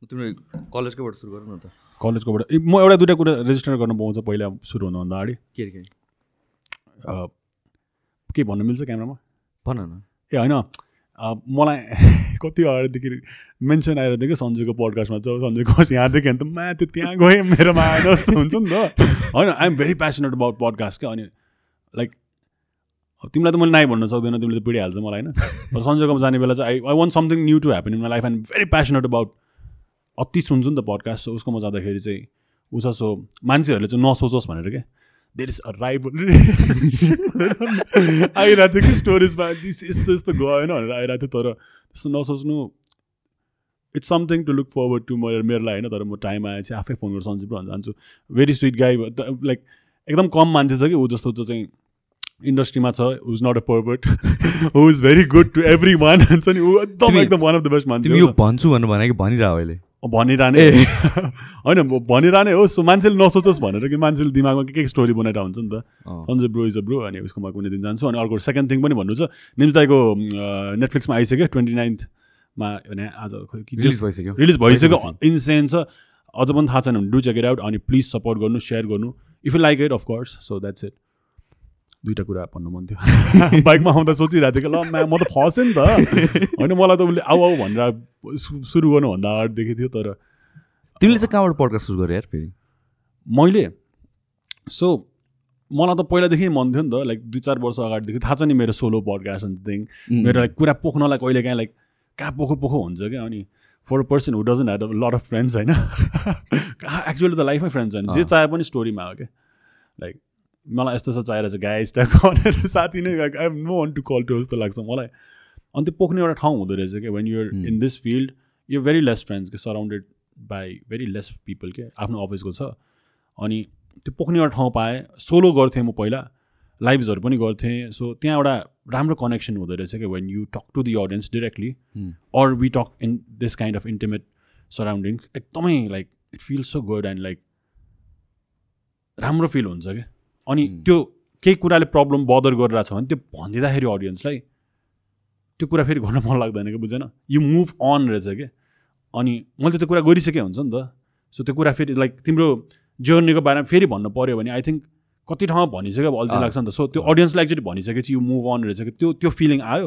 तिम्रो कलेजकोबाट सुरु गर न त। कलेजकोबाट म एउटा दुइटा कुरा रेजिस्टर गर्न पाउँछ पहिला सुरु हुनुभन्दा अगाडि। के अरे के के भन्नु मिल्छ क्यामरामा? भन न। ए होइन। मलाई कति अगाडिदेखि मेन्सन थियो कि सन्जुको पडकास्टमा चाहिँ सन्जुको यहाँदेखि अन्त मा त्यो त्यहाँ गएँ मेरोमा आएन जस्तो हुन्छ नि त। होइन I'm very passionate about podcast क्या। अनि लाइक तिमीलाई त मैले नाइ भन्न सक्दैन तिमीले त पिडिहाल्छ मलाई होइन। सन्जोकोमा जाने बेला चाहिँ I I want something new to happen in my life and very passionate about अति सुन्छु नि त पडकास्ट सो उसकोमा जाँदाखेरि चाहिँ उस सो मान्छेहरूले चाहिँ नसोचोस् भनेर क्या देयर इज अ राइबल आइरहेको थियो कि स्टोरेजमा यस्तो यस्तो गएन भनेर आइरहेको थियो तर त्यस्तो नसोच्नु it's something to look forward to मेरो मेरो लागि होइन तर म टाइम आए चाहिँ आफै फोन गरेर सन्जु भन्न जान्छु भेरी स्विट गाई लाइक एकदम कम मान्छे छ कि ऊ जस्तो जो चाहिँ इन्डस्ट्रीमा छ who is not a pervert who is very good to every one हुन्छ नि? ऊ एकदम एकदम वान अफ द बेस्ट मान्छे यो भन्छु भन्नु भने कि भनिरह अहिले। भनिरहने होइन भनिरहने हो सो मान्छेले नसोचोस् भनेर कि मान्छेले दिमागमा के के स्टोरी बनाएर हुन्छ नि त। Sanjay bro is a bro अनि उसकोमा कुनै दिन जान्छु अनि अर्को सेकेन्ड थिङ पनि भन्नु छ निम्स दाईको नेटफ्लिक्समा आइसक्यो ट्वेन्टी नाइन्थमा भने आज भइसक्यो। रिलिज भइसक्यो। भइसक्यो। इन्सेन छ। अझ पनि थाहा छैन भने डु चेक इट आउट अनि प्लिज सपोर्ट गर्नु सेयर गर्नु। If you like it of course so that's it दुइटा कुरा भन्नु मन थियो। बाइकमा आउँदा सोचिरहेको थियो कि ल म्या म त फसेँ नि त। होइन मलाई त उसले आऊ आऊ भनेर सुरु गर्नुभन्दा अगाडिदेखि थियो तर तिमीले चाहिँ कहाँबाट पड्का सुरु गरे यार फेरि? मैले? सो मलाई त पहिलादेखि मन थियो नि त लाइक दुई चार वर्ष अगाडिदेखि थाहा छ नि मेरो सोलो पडकास्ट थिङ मेरो लाइक कुरा पोख्नलाई कहिले काहीँ लाइक कहाँ पोखो पोखो हुन्छ क्या? अनि for a person who doesn't had a lot of friends होइन? एक्चुअली त लाइफमै फ्रेन्ड्स होइन जे। चाहे पनि स्टोरीमा हो क्या? लाइक मलाई यस्तो यस्तो चाहिरहेको छ गाई स्ट्याक भनेर साथी नै I have no one to call to जस्तो लाग्छ मलाई अनि त्यो पोख्ने एउटा ठाउँ हुँदो रहेछ क्या when you're. In this field you very less friends के surrounded by very less people के आफ्नो अफिसको छ अनि त्यो पोख्ने एउटा ठाउँ पाएँ सोलो गर्थेँ म पहिला लाइभ्सहरू पनि गर्थेँ सो त्यहाँ एउटा राम्रो कनेक्सन हुँदो रहेछ क्या when you talk to the audience directly. Or we talk in this kind of intimate surrounding एकदमै like it feel so good and like राम्रो फिल हुन्छ क्या अनि. त्यो केही कुराले प्रब्लम बदर गरिरहेको छ भने त्यो भनिदिँदाखेरि अडियन्सलाई त्यो कुरा फेरि गर्न मन लाग्दैन कि बुझेन? यु मुभ अन रहेछ क्या अनि मैले त त्यो कुरा गरिसकेँ हुन्छ नि त। सो त्यो कुरा फेरि लाइक तिम्रो जर्नीको बारेमा फेरि भन्नु पऱ्यो भने आई थिङ्क कति ठाउँमा भनिसक्यो अल्छी। लाग्छ नि त। सो त्यो अडियन्सलाई एकचोटि भनिसकेपछि यु मुभ अन रहेछ कि? त्यो त्यो फिलिङ आयो।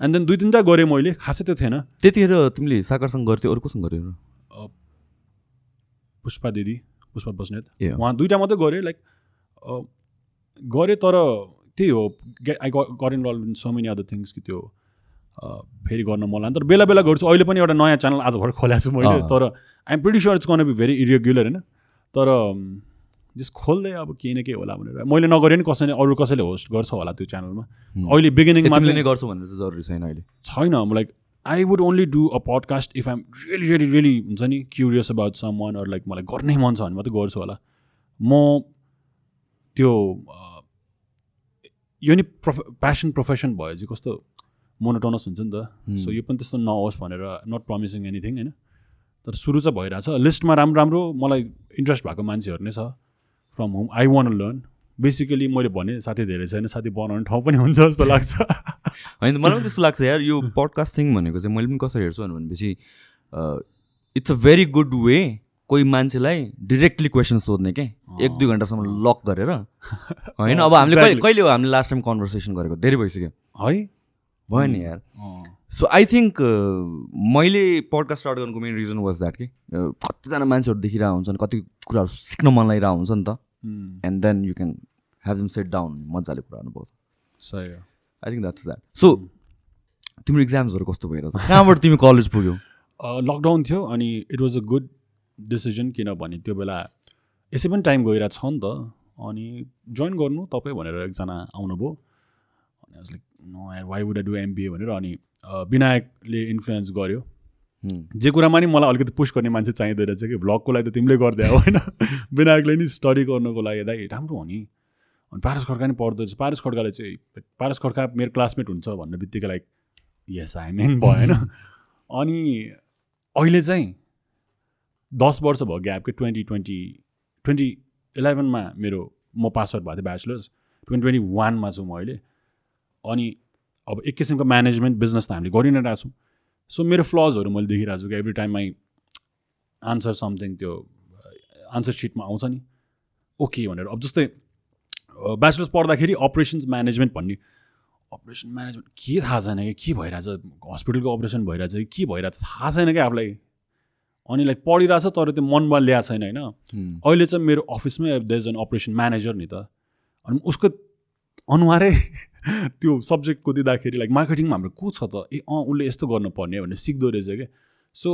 एन्ड देन दुई तिनवटा गरेँ मैले खासै त्यो थिएन। त्यतिखेर तिमीले सागरसँग गर्थ्यौ अरू कोसँग गऱ्यौ? पुष्पा दिदी पुष्पा बस्नेत। उहाँ दुइटा मात्रै गरेँ लाइक गरेँ तर त्यही हो I got involve in so many other things कि त्यो फेरि गर्न मन लाग्यो। तर बेला बेला गर्छु। अहिले पनि एउटा नयाँ च्यानल आज भर्खर खोलेको छु मैले। तर I'm pretty sure it's gonna be very irregular होइन? तर जस खोल्दै अब केही न केही होला भनेर। मैले नगरे नि कसैले अरू कसैले होस्ट गर्छ होला त्यो च्यानलमा. अहिले बिगिनिङमा चाहिँ गर्छौ भन्ने चाहिँ जरुरी छैन अहिले। छैन। Like I would only do a podcast if I'm really really really हुन्छ नि curious about someone or like मलाई गर्नै मन छ भने मात्रै गर्छु होला। म त्यो यो नि प्रोफ प्यासन प्रोफेसन भयो चाहिँ कस्तो मोनोटोनस हुन्छ नि त। सो यो पनि त्यस्तो नहोस् भनेर नट प्रमिसिङ एनिथिङ होइन? तर सुरु चाहिँ भइरहेछ। लिस्टमा राम्रो राम्रो मलाई इन्ट्रेस्ट भएको मान्छेहरू नै छ। From home I wanna learn basically मैले भने साथी धेरै छैन साथी बनाउने ठाउँ पनि हुन्छ जस्तो लाग्छ। होइन मलाई पनि त्यस्तो लाग्छ यार यो पडकास्ट थिङ भनेको चाहिँ मैले पनि कसरी हेर्छु भनेपछि it's a very good way कोही मान्छेलाई डिरेक्टली क्वेसन सोध्ने के? एक दुई घन्टासम्म लक गरेर। होइन अब हामीले कहिले हो हामीले लास्ट टाइम कन्भर्सेसन गरेको? धेरै भइसक्यो। है? भयो नि यार। सो आई थिङ्क मैले पडकास्ट स्टार्ट गर्नुको मेन रिजन वाज द्याट कि? कतिजना मान्छेहरू देखिरहेको हुन्छन् कति कुराहरू सिक्न मन लागिरहेको हुन्छ नि त। And then you can have them set down मजाले कुराहरू पाउँछ सही हो। I think that's that so तिम्रो इक्जाम्सहरू कस्तो भइरहेछ? कहाँबाट तिमी कलेज पुग्यौ? लकडाउन थियो अनि it was a good decision किनभने त्यो बेला यसै पनि टाइम गइरहेको छ नि त। अनि जोइन गर्नु तपाईँ भनेर एकजना आउनुभयो। अनि like no why would do MBA भनेर अनि विनायकले इन्फ्लुएन्स गर्यो. जे कुरामा नि मलाई अलिकति पुस गर्ने मान्छे चाहिँदो रहेछ कि। भ्लगको लागि त तिमीले गरिदियो होइन? विनायकले नि स्टडी गर्नुको लागि दाइ राम्रो हो नि। अनि पारस खड्का नि पढ्दो रहेछ। पारस खड्काले चाहिँ पारस खड्का मेरो क्लासमेट हुन्छ भन्ने बित्तिकै लाइक यस आई मेन भयो होइन? अनि अहिले चाहिँ दस वर्ष भयो ग्याप कि ट्वेन्टी ट्वेन्टी ट्वेन्टी इलेभेनमा मेरो म पास आउट भएको थिएँ ब्याचलर्स। ट्वेन्टी ट्वेन्टी वानमा छु म अहिले। अनि अब एक किसिमको म्यानेजमेन्ट बिजनेस त हामीले गरि नै रहेको छौँ। सो मेरो फ्लजहरू मैले देखिरहेको छु कि every time I answer something त्यो आन्सर सिटमा आउँछ नि। ओके भनेर। अब जस्तै ब्याचलर्स पढ्दाखेरि अपरेसन्स म्यानेजमेन्ट भन्ने। अपरेसन म्यानेजमेन्ट के थाहा छैन कि? के भइरहेछ? हस्पिटलको अपरेसन भइरहेछ कि? के भइरहेछ? थाहा छैन क्या आफूलाई? अनि लाइक पढिरहेछ तर त्यो मनमा ल्याएको छैन होइन. अहिले चाहिँ मेरो अफिसमै देज एन अपरेसन म्यानेजर नि त। अनि उसको अनुहारै त्यो सब्जेक्टको दिँदाखेरि लाइक मार्केटिङमा हाम्रो को छ त? ए अँ उसले यस्तो गर्नुपर्ने भनेर सिक्दो रहेछ क्या सो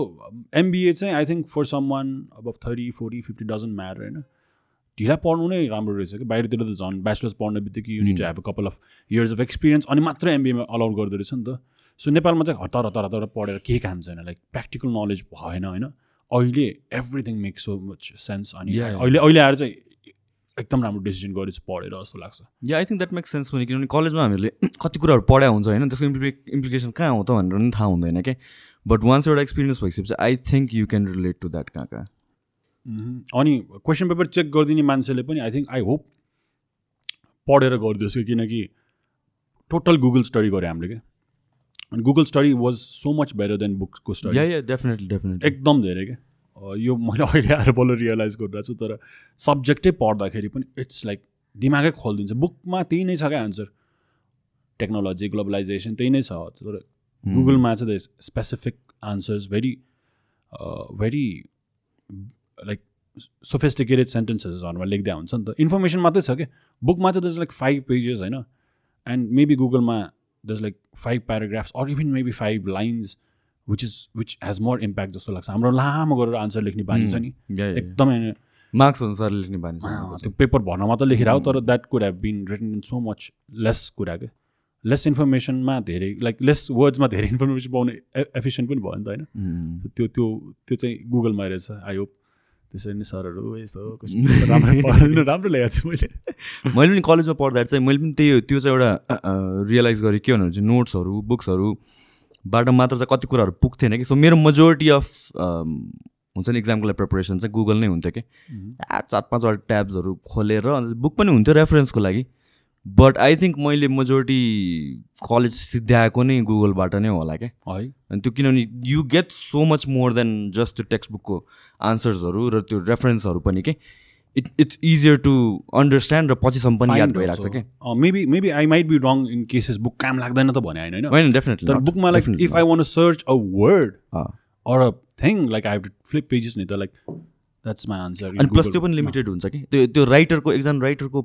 एमबिए चाहिँ I think for someone अब thirty forty fifty doesn't matter होइन? ढिला पढ्नु नै राम्रो रहेछ कि? बाहिरतिर त झन् ब्याचलर्स पढ्ने बित्तिकै you need have a couple of years of experience अनि मात्रै एमबिएमा अलाउड गर्दो रहेछ नि त। सो नेपालमा चाहिँ हतार हतार हतार पढेर केही काम छैन लाइक प्र्याक्टिकल नलेज भएन होइन? अहिले everything make so much sense अनि. अहिले अहिले आएर चाहिँ एकदम राम्रो डिसिजन गरेछ पढेर जस्तो लाग्छ yeah I think that makes sense पनि किनभने कलेजमा हामीले कति कुराहरू पढाइ हुन्छ होइन त्यसको इम्प्लिके इम्प्लिकेसन कहाँ हो त भनेर पनि थाहा हुँदैन क्या बट वान्स एउटा एक्सपिरियन्स भइसकेपछि I think you can relate to that कहाँ कहाँ। अनि क्वेसन पेपर चेक गरिदिने मान्छेले पनि आई थिङ्क आई होप पढेर गरिदियोस् कि किनकि टोटल गुगल स्टडी गऱ्यो हामीले क्या अनि Google study was so much better than बुकको स्टडी डेफिनेटली डेफिनेटली एकदम धेरै क्या यो मैले अहिले आएर बल्ल रियलाइज गरिरहेको छु तर सब्जेक्टै पढ्दाखेरि पनि इट्स लाइक दिमागै खोलिदिन्छ। बुकमा त्यही नै छ क्या एन्सर टेक्नोलोजी ग्लोबलाइजेसन त्यही नै छ। तर गुगलमा चाहिँ the specific answers very very like sophisticated सेन्टेन्सेसहरूमा लेख्दै हुन्छ नि त। इन्फर्मेसन मात्रै छ क्या बुकमा चाहिँ दस लाइक फाइभ पेजेस होइन? एन्ड मेबी गुगलमा दस like five paragraphs or even maybe five lines which is which has more impact जस्तो लाग्छ। हाम्रो लामो गरेर आन्सर लेख्ने बानी छ नि। एकदमै मार्क्स अनुसार लेख्ने बानी छ। त्यो पेपर भर्न मात्रै लेखेर हो तर that could have been written in so much less कुरा क्या लेस इन्फर्मेसनमा धेरै लाइक लेस वर्ड्समा धेरै इन्फर्मेसन पाउने एफिसियन्ट पनि भयो नि त होइन? Mm. त्यो त्यो त्यो चाहिँ गुगलमा रहेछ आई होप त्यसरी नै सरहरू यसो question paper राम्रो राम्रो ल्याएको छु मैले। मैले पनि कलेजमा पढ्दाखेरि चाहिँ मैले पनि त्यही त्यो चाहिँ एउटा रियलाइज गरेँ के भन्नु चाहिँ नोट्सहरू बुक्सहरूबाट मात्र चाहिँ कति कुराहरू पुग्थेन कि। सो मेरो मेजोरिटी अफ हुन्छ नि इक्जामको लागि प्रिपरेसन चाहिँ गुगल नै हुन्थ्यो कि। चार पाँचवटा ट्याब्सहरू खोलेर अन्त बुक पनि हुन्थ्यो रेफरेन्सको लागि। बट आई थिङ्क मैले मेजोरिटी कलेज सिद्ध्याएको नै गुगलबाट नै होला क्या। है। अनि त्यो किनभने you get so much more than just त्यो टेक्स्ट बुकको आन्सर्सहरू र त्यो रेफरेन्सहरू पनि के। It it's easier to understand र पछिसम्म पनि याद भइरहेको छ क्या maybe maybe I might be wrong in cases book काम लाग्दैन त भने होइन। होइन डेफिनेटली तर बुकमा like if I want search a word or a. Thing like I have to flip pages नि त लाइक द्याट्स माई आन्सर अनि प्लस त्यो पनि लिमिटेड हुन्छ कि त्यो त्यो राइटरको एकजना राइटरको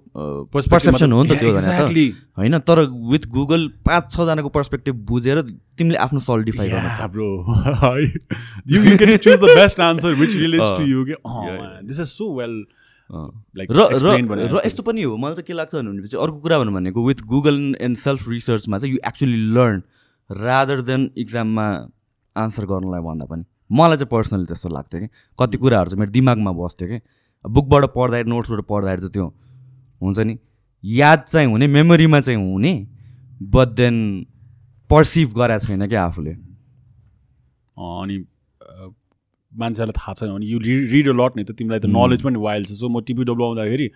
पर्सेप्सन हो नि त त्यो एक्ज्याक्टली होइन तर विथ गुगल पाँच छजनाको पर्सपेक्टिभ बुझेर तिमीले आफ्नो सल्टिफाई गर्न Yeah, bro. you, you get to choose the best answer which relates to you. Okay? Yeah, man. This is so well अँ। like र। यस्तो पनि हो मलाई त के लाग्छ भनेपछि अर्को कुरा भन्नु भनेको विथ गुगल एन्ड सेल्फ रिसर्चमा चाहिँ you actually learn rather than इक्जाममा आन्सर गर्नलाई भन्दा पनि मलाई चाहिँ पर्सनली त्यस्तो लाग्थ्यो कि। कति कुराहरू चाहिँ मेरो दिमागमा बस्थ्यो कि। बुकबाट पढ्दाखेरि नोट्सबाट पढ्दाखेरि चाहिँ त्यो हुन्छ नि याद चाहिँ हुने मेमोरीमा चाहिँ हुने बट देन पर्सिभ गराएको छैन क्या आफूले। अनि अ, मान्छेलाई थाहा छैन भने यु रिड अ लट नि त तिमीलाई त नलेज पनि वाइल्ड छ। सो म टिपिडब्लु आउँदाखेरि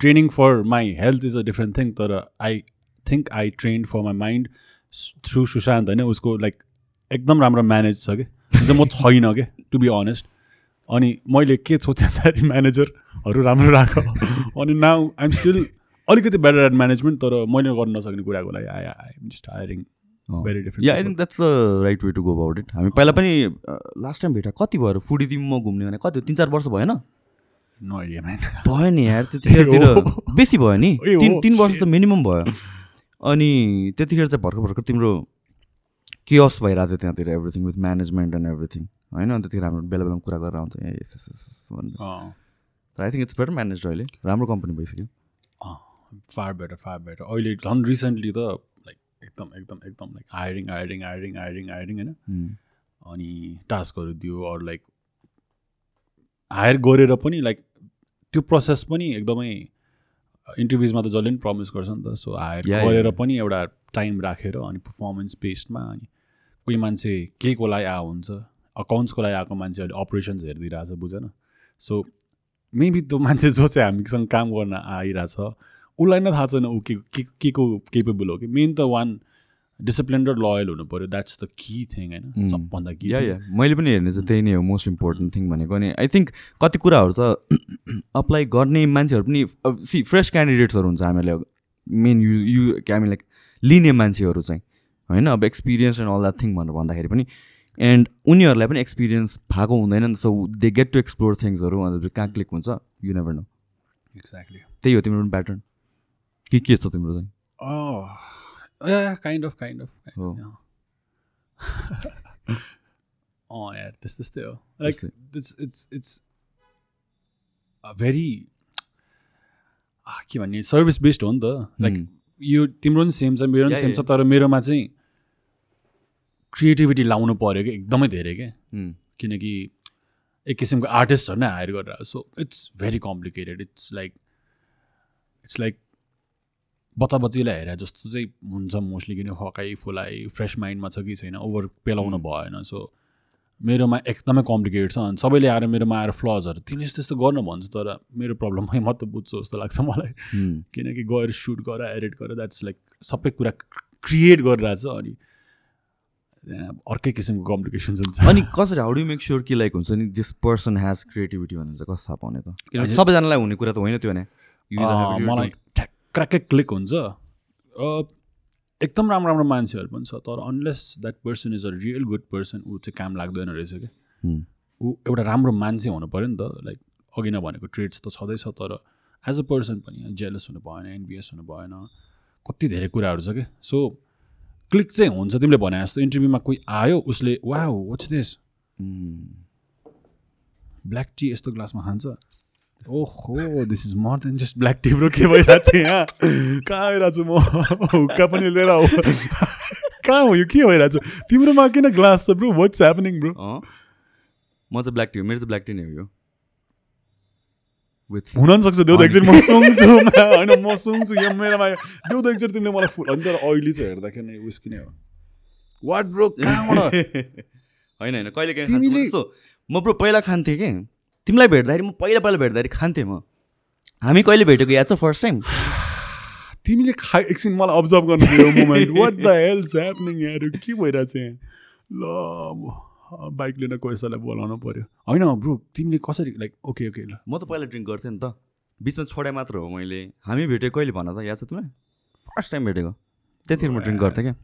training for my health is a different thing तर I think I train for my mind through Sushant होइन उसको लाइक एकदम राम्रो म्यानेज छ कि? म छैन क्या टु बी अनेस्ट अनि मैले के सोचेँ भन्दाखेरि म्यानेजरहरू राम्रो राख। अनि नाउ आइएम स्टिल अलिकति बेटर एट म्यानेजमेन्ट तर मैले गर्न नसक्ने कुराको लागि I I am just hiring very different yeah I think that's the right way to go about it हामी पहिला पनि लास्ट टाइम भेटा कति भयो फुडी तिमी म घुम्ने भने कति? तिन चार वर्ष भएन भयो नि यार त्यतिखेरतिर। बेसी भयो नि? तिन तिन वर्ष त. मिनिमम भयो। अनि त्यतिखेर चाहिँ भर्खर भर्खर तिम्रो केयस भइरहेको थियो त्यहाँतिर everything with management and everything होइन? अनि त्यतिखेर हाम्रो बेला बेलामा कुरा गरेर आउँथ्यो ए यस भनेर। I think it's better manage अहिले। राम्रो कम्पनी भइसक्यो। फार बेटर फार बेटर अहिले झन् रिसेन्टली त लाइक एकदम एकदम एकदम like hiring hiring hiring hiring hiring होइन? अनि टास्कहरू दियो अरू लाइक हायर गरेर पनि लाइक त्यो प्रोसेस पनि एकदमै इन्टरभ्युजमा त जसले पनि प्रमिस गर्छ नि त. सो हायर गरेर. पनि एउटा टाइम राखेर अनि पर्फर्मेन्स बेस्डमा अनि कोही मान्छे के को लागि आएको हुन्छ अकाउन्ट्सको लागि आएको मान्छे अहिले अपरेसन्स हेरिदिइरहेछ बुझेन। सो मेबी त्यो मान्छे जो चाहिँ हामीसँग काम गर्न आइरहेछ उसलाई नै थाहा छैन ऊ के के को केपेबल हो कि। मेन त वान डिसिप्लिन र लोयल हुनु पऱ्यो द्याट्स द की थिङ होइन? सबभन्दा कि या या मैले पनि हेर्ने चाहिँ त्यही नै हो मोस्ट इम्पोर्टेन्ट थिङ भनेको अनि आई थिङ्क कति कुराहरू त अप्लाई गर्ने मान्छेहरू पनि सी फ्रेस क्यान्डिडेट्सहरू हुन्छ हामीले मेन यु यु हामी लाइक लिने मान्छेहरू चाहिँ होइन? अब experience and all that thing भनेर भन्दाखेरि पनि एन्ड उनीहरूलाई पनि एक्सपिरियन्स भएको हुँदैन नि so they get to explore थिङ्सहरू अन्त कहाँ क्लिक हुन्छ यु नेभर नो एक्ज्याक्टली त्यही हो तिम्रो पनि प्याटर्न के के छ तिम्रो चाहिँ? Oh, kind of kind of. अँ यार त्यस्तै त्यस्तै हो like. It's it's it's very के भन्ने सर्भिस बेस्ड हो नि त लाइक Hmm. यो तिम्रो पनि सेम छ मेरो पनि सेम छ. तर मेरोमा चाहिँ क्रिएटिभिटी लाउनु पऱ्यो कि एकदमै धेरै क्या Hmm. किनकि एक किसिमको आर्टिस्टहरू नै हायर गरेर so it's very complicated it's like it's like बच्चा बच्चीलाई हेरे जस्तो चाहिँ हुन्छ मोस्टली किन फकाइ फुलाइ फ्रेस माइन्डमा छ कि छैन ओभर पेलाउनु भएन। सो मेरोमा एकदमै कम्प्लिकेटेड छ अनि सबैले आएर मेरोमा आएर फ्लजहरू तिमीले यस्तो यस्तो गर्न भन्छ तर मेरो प्रब्लमै मात्र बुझ्छु जस्तो लाग्छ मलाई. किनकि गएर सुट गर एडिट गर द्याट्स लाइक सबै कुरा क्रिएट गरिरहेछ अनि अर्कै किसिमको कम्प्लिकेसन्स हुन्छ। अनि कसरी हाउ डु मेक स्योर कि लाइक हुन्छ नि दिस पर्सन हेज क्रिएटिभिटी भनेर चाहिँ कसो थाहा पाउने त? सबैजनालाई हुने कुरा त होइन त्यो भने। मलाई don't. ठ्याक्क्राक्कै क्लिक हुन्छ। एकदम राम्रो राम्रो मान्छेहरू पनि छ तर unless that person is a real good person ऊ चाहिँ काम लाग्दैन रहेछ क्या Hmm. ऊ एउटा राम्रो मान्छे हुनु पऱ्यो नि त लाइक अघि नै भनेको ट्रेड्स त छँदैछ तर एज अ पर्सन पनि जेलस हुनु भएन एनबिएस हुनु भएन कति धेरै कुराहरू छ कि। सो क्लिक चाहिँ हुन्छ तिमीले भने जस्तो इन्टरभ्यूमा कोही आयो उसले वा वाट्स दिस. ब्ल्याक टी यस्तो ग्लासमा खान्छ। ओहो this is more than just black tea bro के भइरहेको छ यहाँ कहाँ आइरहेको छु म? हुक्का पनि लिएर आऊ। कहाँ हो यो? के भइरहेको छ? तिम्रोमा किन ग्लास छ ब्रो वाट्स ह्यापनिङ ब्रो म चाहिँ ब्ल्याक टी हो मेरो चाहिँ ब्ल्याक टी नै हो यो। विथ हुन पनि सक्छ त एकचोटि म सुङ्छु होइन म सुङ्छु यहाँ मेरोमा त एकचोटि तिमीले मलाई फुल अनि तर अहिले चाहिँ हेर्दाखेरि नै उयस किन हो। वाट ब्रो कहाँबाट? होइन होइन कहिले काहीँ तिमीले- जस्तो म ब्रो पहिला खान्थेँ कि? तिमीलाई भेट्दाखेरि म पहिला पहिला भेट्दाखेरि खान्थेँ म। हामी कहिले भेटेको? याद छ फर्स्ट टाइम तिमीले खाइ एकछिन मलाई अब्जर्भ गर्नु moment what the hell's happening यार के भइरहेको छ यहाँ? ल बाइक लिन कोइसालाई बोलाउनु पऱ्यो होइन ब्रो तिमीले कसरी लाइक ओके ओके ल। म त पहिला ड्रिङ्क गर्थेँ नि त। बिचमा छोडे मात्र हो मैले। हामी भेटेको कहिले भन त? याद छ तिमीलाई? फर्स्ट टाइम भेटेको। त्यतिखेर म ड्रिङ्क गर्थेँ क्या।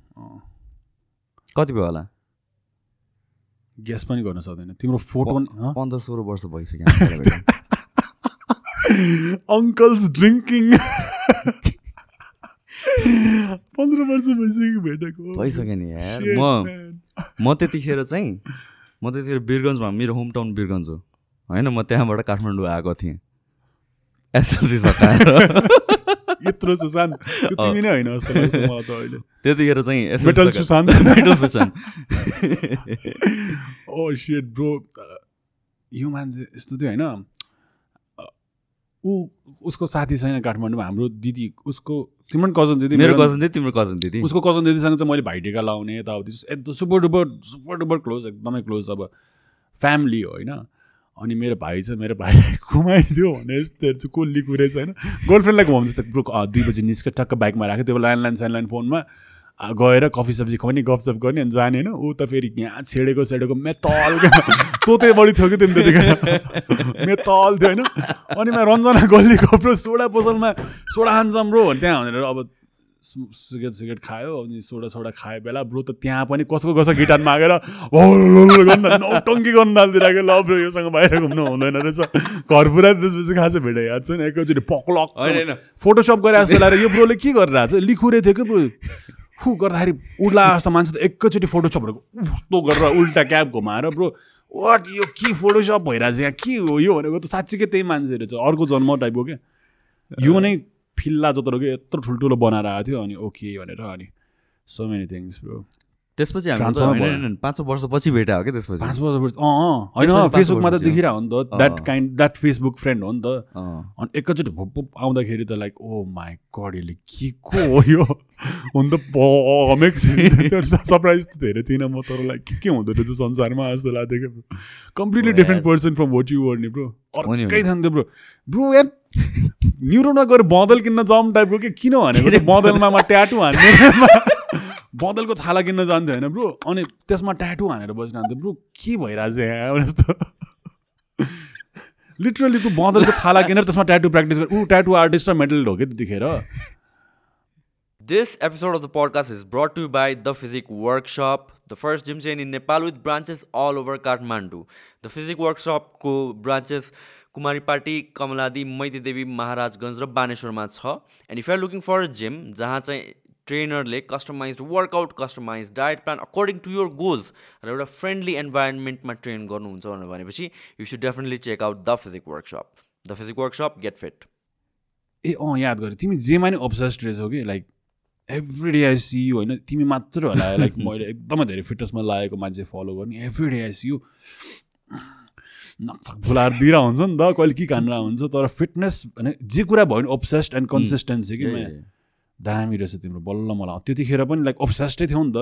कति भयो होला? गेस पनि गर्न सक्दैन। तिम्रो फोटो पनि? पन्ध्र सोह्र वर्ष भइसक्यो। अङ्कल्स ड्रिङ्किङ पन्ध्र वर्ष भइसक्यो भेटेको भइसक्यो नि यार। म. म त्यतिखेर चाहिँ म त्यतिखेर बिरगन्जमा मेरो होम टाउन बिरगन्ज हो। होइन म त्यहाँबाट काठमाडौँ आएको थिएँ। एसएलसी सकाएर। यत्रो सुशान्त त्यो तिमी नै होइन जस्तो लाग्छ मलाई त अहिले। त्यतिखेर चाहिँ metal Sushant metal Sushant oh set bro यो मान्छे यस्तो थियो होइन। ऊ उसको साथी छैन काठमाडौँमा हाम्रो दिदी उसको तिम्रो कजन दिदी मेरो कजन दिदी तिम्रो कजन दिदी। उसको कजन दिदीसँग चाहिँ मैले भाइटिका लाउने यताउति। एकदम super duper super duper close एकदमै क्लोज अब फ्यामिली हो होइन। अनि मेरो भाइ छ मेरो भाइ घुमाइदियो भने यस्तोहरू चाहिँ कोल्ली कुरेछ होइन? गर्लफ्रेन्डलाई घुमाउँछ त दुई बजी निस्क टक्क बाइकमा राख्यो त्यो ल्यान्डलाइन स्यान्डलाइन फोनमा। गएर कफी सब्जी खुवाउने गफसफ गर्ने अनि जाने होइन? ऊ त फेरि यहाँ छेडेको छेडेको मेतल तोते बढी थियो कि तिमी त्यतिखेर? मेतल थियो होइन? अनि म रन्जना गल्लीको ब्रो सोडा पसलमा सोडा खान्छौँ ब्रो त्यहाँ भनेर अब सिगरेट सिगरेट खायो अनि सोडा सोडा खायो बेला ब्रो त त्यहाँ पनि कसको कसो गिटार मागेर नौटङ्की गर्नु थालिदिरहेको ल ब्रो योसँग बाहिर घुम्नु हुँदैन रहेछ। घर पुरा त्यसपछि खाएको भेटे याद छ नि एकैचोटि पक्लक होइन, होइन। फोटोसप गरे जस्तो लागेर यो ब्रोले के गरिरहेको छ लिखुरे थियो कि ब्रो? फु गर्दाखेरि उड्ला जस्तो मान्छे त एकैचोटि फोटोसपहरू उस्तो गरेर उल्टा क्याब घुमाएर ब्रो वाट यो के फोटोसप भइरहेको छ यहाँ? के हो यो? भनेको त साँच्चीकै त्यही मान्छेहरू छ अर्को जन्म टाइपको क्या। यो नै फिल्ला जत्रो के यत्रो ठुल्ठुलो बनाएर आएको थियो अनि ओके भनेर अनि सो मेनी थिङ्स ब्रो त्यसपछि त पाँच वर्षपछि भेटा हो क्या त्यसपछि? पाँच वर्ष अँ होइन फेसबुकमा त देखिरहेको हो नि त that. Kind that Facebook friend हो नि त। अनि एकैचोटि भुप आउँदाखेरि त लाइक ओ माई गड यसले के को हो यो? हुन त सरप्राइज त धेरै थिइनँ म तर लाइक के के हुँदो रहेछ संसारमा जस्तो लाग्थ्यो क्या completely different. Person from what you were नि ब्रो अर्कै थियो नि ब्रो ब्रो यार न्युरोनमा गएर बदल किन्न जाउँ टाइपको के किन भनेको त्यो बदलमा म ट्याटु हान्ने? बदलको छाला किन्न जान्थ्यो होइन ब्रो। अनि त्यसमा ट्याटु हानेर बसिरहन्थ्यो। ब्रो के भइरहेको छ यहाँ? जस्तो लिटरली तँ बदलको छाला किनेर त्यसमा ट्याटु प्र्याक्टिस गर। ऊ ट्याटु आर्टिस्ट र मेडल हो कि त्यतिखेर। This episode of the podcast is brought to you by The Physic Workshop, the first gym chain in Nepal with branches all over Kathmandu. The Physic Workshop को branches Kumaripati Kamaladi Maiti देवी महाराजगञ्ज र बानेश्वरमा छ। And if are looking for gym जहाँ चाहिँ ट्रेनरले customize workout customize diet plan according to your goals र एउटा friendly इन्भाइरोमेन्टमा train गर्नुहुन्छ भनेर भनेपछि you should definitely check out the physique workshop the physique workshop get fit ए अँ याद गरेँ तिमी जेमा नि अब्सेस्ड रहेछौ कि? Like every day I see you होइन? तिमी मात्र होला लाइक मैले एकदमै धेरै फिटनेसमा लागेको मान्छे फलो गर्ने। Every day I see you नक्सक फुलाएर दिइरह हुन्छ नि त कहिले के खानेर हुन्छ तर फिटनेस भने जे कुरा भयो भने अब्सेस्ड एन्ड कन्सिस्टेन्सी कि दामी रहेछ तिम्रो बल्ल मलाई। त्यतिखेर पनि लाइक अब्सेस्टै थियो नि त।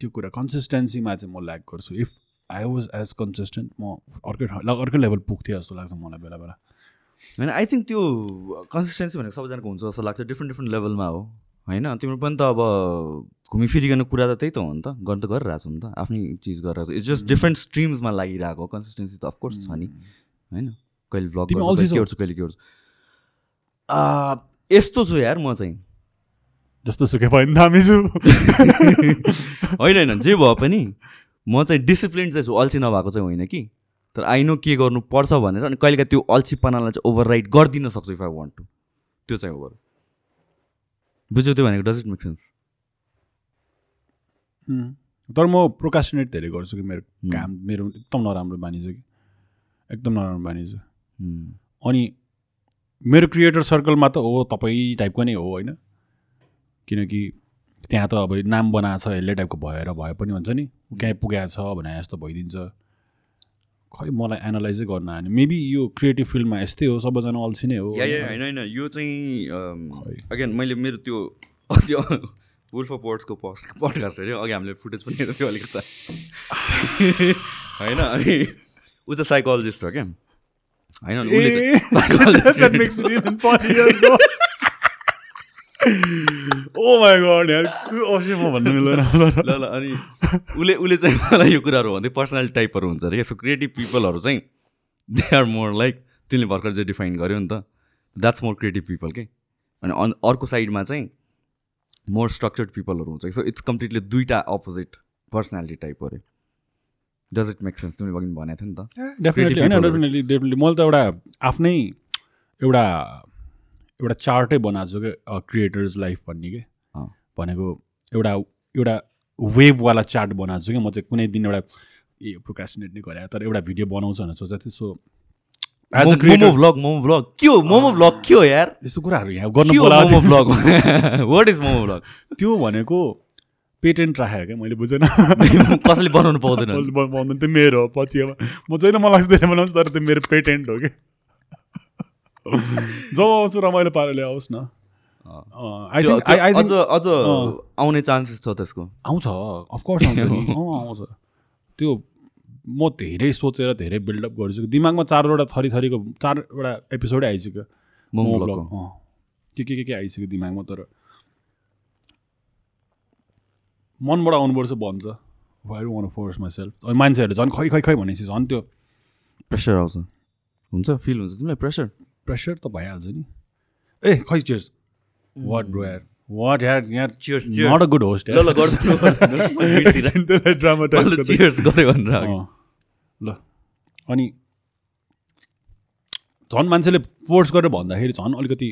त्यो कुरा कन्सिस्टेन्सीमा चाहिँ म ल्याक गर्छु। If I was as consistent म अर्कै ठाउँ अर्कै लेभल पुग्थेँ जस्तो लाग्छ मलाई बेला बेला। होइन आई थिङ्क त्यो कन्सिस्टेन्सी भनेको सबैजनाको हुन्छ जस्तो लाग्छ डिफ्रेन्ट डिफ्रेन्ट लेभलमा हो। होइन तिम्रो पनि त अब घुमिफिरिकन कुरा त त्यही त हो नि त। गर्नु त गरिरहेको छु नि त। आफ्नै चिज गरिरहेको इट्स जस्ट डिफ्रेन्ट स्ट्रिम्समा लागिरहेको। कन्सिस्टेन्सी त अफकोर्स छ नि। होइन? कहिले भ्लग के गर्छु कहिले के गर्छु। यस्तो छु यार म चाहिँ। जस्तो सुकै भयो नि दामी छु होइन होइन। जे भए पनि म चाहिँ डिसिप्लिन चाहिँ छु। अल्छी नभएको चाहिँ होइन कि। तर आई नो के गर्नुपर्छ भनेर अनि कहिलेका त्यो अल्छीपनालाई चाहिँ ओभर राइड गरिदिन सक्छु इफ आई वान्ट टु त्यो चाहिँ ओभर बुझ्यौ त्यो भनेको डज इट मेक सेन्स. तर म प्रोकास्टिनेट धेरै गर्छु कि मेरो काम मेरो एकदम नराम्रो बानी छ कि। एकदम नराम्रो बानी छ। अनि मेरो क्रिएटर सर्कलमा त हो तपाईँ टाइपको नै हो होइन? किनकि त्यहाँ त अब नाम बनाएको छ यसले टाइपको भएर भए पनि हुन्छ नि। कहीँ पुगेको छ भने जस्तो भइदिन्छ। खै मलाई एनालाइजै गर्न आएन मेबी यो क्रिएटिभ फिल्डमा यस्तै हो सबैजना अल्छी नै हो। या या होइन होइन यो चाहिँ। अगेन मैले मेरो त्यो त्यो वुल्फ अफ वर्ड्सको पस्ट पडकास्ट हेऱ्यो अघि हामीले फुटेज पनि हेरेको थियो अलिकति। होइन अनि ऊ चाहिँ साइकोलोजिस्ट हो क्या। होइन my god, यार अवश्य म भन्नु मिल्दैन ल ल अनि उसले उसले चाहिँ मलाई यो कुराहरू भन्दै पर्सनालिटी टाइपहरू हुन्छ अरे। क्या सो क्रिएटिभ पिपलहरू चाहिँ दे आर मोर लाइक तिमीले भर्खर चाहिँ डिफाइन गर्यो नि त। द्याट्स मोर क्रिएटिभ पिपल के? अनि अन अर्को साइडमा चाहिँ मोर स्ट्रक्चर्ड पिपलहरू हुन्छ। सो इट्स कम्प्लिटली दुइटा अपोजिट पर्सनालिटी टाइप अरे। डज इट मेक सेन्स तिमीले अघि भनेको थियो नि त। डेफिनेटली होइन। डेफिनेटली डेफिनेटली मैले त एउटा आफ्नै एउटा एउटा चार्टै बनाएको छु क्या क्रिएटर्स लाइफ भन्ने के। भनेको एउटा एउटा वेभवाला चार्ट बनाएको छु कि। म चाहिँ कुनै दिन एउटा ए प्रोकास्टिनेट नै गरेँ तर एउटा भिडियो बनाउँछु भनेर सोचेको थिएँ। So as a momo vlog momo vlog के हो मोमो भ्लग के हो यार? यस्तो कुराहरू यहाँ गर्न momo vlog what is momo vlog त्यो भनेको पेटेन्ट राखेको क्या मैले बुझेन। कसैले बनाउनु पाउँदैन। भन्नु त्यो मेरो हो पछि अब। म चाहिँ मलाई लाग्छ धेरै बनाउँछु तर त्यो मेरो पेटेन्ट हो कि। जब आउँछु रमाइलो पाराले आओस् न। अझ अझ आउने चान्सेस छ त्यसको। आउँछ अफकोर्स आउँछ आउँछ। त्यो म धेरै सोचेर धेरै बिल्डअप गर्छु दिमागमा चारवटा थरी थरीको चारवटा एपिसोडै आइसक्यो। के के के के आइसक्यो दिमागमा तर मनबाट आउनुपर्छ भन्छ। I one force myself अनि मान्छेहरू झन् खै खै खै भनेपछि झन् त्यो प्रेसर आउँछ। हुन्छ फिल हुन्छ। तिमीलाई प्रेसर प्रेसर त भइहाल्छ नि। ए खै चियर्स वाट ब्रो यार वाट यार यार Cheers, not a good host cheers भनेर ल। अनि झन् मान्छेले फोर्स गरेर भन्दाखेरि झन् अलिकति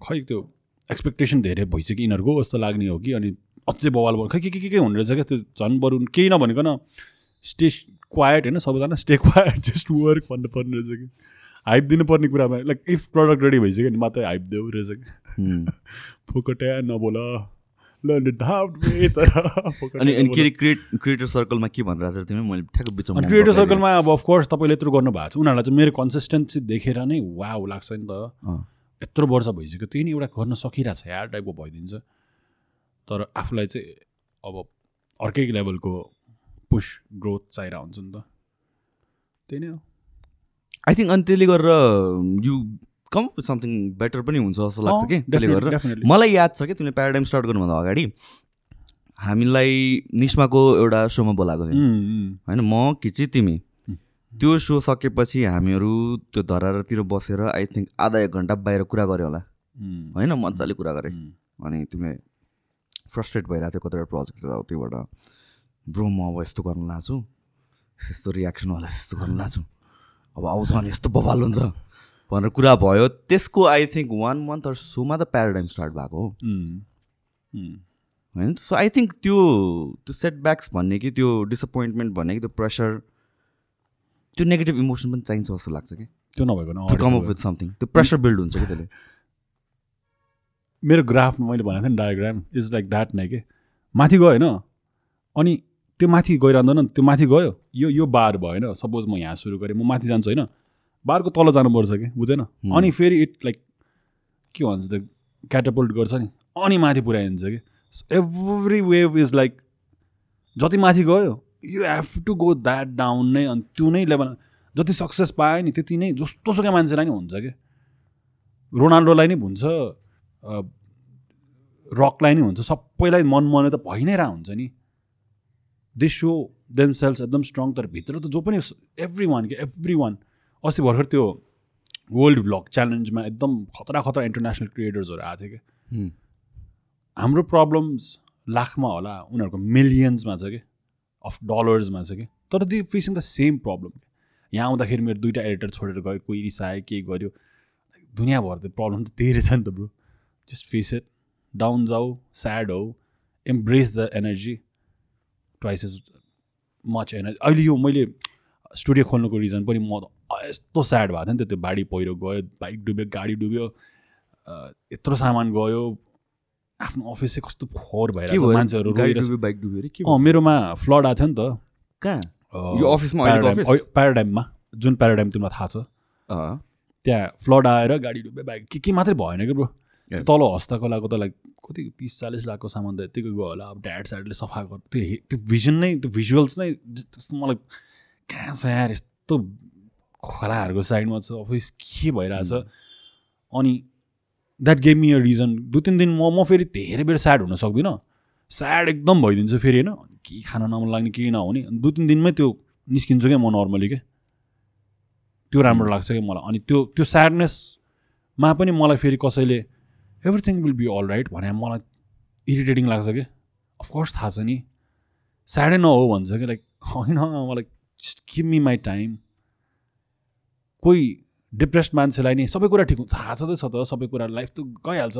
खै त्यो एक्सपेक्टेसन धेरै भइसक्यो यिनीहरूको जस्तो लाग्ने हो कि। अनि अझै बवाल भयो खै के के के के हुने रहेछ क्या? त्यो झन् बरु केही नभनिकन स्टे क्वाइट होइन? सबैजना स्टे क्वाइट जस्ट वर्क भन्नुपर्ने रहेछ कि। हाइप दिनुपर्ने कुरामा लाइक इफ प्रडक्ट रेडी भइसक्यो भने मात्रै हाइप देऊ रहेछ कि हुँ। फोकटे नबोल अनि अनि क्रिएट क्रिएटर सर्कलमा के भनिरहेको छ तिमी? मैले ठ्याक्क बिचमा क्रिएटर सर्कलमा अब अफकोर्स तपाईँले यत्रो गर्नु भएको छ। उनीहरूलाई चाहिँ मेरो कन्सिस्टेन्सी देखेर नै वाउ लाग्छ नि त। यत्रो वर्ष भइसक्यो त्यही नै एउटा गर्न सकिरहेको छ यार टाइपको भइदिन्छ। तर आफूलाई चाहिँ अब अर्कै लेभलको पुस ग्रोथ चाहिरहेको हुन्छ नि त। त्यही नै हो। आई थिङ्क अनि त्यसले गरेर you come with something better पनि हुन्छ जस्तो लाग्छ अँ, कि त्यसले गरेर. मलाई याद छ कि तिमीले प्याराडाइम स्टार्ट गर्नुभन्दा अगाडि हामीलाई निस्माको एउटा सोमा बोलाएको थियो। होइन म कि तिमी। त्यो सो सकेपछि हामीहरू त्यो धरातिर बसेर आई थिङ्क आधा एक घन्टा बाहिर कुरा गऱ्यो होला। होइन मजाले कुरा गरेँ. अनि तिमीले फ्रस्ट्रेट भइरहेको थियो कतिवटा प्रोजेक्ट त्योबाट ब्रो म अब यस्तो गर्न लाग्छु यस्तो रियाक्सन होला यस्तो गर्न लाग्छु अब आउँछ अनि यस्तो बवाल हुन्छ भनेर कुरा भयो। त्यसको I think one month or सोमा त प्याराडाइम स्टार्ट भएको हो. होइन? सो आई थिङ्क त्यो त्यो सेटब्याक्स भन्ने कि त्यो डिसपोइन्टमेन्ट भन्ने कि त्यो प्रेसर त्यो नेगेटिभ इमोसन पनि चाहिन्छ जस्तो लाग्छ कि। त्यो नभइकन to come up with something त्यो प्रेसर बिल्ड हुन्छ कि त्यसले? मेरो ग्राफमा मैले भनेको थिएँ नि डायग्राम इज लाइक द्याट नै के। माथि गयो होइन? अनि त्यो माथि गइरहँदैन त्यो माथि गयो। यो यो बार भयो होइन। सपोज म यहाँ सुरु गरेँ म माथि जान्छु होइन। बारको तल जानुपर्छ कि? बुझेन? अनि फेरि इट लाइक के भन्छ त्यो? क्याटापोल्ट गर्छ नि। अनि माथि पुऱ्याइन्छ कि? एभ्री वेभ इज लाइक जति माथि गयो you have to go that down नै अनि त्यो नै लेभल जति सक्सेस पायो नि त्यति नै जस्तो सुकै मान्छेलाई नि हुन्छ कि? रोनाल्डोलाई नै हुन्छ रकलाई नै हुन्छ। सबैलाई मन मने त भइ नै रह हुन्छ नि। दे सो देम सेल्स एकदम स्ट्रङ तर भित्र त जो पनि एभ्री वान कि एभ्री वान अस्ति भर्खर त्यो वर्ल्ड भ्लग च्यालेन्जमा एकदम खतरा खतरा इन्टरनेसनल क्रिएटर्सहरू आएको थियो कि। हाम्रो प्रब्लम्स लाखमा होला उनीहरूको मिलियन्समा छ कि? अफ डलर्समा छ कि? तर they facing the same problem यहाँ आउँदाखेरि मेरो दुइटा एडिटर छोडेर गयो कोही रिसायो के गर्यो दुनियाँभर त प्रब्लम त त्यही रहेछ नि त bro just face it down जाऊ स्याड हो। Embrace the energy twice is much energy अहिले यो मैले स्टुडियो खोल्नुको रिजन पनि म यस्तो स्याड भएको थियो नि त। त्यो बाढी पहिरो गयो बाइक डुब्यो गाडी डुब्यो यत्रो सामान गयो। आफ्नो अफिस चाहिँ कस्तो फोहोर भइरहेको भयो? मान्छेहरू बाइक डुब्यो अरे अँ मेरोमा फ्लड आएको थियो नि त। कहाँ? यो अफिसमा प्याराडाइममा जुन प्याराडाइम तिमीलाई थाहा छ। त्यहाँ फ्लड आएर गाडी डुब्यो बाइक के के मात्रै भएन कि ब्रो तल हस्तकलाको त लाइक कति तिस चालिस लाखको सामान त यत्तिकै गयो होला। अब ड्याड स्याडले सफा गर। त्यो त्यो भिजन नै त्यो भिजुअल्स नै जस्तो मलाई कहाँ छ यार यस्तो खोलाहरूको साइडमा छ अफिस के भइरहेछ? अनि that game me a reason दुई तिन दिन म म फेरि धेरै बेर स्याड हुन सक्दिनँ। स्याड एकदम भइदिन्छु फेरि होइन? के खान नमन लाग्ने केही नहुने। अनि दुई तिन दिनमै त्यो निस्किन्छु क्या म नर्मली के? त्यो राम्रो लाग्छ कि मलाई। अनि त्यो त्यो स्याडनेसमा पनि मलाई फेरि कसैले everything will be all right भने मलाई इरिटेटिङ लाग्छ कि? अफकोर्स थाहा छ नि। स्याडै नहो भन्छ कि लाइक होइन मलाई गिभ मी माई टाइम कोही डिप्रेस्ड मान्छेलाई नि सबै कुरा ठिक थाहा छँदैछ त सबै कुरा लाइफ त गइहाल्छ।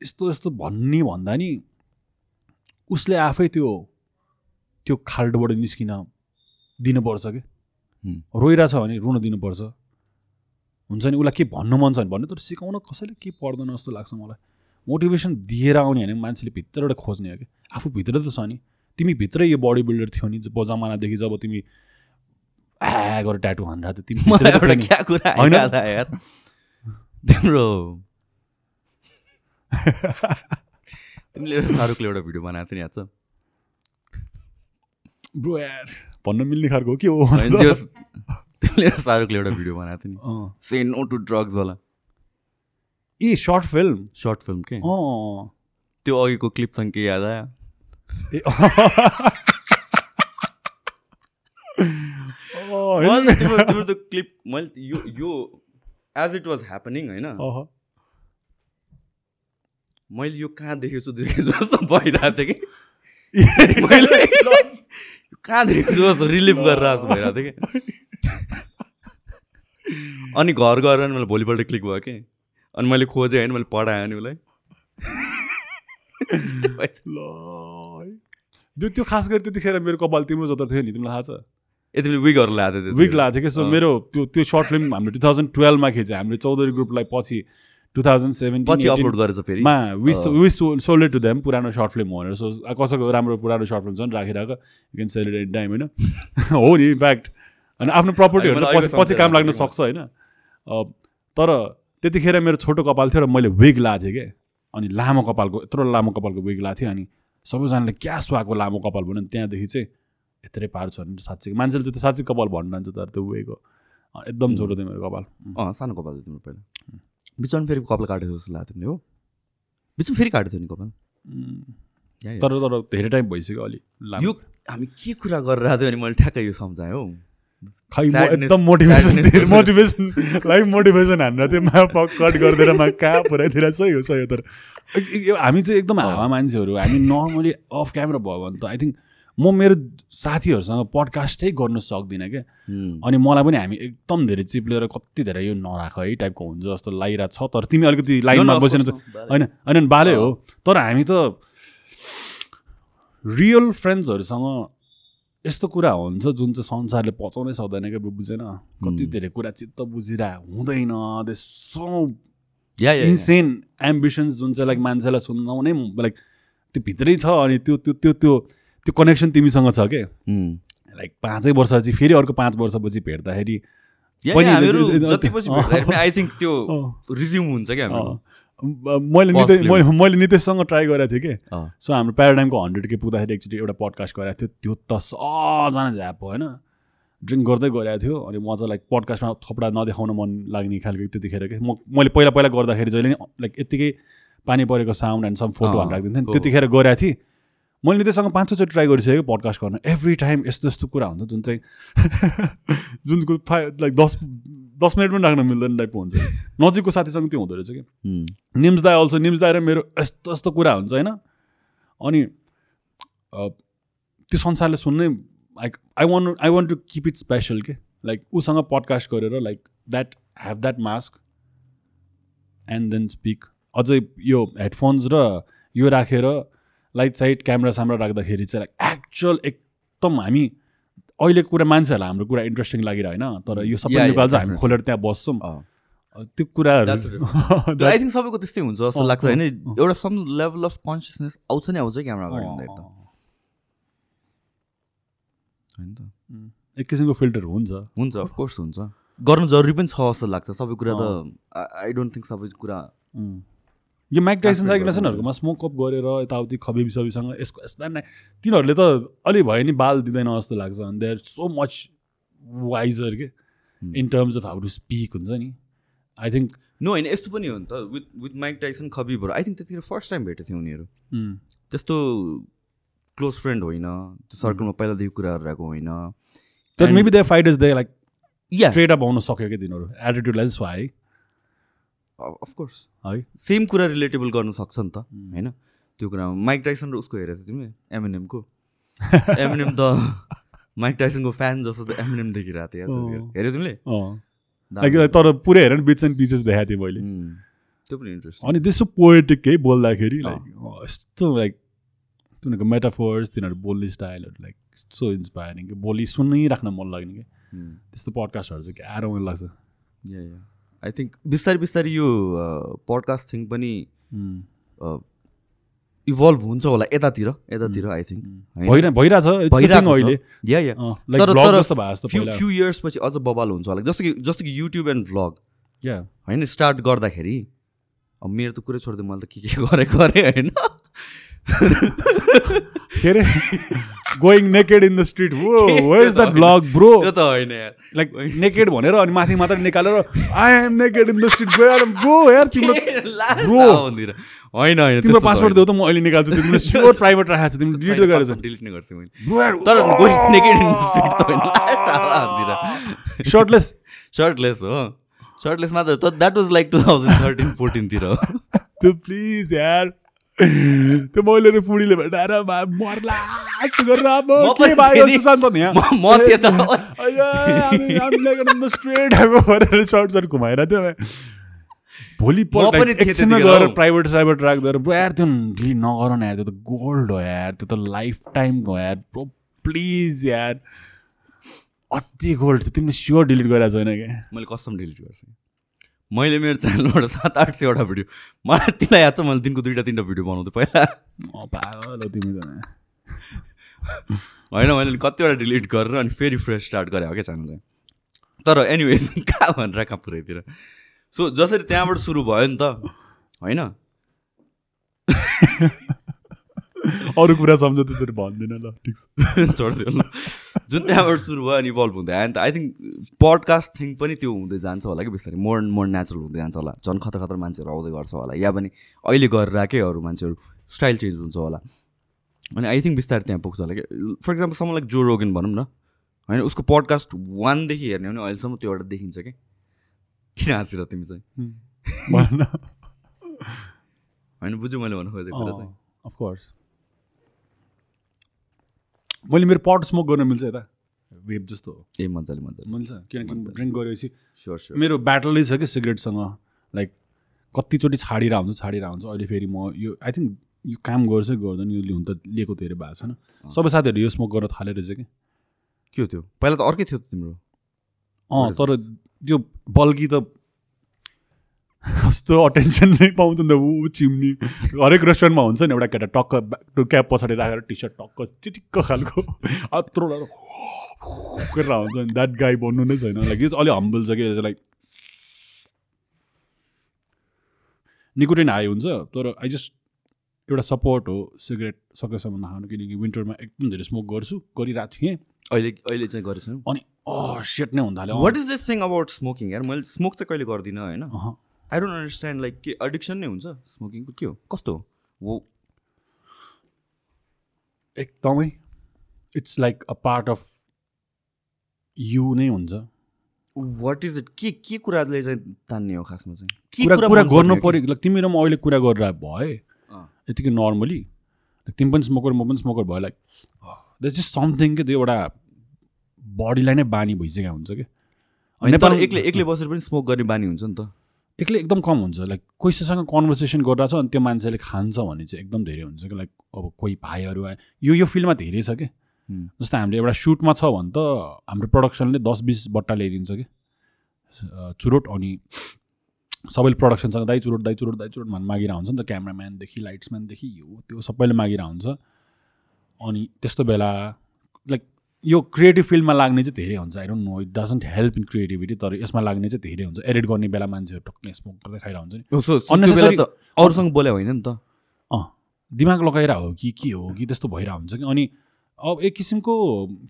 यस्तो यस्तो भन्ने भन्दा नि उसले आफै त्यो त्यो खाल्डोबाट निस्किन दिनुपर्छ कि। रोइरहेछ भने रुन दिनुपर्छ। हुन्छ नि उसलाई के भन्नु मन छ भने भन्नु तर सिकाउन कसैले के पर्दैन जस्तो लाग्छ मलाई। मोटिभेसन दिएर आउने होइन मान्छेले भित्रबाट खोज्ने हो कि। आफू भित्र त छ नि। तिमी भित्रै यो बडी बिल्डर थियो नि जब जमानादेखि जब तिमी आ गरेर ट्याटु भनेर तिमी यार। तिम्रो तिमीले शाहरुखले एउटा भिडियो बनाएको थियो नि याद छ? ब्रो यार भन्न मिल्ने खालको हो के हो? होइन त्यो तिमीले एउटा शाहरुखले एउटा भिडियो बनाएको थियो नि। से नो टु ड्रग्स वाला। ए सर्ट फिल्म सर्ट फिल्म के? त्यो अघिको क्लिपसँग के याद आयो? त्यो क्लिप मैले यो यो एज इट वाज ह्यापनिङ होइन। मैले यो कहाँ देखेछु देखेछु जस्तो भइरहेको थियो कि? मैले देखेछु जस्तो रिलिभ गरेर जस्तो भइरहेको थियो कि अनि घर गएर अनि मैले भोलिपल्ट क्लिक भयो कि? अनि मैले खोजेँ होइन मैले पढाएँ अनि उसलाई। त्यो त्यो खास गरी त्यतिखेर मेरो कपाल तिम्रो जता थियो नि तिमीलाई थाहा छ? ए तिमीले विगहरू ल्याएको थियो विक लागेको थियो कि? सो मेरो त्यो त्यो सर्ट फिल्म हामीले टु थाउजन्ड टुवेल्भमा खिच्यो हामीले चौधरी ग्रुपलाई पछि टु थाउजन्ड सेभेन्टिन मा विस विस सोल्ड टु देम पुरानो सर्ट फिल्म हो भनेर। सो कसैको राम्रो पुरानो सर्ट फिल्म छ नि राखिरहेको you can sell it time होइन? हो नि इन्फ्याक्ट अनि आफ्नो प्रपर्टीहरू पछि पछि काम लाग्न सक्छ होइन? तर त्यतिखेर मेरो छोटो कपाल थियो र मैले विग लाएको थिएँ कि? अनि लामो कपालको यत्रो लामो कपालको विग लाएको थिएँ अनि सबैजनाले क्या सुहाएको लामो कपाल भन्यो त्यहाँदेखि चाहिँ यत्रै पार छ भने साँच्चै। मान्छेले त्यो साँच्चै कपाल भन्नु जान्छ तर त्यो वेको एकदम छोटो थियो मेरो कपाल। सानो कपाल थियो तिम्रो पहिला। बिचमा फेरि कपाल काटेको जस्तो लाग्यो तिमीले हो बिचमा फेरि काटेको थियो नि कपाल। तर तर धेरै टाइम भइसक्यो अलि। यो हामी के कुरा गरेर आएको थियो भने मैले ठ्याक्कै यो सम्झाएँ हो खै एकदम मोटिभेसन मोटिभेसन लाइफ मोटिभेसन हानेर त्यो मा कट गरिदिएर मा कहाँ पुऱ्याइदिएर सही हो सही हो तर हामी चाहिँ एकदम हावा मान्छेहरू हामी नर्मली अफ क्यामेरा भयो भने त आई थिङ्क म मेरो साथीहरूसँग पडकास्टै गर्न सक्दिनँ क्या। अनि मलाई पनि हामी एकदम धेरै चिप्लेर कति धेरै यो नराख है टाइपको हुन्छ जस्तो लागिरहेको छ तर तिमी अलिकति लाइनमा चाहिँ होइन होइन बाले हो। तर हामी त रियल फ्रेन्ड्सहरूसँग यस्तो कुरा हुन्छ जुन चाहिँ संसारले पचाउनै सक्दैन क्या बुझेन कति धेरै कुरा चित्त बुझिरहेको हुँदैन दे सो। इन्सेन एम्बिसन्स जुन चाहिँ लाइक मान्छेलाई सुनाउनै लाइक त्यो भित्रै छ अनि त्यो त्यो त्यो त्यो त्यो कनेक्सन तिमीसँग छ उम्, लाइक पाँचै वर्षपछि फेरि अर्को पाँच वर्षपछि भेट्दाखेरि पनि पनि आई थिङ्क त्यो। रिज्युम हुन्छ क्या मैले. मैले मैले नितेशसँग ट्राई गरेको थिएँ कि? सो हाम्रो प्याराडाइमको हन्ड्रेड के पुग्दाखेरि एकचोटि एउटा पडकास्ट गरेको थियो त्यो त सजना झ्याप होइन? ड्रिङ्क गर्दै गइरहेको थियो अनि म चाहिँ लाइक पडकास्टमा थोपडा नदेखाउन मन लाग्ने खालको त्यतिखेर कि? म मैले पहिला पहिला गर्दाखेरि जहिले नि लाइक यत्तिकै पानी परेको साउन्ड एन्ड सम फोटो अँ, राखिदिन्थेँ। त्यतिखेर गइरहेको थिएँ। मैले नितेशसँग पाँच छचोटि ट्राई गरिसकेँ पडकास्ट गर्न। एभ्री टाइम यस्तो यस्तो कुरा हुन्छ जुन चाहिँ जुनको फाइ लाइक दस दस मिनट पनि राख्न मिल्दैन टाइपको हुन्छ। नजिकको साथीसँग त्यो हुँदो रहेछ कि। निम्स दाई अल्सो निम्स दाई र मेरो यस्तो यस्तो कुरा हुन्छ होइन? अनि त्यो संसारले सुन्नै like I want I want to keep it special के? लाइक उसँग पडकास्ट गरेर like that have that mask and then speak अझै यो हेडफोन्स र यो राखेर लाइट साइट क्यामेरा सामरा राख्दाखेरि चाहिँ लाइक एक्चुअल एकदम हामी अहिलेको कुरा मान्छेहरूलाई हाम्रो कुरा इन्ट्रेस्टिङ लागिरहेको होइन तर यो Yeah, सबै निकाल्छ हामी. खोलेर त्यहाँ बस्छौँ। त्यो कुराहरू आई थिङ्क सबैको त्यस्तै हुन्छ जस्तो लाग्छ होइन। एउटा सम लेभल अफ कन्सियसनेस आउँछ नि आउँछ क्यामेरा अगाडि एकदम होइन त। एक किसिमको फिल्टर हुन्छ। हुन्छ अफकोर्स हुन्छ। गर्नु जरुरी पनि छ जस्तो लाग्छ। सबै कुरा त आई डोन्ट थिङ्क सबै कुरा यो माइक टाइसन Aspect साइकिनेसनहरूकोमा स्मोक अप गरेर यताउति खबेबी सबैसँग यसको यस्ता नै तिनीहरूले त अलि भयो नि बाल दिँदैन जस्तो लाग्छ अनि they are so much wiser के in terms of how to speak हुन्छ नि। आई थिङ्क नो होइन यस्तो पनि हो नि त। विथ विथ माइक टाइसन खबीहरू आई थिङ्क त्यतिखेर फर्स्ट टाइम भेटेको थियो उनीहरू। त्यस्तो क्लोज फ्रेन्ड होइन त्यो सर्कलमा पहिलादेखि कुराहरू रहेको होइन। तर maybe they fight is they like yeah straight up आउन सक्यो कि तिनीहरू? एटिट्युडलाई चाहिँ स्वाए अफकोर्स है। सेम कुरा रिलेटेबल गर्न सक्छ नि त होइन? त्यो कुरामा माइक टाइसन र उसको हेरेको थियो तिमीले एमएनएमको एमएनएम त माइक टाइसनको फ्यान जस्तो त एमएनएम देखिरहेको त्यतिखेर। हेऱ्यौ तिमीले तर पुरै हेर बिट्स एन्ड पिसेस देखाएको थिएँ मैले। उम्, त्यो पनि इन्ट्रेस्ट अनि त्यसो पोएटिक है बोल्दाखेरि। लाइक अँ, यस्तो लाइक तिनीहरूको मेटाफोर्स तिनीहरू बोल्ने स्टाइलहरू लाइक यस्तो इन्सपायरिङ कि। बोली सुनिराख्न मन लाग्ने कि। त्यस्तो पडकास्टहरू चाहिँ क्या रमाइलो लाग्छ या या आई थिङ्क बिस्तारै बिस्तारै यो पडकास्ट थिङ पनि इभल्भ हुन्छ होला यतातिर यतातिर आई थिङ्क फ्यु इयर्स पछि अझ बबाल हुन्छ होला। जस्तो कि जस्तो कि युट्युब एन्ड भ्लग या होइन? स्टार्ट गर्दाखेरि अब मेरो त कुरै छोडिदियो मैले त के के गरेँ गरेँ होइन? Going naked in the street हो द्याट होइन। ब्लग ब्रो त्यो त होइन यार। लाइक नेकेड भनेर अनि माथि मात्र निकालेर I am naked in the street गएर ब्रो यार तिम्रो. भन्दिनँ। होइन होइन तिम्रो पासवर्ड देऊ त म अहिले निकाल्छु तिमीले स्योर प्राइभेट राखेको छ तिमीले डिलिट गरेर डिलिट नै गर्छु मैले। ब्रो तर गोइङ नेकेड इन स्ट्रिट त होइन सर्टलेस सर्टलेस हो। सर्टलेस मात्र त that was like two thousand thirteen फोर्टिनतिर त्यो प्लिज यार। त्यो मैले र फुडीले भेटाएर मर्ला स्ट्रेट गरेर सर्ट सर्ट घुमाएर त्यो एकछिनमा गएर। प्राइभेट साइभेट राख्दा यार त्यो नगर न यार त्यो त गोल्ड हो यार त्यो त लाइफ टाइम हो यार ब्रो प्लिज यार। अति गोल्ड छ तिमीले स्योर डिलिट गरेको छैन क्या? मैले कसम डिलिट गर्छु। मैले मेरो च्यानलबाट सात आठ सयवटा भिडियो। मलाई तिमीलाई याद छ मैले दिनको दुइटा तिनवटा भिडियो बनाउँथेँ पहिला। अँ, पागल हो तिमी त होइन मैले कतिवटा डिलिट गरेर अनि फेरि फ्रेस स्टार्ट गरेँ हो क्या च्यानल चाहिँ तर एनिवेज कहाँ भनेर कहाँ पुऱ्याइतिर सो जसरी त्यहाँबाट सुरु भयो नि त होइन? अरू कुरा सम्झ त तेरो भन्दिनँ ल ठिक छ। छोडिदियो ल जुन त्यहाँबाट सुरु भयो अनि इभल्भ हुँदै आयो नि त आई थिङ्क पडकास्ट थिङ पनि त्यो हुँदै जान्छ होला कि बिस्तारै। मोर मोर नेचुरल हुँदै जान्छ होला। झन् खतर खतर मान्छेहरू आउँदै गर्छ होला। या पनि अहिले गरेर आएकै अरू मान्छेहरू स्टाइल चेन्ज हुन्छ होला। अनि आई थिङ्क बिस्तारै त्यहाँ पुग्छ होला कि। फर इक्जाम्पल सम्म लाइक जो रोगन भनौँ न होइन उसको पडकास्ट वानदेखि हेर्ने हो भने अहिलेसम्म त्यो एउटा देखिन्छ कि? किन हाँसिर तिमी चाहिँ? होइन बुझ्यो मैले भन्नु खोजेको कुरा चाहिँ। अफकोर्स मैले मेरो पट स्मोक गर्न मिल्छ यता। वेब जस्तो ए मजाले मजाले। मिल्छ किनकि ड्रिङ्क गरेपछि स्योर स्योर मेरो ब्याटलै छ कि सिगरेटसँग लाइक कतिचोटि छाडिरहेको हुन्छ छाडिरहेको हुन्छ। अहिले फेरि म यो आई थिङ्क यो काम गर्छ गर्दैन यो हुन त लिएको धेरै भएको छैन सबै साथीहरू यो स्मोक गर्न थालेर रहेछ कि। के हो त्यो? पहिला त अर्कै थियो त तिम्रो। अँ तर त्यो बल्की त कस्तो अटेन्सन नै पाउँछ नि त ऊ चिम्नी। हरेक रेस्टुरेन्टमा हुन्छ नि एउटा केटा टक्क ब्याक क्याप पछाडि राखेर टी सर्ट टक्क चिटिक्क खालको। अत्रो गरेर हुन्छ नि। द्याट गाई बन्नु नै छैन। लाइक यो चाहिँ अलिक हम्बल छ कि लाइक निकोटिन हाई हुन्छ तर आई जस्ट एउटा सपोर्ट हो सिगरेट सकेसम्म नखानु। किनकि विन्टरमा एकदम धेरै स्मोक गर्छु गरिरहेको थिएँ। अहिले अहिले चाहिँ गरेछौ अनि सेट नै हुन थाल्यो। What is this thing about smoking यार मैले स्मोक चाहिँ कहिले गर्दिनँ होइन। आई डोन्ट अन्डरस्ट्यान्ड लाइक के एडिक्सन नै हुन्छ? स्मोकिङको के हो? कस्तो हो? एकदमै। It's like a part of you नै हुन्छ। वाट इज इट के के कुराले चाहिँ तान्ने हो खासमा चाहिँ? के कुरा कुरा गर्नु पऱ्यो। तिमी र म अहिले कुरा गरेर भए। यतिकै नर्मली तिमी पनि स्मोकर म पनि स्मोकर भयो लाइक द्याट जस्ट समथिङ के त्यो एउटा बडीलाई नै बानी भइसकेको हुन्छ कि? होइन तर एक्लै एक्लै बसेर पनि स्मोक गर्ने बानी हुन्छ नि त। एक्लै एकदम कम हुन्छ। लाइक कोहीसँग कन्भर्सेसन गरिरहेको छ अनि त्यो मान्छेले खान्छ भने चाहिँ एकदम धेरै हुन्छ कि लाइक अब कोही भाइहरू आए यो यो फिल्डमा धेरै छ कि। जस्तो हामीले एउटा सुटमा छ भने त हाम्रो प्रडक्सनले दस बिस बट्टा ल्याइदिन्छ कि चुरोट अनि सबैले प्रडक्सनसँग दाइ चुरोट दाइ चुरोट दाइ चुरोट भनेर मागिरहेको हुन्छ नि त क्यामराम्यानदेखि लाइट्सम्यानदेखि यो त्यो सबैले मागिरहेको हुन्छ। अनि त्यस्तो बेला यो क्रिएटिभ फिल्डमा लाग्ने चाहिँ धेरै हुन्छ। I don't know it doesn't help in creativity तर यसमा लाग्ने चाहिँ धेरै हुन्छ। एडिट गर्ने बेला मान्छेहरू टक्कै स्मोक गर्दै खाइरहेको हुन्छ नि बेला त अरूसँग बोल्या होइन नि त। अँ दिमाग लगाएर हो कि के हो कि त्यस्तो भइरहेको हुन्छ कि। अनि अब एक किसिमको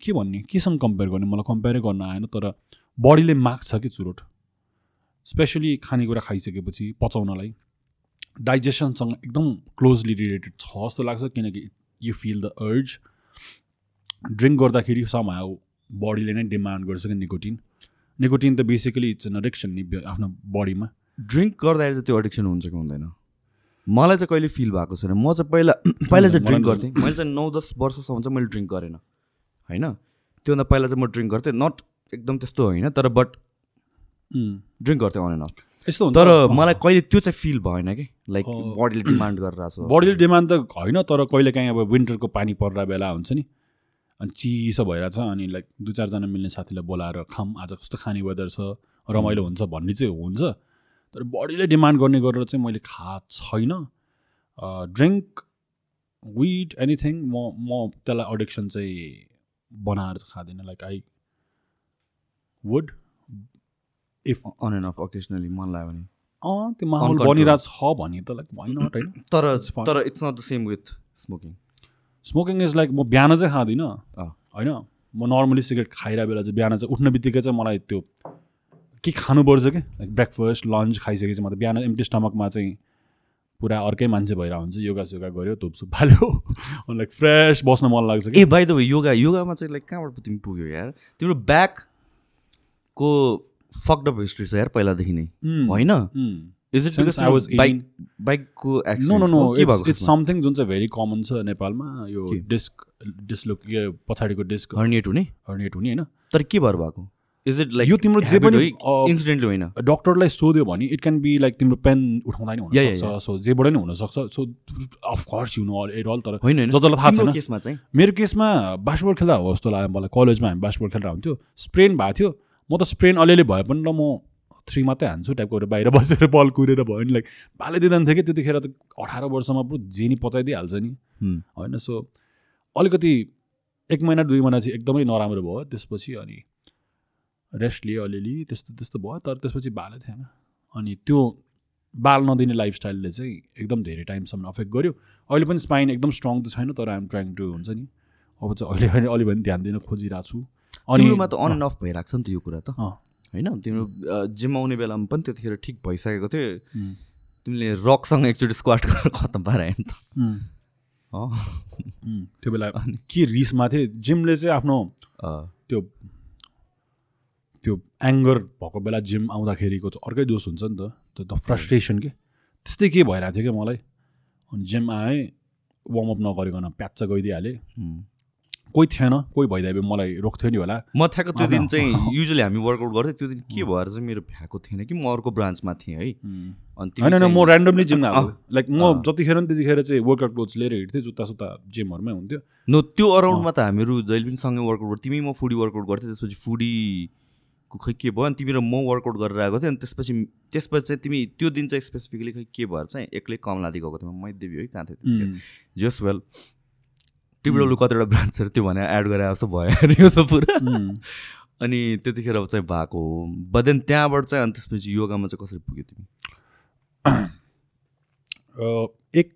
के भन्ने केसँग कम्पेयर गर्ने? मलाई कम्पेयरै गर्न आएन तर बडीले माग्छ कि चुरोट? स्पेसली खानेकुरा खाइसकेपछि पचाउनलाई। डाइजेसनसँग एकदम क्लोजली रिलेटेड छ जस्तो लाग्छ किनकि you feel the urge drink गर्दाखेरि समाउ बडीले नै डिमान्ड गर्छ कि निकोटिन निकोटिन त बेसिकली इट्स एन एडिक्सन नि आफ्नो बडीमा ड्रिङ्क गर्दाखेरि चाहिँ त्यो एडिक्सन हुन्छ कि हुँदैन? मलाई चाहिँ कहिले फिल भएको छैन। म चाहिँ पहिला पहिला चाहिँ ड्रिङ्क गर्थेँ। मैले चाहिँ नौ दस वर्षसम्म चाहिँ मैले ड्रिङ्क गरेन। होइन? त्योभन्दा पहिला चाहिँ म ड्रिङ्क गर्थेँ। नट एकदम त्यस्तो होइन तर बट ड्रिङ्क गर्थेँ अन एन्ड अफ यस्तो हुन्छ। तर मलाई कहिले त्यो चाहिँ फिल भएन कि? लाइक। बडीले डिमान्ड गरिरहेको छ बडीले डिमान्ड त होइन तर कहिले काहीँ अब विन्टरको पानी पर्दा बेला हुन्छ नि। अनि चिसो भइरहेछ अनि लाइक दुई चारजना मिल्ने साथीलाई बोलाएर खाम आज कस्तो खाने वेदर छ रमाइलो हुन्छ भन्ने चाहिँ हुन्छ। तर बडीले डिमान्ड गर्ने गरेर चाहिँ मैले खा छैन। ड्रिङ्क विड एनिथिङ म म त्यसलाई एडिक्सन चाहिँ बनाएर चाहिँ खाँदिनँ। Like I would if on and off occasionally मन लाग्यो भने। अँ त्यो माहौल. बनिरहेको छ भने त लाइक वाइ नट होइन? तर. तर it's not the same with smoking smoking is like म बिहान चाहिँ खाँदिनँ। होइन? म नर्मली सिगरेट खाइरहेको बेला चाहिँ बिहान चाहिँ उठ्ने बित्तिकै चाहिँ मलाई त्यो के खानुपर्छ कि? लाइक ब्रेकफास्ट लन्च खाइसकेपछि म त बिहान एम्टी स्टमकमा चाहिँ पुरा अर्कै मान्छे भइरहेको हुन्छ। योगा सोगा गऱ्यो धुपसुप फाल्यो अनि लाइक फ्रेस बस्न मन लाग्छ ए बाई द वे योगा योगामा चाहिँ लाइक कहाँबाट तिमी पुग्यो यार? तिम्रो ब्याकको फक्ड अप हिस्ट्री छ यार पहिलादेखि नै. होइन. Is it Since I was bike 18 बाइकको no no no it's something जुन चाहिँ भेरी कमन छ नेपालमा यो? डिस्क डिस्लोक यो पछाडिको डिस्क हर्निएट हुने हर्नेट हुने होइन तर के भएर भएको इज इट लाइक यो तिम्रो जे पनि, इन्सिडेन्टली होइन डक्टरलाई सोध्यो भने इट क्यान बी लाइक तिम्रो पेन उठाउँदा नि हुनसक्छ सो जेबाट नि हुनसक्छ so of course you know at all तर होइन जसलाई थाहा छैन केसमा चाहिँ मेरो केसमा बास्केटबल खेल्दा हो जस्तो लाग्यो मलाई कलेजमा हामी बास्केटबल खेल्दा हुन्थ्यो स्प्रेन भएको थियो म त स्प्रेन अलिअलि भए पनि ल म थ्री मात्रै हान्छु टाइपको एउटा बाहिर बसेर बल कुरेर भयो नि लाइक भाले दिँदैन थियो कि त्यतिखेर त अठार वर्षमा पुरो जेनी पचाइदिइहाल्छ नि। होइन सो अलिकति एक महिना दुई महिना चाहिँ एकदमै नराम्रो भयो त्यसपछि अनि रेस्ट लियो अलिअलि त्यस्तो त्यस्तो भयो तर त्यसपछि बालै थिएन। अनि त्यो बाल नदिने लाइफस्टाइलले चाहिँ एकदम धेरै टाइमसम्म अफेक्ट गर्यो। अहिले पनि स्पाइन एकदम स्ट्रङ त छैन तर आइएम ट्राइङ टु हुन्छ नि। अब चाहिँ अहिले अहिले अलि पनि ध्यान दिन खोजिरहेको छु। अनि अन एन्ड अफ भइरहेको छ नि त यो कुरा त। होइन? तिम्रो जिम आउने बेलामा पनि त्यतिखेर ठिक भइसकेको थियो। तिमीले रकसँग एकचोटि स्क्वाट गरेर खत्तम पारायो नि त। त्यो बेला के रिसमा थिएँ? जिमले चाहिँ आफ्नो त्यो त्यो एङ्गर भएको बेला जिम आउँदाखेरिको चाहिँ अर्कै दोष हुन्छ नि त। त्यो त फ्रस्ट्रेसन के? त्यस्तै के भइरहेको थियो क्या मलाई? अनि जिम आएँ वार्मअप नगरिकन प्याच्च गइदिइहालेँ। कोही थिएन कोही भइदिए मलाई रोक्थ्यो नि होला। म ठ्याक्क त्यो दिन चाहिँ युजली हामी वर्कआउट गर्थ्यो त्यो दिन के भएर चाहिँ मेरो भ्याएको थिएन कि म अर्को ब्रान्चमा थिएँ है। अनि होइन म ऱ्यान्डमली जिम लाइक म जतिखेर नि त्यतिखेर चाहिँ वर्कआउट क्लोथ्स लिएर हिँड्थेँ जुत्ता सुत्ता जिमहरूमै हुन्थ्यो। नो त्यो अराउन्डमा त हामीहरू जहिले पनि सँगै वर्कआउट गर्थ्यो तिमी म फुडी वर्कआउट गर्थ्यो त्यसपछि फुडीको खै के भयो? अनि तिमी र म वर्कआउट गरेर आएको थियो अनि त्यसपछि त्यसपछि चाहिँ तिमी त्यो दिन चाहिँ स्पेसिफिकली खै के भएर चाहिँ एक्लै कमलादी गएको थियो मैदेवी है कहाँ थियो जस वेल टिबिडब्लु कतिवटा ब्रान्चहरू त्यो भनेर एड गरेर जस्तो भयो अरे यो त पुरा अनि त्यतिखेर चाहिँ भएको। हो बदेन त्यहाँबाट चाहिँ अनि त्यसपछि योगामा चाहिँ कसरी पुग्यो तिमी? एक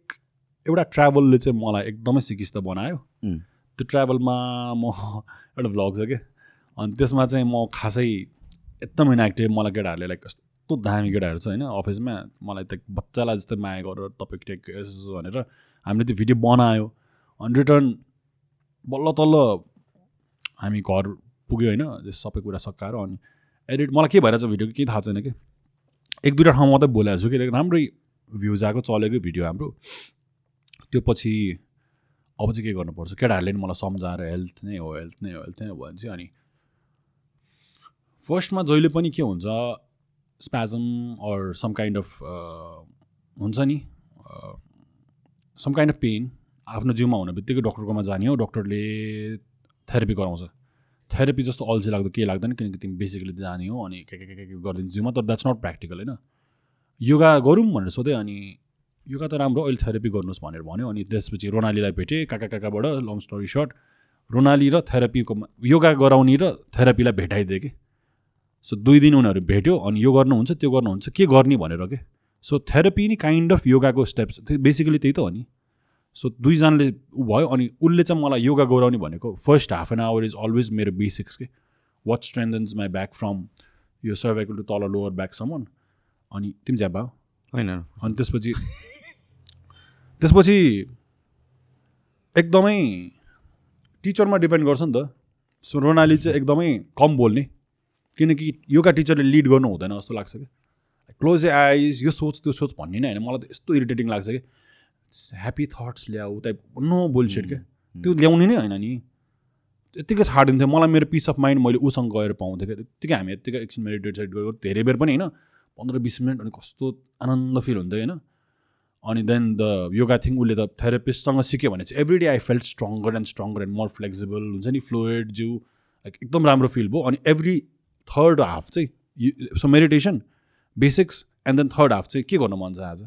एउटा ट्राभलले चाहिँ मलाई एकदमै सिकिस्त बनायो। त्यो ट्राभलमा म एउटा भ्लग छ क्या अनि त्यसमा चाहिँ म खासै एकदम इनएक्टिभ मलाई केटाहरूले लाइक कस्तो दामी केटाहरू छ होइन अफिसमा मलाई त बच्चालाई जस्तै माया गरेर तपाईँ टेक भनेर हामीले त्यो भिडियो बनायो। अनि रिटर्न बल्ल तल्ल हामी घर पुग्यो होइन सबै कुरा सकाएर अनि एडिट मलाई के भइरहेछ भिडियो केही थाहा छैन कि? एक दुईवटा ठाउँमा मात्रै बोलाएको छु कि लाइक राम्रै भ्युज आएको चलेको भिडियो हाम्रो। त्यो पछि अब चाहिँ के गर्नुपर्छ केटाहरूले नि मलाई सम्झाएर हेल्थ नै हो हेल्थ नै हो हेल्थ नै हो भने चाहिँ अनि फर्स्टमा जहिले पनि के हुन्छ spasm or some kind of हुन्छ नि सम काइन्ड अफ पेन आफ्नो जिउमा हुने बित्तिकै डक्टरकोमा जाने हो डक्टरले थेरापी गराउँछ। थेरापी जस्तो अल्छी लाग्दो केही लाग्दैन किनकि तिमी बेसिकली जाने हो अनि के के के के गरिदिन्छ जिउमा तर द्याट्स नट प्र्याक्टिकल होइन? योगा गरौँ भनेर सोधेँ अनि योगा त राम्रो अहिले थेरापी गर्नुहोस् भनेर भन्यो अनि त्यसपछि रोनालीलाई भेटेँ काका काकाबाट लङ स्टोरी सर्ट रोनाली र थेरापीको योगा गराउने र थेरापीलाई भेटाइदिएँ कि। सो दुई दिन उनीहरू भेट्यो अनि यो गर्नुहुन्छ त्यो गर्नुहुन्छ के गर्ने भनेर के? सो थेरापी नि काइन्ड अफ योगाको स्टेप्स बेसिकली त्यही त हो नि। सो दुईजनाले ऊ भयो अनि उसले चाहिँ मलाई योगा गराउने भनेको first half an hour is always मेरो बेसिक्स के? What strengthens my back from यो सर्भाइकल टु तल लोवर ब्याकसम्म अनि तिमी ज्याब भयो। होइन। अनि त्यसपछि त्यसपछि एकदमै टिचरमा डिपेन्ड गर्छ नि त। सो रोनाली चाहिँ एकदमै कम बोल्ने। किनकि योगा टिचरले लिड गर्नु हुँदैन जस्तो लाग्छ कि? क्लोज ए आइज यो सोच त्यो सोच भन्ने नै होइन। मलाई त यस्तो इरिटेटिङ लाग्छ कि? ह्याप्पी थट्स ल्याऊ टाइप नो बोलसेट क्या त्यो ल्याउने नै होइन नि। यत्तिकै छाडिदिन्थ्यो मलाई मेरो पिस अफ माइन्ड मैले उसँग गएर पाउँथेँ क्या त्यत्तिकै हामी यत्तिकै एकछिन मेडिटेट सेट गरेर धेरै बेर पनि होइन पन्ध्र बिस मिनट अनि कस्तो आनन्द फिल हुन्थ्यो होइन। अनि देन द योगा थिङ उसले त थेरापिस्टसँग सिक्यो भने चाहिँ every day I felt stronger and stronger and more flexible हुन्छ नि फ्लुइड जिउ लाइक एकदम राम्रो फिल भयो। अनि एभ्री थर्ड हाफ चाहिँ so meditation basics and then third half चाहिँ के गर्नु मन छ आज?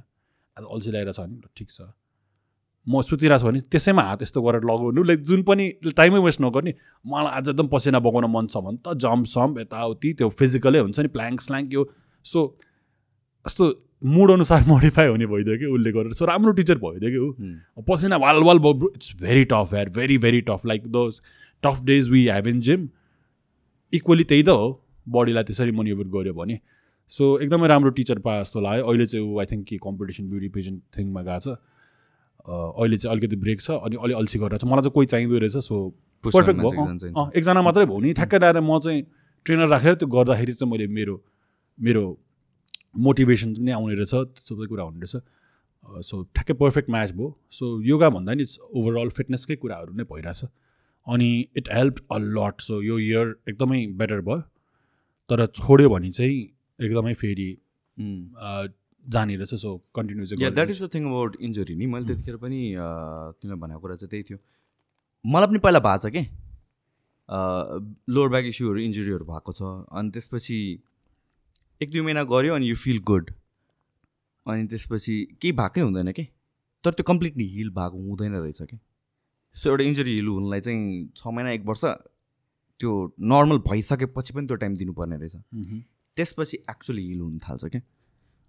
आज अल्छी ल्याएर छ भने ल ठिक छ। म सुतिरहेको छु भने त्यसैमा हात यस्तो गरेर लगाउनु लाइक जुन पनि टाइमै वेस्ट नगर्ने। मलाई आज एकदम पसिना बगाउन मन छ भने त। जम्प सम्प यताउति त्यो फिजिकलै हुन्छ नि। प्ल्याङ्क स्ल्याङ्क यो। सो यस्तो मुड अनुसार मोडिफाई हुने भइदियो कि उसले गरेर। सो राम्रो टिचर भइदियो कि ऊ। पसिना वाल वाल भयो it's very tough here very very tough like those tough days we have in gym equally त्यही त हो। बडीलाई त्यसरी मोनिभेट गऱ्यो भने। सो एकदमै राम्रो टिचर पाए जस्तो लाग्यो। अहिले चाहिँ ऊ आई थिङ्क कि कम्पिटिसन ब्युटी पेजेन्ट थिङमा गएको छ। अहिले चाहिँ अलिकति ब्रेक छ अनि अलि अल्छी गरेर छ। मलाई चाहिँ कोही चाहिँदो रहेछ सो पर्फेक्ट भयो एकजना मात्रै भयो नि। ठ्याक्कै ल्याएर म चाहिँ ट्रेनर राखेर त्यो गर्दाखेरि चाहिँ मैले मेरो मेरो मोटिभेसन पनि आउने रहेछ। त्यो सबै कुरा हुने रहेछ। सो ठ्याक्कै पर्फेक्ट म्याच भयो। सो योगा भन्दा नि ओभरअल फिटनेसकै कुराहरू नै भइरहेछ। अनि it help a lot so यो इयर एकदमै बेटर भयो। तर छोड्यो भने चाहिँ एकदमै फेरि जाने रहेछ सो कन्टिन्यू चाहिँ that is the thing about injury नि मैले त्यतिखेर पनि तिमीलाई भनेको कुरा चाहिँ त्यही थियो। मलाई पनि पहिला भएको छ कि? लोवर ब्याक इस्युहरू इन्जुरीहरू भएको छ। अनि त्यसपछि एक दुई महिना गऱ्यो अनि यु फिल गुड अनि त्यसपछि केही भएकै हुँदैन कि? तर त्यो कम्प्लिटली हिल भएको हुँदैन रहेछ कि? सो एउटा इन्जुरी हिल हुनलाई चाहिँ छ महिना एक वर्ष त्यो नर्मल भइसकेपछि पनि त्यो टाइम दिनुपर्ने रहेछ। त्यसपछि एक्चुली हिल हुन थाल्छ क्या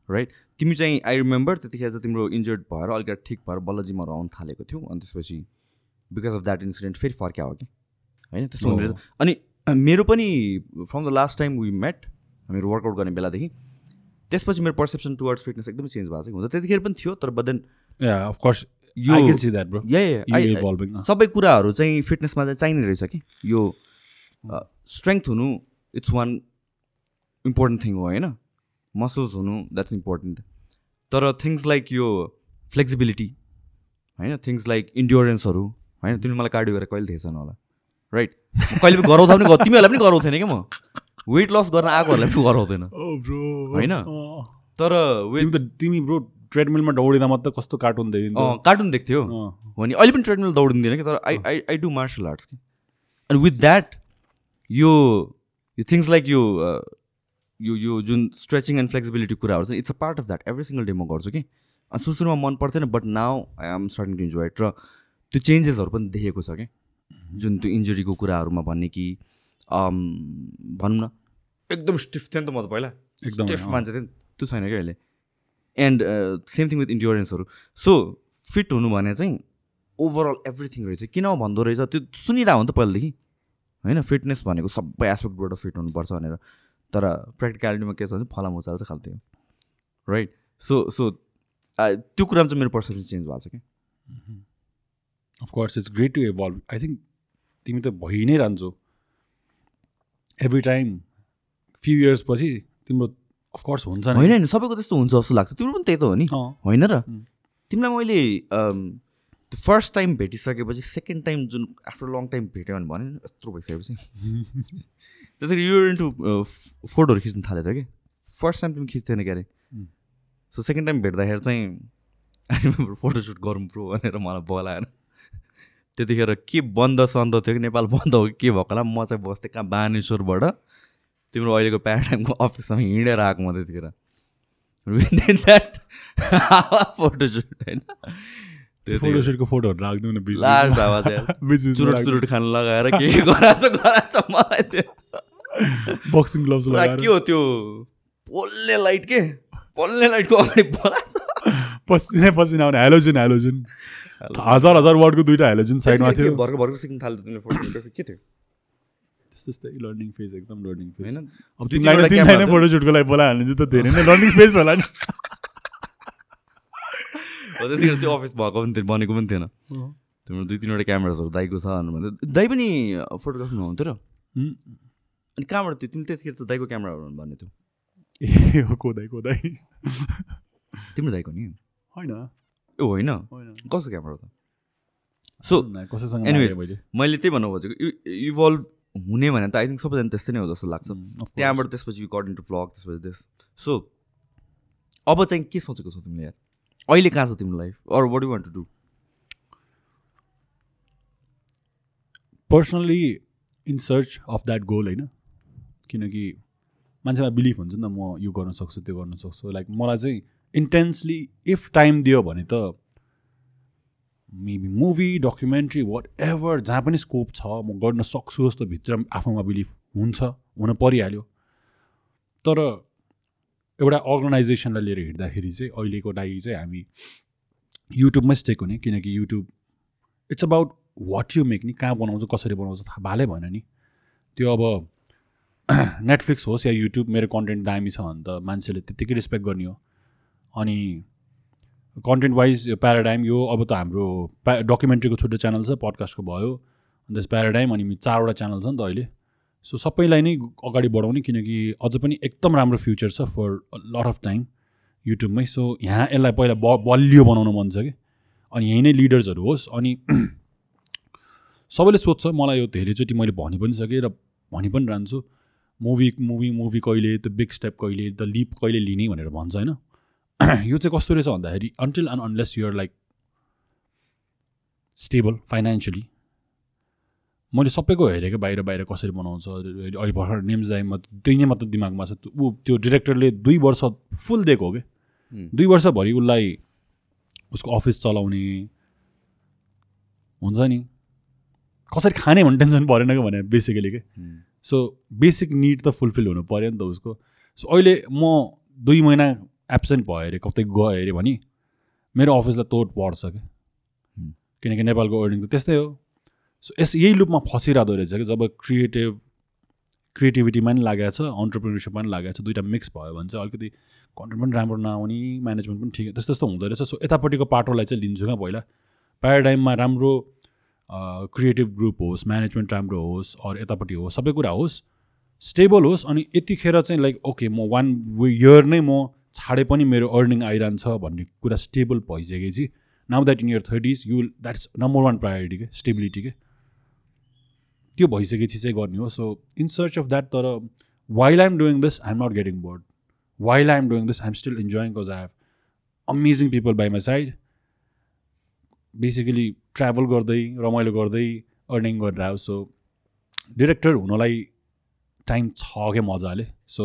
राइट तिमी चाहिँ आई रिमेम्बर त्यतिखेर चाहिँ तिम्रो इन्जर्ड भएर अलिकति ठिक भएर बल्ल जिमहरू आउनु थालेको थियौ अनि त्यसपछि बिकज अफ द्याट इन्सिडेन्ट फेरि फर्क्या हो कि होइन? त्यस्तो हुँदो रहेछ। अनि अ, मेरो पनि from the last time we met हामीहरू वर्कआउट गर्ने बेलादेखि त्यसपछि मेरो पर्सेप्सन टुवर्ड्स फिटनेस एकदमै चेन्ज भएको छ हुन त त्यतिखेर पनि थियो तर बट देन या अफकोर्स। सबै कुराहरू चाहिँ फिटनेसमा चाहिँ चाहिने रहेछ कि। यो स्ट्रेङ्थ हुनु इट्स वान इम्पोर्टेन्ट थिङ हो होइन? मसल्स हुनु द्याट्स इम्पोर्टेन्ट तर थिङ्स लाइक यो फ्लेक्सिबिलिटी होइन? थिङ्स लाइक इन्ड्योरेन्सहरू होइन? तिमीले मलाई कार्डियो गरेर कहिले थिएछन् होला? राइट कहिले पनि गराउँदा पनि तिमीहरूलाई पनि गराउँथेन क्या म? वेट लस गर्न आएकोहरूलाई पनि गराउँदैन। ब्रो होइन? तर वेट तिमी ब्रो ट्रेडमिलमा दौडिँदा मात्रै कस्तो कार्टुन देखिन्थ्यो? कार्टुन देख्थ्यो। हो नि? अहिले पनि ट्रेडमिल दौडिँदैन कि? तर I I I do martial arts कि? अनि विथ द्याट यो यो थिङ्स लाइक यो यो यो जुन स्ट्रेचिङ एन्ड फ्लेक्सिबिलिटी कुराहरू छ it's a part of that every single day म गर्छु कि। अनि सुरु सुरुमा मन पर्थेन but now I am starting to enjoy it र त्यो चेन्जेसहरू पनि देखेको छ कि। जुन त्यो इन्जुरीको कुराहरूमा भन्ने कि भनौँ न एकदम स्टिफ थियो नि त म त पहिला। एकदमै, स्टिफ। मान्छे थियो। नि, त्यो छैन क्या अहिले। एन्ड सेम थिङ विथ इन्ड्योरेन्सहरू सो फिट हुनु भने चाहिँ ओभरअल एभ्रिथिङ रहेछ। किन भन्दो रहेछ त्यो सुनिरहेको हो नि त पहिलादेखि। होइन फिटनेस भनेको सबै एस्पेक्टबाट फिट हुनुपर्छ भनेर। तर प्र्याक्टिकलिटीमा के छ भने फला मुचाल्छ खाल्थ्यो राइट सो सो त्यो कुरामा चाहिँ मेरो पर्सेप्सन चेन्ज भएको छ कि? Of course it's great to evolve I think तिमी त भइ नै रहन्छौ। एभ्री टाइम फ्यु इयर्स पछि तिम्रो अफकोर्स हुन्छ होइन होइन सबैको त्यस्तो हुन्छ जस्तो लाग्छ। तिम्रो पनि त्यही त हो नि। होइन र? उम्. तिमीलाई मैले त्यो फर्स्ट टाइम भेटिसकेपछि सेकेन्ड टाइम जुन आफ्टर लङ टाइम भेट्यो भने भने यत्रो भइसकेपछि। त्यसरी यो इन्टु फोटोहरू खिच्नु थाल्यो त कि। फर्स्ट टाइम तिमी खिच्थेन क्यारे. सो सेकेन्ड टाइम भेट्दाखेरि चाहिँ फोटोसुट गरौँ प्रो भनेर मलाई बोलाएन। त्यतिखेर के बन्द सन्द थियो कि नेपाल बन्द हो कि के भएको होला म चाहिँ बस्थेँ कहाँ बानेश्वरबाट। तिम्रो अहिलेको प्याराडाइमको अफिससम्म हिँडेर आएको म त्यतिखेर। विदिन द्याट फोटोसुट होइन? फोटोसुटको फोटोहरू राखिदिउँ न लास्ट चुरुट सुरुट खान लगाएर के के गराएको छ गराएको छ मलाई त्यो। बक्सिङ ग्लोभ्स लगाएर। के हो त्यो? पोल्ने लाइट के? पोल्ने लाइटको अगाडि बोलाएको पसिना पसिना आउने। हेलोजिन हेलोजिन हजार हजार वाटको दुइटा हेलोजिन साइडमा थियो। भर्खर भर्खर सिक्नु थाल्यो तिमीले फोटोग्राफी के थियो? त्यस्तै त्यस्तै लर्निङ फेज एकदम लर्निङ फेज होइन। अब तिमीलाई तिमीलाई नै फोटोसुटको लागि बोलायो भने चाहिँ त धेरै नै लर्निङ फेज होला नि। त्यतिखेर त्यो अफिस भएको पनि थियो बनेको पनि थिएन। तिम्रो दुई तिनवटा क्यामेराजहरू दाइको छ भनेर भन्दै दाइ पनि फोटोग्राफीमा हुन्थ्यो र। अनि कहाँबाट थियो तिमीले त्यतिखेर त दाइको क्यामेराहरू भन्ने थियो ए हो कोदाइ कोदाइ तिम्रो दाइको नि? होइन। ए होइन? कस्तो क्यामेरा हो त? सो कसैसँग मैले। त्यही भन्नु खोजेको इभल्भ हुने भने त आई थिङ्क सबैजना त्यस्तै नै हो जस्तो लाग्छ. त्यहाँबाट त्यसपछि अकर्डिङ टु भ्लग त्यसपछि त्यस। सो अब चाहिँ के सोचेको छौ तिमीले यार? अहिले कहाँ छ तिम्रो life or what you want to do personally in search of that goal होइन? किनकि मान्छेमा बिलिभ हुन्छ नि त म यो गर्न सक्छु त्यो गर्न सक्छु। लाइक मलाई चाहिँ इन्टेन्सली इफ टाइम दियो भने त maybe movie documentary whatever जहाँ पनि स्कोप छ म गर्न सक्छु जस्तो भित्र आफूमा बिलिभ हुन्छ हुन परिहाल्यो। तर एउटा अर्गनाइजेसनलाई लिएर हिँड्दाखेरि चाहिँ अहिलेको लागि चाहिँ हामी युट्युबमै स्टेक हुने किनकि YouTube it's about what you make नि कहाँ बनाउँछ कसरी बनाउँछ थाहा भालै भएन नि। त्यो अब नेटफ्लिक्स होस् या युट्युब मेरो कन्टेन्ट दामी छ भने त मान्छेले त्यत्तिकै रेस्पेक्ट गर्ने हो। अनि कन्टेन्ट वाइज यो प्याराडाइम यो अब त हाम्रो प्या डकुमेन्ट्रीको छुट्टै च्यानल छ पडकास्टको भयो। अन्त प्याराडाइम अनि चारवटा च्यानल छ नि त अहिले। सो सबैलाई नै अगाडि बढाउने किनकि अझ पनि एकदम राम्रो फ्युचर छ फर लट अफ टाइम युट्युबमै सो यहाँ यसलाई पहिला ब बलियो बनाउन मन छ कि। अनि यहीँ नै लिडर्सहरू होस्। अनि सबैले सोध्छ मलाई यो धेरैचोटि मैले भनि पनि सकेँ र भनि पनि रहन्छु। मुभी मुभी मुभी कहिले त्यो बिग स्टेप कहिले द लिप कहिले लिने भनेर भन्छ होइन? यो चाहिँ कस्तो रहेछ भन्दाखेरि until and unless you're like stable financially मैले सबैको हेरेको बाहिर बाहिर कसरी बनाउँछ अहिले भर्खर नेम्स दाइमा त्यही नै मात्र दिमागमा छ। ऊ त्यो डिरेक्टरले दुई वर्ष फुल दिएको हो कि। दुई वर्षभरि उसलाई उसको अफिस चलाउने हुन्छ नि? कसरी खाने भन्ने टेन्सन परेन कि भने बेसिकली के? सो बेसिक निड त फुलफिल हुनु पऱ्यो नि त उसको। सो अहिले म दुई महिना एब्सेन्ट भयो अरे कतै गयो अरे भने मेरो अफिसलाई तोड पर्छ कि किनकि नेपालको अर्निङ त त्यस्तै हो। सो यस यही लुपमा फसिरहँदो रहेछ कि जब क्रिएटिभ क्रिएटिभिटीमा पनि लागेको छ अन्टरप्रिनरसिपमा पनि लागेको छ दुइटा मिक्स भयो भने चाहिँ अलिकति कन्टेन्ट पनि राम्रो नआउने म्यानेजमेन्ट पनि ठिक त्यस्तो त्यस्तो हुँदो रहेछ। सो यतापट्टिको पाटोलाई चाहिँ लिन्छु क्या पहिला। प्याराडाइममा राम्रो क्रिएटिभ ग्रुप होस् म्यानेजमेन्ट राम्रो होस् अरू यतापट्टि होस् सबै कुरा होस् स्टेबल होस् अनि यतिखेर चाहिँ लाइक ओके म वान इयर नै म छाडे पनि मेरो अर्निङ आइरहन्छ भन्ने कुरा स्टेबल भइसकेपछि now that in your thirties you that's number one priority के स्टेबिलिटी के। त्यो भइसकेपछि चाहिँ गर्ने हो। So in search of that तर while I'm doing this I'm not getting bored while I'm doing this I'm still enjoying cause I have amazing people by my side basically travel गर्दै रमाइलो गर्दै अर्निङ गरेर आयो। So director हुनलाई time छ क्या मजाले। सो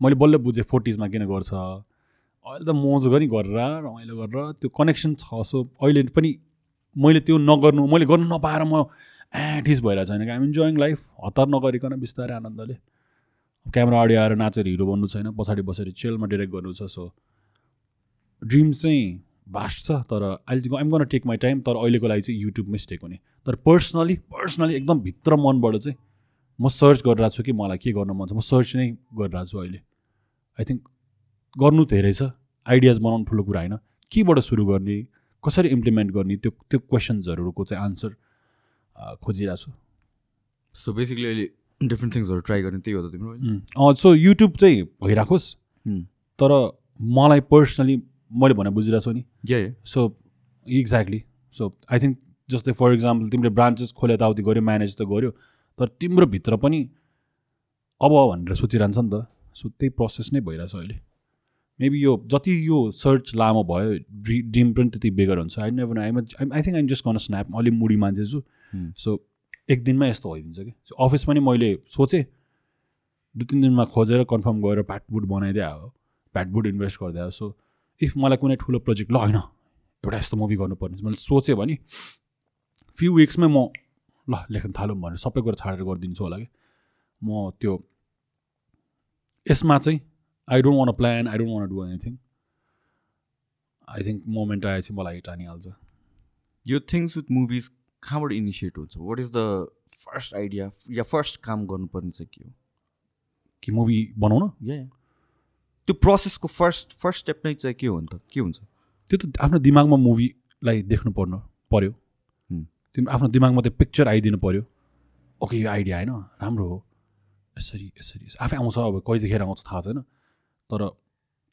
मैले बल्ल बुझेँ फोर्टिजमा किन गर्छ। अहिले त मोज पनि गरेर रमाइलो गरेर त्यो कनेक्सन छ। सो अहिले पनि मैले त्यो नगर्नु मैले गर्नु नपाएर म एटिस भइरहेको छैन कि आइम इन्जोइङ लाइफ हतार नगरिकन बिस्तारै आनन्दले। क्यामेरा अगाडि आएर नाचेर हिरो बन्नु छैन पछाडि बसेर चेलमा डिरेक्ट गर्नु छ। सो ड्रिम चाहिँ भास्ट छ तर अहिले I'm gonna take my time तर अहिलेको लागि चाहिँ युट्युबमै स्टेक हुने। तर पर्सनली पर्सनली एकदम भित्र मनबाट चाहिँ म सर्च गरिरहेको छु कि मलाई के गर्न मन छ। म सर्च नै गरिरहेको छु अहिले। आई थिङ्क गर्नु धेरै छ। आइडियाज बनाउनु ठुलो कुरा होइन। केबाट सुरु गर्ने? कसरी इम्प्लिमेन्ट गर्ने? त्यो त्यो क्वेसन्सहरूको चाहिँ आन्सर खोजिरहेको छु। सो बेसिकली अहिले डिफ्रेन्ट थिङ्सहरू ट्राई गर्ने त्यही हो त तिम्रो सो युट्युब चाहिँ भइराखोस्. तर मलाई पर्सनली मैले भने बुझिरहेको छु नि। So exactly so I think जस्तै फर इक्जाम्पल तिमीले ब्रान्चेस खोले यताउति गऱ्यो म्यानेज त गऱ्यो तर तिम्रो भित्र पनि अब भनेर सोचिरहन्छ नि त। सो त्यही प्रोसेस नै भइरहेछ अहिले। मेबी यो जति यो सर्च लामो भयो ड्रि ड्रिम पनि त्यति बेगर हुन्छ। I never I'm I think I'm just गर्न स्न्याप अलिक मुडी मान्छे छु। Hmm. सो एक दिनमै यस्तो भइदिन्छ कि। सो अफिस पनि मैले सोचेँ दुई तिन दिनमा खोजेर कन्फर्म गरेर प्याटबुट बनाइदिए हो प्याटबुट इन्भेस्ट गरिदिए सो इफ मलाई कुनै ठुलो प्रोजेक्ट ल होइन। एउटा यस्तो मुभी गर्नुपर्ने। मैले सोचेँ भने फ्यु विक्समै म ल लेख्न थालौँ भनेर सबै कुरा छाडेर गरिदिन्छु होला कि। म त्यो यसमा चाहिँ I don't want plan I don't want do anything I think moment आएपछि मलाई हिट हानिहाल्छ। यो थिङ्स विथ मुभिज कहाँबाट इनिसिएट हुन्छ? What is the first idea yeah first काम गर्नुपर्ने चाहिँ के हो? कि मुभी बनाउन? या त्यो प्रोसेसको फर्स्ट फर्स्ट स्टेप नै चाहिँ के हो त? के हुन्छ? त्यो त आफ्नो दिमागमा मुभीलाई देख्नु पर्नु पऱ्यो। तिम्रो आफ्नो दिमागमा त्यो पिक्चर आइदिनु पऱ्यो ओके यो आइडिया होइन राम्रो हो। यसरी यसरी। आफै आउँछ अब कहिलेखेर आउँछ थाहा छैन। तर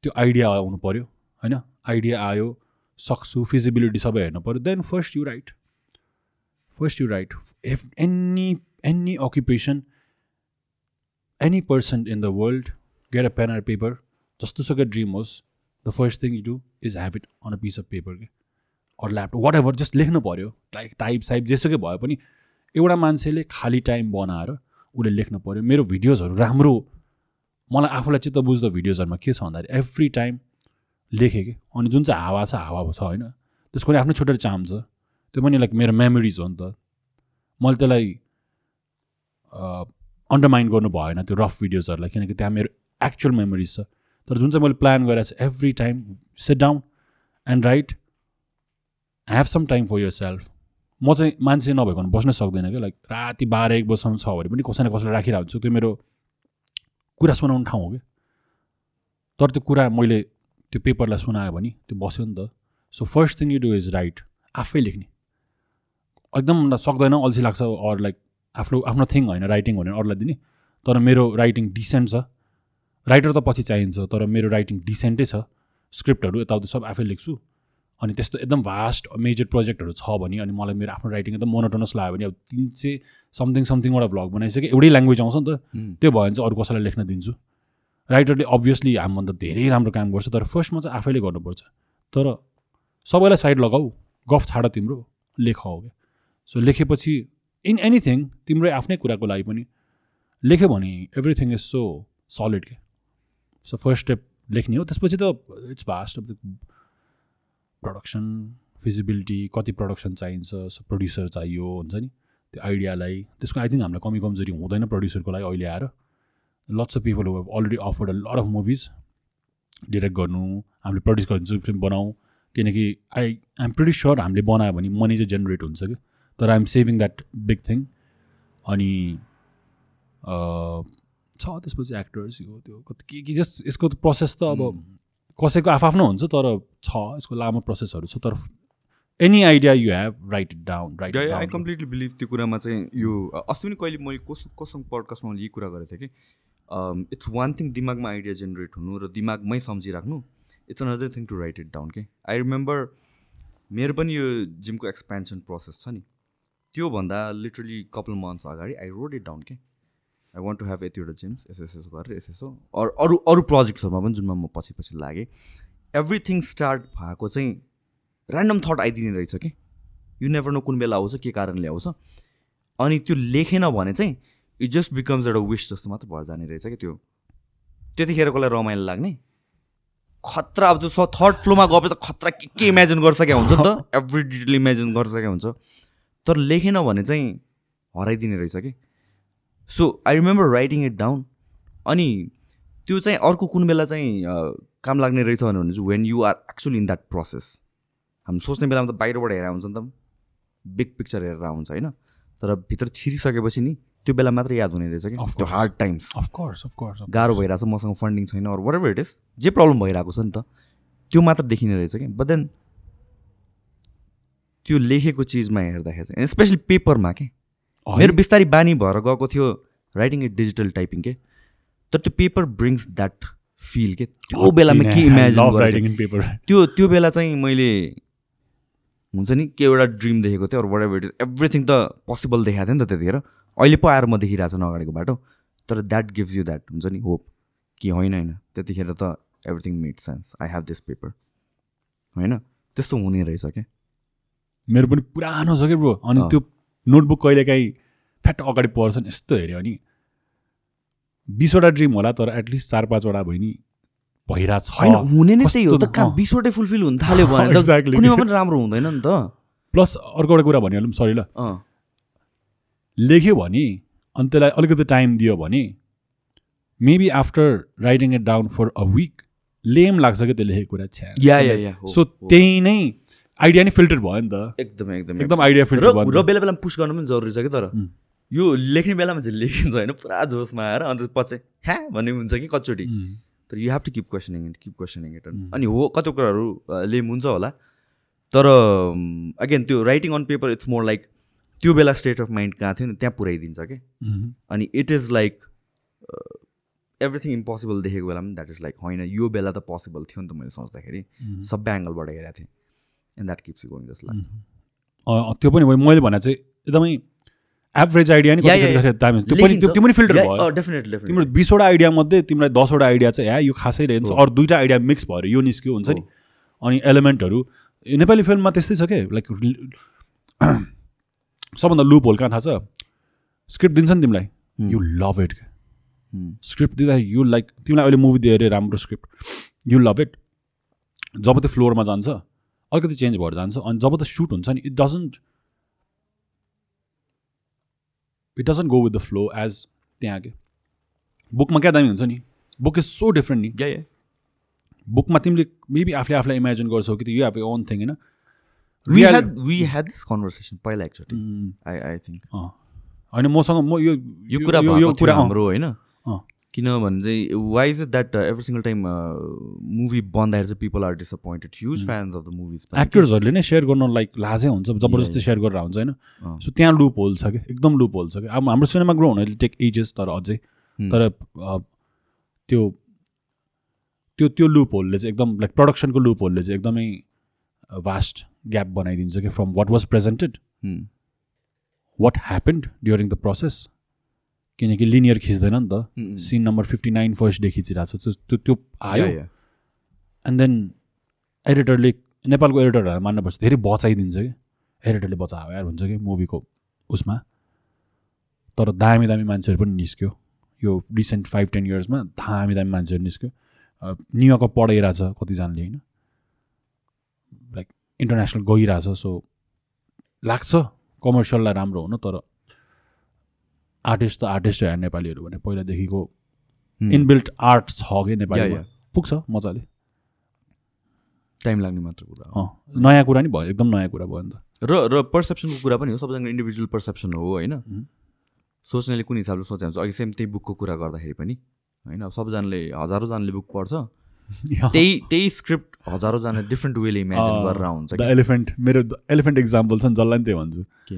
त्यो आइडिया आउनु पऱ्यो होइन? आइडिया आयो सक्छु फिजिबिलिटी सबै हेर्नु पऱ्यो then first you write first you write if any any occupation any person in the world get a pen or paper जस्तो सुकै ड्रिम होस् the first thing you do is have it on a piece of paper के or laptop whatever just लेख्नु पऱ्यो type type साइप जेसुकै भए पनि एउटा मान्छेले खाली टाइम बनाएर उसले लेख्नु पऱ्यो मेरो भिडियोजहरू राम्रो मलाई आफूलाई चित्त बुझ्दो भिडियोजहरूमा के छ भन्दाखेरि एभ्री टाइम लेखेँ कि अनि जुन चाहिँ हावा छ हावा छ होइन त्यसको पनि आफ्नै छुट्टै चाम छ। त्यो पनि लाइक मेरो मेमोरिज हो नि त। मैले त्यसलाई अन्डरमाइन गर्नु भएन त्यो रफ भिडियोजहरूलाई किनकि त्यहाँ मेरो एक्चुअल मेमोरिज छ। तर जुन चाहिँ मैले प्लान गरेर चाहिँ every time sit down and write have some time for yourself म चाहिँ मान्छे नभइकन बस्नै सक्दैन क्या लाइक राति बाह्र एक बजीसम्म छ भने पनि कसै न कसैलाई राखिरहेको हुन्छु त्यो मेरो कुरा सुनाउने ठाउँ हो कि तर त्यो कुरा मैले त्यो पेपरलाई सुनायो भने त्यो बस्यो नि त। So first thing you do is write आफै लेख्ने। एकदम सक्दैन अल्छी लाग्छ अरू लाइक आफ्नो आफ्नो थिङ होइन राइटिङ भनेर अरूलाई दिने। तर मेरो राइटिङ डिसेन्ट छ। राइटर त पछि चाहिन्छ तर मेरो राइटिङ डिसेन्टै छ। स्क्रिप्टहरू यताउति सब आफै लेख्छु। अनि त्यस्तो एकदम भास्ट मेजर प्रोजेक्टहरू छ भने अनि मलाई मेरो आफ्नो राइटिङ एकदम मोनोटोनस लाग्यो भने अब तिन चाहिँ समथिङ समथिङबाट भ्लग बनाइसक्यो एउटै ल्याङ्ग्वेज आउँछ नि त। त्यो भयो भने चाहिँ अरू कसैलाई लेख्न दिन्छु। राइटरले अभियसली हामीभन्दा धेरै राम्रो काम गर्छ तर फर्स्टमा चाहिँ आफैले गर्नुपर्छ। तर सबैलाई साइड लगाऊ। गफ छाड तिम्रो लेख हो क्या। सो लेखेपछि इन एनिथिङ तिम्रै आफ्नै कुराको लागि पनि लेख्यो भने एभ्रिथिङ इज सो सलिड के सो फर्स्ट स्टेप लेख्ने हो त्यसपछि त it's vast of the production feasibility कति प्रडक्सन चाहिन्छ सो प्रड्युसर चाहियो हुन्छ नि। त्यो आइडियालाई त्यसको आई थिङ्क हामीलाई कमी कमजोरी हुँदैन प्रड्युसरको लागि अहिले आएर। Lots of people already afford a lot of movies direct गर्नु हामीले प्रड्युस गरिदिन्छु फिल्म बनाऊ किनकि आई आइएम प्रिटी स्योर हामीले बनायो भने मनी चाहिँ जेनेरेट हुन्छ कि। तर I'm saving that big thing अनि अ, छ त्यसपछि एक्टर्स यो त्यो कति के के जस्ट यसको प्रोसेस त अब कसैको आफआफ्नो हुन्छ तर छ यसको लामो प्रोसेसहरू छ तर any idea you have write it down write I completely believe त्यो कुरामा चाहिँ यो अस्ति पनि कहिले मैले कस कोसँग पडकास्टमा मैले यही कुरा गरेको थिएँ कि इट्स वान थिङ दिमागमा आइडिया जेनेरेट हुनु र दिमागमै सम्झिराख्नु it's another thing to write it down के आई रिमेम्बर मेरो पनि यो जिमको एक्सपेन्सन प्रोसेस छ नि। त्योभन्दा लिटरली कपाल मन्थ्स अगाडि आई रोड इट डाउन के आई वान्ट टु हेभ यतिवटा जिम्स यसो गरेर यसो अरू अरू अरू प्रोजेक्ट्सहरूमा पनि जुनमा म पछि पछि लागेँ। एभ्रिथिङ स्टार्ट भएको चाहिँ ऱ्यान्डम थट आइदिने रहेछ कि? यु नेभर नो कुन बेला आउँछ के कारणले आउँछ। अनि त्यो लेखेन भने चाहिँ इट जस्ट बिकम्स एउटा विस जस्तो मात्र भएर जाने रहेछ कि त्यो। त्यतिखेर कसलाई रमाइलो लाग्ने? खतरा अब त्यो थर्ड फ्लोमा गएपछि त खतरा के के इमेजिन गरिसकेको हुन्छ नि त? एभ्री डिटेल इमेजिन गरिसकेको हुन्छ। तर लेखेन भने चाहिँ हराइदिने रहेछ कि? So I remember writing it down अनि त्यो चाहिँ अर्को कुन बेला चाहिँ काम लाग्ने रहेछ भने चाहिँ when you are actually in that process हामी सोच्ने बेलामा त बाहिरबाट हेरेर हुन्छ नि त बिग पिक्चर हेरेर आउँछ होइन? तर भित्र छिरिसकेपछि नि त्यो बेला मात्र याद हुने रहेछ कि त्यो. हार्ड टाइम्स अफकोर्स अफकोर्स गाह्रो भइरहेछ मसँग फन्डिङ छैन अरू वाट एभर इट इज जे प्रब्लम भइरहेको छ नि त त्यो मात्र देखिने रहेछ कि बट देन त्यो लेखेको चिजमा हेर्दाखेरि चाहिँ स्पेसली पेपरमा के मेरो बिस्तारै बानी भएर गएको थियो राइटिङ ए डिजिटल टाइपिङ के? तर त्यो पेपर ब्रिङ्स द्याट फिल के? त्यो बेलामा के इमेजिन पेपर त्यो त्यो बेला चाहिँ मैले हुन्छ नि के एउटा ड्रिम देखेको थिएँ अरू वाट इट एभ्रिथिङ त पोसिबल देखाएको थियो नि त त्यतिखेर। अहिले पो आएर म देखिरहेको छु अगाडिको बाटो। तर द्याट गिभ्स यु द्याट हुन्छ नि होप कि होइन होइन। त्यतिखेर त everything made sense I have this paper होइन? त्यस्तो हुने रहेछ क्या मेरो पनि पुरानो छ कि ब्रो? अनि। त्यो नोटबुक कहिलेकाहीँ फ्याट अगाडि पर्छ नि यस्तो हेऱ्यो अनि बिसवटा ड्रिम होला तर एटलिस्ट चार पाँचवटा भयो नि भइरहेको छ होइन हुने नै त्यही हो त कहाँ। बिसवटै फुलफिल हुन थाल्यो भने. कुनैमा पनि राम्रो हुँदैन नि त प्लस अर्को एउटा कुरा भनिहालौँ सरी ल लेख्यो भने अनि त्यसलाई अलिकति टाइम दियो भने maybe after writing it down for a week lame लाग्छ क्या त्यो लेखेको कुरा छ्या या सो। त्यही नै आइडिया नै फिल्टर भयो नि त। एकदमै एकदमै। एकदम आइडिया फिल्टर भयो र। बेला बेलामा पुस गर्नु पनि जरुरी छ कि तर. यो लेख्ने बेलामा चाहिँ लेखिन्छ होइन पुरा जोसमा आएर अन्त पछि ह्या भन्ने हुन्छ कि कचोटि. तर you have to keep questioning it keep questioning it अनि हो कति कुराहरू अ, लेम हुन्छ होला। तर अगेन त्यो writing on paper it's more like त्यो बेला स्टेट अफ माइन्ड कहाँ थियो नि त्यहाँ पुऱ्याइदिन्छ कि. अनि it is like everything impossible देखेको बेला पनि द्याट इज लाइक होइन यो बेला त पोसिबल थियो नि त मैले सोच्दाखेरि। सबै एङ्गलबाट हेरेको थिएँ। And that keeps going just लाग्छ त्यो पनि मैले भने चाहिँ एकदमै एभरेज आइडिया नि। त्यो पनि फिल्टर भयो। डेफिनेटली डेफिनेटली तिम्रो बिसवटा आइडिया मध्ये तिमीलाई दसवटा आइडिया चाहिँ या यो खासै रहेछ अरू दुइटा आइडिया मिक्स भएर यो निस्क्यो हुन्छ नि। अनि एलिमेन्टहरू नेपाली फिल्ममा त्यस्तै छ के? लाइक सबभन्दा लुप होल कहाँ थाहा छ? स्क्रिप्ट दिन्छ नि तिमीलाई। यु लभ इट स्क्रिप्ट दिँदा यु लाइक तिमीलाई अहिले मुभी दियो अरे राम्रो स्क्रिप्ट यु लभ इट जब त्यो फ्लोरमा जान्छ अलिकति चेन्ज भएर जान्छ अनि जब त सुट हुन्छ नि it doesn't it doesn't go with the flow as त्यहाँ के। बुकमा क्या दामी हुन्छ नि? बुक इज सो डिफ्रेन्ट नि। या या बुकमा तिमीले मेबी आफूले आफूलाई इमेजिन गर्छौ कि यु हेभ ओन थिङ होइन? Conversation पहिला एकचोटि। I I think. होइन मसँग म यो यो कुरा हाम्रो होइन। किनभने चाहिँ why is it that every single time movie बन्दाखेरि चाहिँ people are disappointed huge fans of the movies एक्टर्सहरूले नै सेयर गर्न लाइक लाजै हुन्छ। जबरजस्ती सेयर गरेर हुन्छ होइन। सो त्यहाँ लुप होल छ कि एकदम लुप होल छ कि अब हाम्रो सिनेमा ग्रो हुन टेक एजेस तर अझै। तर अ, त्यो त्यो त्यो लुप होलले चाहिँ एकदम लाइक प्रडक्सनको लुप होलले चाहिँ एकदमै भास्ट ग्याप बनाइदिन्छ कि from what was presented what happened during the process किनकि लिनियर खिच्दैन नि त। Scene number fifty nine first day खिचिरहेको छ। त्यो त्यो आयो। एन्ड देन एडिटरले नेपालको एडिटरहरूलाई मान्नुपर्छ धेरै बचाइदिन्छ कि। एडिटरले बचायो यार हुन्छ कि मुभीको उसमा। तर दामी दामी मान्छेहरू पनि निस्क्यो। यो रिसेन्ट फाइभ टेन इयर्समा दामी दामी मान्छेहरू निस्क्यो। न्युयोर्कमा पढाइरहेछ कतिजनाले होइन? लाइक इन्टरनेसनल गइरहेछ सो लाग्छ। कमर्सियललाई राम्रो हुन तर आर्टिस्ट त आर्टिस्ट हो नेपालीहरू भने पहिलादेखिको इनबिल्ट आर्ट छ कि नेपालीमा। पुग्छ मजाले। टाइम लाग्ने मात्र कुरा अँ नयाँ कुरा नि भयो एकदम नयाँ कुरा भयो नि त। र र पर्सेप्सनको कुरा पनि हो सबैजना इन्डिभिजुअल पर्सेप्सन हो होइन? सोच्नेले कुन हिसाबले सोचे हुन्छ? अघि सेम त्यही बुकको कुरा गर्दाखेरि पनि होइन? अब सबैजनाले हजारौँजनाले बुक पढ्छ। त्यही त्यही स्क्रिप्ट हजारौँजना डिफ्रेन्ट वेले इमेजिन गरेर हुन्छ द एलिफेन्ट मेरो एलिफेन्ट इक्जाम्पल छ नि जसलाई पनि त्यही भन्छु। के?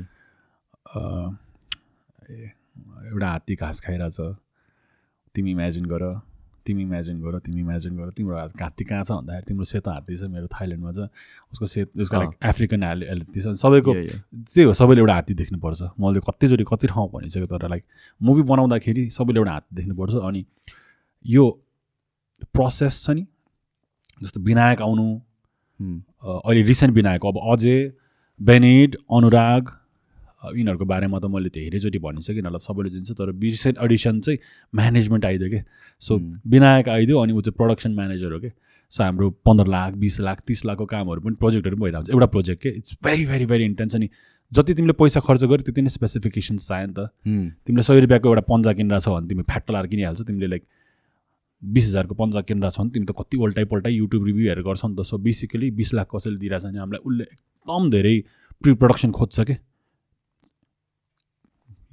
ए, एउटा हात्ती घाँस खाइरहेछ। तिमी इमेजिन गर तिमी इमेजिन गर तिमी इमेजिन गर। तिम्रो हात हात्ती कहाँ छ भन्दाखेरि तिम्रो सेतो हात्ती छ मेरो थाइल्यान्डमा छ। उसको सेत उसको लाइक अफ्रिकन हात्ती छ। सबैको. त्यही हो सबैले एउटा हात्ती देख्नुपर्छ। मैले कतिचोटि कति ठाउँ भनिसकेँ तर लाइक मुभी बनाउँदाखेरि सबैले एउटा हात्ती देख्नुपर्छ अनि यो प्रोसेस छ नि जस्तो विनायक आउनु अहिले रिसेन्ट विनायक अब अजय बेनिड अनुराग यिनीहरूको बारेमा त मैले धेरैचोटि भनिसकेँ यिनीहरूलाई सबैले दिन्छ तर रिसेन्ट एडिसन चाहिँ म्यानेजमेन्ट आइदियो कि? सो विनायक आइदियो अनि ऊ चाहिँ प्रडक्सन म्यानेजर हो कि? सो हाम्रो पन्ध्र लाख बिस लाख तिस लाखको कामहरू पनि प्रोजेक्टहरू पनि भइरहेको हुन्छ एउटा प्रोजेक्ट के? It's very very very intense अनि जति तिमीले पैसा खर्च गर्यो त्यति नै स्पेसिफिकेसन्स चाहियो नि त। तिमीले सय रुपियाँको एउटा पन्जा किनिरहेको छ भने तिमी फ्याट लाएर किनिहाल्छौ तिमीले लाइक बिस हजारको पन्जा किनिरहेको छ भने तिमी त कति उल्टाइ पल्टाइ युट्युब रिभ्यूहरू गर्छौ नि त। सो बेसिकली बिस लाख कसैले दिइरहेछ भने हामीलाई उसले एकदम धेरै प्रि प्रडक्सन खोज्छ कि?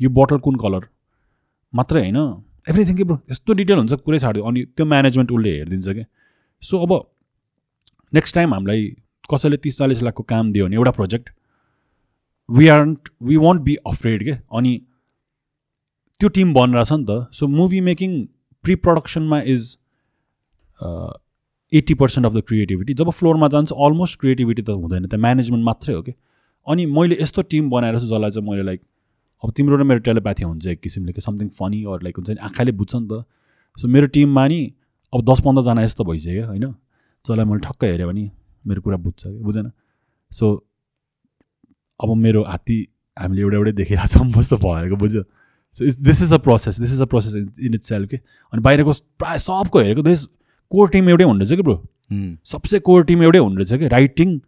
यो बोटल कुन कलर मात्रै होइन। एभ्रिथिङ के ब्रो यस्तो डिटेल हुन्छ कुरै छाड्यो अनि त्यो म्यानेजमेन्ट उसले हेरिदिन्छ कि? सो अब नेक्स्ट टाइम हामीलाई कसैले तिस चालिस लाखको काम दियो भने एउटा project we aren't we won't be afraid के? अनि त्यो टिम बनिरहेछ नि त। So movie making pre प्रडक्सनमा is eighty percent of the creativity जब फ्लोरमा जान्छ अलमोस्ट क्रिएटिभिटी त हुँदैन त्यहाँ म्यानेजमेन्ट मात्रै हो कि? अनि मैले यस्तो टिम बनाएर चाहिँ जसलाई चाहिँ मैले लाइक अब तिम्रो र मेरो टेलिप्याथी हुन्छ एक किसिमले कि समथिङ फनी अर लाइक हुन्छ नि आँखाले बुझ्छ नि त। सो मेरो टिममा नि अब दस पन्ध्रजना यस्तो भइसक्यो होइन? जसलाई मैले ठक्क हेऱ्यो भने मेरो कुरा बुझ्छ कि बुझेन? सो अब मेरो हात्ती हामीले एउटा एउटै देखिरहेको छौँ जस्तो भएको बुझ्यो? So it's this is a process this is a process in itself के। अनि बाहिरको प्रायः सबको हेरेको दिस कोर टिम एउटै हुँदो रहेछ कि ब्रो सबसे कोर टिम एउटै हुँदो रहेछ कि राइटिङ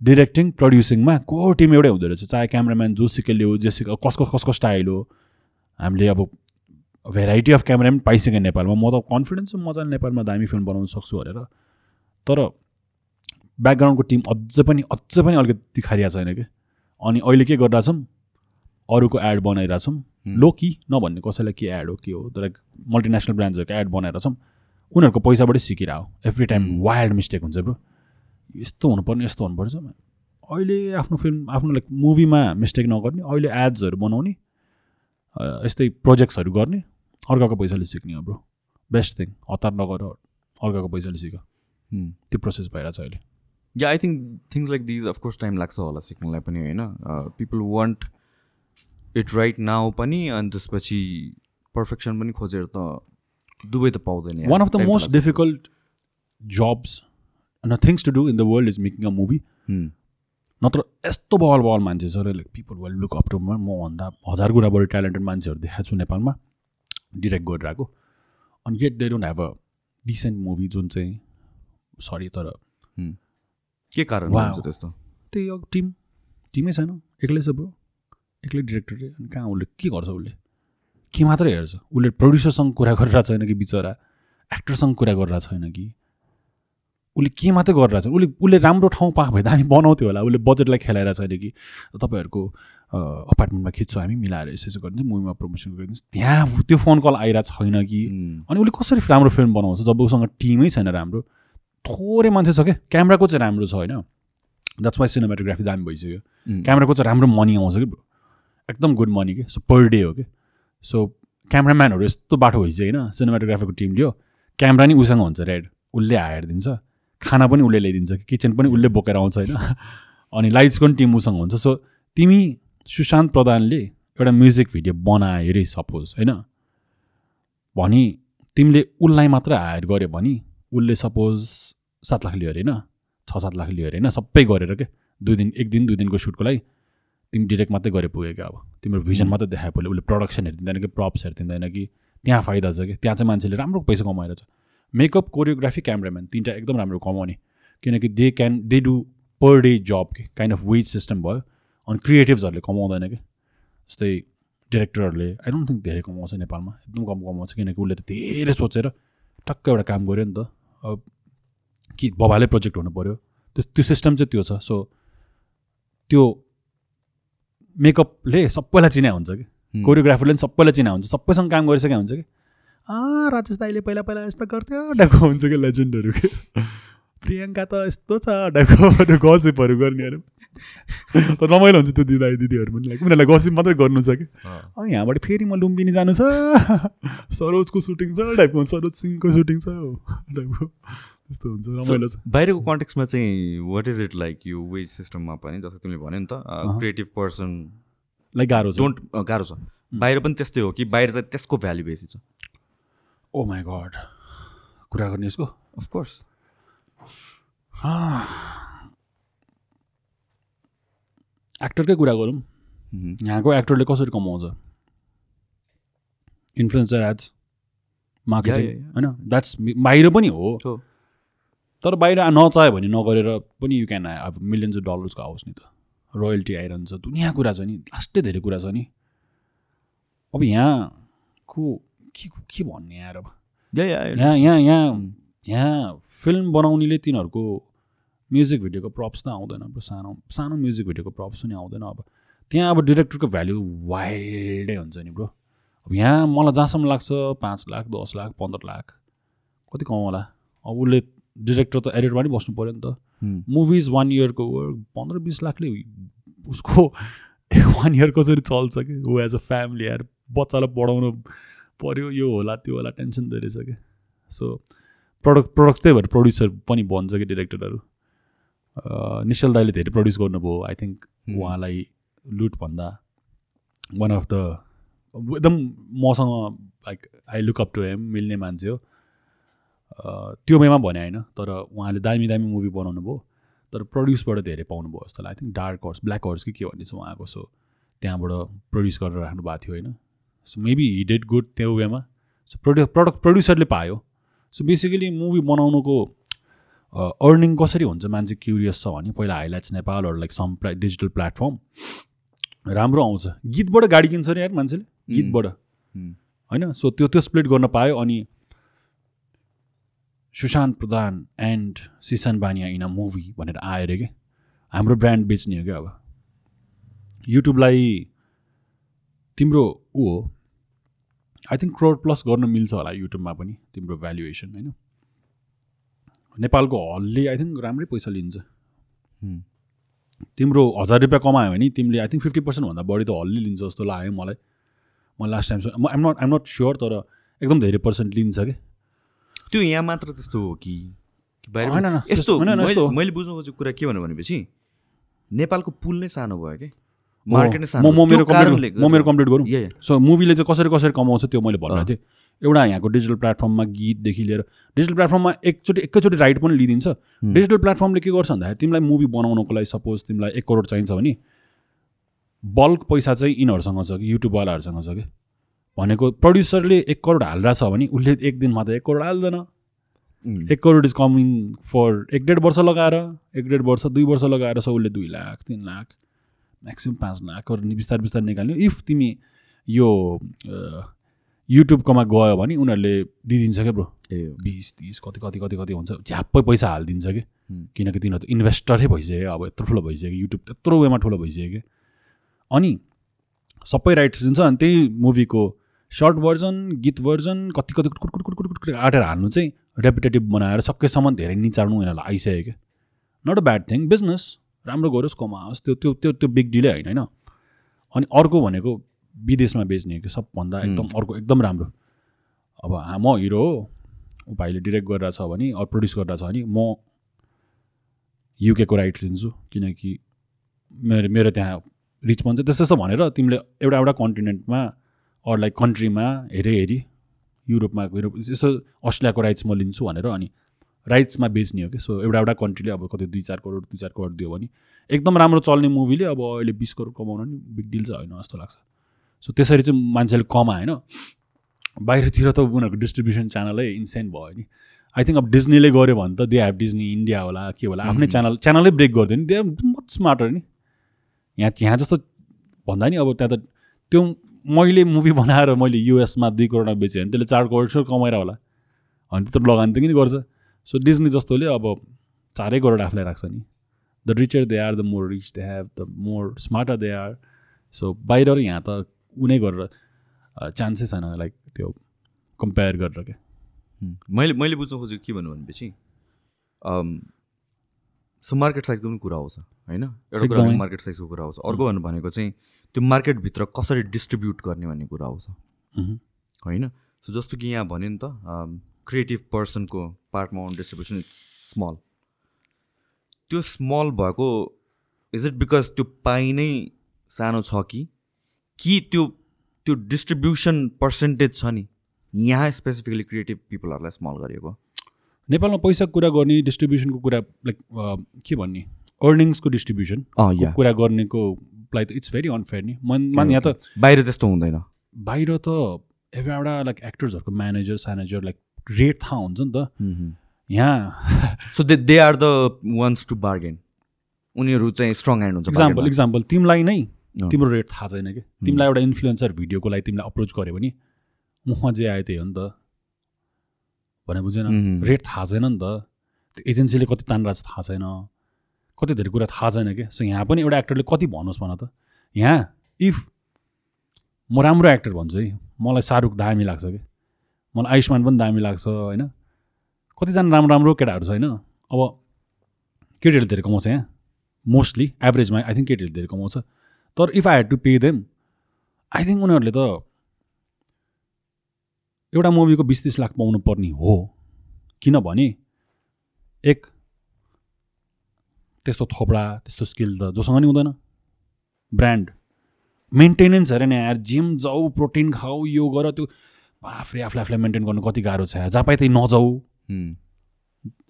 डिरेक्टिङ प्रड्युसिङमा कोर टिम एउटै हुँदो रहेछ। चाहे क्यामराम्यान जोसुकैले हो जेसुकै कसको कसको स्टाइल हो हामीले अब भेराइटी अफ क्यामराम्यान पाइसक्यो नेपालमा। म त कन्फिडेन्स छु मजाले नेपालमा दामी फिल्म बनाउन सक्छु भनेर। तर ब्याकग्राउन्डको टिम अझ पनि अझ पनि अलिकति खारिया छैन कि? अनि अहिले के गरिरहेछौँ? अरूको एड बनाइरहेछौँ। लो कि नभन्ने कसैलाई के एड हो के हो तर मल्टिनेसनल ब्रान्ड्सहरूको एड बनाएर छौँ उनीहरूको पैसाबाटै सिकिरह एभ्री टाइम वाइल्ड मिस्टेक हुन्छ ब्रो यस्तो हुनुपर्ने यस्तो हुनुपर्छ अहिले आफ्नो फिल्म आफ्नो लाइक मुभीमा मिस्टेक नगर्ने अहिले एड्सहरू बनाउने यस्तै प्रोजेक्ट्सहरू गर्ने अर्काको पैसाले सिक्ने हो ब्रो बेस्ट थिङ हतार नगर अर्काको पैसाले सिक। त्यो प्रोसेस भइरहेछ अहिले yeah I think things like these of course time लाग्छ होला सिक्नलाई पनि होइन people want it right now पनि अनि त्यसपछि पर्फेक्सन पनि खोजेर त दुवै त पाउँदैन। One of the most. Difficult jobs and things to do in the world is making a movie नत्र यस्तो बवाल बवाल मान्छे छ like people well look up to मभन्दा हजार गुणा बढी ट्यालेन्टेड मान्छेहरू देखाएको छु नेपालमा डिरेक्ट गरिरहेको अनि get they don't have a decent movie जुन चाहिँ सरी तर हुँ। के कारण त्यस्तो? त्यही अब टिम टिमै छैन एक्लै छ ब्रो एक्लै डिरेक्टर रे अनि कहाँ उसले के गर्छ उसले? के मात्रै हेर्छ? उसले प्रड्युसरसँग कुरा गरिरहेको छैन कि बिचरा एक्टरसँग कुरा गरिरहेको छैन कि? उसले के मात्रै गरिरहेको छ? उसले उसले राम्रो ठाउँ पाएको भए त हामी बनाउँथ्यो होला। उसले बजेटलाई खेलाइरहेको छैन कि तपाईँहरूको अपार्टमेन्टमा खिच्छौँ हामी मिलाएर यसो यसो गरिदिन्छ मुभीमा प्रमोसन गरिदिन्छ त्यहाँ त्यो फोन कल आइरहेको छैन कि। अनि उसले कसरी राम्रो फिल्म बनाउँछ? जब उसँग टिमै छैन राम्रो थोरै मान्छे छ क्या क्यामराको चाहिँ राम्रो छ होइन? द्याट्स वाइ सिनेमाटोग्राफी दामी भइसक्यो। क्यामराको चाहिँ राम्रो मनी आउँछ कि एकदम गुड मनी कि? सो पर डे हो कि? सो क्यामराम्यानहरू यस्तो बाटो भइसक्यो होइन? सिनेमाटोग्राफीको टिम लियो। क्यामरा नि उसँग हुन्छ रेड उसले हायर दिन्छ। खाना पनि उसले ल्याइदिन्छ कि किचन पनि उसले बोकेर आउँछ होइन? अनि लाइट्सको पनि टिम उसँग हुन्छ। सो तिमी सुशान्त प्रधानले एउटा म्युजिक भिडियो बनायो अरे सपोज होइन? भनी तिमीले उसलाई मात्र हायर गऱ्यो भने उसले सपोज सात लाख लियो अरे होइन? छ सात लाख लियो अरे होइन? सबै गरेर के? दुई दिन एक दिन दुई दिनको सुटको लागि तिमी डिरेक्ट मात्रै गरे पुग्यो क्या अब। तिम्रो भिजन मात्रै देखायो पहिले उसले प्रडक्सन हेरिदिँदैन कि प्रप्स हेरिदिँदैन कि त्यहाँ फाइदा छ कि? त्यहाँ चाहिँ मान्छेले राम्रो पैसा कमाएर छ। मेकअप कोरियोग्राफी क्यामराम्यान तिनवटा एकदम राम्रो कमाउने किनकि they can they do per day जब के काइन्ड अफ वेज सिस्टम भयो। अनि क्रिएटिभ्सहरूले कमाउँदैन कि। जस्तै डिरेक्टरहरूले आई डोन्ट थिङ्क धेरै कमाउँछ नेपालमा। एकदम कम कमाउँछ किनकि उसले त धेरै सोचेर टक्क एउटा काम गऱ्यो नि त। अब कि बबाले प्रोजेक्ट हुनु पऱ्यो त्यो त्यो सिस्टम चाहिँ त्यो छ। सो त्यो मेकअपले सबैलाई चिना हुन्छ कि. कोरियोग्राफरले पनि सबैलाई चिना हुन्छ। सबैसँग काम गरिसकेको हुन्छ कि। आ राजेश दाईले पहिला पहिला यस्तो गर्थ्यो टाइपको हुन्छ कि लेजेन्डहरू कि? प्रियङ्का त यस्तो छ टाइपको गसिपहरू गर्नेहरू रमाइलो हुन्छ त्यो दिदी दिदीहरू पनि लाइक उनीहरूलाई गसिप मात्रै गर्नु छ कि? अँ। यहाँबाट फेरि म लुम्बिनी जानु छ। सरोजको सुटिङ छ टाइपको सरोज सिंहको सुटिङ छ। टाइपको त्यस्तो हुन्छ रमाइलो छ। बाहिरको कन्टेक्समा चाहिँ वाट इज इट लाइक यो वेज सिस्टममा पनि जस्तो तिमीले भन्यो नि त। क्रिएटिभ पर्सन लाइक गाह्रो छ। डोन्ट गाह्रो छ। बाहिर पनि त्यस्तै हो कि बाहिर चाहिँ त्यसको भ्याल्यु बेसी छ। ओ माई गड कुरा गर्ने यसको? अफकोर्स एक्टरकै कुरा गरौँ। यहाँको एक्टरले कसरी कमाउँछ? Influencer ads marketing. होइन? द्याट्स बाहिर पनि हो। हो। तर बाहिर नचाह्यो भने नगरेर पनि यु क्यान अब मिलियन्स अफ डलर्सको आओस् नि त। रोयल्टी आइरहन्छ। दुनियाँ कुरा छ नि। लास्टै धेरै कुरा छ नि। अब यहाँको के के भन्ने यार अब? यहाँ यहाँ यहाँ यहाँ फिल्म बनाउनेले तिनीहरूको म्युजिक भिडियोको प्रप्स त आउँदैन ब्रो सानो सानो म्युजिक भिडियोको प्रप्स पनि आउँदैन अब। त्यहाँ अब डिरेक्टरको भ्याल्यु वाइल्डै हुन्छ नि ब्रो अब यहाँ मलाई जहाँसम्म लाग्छ पाँच लाख दस लाख पन्ध्र लाख कति कमाउला अब उसले डिरेक्टर त एडिटमा पनि बस्नु पऱ्यो नि त। मुभिज वान इयरको वर्क पन्ध्र बिस लाखले उसको वान इयर कसरी चल्छ कि? ऊ एज अ फ्यामिली यार? बच्चालाई पढाउनु पऱ्यो यो होला त्यो होला टेन्सन धेरै छ कि सो प्रडक्ट प्रडक्ट त्यही भएर प्रड्युसर पनि भन्छ कि डिरेक्टरहरू निश्चल दाईले धेरै प्रड्युस गर्नुभयो। I think. उहाँलाई लुटभन्दा वान अफ द एकदम मसँग like I look up to him मिल्ने मान्छे हो। त्यो वेमा भने होइन तर उहाँले दामी दामी मुभी बनाउनु भयो। तर प्रड्युसबाट धेरै पाउनुभयो जस्तो लाग्यो। I think dark horse black horse कि के भन्ने छ उहाँको। सो त्यहाँबाट प्रड्युस गरेर राख्नु भएको थियो होइन। So maybe he did good त्यो वेमा सो प्रड्यु प्रडक्ट प्रड्युसरले पायो। सो बेसिकली मुभी बनाउनुको अर्निङ कसरी हुन्छ? मान्छे क्युरियस छ भने पहिला हाइलाइट्स नेपालहरू लाइक सम प्ला डिजिटल प्लेटफर्म राम्रो आउँछ। गीतबाट गाडी किन्छ अरे यार मान्छेले? गीतबाट। होइन? सो त्यो त्यो स्प्लिट गर्न पायो अनि सुशान्त प्रधान and Sisan Baniya in a movie भनेर आयो अरे कि। हाम्रो ब्रान्ड बेच्ने हो क्या अब। युट्युबलाई तिम्रो ऊ हो। आई थिङ्क क्रोड प्लस गर्न मिल्छ होला युट्युबमा पनि तिम्रो भ्यालुएसन होइन? नेपालको हलले आई थिङ्क राम्रै पैसा लिन्छ। तिम्रो हजार रुपियाँ कमायो भने तिमीले आई थिङ्क फिफ्टी पर्सेन्टभन्दा बढी त हलले लिन्छ जस्तो लाग्यो मलाई। म लास्ट टाइम म I'm not I'm not sure तर एकदम धेरै पर्सेन्ट लिन्छ कि? त्यो यहाँ मात्र त्यस्तो हो कि? यस्तो मैले बुझ्नु खोजेको कुरा के भन्नु भनेपछि नेपालको पुल नै सानो भयो कि? हो, मार्केट नै म सानो म मेरो कम्प्लिट म मेरो कम्प्लिट गरौँ। सो मुभीले चाहिँ कसरी कसरी कमाउँछ त्यो मैले भन्नु अँ। थिएँ एउटा यहाँको डिजिटल प्लेटफर्ममा गीतदेखि लिएर डिजिटल प्लेटफर्ममा एकचोटि एकैचोटि राइट पनि लिइदिन्छ। डिजिटल प्लेटफर्मले के गर्छ भन्दाखेरि तिमीलाई मुभी बनाउनको लागि सपोज तिमीलाई एक करोड चाहिन्छ भने बल्क पैसा चाहिँ यिनीहरूसँग छ कि युट्युबवालाहरूसँग छ कि? भनेको प्रड्युसरले एक करोड हालिरहेछ भने उसले एक दिनमा त एक करोड हाल्दैन। एक करोड इज कमिङ फर एक डेढ वर्ष लगाएर एक डेढ वर्ष दुई वर्ष लगाएर सो उसले दुई लाख तिन लाख। म्याक्सिमम् पाँच नि बिस्तारै बिस्तारै निकाल्ने इफ तिमी यो युट्युबकोमा गयो भने उनीहरूले दिइदिन्छ क्या ब्रो। ए। बिस तिस कति कति कति कति हुन्छ। झ्याप्पै पैसा हालिदिन्छ कि। किनकि तिनीहरू त इन्भेस्टरै भइसक्यो अब यत्रो ठुलो भइसक्यो। युट्युब त्यत्रो वेमा ठुलो भइसक्यो कि अनि सबै राइट्स दिन्छ अनि त्यही मुभीको सर्ट भर्जन गीत भर्जन कति कति कुट कुट कुट कुट आँटेर हाल्नु चाहिँ रेपुटेटिभ बनाएर सकेसम्म धेरै निचार्नु यिनीहरूलाई आइसक्यो क्या। Not a bad thing business राम्रो गरोस् कमाओस् त्यो त्यो त्यो त्यो बिग डिलै होइन होइन? अनि अर्को भनेको विदेशमा बेच्ने कि सबभन्दा एकदम अर्को एकदम राम्रो। अब म हिरो हो ऊ भाइले डिरेक्ट गरिरहेछ भने अरू प्रड्युस गरिरहेछ भने म युकेको राइट लिन्छु। किनकि मेरो मेरो त्यहाँ रिच भन्छ त्यस्तो त्यस्तो भनेर तिमीले एउटा एउटा कन्टिनेन्टमा अरू लाइक कन्ट्रीमा हेरी हेरी युरोपमा युरोप यसो अस्ट्रेलियाको राइट्स म लिन्छु भनेर अनि राइट्समा बेच्ने हो कि? सो एउटा एउटा कन्ट्रीले अब कति दुई चार करोड दुई चार करोड दियो भने एकदम राम्रो चल्ने मुभीले अब अहिले बिस करोड कमाउन नि बिग डिल चाहिँ होइन जस्तो लाग्छ। सो त्यसरी चाहिँ मान्छेले कमायो होइन। बाहिरतिर त उनीहरूको डिस्ट्रिब्युसन च्यानलै इन्सेन्ट भयो नि। आई थिङ्क अब डिज्नीले गऱ्यो भने त दे हेभ डिज्नी इन्डिया होला के होला आफ्नै च्यानल च्यानलै ब्रेक गरिदियो नि। दे मच स्मार्टर नि। यहाँ यहाँ जस्तो भन्दा नि अब त्यहाँ त त्यो मैले मुभी बनाएर मैले युएसमा दुई करोडमा बेचेँ भने त्यसले चार करोड कमाएर होला। अनि त्यत्रो लगानी त किन गर्छ। सो डिजनी जस्तोले अब चारै करोड आफूलाई राख्छ नि। The richer they are the more rich they have the more smarter they are so बाहिर र यहाँ त उनै गरेर चान्सै छैन लाइक त्यो कम्पेयर गरेर क्या। मैले मैले बुझ्नु खोजेको के भन्नु भनेपछि सो मार्केट साइजको पनि कुरा आउँछ होइन? एउटा कुरा। मार्केट साइजको कुरा आउँछ। अर्को भन्नु भनेको चाहिँ त्यो मार्केटभित्र कसरी डिस्ट्रिब्युट गर्ने भन्ने कुरा आउँछ। होइन? सो जस्तो कि यहाँ भन्यो नि त क्रिएटिभ पर्सनको पार्टमा आउने डिस्ट्रिब्युसन इज स्मल त्यो स्मल भएको इज इट बिकज त्यो पाइ नै सानो छ कि? कि त्यो त्यो डिस्ट्रिब्युसन पर्सेन्टेज छ नि? यहाँ स्पेसिफिकली क्रिएटिभ पिपलहरूलाई स्मल गरिएको? नेपालमा पैसाको कुरा गर्ने डिस्ट्रिब्युसनको कुरा लाइक के भन्ने? अर्निङ्सको डिस्ट्रिब्युसन कुरा गर्नेको लाइक इट्स भेरी अनफेयर नि। मन मान यहाँ त बाहिर त्यस्तो हुँदैन। बाहिर त एउटा लाइक एक्टर्सहरूको म्यानेजर स्यानेजर लाइक रेट थाहा हुन्छ नि त। यहाँ so they they are the ones to bargain उनीहरू चाहिँ स्ट्रङ ह्यान्ड हुन्छ इक्जाम्पल इक्जाम्पल तिमीलाई नै। तिम्रो रेट थाहा छैन कि। तिमीलाई एउटा इन्फ्लुएन्सर भिडियोको लागि तिमीलाई अप्रोच गऱ्यो भने मुखमा जे आयो त्यही हो नि त। भने बुझेन। रेट थाहा छैन नि त। त्यो एजेन्सीले कति तानराज थाहा छैन। कति धेरै कुरा थाहा छैन कि। सो यहाँ पनि एउटा एक्टरले कति भनोस् भन त। यहाँ इफ म राम्रो एक्टर भन्छु है। मलाई शाहरुख दामी लाग्छ कि। मलाई आयुष्मान पनि दामी लाग्छ होइन? कतिजना राम्रो राम्रो केटाहरू छैन अब केटीहरूले धेरै कमाउँछ यहाँ। मोस्टली एभरेजमा आई थिङ्क केटीहरूले धेरै कमाउँछ। तर if I had to pay them I think उनीहरूले त एउटा मुभीको बिस तिस लाख पाउनु पर्ने हो। किनभने एक त्यस्तो थोपडा त्यस्तो स्किल त जोसँग नि हुँदैन। ब्रान्ड मेन्टेनेन्स अरे नि यार जिम जाऊ प्रोटिन खाऊ यो गर त्यो आफूले आफूले आफूलाई मेन्टेन गर्नु कति गाह्रो छ जहाँ पाए त्यही नजाऊ।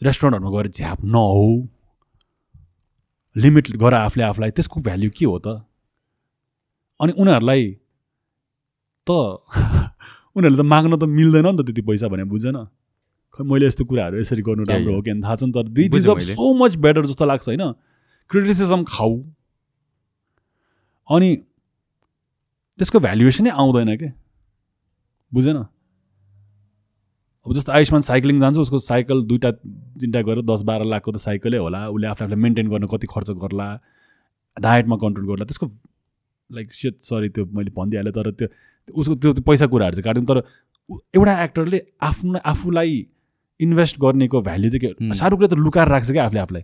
रेस्टुरेन्टहरूमा गएर झ्याप नहौ लिमिट गर आफूले आफूलाई। त्यसको भ्याल्यु के हो त? अनि उनीहरूलाई त उनीहरूले त माग्न त मिल्दैन नि त त्यति पैसा भने बुझेन। खै मैले यस्तो कुराहरू यसरी गर्नु राम्रो। हो कि? थाहा छ नि तर दि बुझेँ डिजर्भ मैले। सो मच बेटर जस्तो लाग्छ होइन? क्रिटिसिजम खाऊ। अनि त्यसको भ्यालुएसनै आउँदैन के? बुझेन? अब जस्तो आयुष्मान साइक्लिङ जान्छ उसको साइकल दुइटा तिनवटा गरेर दस बाह्र लाखको त साइकलै होला। उसले आफूले आफूलाई मेन्टेन गर्न कति खर्च गर्ला डायटमा कन्ट्रोल गर्ला त्यसको लाइक सेट सरी त्यो मैले भनिदिइहालेँ तर त्यो उसको त्यो पैसा कुराहरू चाहिँ काट्यौँ तर एउटा एक्टरले आफ्नो आफूलाई इन्भेस्ट गर्नेको भ्याल्यु चाहिँ के। शाहरुखले त लुकाएर राख्छ क्या आफूले आफूलाई।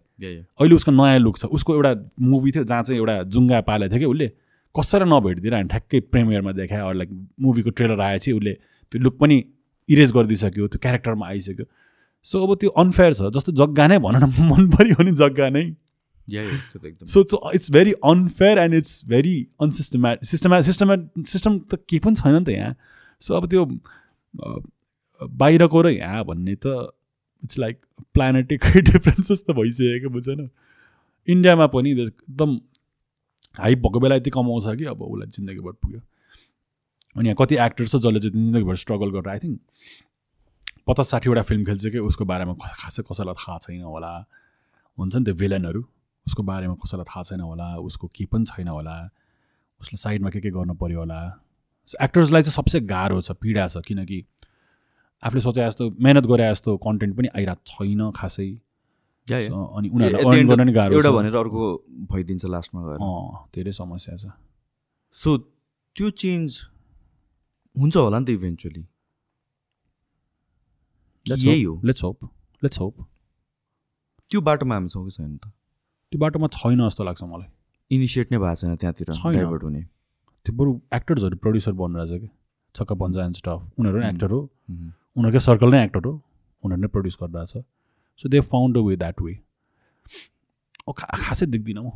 अहिले उसको नयाँ लुक छ। उसको एउटा मुभी थियो जहाँ चाहिँ एउटा जुङ्गा पालेको थियो कि उसले। कसरी नभेटिदिएर हामी ठ्याक्कै प्रिमियरमा देखायो अरू लाइक मुभीको ट्रेलर आएपछि उसले त्यो लुक पनि इरेज गरिदिइसक्यो त्यो क्यारेक्टरमा आइसक्यो। सो अब त्यो अनफेयर छ जस्तो जग्गा नै भन न मन पऱ्यो भने जग्गा नै। So so it's very unfair and it's very unsystematic Systema सिस्टमा सिस्टम त केही पनि छैन नि त यहाँ। सो अब त्यो बाहिरको र यहाँ भन्ने त इट्स लाइक प्लानेटिकै डिफ्रेन्सेस त भइसक्यो बुझेन इन्डियामा पनि एकदम हाइप भएको बेला यति कमाउँछ कि अब उसलाई जिन्दगीभर पुग्यो। अनि यहाँ कति एक्टर छ जसले चाहिँ जिन्दगीभर स्ट्रगल गरेर आई थिङ्क पचास साठीवटा फिल्म खेल्छ कि उसको बारेमा खासै कसैलाई थाहा छैन होला। हुन्छ नि त्यो भिलनहरू उसको बारेमा कसैलाई थाहा छैन होला उसको के पनि छैन होला उसले साइडमा के के गर्नु पऱ्यो होला। एक्टर्सलाई चाहिँ सबसे गाह्रो छ पीडा छ किनकि आफूले सोचे जस्तो मेहनत गरे जस्तो कन्टेन्ट पनि आइरहेको छैन खासै। अनि उनीहरूलाई गर्न नि गाह्रो एउटा भनेर अर्को भइदिन्छ लास्टमा गएर। धेरै समस्या छ। सो त्यो चेन्ज हुन्छ होला नि त इभेन्चुली यही हो। लेट्स होप लेट्स होप त्यो बाटोमा हामी छौँ कि छैन त? त्यो बाटोमा छैन जस्तो लाग्छ मलाई। इनिसिएट नै भएको छैन त्यहाँतिर। डाइभर्ट हुने। त्यो बरु एक्टर्सहरू प्रड्युसर बनिरहेछ कि? छक्का पन्जा एन्ड स्टफ उनीहरू नै। एक्टर हो. उनीहरूकै सर्कल नै एक्टर हो। उनीहरू नै प्रड्युस गरिरहेछ so they found a way that way ओ खा खासै देख्दिनँ म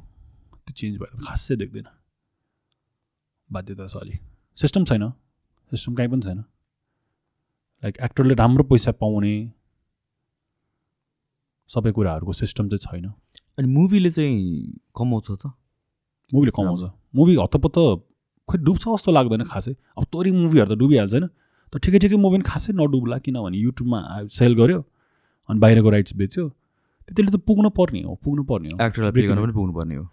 त्यो चेन्ज भएर खासै देख्दिनँ बाध्यता छ अलि सिस्टम छैन सिस्टम कहीँ पनि छैन लाइक एक्टरले राम्रो पैसा पाउने सबै कुराहरूको सिस्टम चाहिँ छैन। अनि मुभीले चाहिँ कमाउँछ त? मुभीले कमाउँछ। मुभी हत्तपत्त खोइ डुब्छ जस्तो लाग्दैन खासै। अब तोरी मुभीहरू त डुबिहाल्छ होइन। तर ठिकै ठिकै मुभी पनि खासै नडुब्ला किनभने युट्युबमा सेल गर्यो। अनि बाहिरको राइट्स बेच्यो। त्यतिले त पुग्नु पर्ने हो पुग्नु पर्ने हो। एक्टरलाई पे गर्न पनि पुग्नुपर्ने हो।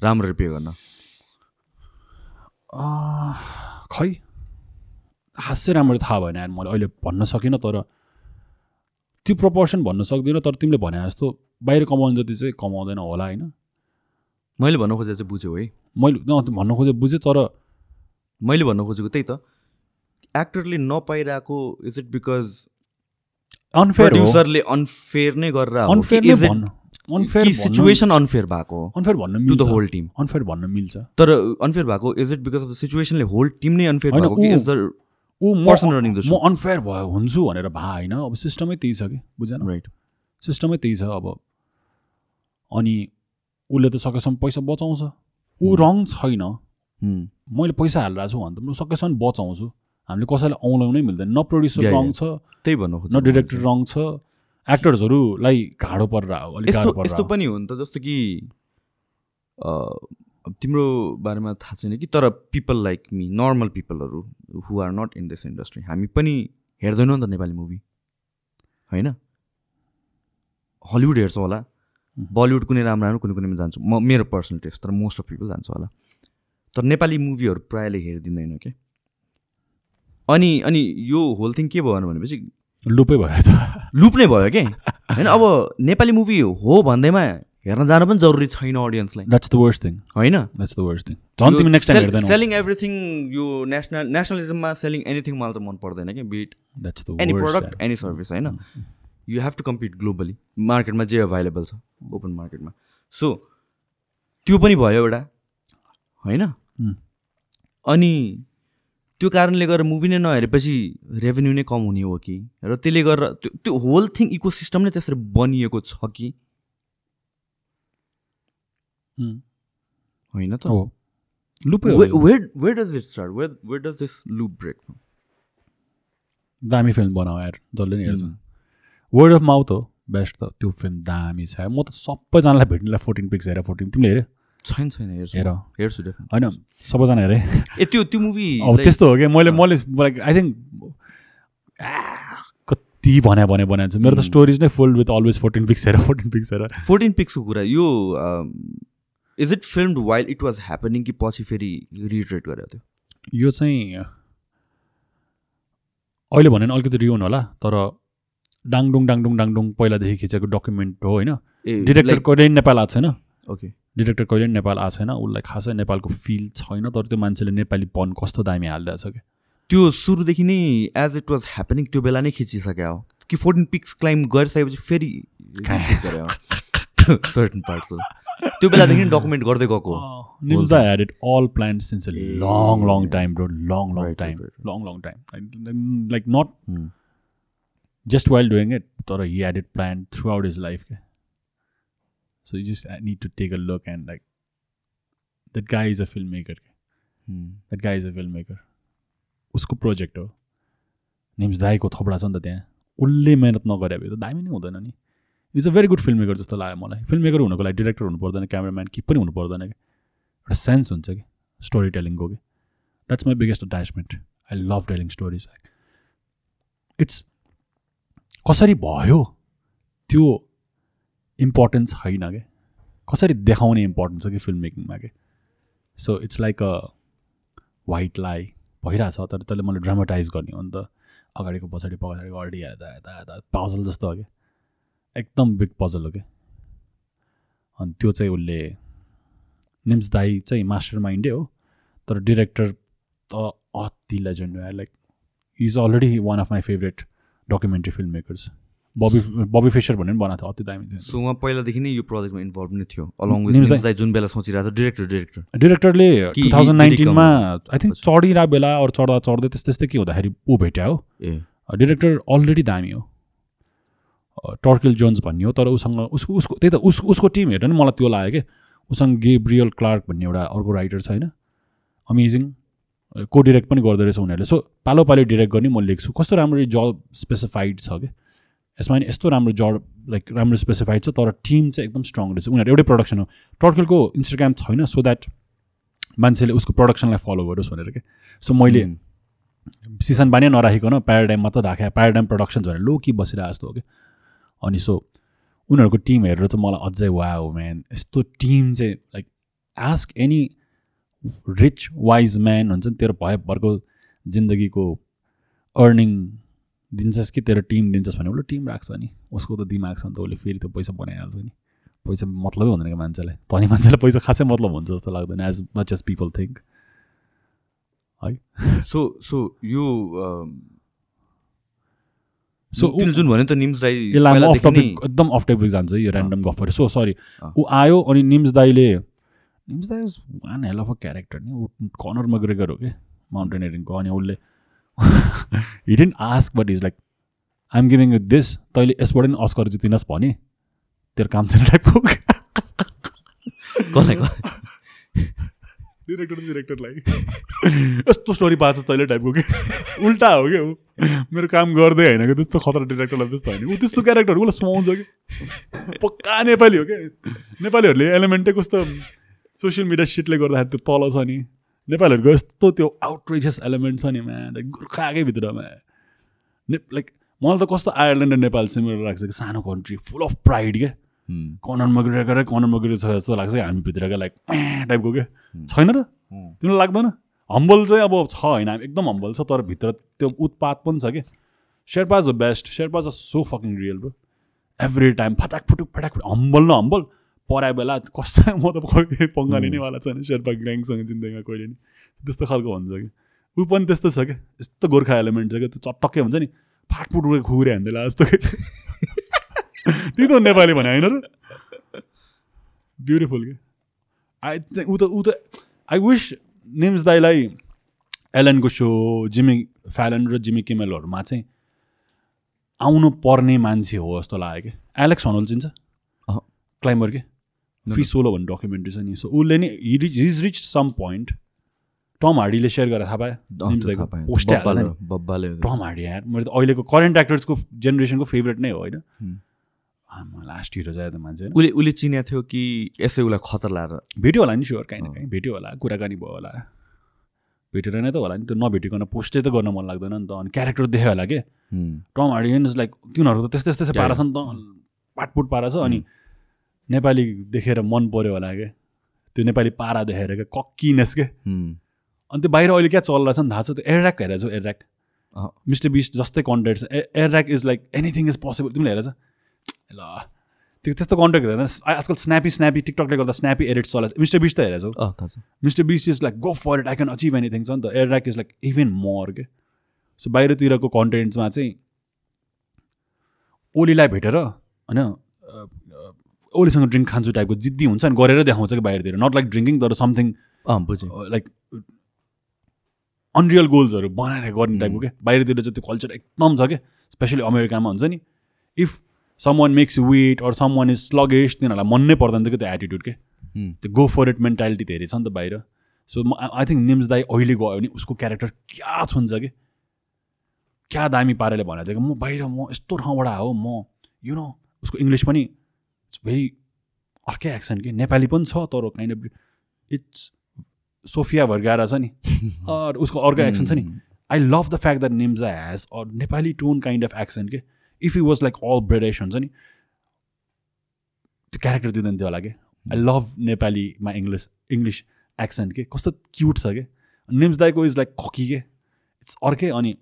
राम्ररी पे गर्न। खै खासै राम्ररी थाहा भएन यार मैले। अहिले भन्न सकिनँ तर त्यो प्रपोर्सन भन्न सक्दिनँ तर तिमीले भने जस्तो बाहिर कमाउने जति चाहिँ कमाउँदैन होला होइन? मैले भन्न खोजेको चाहिँ बुझ्यौ है। मैले भन्न खोजेँ बुझेँ तर मैले भन्न खोजेको त्यही त। एक्टरले नपाइरहेको इज इट बिकज अनफेयर प्रड्युसरले अनफेयर नै गरेर अनफेयर नै भन्नु। अनफेयर सिचुएसन अनफेयर भएको अनफेयर भन्न टु द मिल्छ। होल टिम अनफेयर भन्न मिल्छ। तर अनफेयर भएको is it because of the सिचुएसनले whole team नै अनफेयर भएको कि इज द ऊ Person running the म अनफेयर भयो हुन्छु भनेर भा होइन? अब सिस्टमै त्यही छ कि बुझेन? राइट सिस्टमै त्यही छ अब। अनि उसले त सकेसम्म पैसा बचाउँछ। ऊ रङ छैन। मैले पैसा हालिरहेको छु भने त म सकेसम्म बचाउँछु। हामीले कसैलाई औलाउनै मिल्दैन। न प्रड्युसर रङ. छ त्यही भन्नु न डिरेक्टर रङ छ एक्टर्सहरूलाई गाह्रो परेर हो अलिक यस्तो पनि हो नि त जस्तो कि तिम्रो बारेमा थाहा छैन कि तर people like me normal पिपलहरू who are not in this industry हामी पनि हेर्दैनौँ नि त नेपाली मुभी होइन? हलिउड हेर्छौँ होला। बलिउड कुनै राम्रो राम्रो कुनै कुनैमा जान्छु। म मेरो पर्सनल टेस्ट तर मोस्ट अफ पिपल जान्छ होला। तर नेपाली मुभीहरू प्रायःले हेरिदिँदैन क्या अनि अनि यो होल थिङ के भयो भनेपछि लुपै भयो त। लुप नै भयो कि? होइन अब नेपाली मुभी हो भन्दैमा हेर्न जानु पनि जरुरी छैन अडियन्सलाई द्याट्स द वर्स्ट थिङ होइन? द्याट्स द वर्स्ट थिङ झन् तिमी नेक्स्ट टाइम हेर्दैनौ। सेलिङ एभ्रिथिङ यो नेसनल नेसनलिजममा सेलिङ एनिथिङ मलाई चाहिँ मन पर्दैन कि be it that's the any product any service होइन? You have to compete globally मार्केटमा जे अभाइलेबल छ ओपन मार्केटमा सो त्यो पनि भयो एउटा। होइन? Hmm. अनि त्यो कारणले गर्दा मुभी नै नहेरेपछि रेभेन्यू नै कम हुने हो कि? र त्यसले गर्दा त्यो त्यो होल थिङ इको सिस्टम नै त्यसरी बनिएको छ कि? होइन त। हो। लुपै। Where where does it start where where does this loop break दामी फिल्म बनाऊ यार। जसले नि हेर्छ. वर्ड अफ माउथ हो। बेस्ट त। त्यो फिल्म दामी छ। म त सबैजनालाई भेट्नेलाई फोर्टिन पिक्स हेर फोर्टिन तिमीले हेऱ्यो छैन छैन हेर्छु हेर हेर्छु होइन सबैजना हेरे ए त्यो त्यो मुभी अब त्यस्तो हो क्या मैले मैले लाइक आई थिङ्क कति भने भने छु मेरो त. स्टोरिज नै full with always fourteen peaks हेर फोर्टिन पिक्स हेर फोर्टिन पिक्सको कुरा यो is it film while it was happening कि पछि फेरि रिट्रेट गरेको थियो यो चाहिँ अहिले भने अलिकति रियोन होला तर डाङडुङ डाङडुङ डाङडुङ पहिलादेखि खिचेको डकुमेन्ट हो होइन? डिरेक्टर कहिले नेपाल आएको छैन। ओके डिरेक्टर कहिले पनि नेपाल आएको छैन उसलाई खासै नेपालको फिल छैन तर त्यो मान्छेले नेपाली पन कस्तो दामी हालिदिएको छ कि त्यो सुरुदेखि नै एज इट वाज ह्यापनिङ त्यो बेला नै खिचिसक्यो हो कि फोर्टिन पिक्स क्लाइम्ब गरिसकेपछि फेरि हो सर्टन पार्ट्सहरू त्यो बेलादेखि डकुमेन्ट गर्दै गएको हो Nims da had it all planned since a long, long Yeah. time, bro. Long, long Right, time. right, right, Long, long time. Like, like not Hmm. just while doing it, but he had So you just uh, need to take a look and like, that guy is a filmmaker. ke. Hmm. That guy is a filmmaker. उसको project हो। निम्स दाईको थोपडा छ नि त त्यहाँ। उसले मेहनत नगरे भए त दामी नै हुँदैन नि। Is a very good film maker जस्तो लाग्यो मलाई। फिल्म मेकर हुनुको लागि डिरेक्टर हुनु पर्दैन क्यामराम्यान कि पनि हुनु पर्दैन कि एउटा सेन्स हुन्छ कि। स्टोरी टेलिङको कि। That's my biggest attachment I love telling stories it's कसरी भयो? त्यो इम्पोर्टेन्स छैन कि? कसरी देखाउने इम्पोर्टेन्स छ कि फिल्म मेकिङमा कि? So it's like a white लाई भइरहेछ तर त्यसले मैले ड्रामाटाइज गर्ने हो नि त। अगाडिको पछाडि पछाडि अगाडि यता यता यता पजल जस्तो हो कि? एकदम बिग पजल हो कि? अनि त्यो चाहिँ उसले निम्स दाई चाहिँ मास्टर माइन्डै हो तर डिरेक्टर त अति legend like is already one of my favourite documentary film makers Bobby Bobby phasor भन्ने पनि बनाएको थियो अति दामी थियो। सो उहाँ पहिलादेखि नै यो प्रोजेक्टमा इन्भल्भ नै थियो अलङ विथ निम्सलाई जुन बेला सोचिरहेको छ डिरेक्टर डिरेक्टर डिरेक्टरले टु थाउजन्ड नाइन्टिनमा आई थिङ्क चढिरहेको बेला अरू चढ्दा चढ्दै त्यस्तै त्यस्तै के हुँदाखेरि ऊ भेट्या हो। ए। डिरेक्टर अलरेडी दामी हो। टर्किल जोन्स भन्ने हो तर उसँग उसको उसको त्यही त उस उसको टिम हेरेर नि मलाई त्यो लाग्यो कि उसँग गेब्रियल क्लार्क भन्ने एउटा अर्को राइटर छ होइन अमेजिङ को डिरेक्ट पनि गर्दो रहेछ उनीहरूले। सो पालो पालो डिरेक्ट गर्ने म लेख्छु। कस्तो राम्रो जब स्पेसिफाइड छ कि? यसमा नि यस्तो राम्रो जब लाइक राम्रो स्पेसिफाइड छ तर टिम चाहिँ एकदम स्ट्रङ रहेछ। उनीहरू एउटै प्रडक्सन हो। टर्किलको इन्स्टाग्राम छैन सो द्याट मान्छेले उसको प्रडक्सनलाई फलो गरोस् भनेर के? सो मैले सिजन बानी नराखिकन प्याराडाइम मात्र राखेँ। प्याराडाइम प्रडक्सन्स भनेर लो कि बसिरहेको जस्तो हो कि? अनि सो उनीहरूको टिम हेरेर चाहिँ मलाई अझै वा हो म्यान यस्तो टिम चाहिँ like ask any rich wise man हुन्छ नि तेरो भए भरको जिन्दगीको अर्निङ दिन्छस् कि तेरो टिम दिन्छस् भने उसले टिम राख्छ नि। उसको त दिमाग छ नि त उसले फेरि त्यो पैसा बनाइहाल्छ नि। पैसा मतलबै हुँदैन कि मान्छेलाई। धनी मान्छेलाई पैसा खासै मतलब हुन्छ जस्तो लाग्दैन as much as people think है? सो सो यो सो जुन भन्यो त निम्स राई यसलाई अफ टपिक एकदम अफ टपिक जान्छ यो ऱ्यान्डम गफहरू। So sorry. ऊ आयो अनि निम्स दाईले निम्स दाई one hell of a character नि। ऊ कर्नर मग्रेगर हो कि माउन्टेनियरिङको अनि उसले he didn't ask but is like I'm giving you this तैँले यसबाट नि अस्कर जितिनस् भने तेरो काम छैन टाइपको कसलाई? डिरेक्टर डिरेक्टरलाई यस्तो स्टोरी पाएको छ तैँले टाइपको कि उल्टा हो क्या ऊ मेरो काम गर्दै होइन कि? त्यस्तो खतरा डिरेक्टरलाई त्यस्तो होइन ऊ त्यस्तो क्यारेक्टर उसलाई सुहाउँछ कि? पक्का नेपाली हो क्या नेपालीहरूले एलिमेन्टै कस्तो सोसियल मिडिया सिटले गर्दाखेरि त्यो तल छ नि। नेपालीहरूको यस्तो त्यो आउटरेजियस एलिमेन्ट छ नि मा गोर्खाकै भित्रमा। ने लाइक मलाई त कस्तो आयरल्यान्ड र नेपाल सिमिलर लाग्छ कि सानो कन्ट्री फुल अफ प्राइड क्या कर्नर मगिरहेको कर्नर मगिरहेको छ जस्तो लाग्छ कि हामी भित्रका लाइक टाइपको क्या छैन र। तिमीलाई लाग्दैन? हम्बल चाहिँ अब छ होइन हामी एकदम हम्बल छ तर भित्र त्यो उत्पात पनि छ कि। शेर्पाज हो best Sherpas a so fucking real bro every time फटाक फुटुक फटाक फुटुक। हम्बल न हम्बल पराए बेला कस्तो म त कोही पङ्गा लिने वाला छैन शेर्पा ग्याङसँग जिन्दगीमा कहिले नि। त्यस्तो खालको हुन्छ कि। ऊ पनि त्यस्तो छ क्या। यस्तो गोर्खा एलिमेन्ट छ क्या। त्यो चटक्कै हुन्छ नि। फाटफुट उयो खुकुरे हान्देला जस्तो कि त्यही त नेपाली भने होइन र। ब्युटिफुल के आई ऊ त ऊ त आई विस निम्स दाईलाई एलनको सो जिमी फ्यालन र जिमी किमेलहरूमा चाहिँ आउनु पर्ने मान्छे हो जस्तो लाग्यो कि एलेक्स हनोल चिन्छ। क्लाइम्बर के? फ्री सोलो भन्ने डकुमेन्ट्री छ नि। सो उसले नि his reach some point Tom हार्डीले share गरेर थाहा पाएँ। पोस्टै टम हार्डी यार। मैले त अहिलेको करेन्ट एक्टर्सको जेनेरेसनको फेभरेट नै हो होइन। लास्ट हिरो चाहिँ त मान्छे उसले उसले चिनेको थियो कि यसै उसलाई खतर लाएर भेट्यो होला नि स्योर काहीँ न काहीँ। भेट्यो होला कुराकानी भयो होला। भेटेर नै त होला नि त्यो नभेटिकन पोस्टै त गर्न मन लाग्दैन नि त। अनि क्यारेक्टर देख्यो होला के? टम हार्डियन्स लाइक तिनीहरू त त्यस्तै त्यस्तै पारा छ नि त। पाटपुट पारा छ अनि नेपाली देखेर मन पऱ्यो होला क्या त्यो नेपाली पारा देखेर क्या कक्किनेस के अनि त्यो बाहिर अहिले क्या चलिरहेछ नि थाहा छ त्यो एयरऱ्याक हेरेको छु एयरऱ्याक मिस्टर बिस्ट जस्तै कन्टेन्ट छ। Airrack is like anything is possible. तिमीले हेरेछ? ल। त्यो त्यस्तो कन्टेन्ट हेर्दैन आजकल स्न्यापी स्न्यापी टिकटकले गर्दा स्न्यापी एडिट्स चलाएको मिस्टर बिस्ट त हेरेछौ। Mister Beast is like go for it. I can achieve anything छ नि त। Airrack is like even more के। सो बाहिरतिरको कन्टेन्ट्समा चाहिँ ओलीलाई भेटेर होइन ओलीसँग ड्रिङ्क खान्छु टाइपको जिद्दी हुन्छ नि गरेर देखाउँछ कि बाहिरतिर। नट लाइक ड्रिङ्किङ तर समथिङ लाइक अनरियल गोल्सहरू बनाएर गर्ने टाइपको क्या। बाहिरतिर चाहिँ त्यो कल्चर एकदम छ क्या। स्पेसली अमेरिकामा हुन्छ नि if someone makes wait or someone is sluggish तिनीहरूलाई मन नै पर्दैन थियो कि त्यो एटिट्युड के। त्यो गो फर इट मेन्टालिटी धेरै छ नि त बाहिर। सो आई थिङ्क निम्स दाई अहिले गयो भने उसको क्यारेक्टर क्या छुन्छ कि? क्या दामी पाराले भनेको थियो कि म बाहिर म यस्तो ठाउँबाट हो म यु नो उसको इङ्ग्लिस पनि इट्स भेरी अर्कै एक्सन कि। नेपाली पनि छ तर kind of it's Sofia Vergara छ नि। उसको अर्को एक्सन छ नि। I love the fact that Nims has a Nepali tone kind of accent के। If you was like all British हुन्छ नि त्यो क्यारेक्टर दिँदैन थियो होला कि। आई लभ नेपालीमा इङ्ग्लिस इङ्ग्लिस एक्सेन्ट के। कस्तो क्युट छ कि। निम्स दाईको इज लाइक खकी के। इट्स अर्कै अनि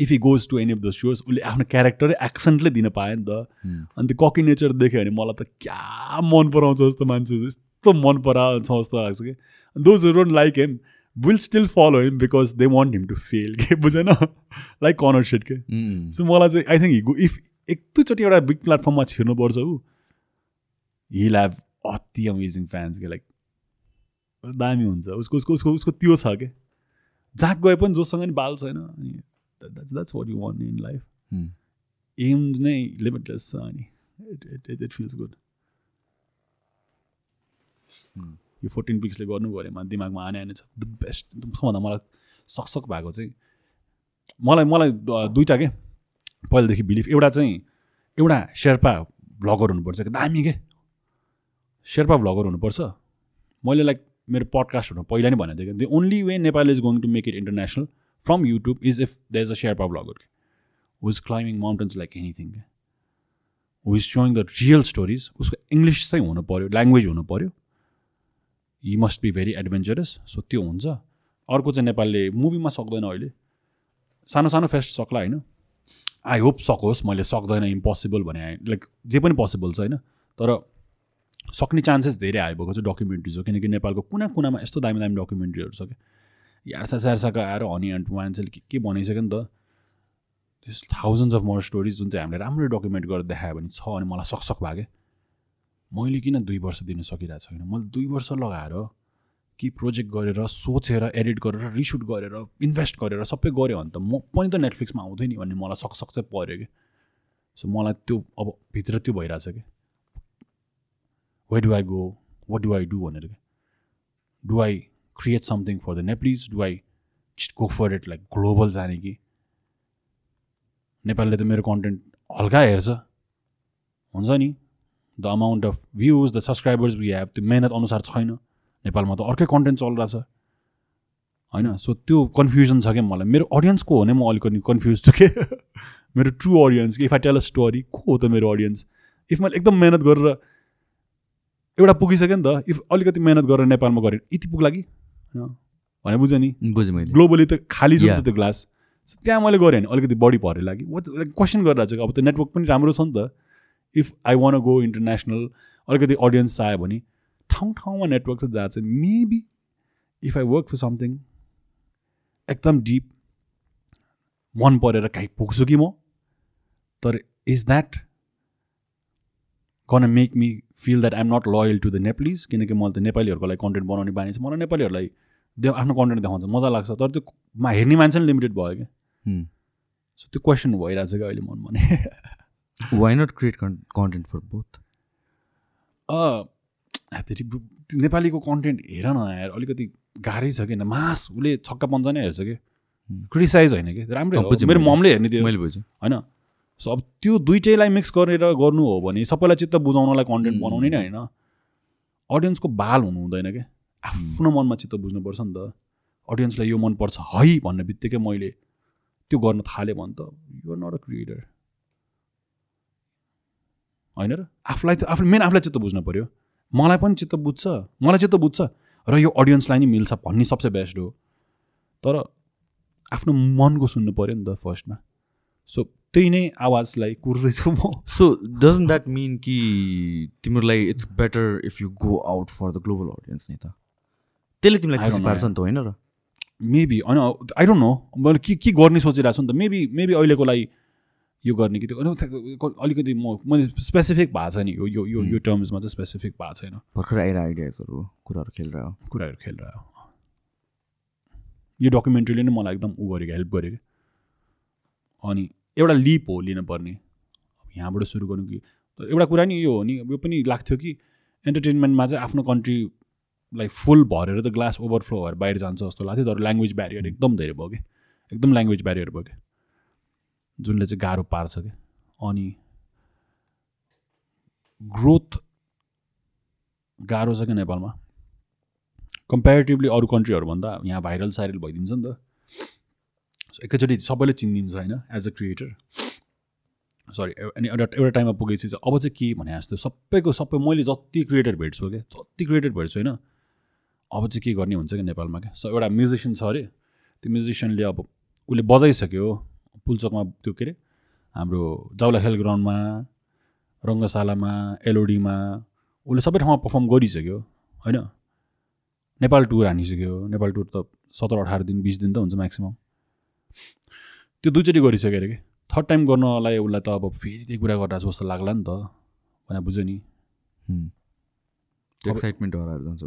if he goes to any of the shows उसले आफ्नो क्यारेक्टरै एक्सेन्टले दिन पायो नि त। हुँ, अनि त्यो ककी नेचर देख्यो भने मलाई त क्या मन पराउँछ जस्तो मान्छे यस्तो मन पराउँछ जस्तो लाग्छ कि। Those don't like him will still follow him because they want him to fail के बुझेन? लाइक कर्नर सेट के सो मलाई चाहिँ आई थिङ्क हिगो इफ एक दुईचोटि एउटा बिग प्लेटफर्ममा छिर्नुपर्छ ऊ हिल हेभ अति अमेजिङ फ्यान्स के लाइक दामी हुन्छ। उसको उसको उसको उसको त्यो छ के। जहाँ गए पनि जोसँग नि बाल छैन। अनि वान इन लाइफ हुँ, एम्स नै लिमिटलेस छ अनि it it it it feels good यो फोर्टिन पिक्सले गर्नु पऱ्योमा दिमागमा आने आने छ द बेस्ट सबभन्दा मलाई सकसक भएको चाहिँ मलाई मलाई द- दुईवटा के? पहिलादेखि बिलिफ एउटा चाहिँ एउटा शेर्पा भ्लगर हुनुपर्छ कि? दामी के? शेर्पा भ्लगर हुनुपर्छ। मैले लाइक मेरो पडकास्टहरूमा पहिला नै भनेको थिएँ कि? The only way Nepal is going to make it international from YouTube is if the is a Sherpa vlogger के who is climbing mountains like anything के who is showing the real stories उसको English चाहिँ हुनु पऱ्यो language हुनु पऱ्यो he must be very adventurous so त्यो हुन्छ अर्को चाहिँ नेपालले मुभीमा सक्दैन अहिले सानो सानो फेस्ट सक्ला होइन आई होप सकोस् मैले सक्दैन इम्पोसिबल भने लाइक जे पनि पोसिबल छ होइन तर सक्ने चान्सेस धेरै आइभएको छ डकुमेन्ट्रिज हो किनकि नेपालको कुना कुनामा यस्तो दामी दामी डकुमेन्ट्रीहरू छ क्या यार्सा स्यार्साको आएर हनी एन्ड मान्छेले के के भनिसक्यो नि त। त्यस थाउजन्ड्स अफ मोर स्टोरिज जुन चाहिँ हामीले राम्ररी डकुमेन्ट गरेर देखायो भने छ अनि मलाई सकसक भयो क्या मैले किन दुई वर्ष दिन सकिरहेको छैन मैले दुई वर्ष लगाएर कि प्रोजेक्ट गरेर सोचेर एडिट गरेर रिसुट गरेर इन्भेस्ट गरेर सबै गऱ्यो भने त म पनि त नेटफ्लिक्समा आउँथेँ नि भन्ने मलाई सकसक चाहिँ पऱ्यो कि। सो मलाई त्यो अब भित्र त्यो भइरहेछ कि। Way do I go what do I do भनेर क्या do I create something for the Nepalese do I go for it like global जाने कि नेपालले त मेरो कन्टेन्ट हल्का हेर्छ हुन्छ नि the amount of views the subscribers we have त्यो मेहनत अनुसार छैन नेपालमा त अर्कै कन्टेन्ट चलिरहेछ होइन सो त्यो कन्फ्युजन छ क्या मलाई मेरो अडियन्स को हो भने म अलिकति कन्फ्युज छु कि मेरो ट्रु अडियन्स कि if I tell a story को हो त मेरो अडियन्स इफ मैले एकदम मेहनत गरेर एउटा पुगिसक्यो नि त इफ अलिकति मेहनत गरेर नेपालमा गरेँ यति पुग्ला कि होइन? भने बुझेँ नि? बुझेँ मैले। ग्लोबली त खाली छ त्यो ग्लास त्यहाँ मैले गरेँ भने अलिकति बढी पऱ्यो लागि क्वेसन गरिरहेको छु अब त्यो नेटवर्क पनि राम्रो छ नि त। If I want go international अलिकति अडियन्स चाहियो भने ठाउँ ठाउँमा नेटवर्क छ जहाँ चाहिँ maybe if I work for something एकदम डिप मन परेर काहीँ पुग्छु कि म? तर is that can make me feel that I'm not loyal to the Nepalese किनकि मैले त नेपालीहरूको लागि कन्टेन्ट बनाउने बानी छ। मलाई नेपालीहरूलाई आफ्नो कन्टेन्ट देखाउँछ मजा लाग्छ। तर त्यो हेर्ने मान्छे पनि लिमिटेड भयो क्या। Hmm. सो त्यो क्वेसन भइरहेछ क्या अहिले मनमा नि। Why not create content for both फेरि नेपालीको कन्टेन्ट हेर न यार। अलिकति गाह्रै छ किन मास उसले छक्का पन्जा नै हेर्छ कि। क्रिटिसाइज होइन कि। राम्रै मेरो मैले। ममले हेर्ने त्यो। मैले बुझेँ। होइन? सो अब त्यो दुइटैलाई मिक्स गरेर गर्नु हो भने सबैलाई चित्त बुझाउनलाई कन्टेन्ट. बनाउने नै होइन। अडियन्सको बाल हुनु हुँदैन क्या आफ्नो मनमा चित्त बुझ्नुपर्छ नि त। अडियन्सलाई यो मनपर्छ है भन्ने बित्तिकै मैले त्यो गर्न थालेँ भने त युआर नट अ क्रिएटर होइन र? आफूलाई त आफू मेन आफूलाई चित्त बुझ्नु पऱ्यो मलाई पनि चित्त बुझ्छ मलाई चित्त बुझ्छ। र यो अडियन्सलाई नि मिल्छ भन्ने सबसे बेस्ट हो। तर आफ्नो मनको सुन्नु पऱ्यो नि त फर्स्टमा सो त्यही नै आवाजलाई कुर्दैछु म। सो डजन्ट द्याट मिन कि तिम्रो लागि it's better if you go out for the global audience नि त? त्यसले तिमीलाई खुसी पार्छ नि त होइन र? मेबी होइन आई डोन्ट नो मैले के के गर्ने सोचिरहेको छु नि त? मेबी मेबी अहिलेको लागि यो गर्ने कि त्यो अलिकति म मैले स्पेसिफिक भएको छ नि यो यो यो टर्म्समा चाहिँ स्पेसिफिक भएको छैन। भर्खर आएर आइडियाजहरू कुराहरू खेलेर हो कुराहरू खेलिरह्यो। यो डकुमेन्ट्रीले नै मलाई एकदम ऊ गरेको हेल्प गरेको। अनि एउटा लिप हो लिनुपर्ने। अब यहाँबाट सुरु गर्नु कि एउटा कुरा नि यो हो नि यो पनि लाग्थ्यो कि एन्टरटेन्मेन्टमा चाहिँ आफ्नो कन्ट्रीलाई फुल भरेर त ग्लास ओभरफ्लो भएर बाहिर जान्छ जस्तो लाग्थ्यो तर ल्याङ्ग्वेज ब्यारियर एकदम धेरै भयो कि। एकदम ल्याङ्ग्वेज ब्यारियर भयो कि। जुनले चाहिँ गाह्रो पार्छ कि। अनि ग्रोथ गाह्रो छ क्या नेपालमा। कम्पेरिटिभली अरू कन्ट्रीहरूभन्दा यहाँ भाइरल साइरल भइदिन्छ नि त। So एकैचोटि सबैले चिनिदिन्छ होइन एज अ क्रिएटर सरी अनि एउटा एउटा टाइममा पुगेपछि चाहिँ अब चाहिँ के भने जस्तो सबैको सबै मैले जति क्रिएटर भेट्छु क्या जति क्रिएटर भेट्छु होइन अब चाहिँ के गर्ने हुन्छ क्या नेपालमा क्या? सो एउटा म्युजिसियन छ अरे त्यो म्युजिसियनले अब उसले बजाइसक्यो पुलचोकमा त्यो के अरे हाम्रो जाउला खेल ग्राउन्डमा रङ्गशालामा एलओडीमा उसले सबै ठाउँमा पर्फर्म गरिसक्यो होइन? नेपाल टुर हानिसक्यो नेपाल टुर त सत्र अठार दिन बिस दिन त हुन्छ म्याक्सिमम् त्यो दुईचोटि गरिसक्यो अरे कि? थर्ड टाइम गर्नलाई उसलाई त अब फेरि त्यही कुरा गरिरहेको जस्तो लाग्ला नि त भने बुझ्यो नि। एक्साइटमेन्ट जान्छ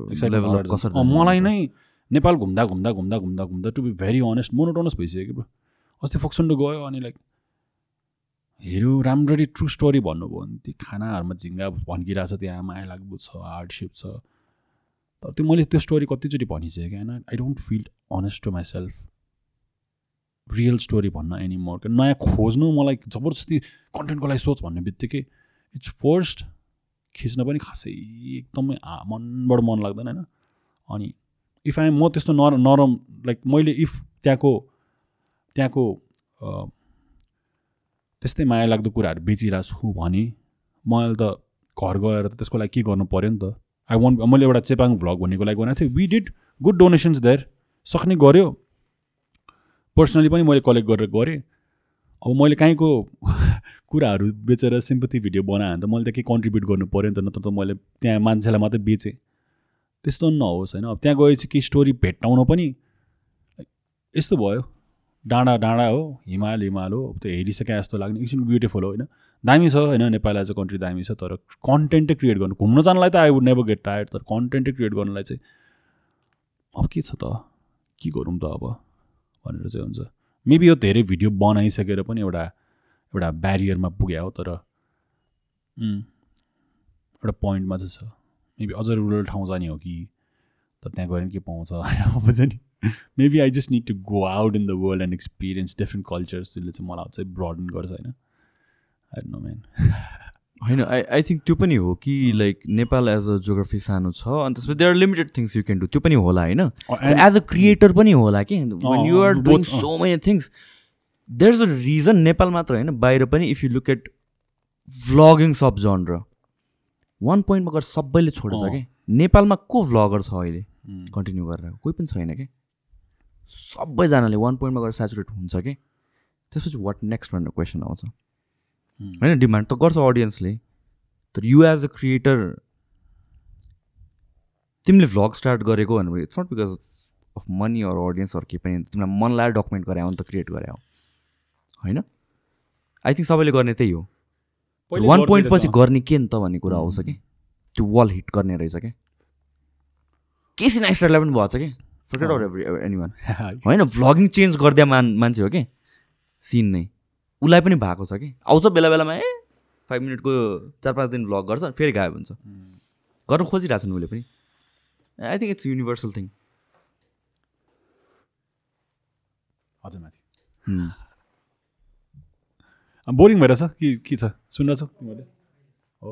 मलाई। नै नेपाल घुम्दा घुम्दा घुम्दा घुम्दा घुम्दा to be very honest monotonous भइसक्यो कि ब्रो अस्ति फोक्सन्डो गयो अनि लाइक हेऱ्यो राम्ररी ट्रु स्टोरी भन्नुभयो भने त्यो खानाहरूमा झिङ्गा भन्किरहेको छ त्यहाँ माया लाग्दो छ हार्डसिप छ। तर त्यो मैले त्यो स्टोरी कतिचोटि भनिसकेँ क्या I don't feel honest to myself real story भन्न एनी मोर नयाँ खोज्नु मलाई जबरजस्ती कन्टेन्टको लागि सोच भन्ने बित्तिकै इट्स फोर्स्ड खिच्न पनि खासै एकदमै मनबाट मन लाग्दैन होइन। अनि इफ आइ म त्यस्तो नर नरम लाइक मैले इफ त्यहाँको त्यहाँको त्यस्तै माया लाग्दो कुराहरू बेचिरहेको छु भने मैले त घर गएर त त्यसको लागि के गर्नु पऱ्यो नि त? आई वान्ट मैले एउटा चेपाङ भ्लग भन्नेको लागि बनाएको थिएँ। We did good donations there सक्ने गऱ्यो। पर्सनली पनि मैले कलेक्ट गरेर गरेँ। अब मैले काहीँको कुराहरू बेचेर सिम्पथी भिडियो बनाएँ भने त मैले त केही कन्ट्रिब्युट गर्नु पऱ्यो नि त नत्र त मैले त्यहाँ मान्छेलाई मात्रै बेचेँ। त्यस्तो नहोस् होइन। अब त्यहाँ गएपछि केही स्टोरी भेट्टाउन पनि यस्तो भयो। डाँडा डाँडा हो हिमाल हिमाल हो त्यो हेरिसके जस्तो लाग्ने। एकछिन ब्युटिफुल हो होइन। दामी छ होइन। नेपाल एज अ कन्ट्री दामी छ तर कन्टेन्टै क्रिएट गर्नु घुम्न जानलाई त I would never get tired तर कन्टेन्टै क्रिएट गर्नलाई चाहिँ अब के छ त? के गरौँ त अब? भनेर चाहिँ हुन्छ। मेबी यो धेरै भिडियो बनाइसकेर पनि एउटा एउटा ब्यारियरमा पुग्यो हो तर एउटा पोइन्टमा चाहिँ छ। मेबी अझ रुरल ठाउँ जाने हो कि तर त्यहाँ गएर के पाउँछ बुझ्छ नि maybe I just need to go out in the world and experience different cultures त्यसले चाहिँ मलाई चाहिँ ब्रडन गर्छ होइन। आई नो म्यान होइन आई आई थिङ्क त्यो पनि हो कि like Nepal as a geography सानो छ अनि त्यसपछि there are limited things you can do त्यो पनि होला होइन। एज अ क्रिएटर पनि होला कि when you are doing. So many things there is a reason Nepal मात्र होइन बाहिर पनि if you look at vlogging sub genre one पोइन्टमा गएर सबैले छोडेछ अँ। कि नेपालमा को भ्लगर छ अहिले? कन्टिन्यू गरेर कोही पनि छैन कि? सबैजनाले वान पोइन्टमा गएर सेचुरेट हुन्छ कि त्यसपछि वाट नेक्स्ट भनेर क्वेसन आउँछ। होइन डिमान्ड त गर्छ अडियन्सले तर यु एज अ क्रिएटर तिमीले भ्लग स्टार्ट गरेको भनेर it's not because of money or audience अरू केही पनि तिमीलाई मन लगाएर डकुमेन्ट गरे हो नि त क्रिएट गरे हो होइन? आई थिङ्क सबैले गर्ने त्यही हो। वान पोइन्ट पछि गर्ने के नि त भन्ने कुरा आउँछ कि? त्यो वाल हिट गर्ने रहेछ क्या केसी नाइस्टरलाई पनि भएको छ कि? Forget or every any one होइन भ्लगिङ चेन्ज गरिदिया मान मान्छे हो कि? सिन नै। उसलाई पनि भएको छ कि? आउँछ बेला बेलामा ए फाइभ मिनटको चार पाँच दिन भ्लग गर्छ फेरि गायब हुन्छ। गर्न खोजिरहेछन् उसले पनि। I think it's universal thing हजुर माथि। बोरिङ भइरहेछ कि के छ? सुन्न छौ तिमीहरूले? हो.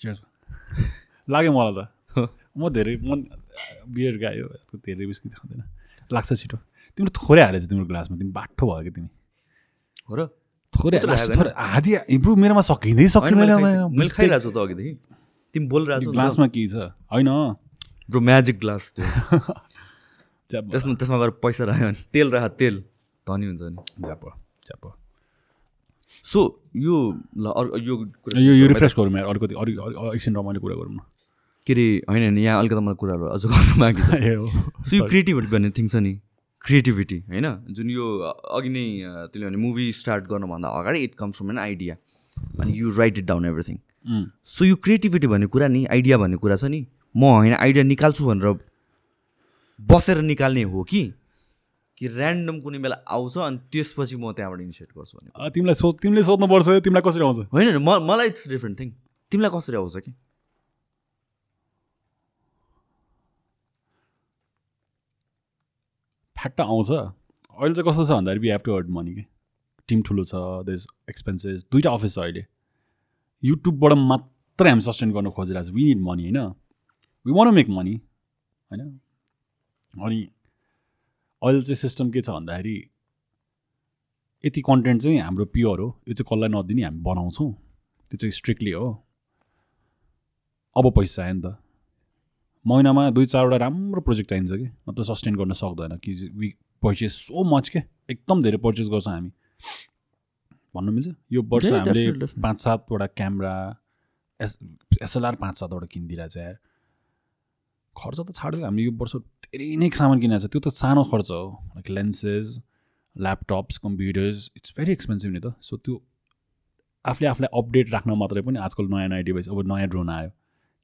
लाग्यो मलाई त। म धेरै मन बियर गायो यस्तो धेरै बिस्की खाँदैन। लाग्छ छिटो। तिम्रो थोरै हालेछ तिम्रो ग्लासमा। तिमी बाठो भयो कि तिमी? हो र? थोरै आधी इम्प्रुभ मेरोमा सकिँदै सकिँदैन। मैले खाइरहेको छु त अघिदेखि। तिमी बोलिरहेको छु ग्लासमा के छ? होइन। ब्रो म्याजिक ग्लास त्यसमा त्यसमा गएर पैसा राख्यो भने तेल राख तेल। धनी हुन्छ नि। च्याप च्याप सो यो ल अर्को यो यो रिफ्रेस गरौँ अलिक अलिक एकछिन रमाइलो कुरा गरौँ न। के अरे होइन होइन यहाँ अलिकति मलाई कुराहरू अझ गर्नु बाँकी छ। सो यो क्रिएटिभिटी भन्ने थिङ छ नि क्रिएटिभिटी होइन? जुन यो अघि नै त्यसले भने मुभी स्टार्ट गर्नुभन्दा अगाडि it comes from an idea अनि you write it down everything so यो क्रिएटिभिटी भन्ने कुरा नि आइडिया भन्ने कुरा छ नि म होइन आइडिया निकाल्छु भनेर बसेर निकाल्ने हो कि? कि ऱ्यान्डम कुनै बेला आउँछ अनि त्यसपछि म त्यहाँबाट इनिसिएट गर्छु भने तिमीलाई सोध तिमीले सोध्नुपर्छ तिमीलाई कसरी आउँछ? होइन, म मलाई इट्स डिफ्रेन्ट थिङ तिमीलाई कसरी आउँछ कि? फ्याट्ट आउँछ। अहिले चाहिँ कस्तो छ भन्दाखेरि we have to earn money कि? टिम ठुलो छ देस एक्सपेन्सेस दुइटा अफिस छ अहिले। युट्युबबाट मात्रै हामी सस्टेन गर्न खोजिरहेको छ वी निड मनी होइन? वी वान मेक मनी होइन? अनि अहिले चाहिँ सिस्टम के छ भन्दाखेरि यति कन्टेन्ट चाहिँ हाम्रो प्योर हो। यो चाहिँ कसलाई नदिने हामी बनाउँछौँ। त्यो चाहिँ स्ट्रिक्टली हो। अब पैसा चाहियो नि त। महिनामा दुई चारवटा राम्रो प्रोजेक्ट चाहिन्छ कि? नत्र सस्टेन गर्न सक्दैन कि वी पर्चेस सो मच के एकदम धेरै पर्चेस गर्छौँ हामी। भन्नु मिल्छ? यो वर्ष हामीले. पाँच सातवटा क्यामेरा एस एसएलआर पाँच सातवटा छ यार। खर्च त छाड्यो हामीले यो वर्ष धेरै नै सामान किनेको छ। त्यो त सानो खर्च हो। Like lenses laptops computers it's very expensive नि त। सो त्यो आफूले आफूलाई अपडेट राख्न मात्रै पनि आजकल नयाँ नयाँ डिभाइस अब नयाँ ड्रोन आयो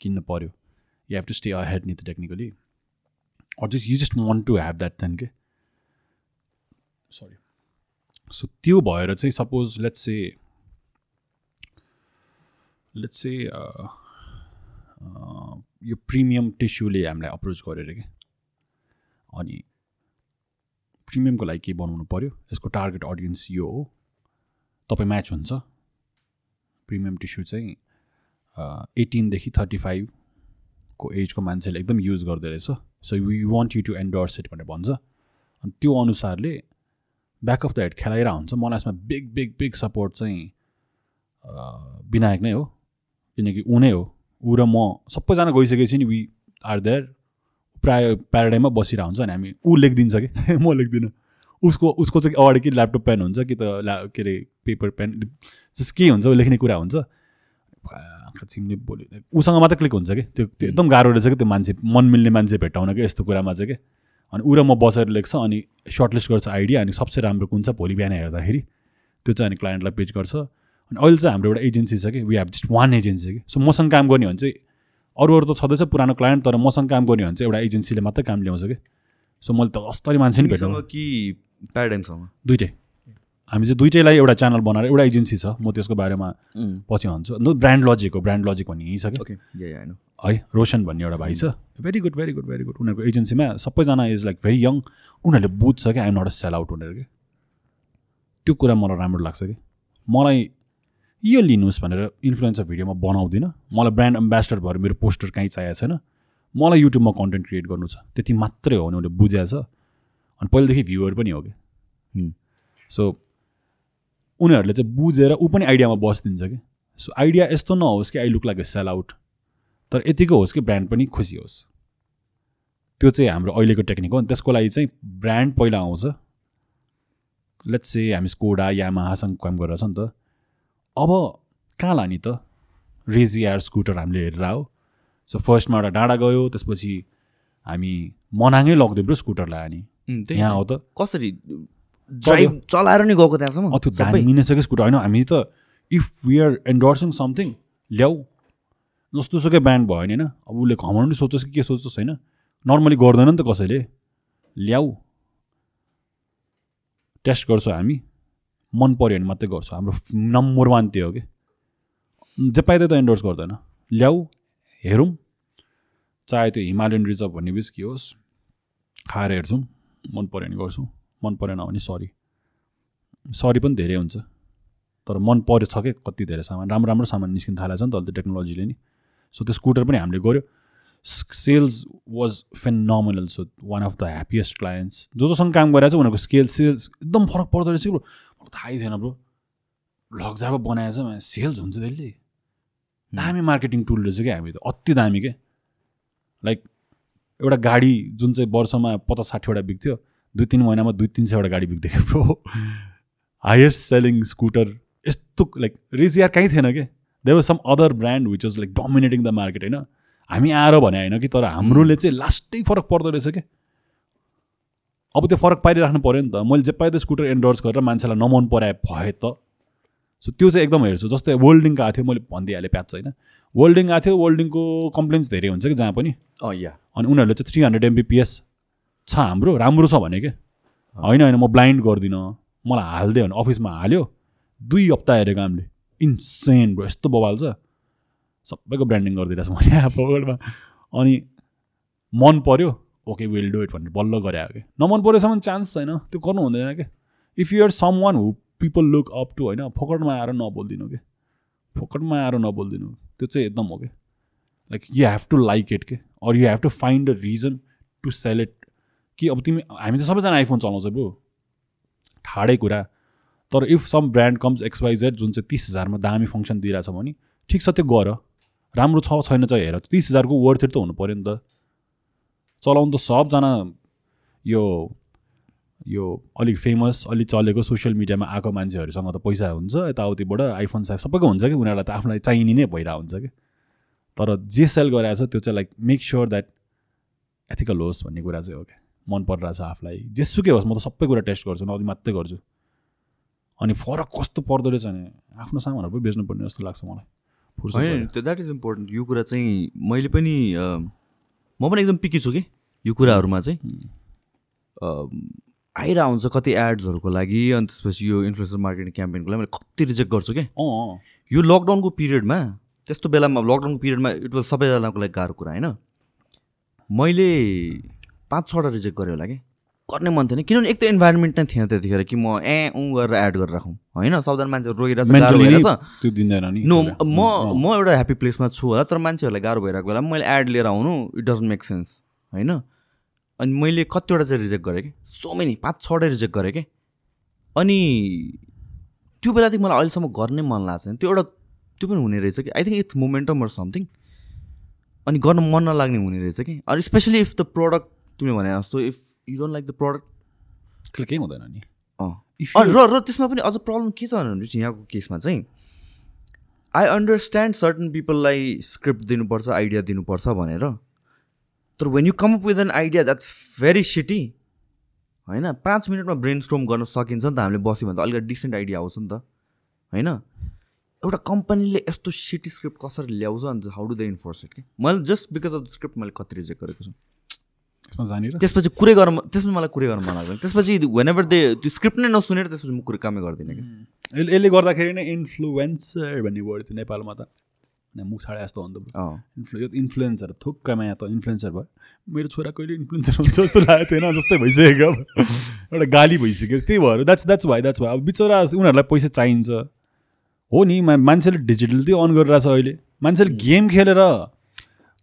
किन्नु पऱ्यो you have to stay ahead नि त technically or just you just want to have that then के सरी सो त्यो भएर चाहिँ suppose let's say let's say यो प्रिमियम टिस्युले हामीलाई अप्रोच गरेर कि अनि प्रिमियमको लागि के बनाउनु पऱ्यो यसको टार्गेट अडियन्स यो हो। तपाईँ म्याच हुन्छ। प्रिमियम टिस्यु चाहिँ एटिनदेखि थर्टी फाइभको एजको मान्छेले एकदम युज गर्दो रहेछ। So we want you to endorse it भनेर भन्छ। अनि त्यो अनुसारले ब्याक अफ द हेड खेलाइरहेको हुन्छ। मलाई यसमा बिग बिग बिग सपोर्ट चाहिँ विनायक नै हो। किनकि ऊ नै हो। ऊ र म सबैजना गइसकेपछि नि वी आर देयर प्राय प्याराडाइममा बसिरहेको हुन्छ अनि हामी ऊ लेखिदिन्छ कि? म लेख्दिनँ। उसको उसको चाहिँ अगाडि कि ल्यापटप पेन हुन्छ कि त ल्या के अरे पेपर पेन जस के हुन्छ लेख्ने कुरा हुन्छ। चिम्ने बोल्यो। उसँग मात्रै क्लिक हुन्छ कि? त्यो त्यो एकदम गाह्रो रहेछ कि त्यो मान्छे मन मिल्ने मान्छे भेट्टाउन कि यस्तो कुरामा चाहिँ कि? अनि ऊ र म बसेर लेख्छ अनि सर्टलिस्ट गर्छ आइडिया अनि सबसे राम्रो कुन छ भोलि बिहान हेर्दाखेरि। त्यो चाहिँ अनि क्लाइन्टलाई पेज गर्छ। अनि अहिले चाहिँ हाम्रो एउटा एजेन्सी छ कि? We have just one agency कि? सो मसँग काम गर्ने हो भने चाहिँ अरू अरू त छँदैछ पुरानो क्लाइन्ट तर मसँग काम गर्ने हो भने चाहिँ एउटा एजेन्सीले मात्रै काम ल्याउँछ कि? सो मैले त अस्तरी मान्छे नि तिमीसँग कि प्याराडाइमसँग? दुइटै। हामी चाहिँ दुइटैलाई एउटा च्यानल बनाएर एउटा एजेन्सी छ म त्यसको बारेमा पछि भन्छु। न ब्रान्ड लजिक हो ब्रान्ड लजिक भन्ने यहीँ छ कि है रोशन भन्ने एउटा भाइ छ। Very good very good very good उनीहरूको एजेन्सीमा सबैजना इज लाइक भेरी यङ उनीहरूले बुझ्छ कि I'm not a sell out उनीहरू कि। त्यो कुरा मलाई राम्रो लाग्छ कि। मलाई यो लिनुहोस् भनेर इन्फ्लुएन्सर भिडियोमा बनाउँदिनँ। मलाई ब्रान्ड एम्बेसडर भएर मेरो पोस्टर कहीँ चाहिएको छैन। मलाई युट्युबमा कन्टेन्ट क्रिएट गर्नु छ। त्यति मात्रै हो भने उसले बुझाएको छ। अनि पहिलेदेखि भ्युवर पनि हो कि। सो उनीहरूले चाहिँ बुझेर ऊ पनि आइडियामा बसिदिन्छ कि। सो आइडिया यस्तो नहोस् कि I look like sell out तर यतिको होस् कि ब्रान्ड पनि खुसी होस्। त्यो चाहिँ हाम्रो अहिलेको टेक्निक हो। अनि त्यसको लागि चाहिँ ब्रान्ड पहिला आउँछ। लेट्स से हामी स्कोडा यामाहासँग काम गरेर छ नि त। अब कहाँ लाने त। रेजी एयर स्कुटर हामीले हेरेर हो सो फर्स्टमा एउटा डाँडा गयो त्यसपछि हामी मनाङै लगिदियो ब्रो स्कुटर उम्, त्यही यहाँ। हो त। कसरी ड्राइभ चलाएर नि गएको त्यहाँसम्म। त्यो सबै? दामी नै छ कि स्कुटर होइन हामी त if we are endorsing something ल्याऊ। जस्तो सुकै ब्रान्ड भयो भने होइन अब उसले घमाउनु नि सोचोस् कि के सोचोस् होइन नर्मली गर्दैन नि त कसैले। ल्याऊ। टेस्ट गर्छौँ हामी। मन पऱ्यो भने मात्रै गर्छौँ। हाम्रो नम्बर वान त्यो हो कि। जे पाइदै त एन्डोर्स गर्दैन। ल्याऊ हेरौँ। चाहे त्यो हिमालयन रिजर्भ भन्ने बिस्की होस् खाएर हेर्छौँ। मन पऱ्यो भने गर्छौँ। मन परेन भने सरी। सरी पनि धेरै हुन्छ। तर मन पऱ्यो छ क्या कति धेरै सामान। राम्रो राम्रो सामान निस्किन थालेको छ नि त अहिले त टेक्नोलोजीले नि। सो त्यो स्कुटर पनि हामीले गऱ्यो sales was phenomenal so one of the happiest clients जो जोसँग काम गरेर चाहिँ उनीहरूको स्केल सेल्स एकदम फरक पर्दो रहेछ ब्रो। थाहै थिएन ब्रो। लग्जाको बनाएछ सेल्स हुन्छ त्यसले दामी मार्केटिङ टुल रहेछ क्या हामी त? अति दामी के? लाइक एउटा गाडी जुन चाहिँ वर्षमा पचास साठीवटा बिक्थ्यो दुई तिन महिनामा दुई तिन सयवटा गाडी बिग्दै थियो ब्रो हाइएस्ट सेलिङ स्कुटर यस्तो लाइक रिज यार कहीँ थिएन कि? They was some other brand which was like dominating the market होइन? हामी आएर भने होइन कि तर हाम्रोले चाहिँ लास्टै फरक पर्दो रहेछ कि? अब त्यो फरक पारिराख्नु पऱ्यो नि त। मैले जे पाइदो स्कुटर एन्डोर्स गरेर मान्छेलाई नमन पराए भए त। सो त्यो चाहिँ एकदम हेर्छु। जस्तै वर्ल्डिङको आएको थियो मैले भनिदिइहालेँ प्याच होइन? वर्ल्डिङ आएको थियो वर्ल्डिङको कम्प्लेन्स धेरै हुन्छ कि जहाँ पनि? अँ या अनि उनीहरूले चाहिँ थ्री हन्ड्रेड एमबिपिएस छ हाम्रो राम्रो छ भने के? होइन होइन म ब्लाइन्ड गर्दिनँ। मलाई हालिदियो भने अफिसमा हाल्यो। दुई हप्ता हेरेको हामीले। इन्सेन ब्रो यस्तो बवाल छ। सबैको ब्रान्डिङ गरिदिरहेको छ मैले पकेटमा अनि मन पऱ्यो ओके विल डु इट भनेर बल्ल गरे कि नमन पऱ्योसम्म चान्स छैन। त्यो गर्नु हुँदैन कि? If you're someone who people look up to होइन फोकटमा आएर नबोलिदिनु कि? फोकटमा आएर नबोलिदिनु। त्यो चाहिँ एकदम हो कि? Like you have to like it के? Or you have to find a reason to sell it कि अब तिमी हामी त सबैजना आइफोन चलाउँछ ब्रो। ठाडै कुरा। तर if some brand comes XYZ जुन चाहिँ तिस हजारमा दामी फङ्सन दिइरहेछ भने ठिक छ त्यो गर। राम्रो छ छैन चाहिँ हेर। तिस हजारको वर्थ त हुनु पऱ्यो नि त। चलाउनु त सबजना यो यो अलिक फेमस अलिक चलेको सोसियल मिडियामा आएको मान्छेहरूसँग त पैसा हुन्छ यताउतिबाट आइफोन साइफ सबैको हुन्छ कि उनीहरूलाई त आफूलाई चाहिने नै भइरहेको हुन्छ कि? तर जे सेल गराएको छ त्यो चाहिँ like make sure that ethical होस् भन्ने कुरा चाहिँ हो क्या। मन परिरहेछ आफूलाई। जेसुकै होस् म त सबै कुरा टेस्ट गर्छु नदी मात्रै गर्छु। अनि फरक कस्तो पर्दो रहेछ भने आफ्नो सामानहरू पनि बेच्नुपर्ने जस्तो लाग्छ मलाई। होइन। त्यो द्याट इज इम्पोर्टेन्ट यो कुरा चाहिँ मैले पनि म पनि एकदम पिकी छु कि यो कुराहरूमा चाहिँ। अ, आइरहेको हुन्छ कति एड्सहरूको लागि अनि त्यसपछि यो इन्फ्लुएन्सर मार्केटिङ क्याम्पेनको लागि मैले कति रिजेक्ट गर्छु कि अँ अँ। यो लकडाउनको पिरियडमा त्यस्तो बेलामा लकडाउनको पिरियडमा इट वाज सबैजनाको लागि गाह्रो कुरा होइन? मैले पाँच छवटा रिजेक्ट गरेँ होला कि? गर्ने मन थिएन। किनभने एक त इन्भाइरोमेन्ट नै थिएन त्यतिखेर कि म ए उ गरेर एड गरेर राखौँ। होइन? सबजना मान्छे रोइरहेको नि नो। म म एउटा ह्याप्पी प्लेसमा छु होला तर मान्छेहरूलाई गाह्रो भइरहेको बेला मैले एड लिएर आउनु इट डजन्ट मेक सेन्स होइन? अनि मैले कतिवटा चाहिँ रिजेक्ट गरेँ कि? सो मेनी पाँच छवटै रिजेक्ट गरेँ कि? अनि त्यो बेलादेखि मलाई अहिलेसम्म गर्नै मन लाग्छ त्यो एउटा त्यो पनि हुने रहेछ कि? I think it's momentum or something अनि गर्न मन नलाग्ने हुने रहेछ कि? अनि स्पेसली इफ द प्रडक्ट तिमीले भने जस्तो if you don't like the product केही हुँदैन नि। र र त्यसमा पनि अझ प्रब्लम के छ भनेपछि यहाँको केसमा चाहिँ आई अन्डरस्ट्यान्ड सर्टन पिपललाई स्क्रिप्ट दिनुपर्छ आइडिया दिनुपर्छ भनेर। तर when you come up with an idea that's very shitty होइन पाँच मिनटमा ब्रेन स्ट्रोम गर्न सकिन्छ नि त हामीले बस्यो भने त अलिकति डिसेन्ट आइडिया आउँछ नि त होइन? एउटा कम्पनीले यस्तो सिटी स्क्रिप्ट कसरी ल्याउँछ अन्त how do they enforce it कि? मैले just because of the script मैले कति रिजेक्ट गरेको छु। त्यसपछि कुरै गर्न त्यसपछि मलाई कुरै गर्न मन लाग्दैन। त्यसपछि वेन एभर दे त्यो स्क्रिप्ट नै नसुनेर त्यसपछि म कुरै कामै गर्दिनँ कि यसले गर्दाखेरि नै इन्फ्लुएन्सर भन्ने वर्ड थियो नेपालमा त। मुख छाडे जस्तो हो नि त अँ। इन्फ्लु यो इन्फ्लुएन्सर थुक्कमा यहाँ त इन्फ्लुएन्सर भयो। मेरो छोरा कहिले इन्फ्लुएन्सर हुन्छ जस्तो लागेको थिएन जस्तै भइसक्यो अब। एउटा गाली भइसक्यो। त्यही भएर द्याट्स द्याट्स भाइ द्याट्स भाइ अब बिचरा उनीहरूलाई पैसा चाहिन्छ। हो नि मान्छेले डिजिटल चाहिँ अन गरिरहेछ अहिले। मान्छेले गेम खेलेर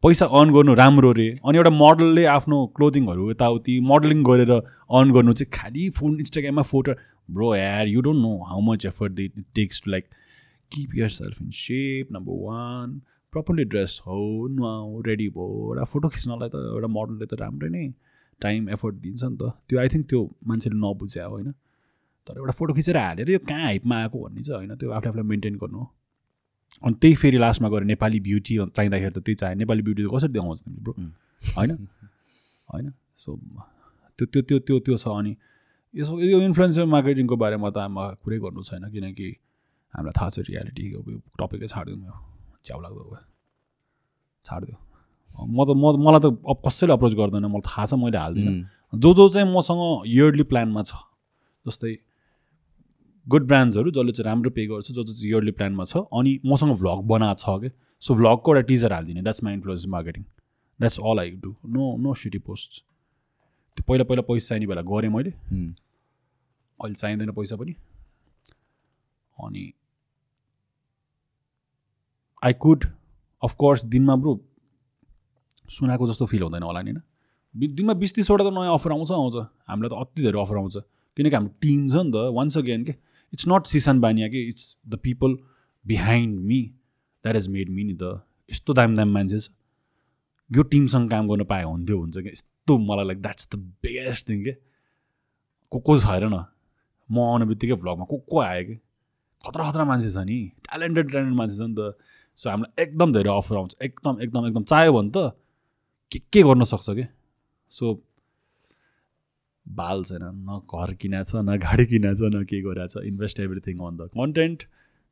पैसा अन गर्नु राम्रो रे। अनि एउटा मोडलले आफ्नो क्लोदिङहरू यताउति मोडलिङ गरेर अन गर्नु चाहिँ खालि फोन इन्स्टाग्राममा फोटो ब्रो यार you don't know how much effort they takes to like keep yourself in shape number one properly dress हो नुहाउ रेडी भयो। एउटा फोटो खिच्नलाई त एउटा मोडलले त राम्रै नै टाइम एफर्ट दिन्छ नि त। त्यो आई थिङ्क त्यो मान्छेले नबुझ्या होइन? तर एउटा फोटो खिचेर हालेर यो कहाँ हाइपमा आएको भन्ने चाहिँ होइन। त्यो आफूले आफूलाई मेन्टेन गर्नु हो। अनि त्यही फेरि लास्टमा गएर नेपाली ब्युटी चाहिँदाखेरि त त्यही चाहियो। नेपाली ब्युटी त कसरी देखाउँछ तिमीले ब्रो? होइन? होइन? सो त्यो त्यो त्यो त्यो त्यो छ अनि यसो यो इन्फ्लुएन्सर मार्केटिङको बारेमा त म कुरै गर्नु छैन किनकि हामीलाई थाहा छ रियालिटी टपिकै छाडिदिउँ यो। च्याउ लाग्दो भयो। छाडिदियो। म त म मलाई त अब कसैले अप्रोच गर्दैन। मलाई थाहा छ मैले हाल्दिनँ। जो जो चाहिँ मसँग इयरली प्लानमा छ जस्तै गुड ब्रान्ड्सहरू जसले चाहिँ राम्रो पे गर्छ जो जो चाहिँ इयरली प्लानमा छ अनि मसँग भ्लग बनाएको छ कि सो भ्लगको एउटा टिजर हालिदिने। That's my influence marketing that's all I do no no shitty post त्यो पहिला पहिला पैसा चाहिने बेला गरेँ मैले. अहिले चाहिँदैन पैसा पनि। अनि आई कुड अफकोर्स दिनमा ब्रो सुनाएको जस्तो फिल हुँदैन होला नि होइन। दिनमा बिस तिसवटा त नयाँ अफर आउँछ आउँछ। हामीलाई त अति धेरै अफर आउँछ। किनकि हाम्रो टिम छ नि त। वान्स अगेन के? इट्स नट सिसन बानिया कि it's the people behind me that is made me नि त यस्तो दामी दामी मान्छे छ। यो टिमसँग काम गर्न पाए हुन्थ्यो हुन्छ कि? यस्तो मलाई like that's the best thing के। को को छ हेर न म आउने बित्तिकै भ्लगमा को को आयो कि? खतरा खतरा मान्छे छ नि। ट्यालेन्टेड ट्यालेन्टेड मान्छे छ नि त। सो हामीलाई एकदम धेरै अफर आउँछ। एकदम एकदम एकदम चाह्यो भने त के के गर्न सक्छ कि? सो बाल छैन न घर किना छ न गाडी किना छ न के गरिरहेको छ invest everything on the content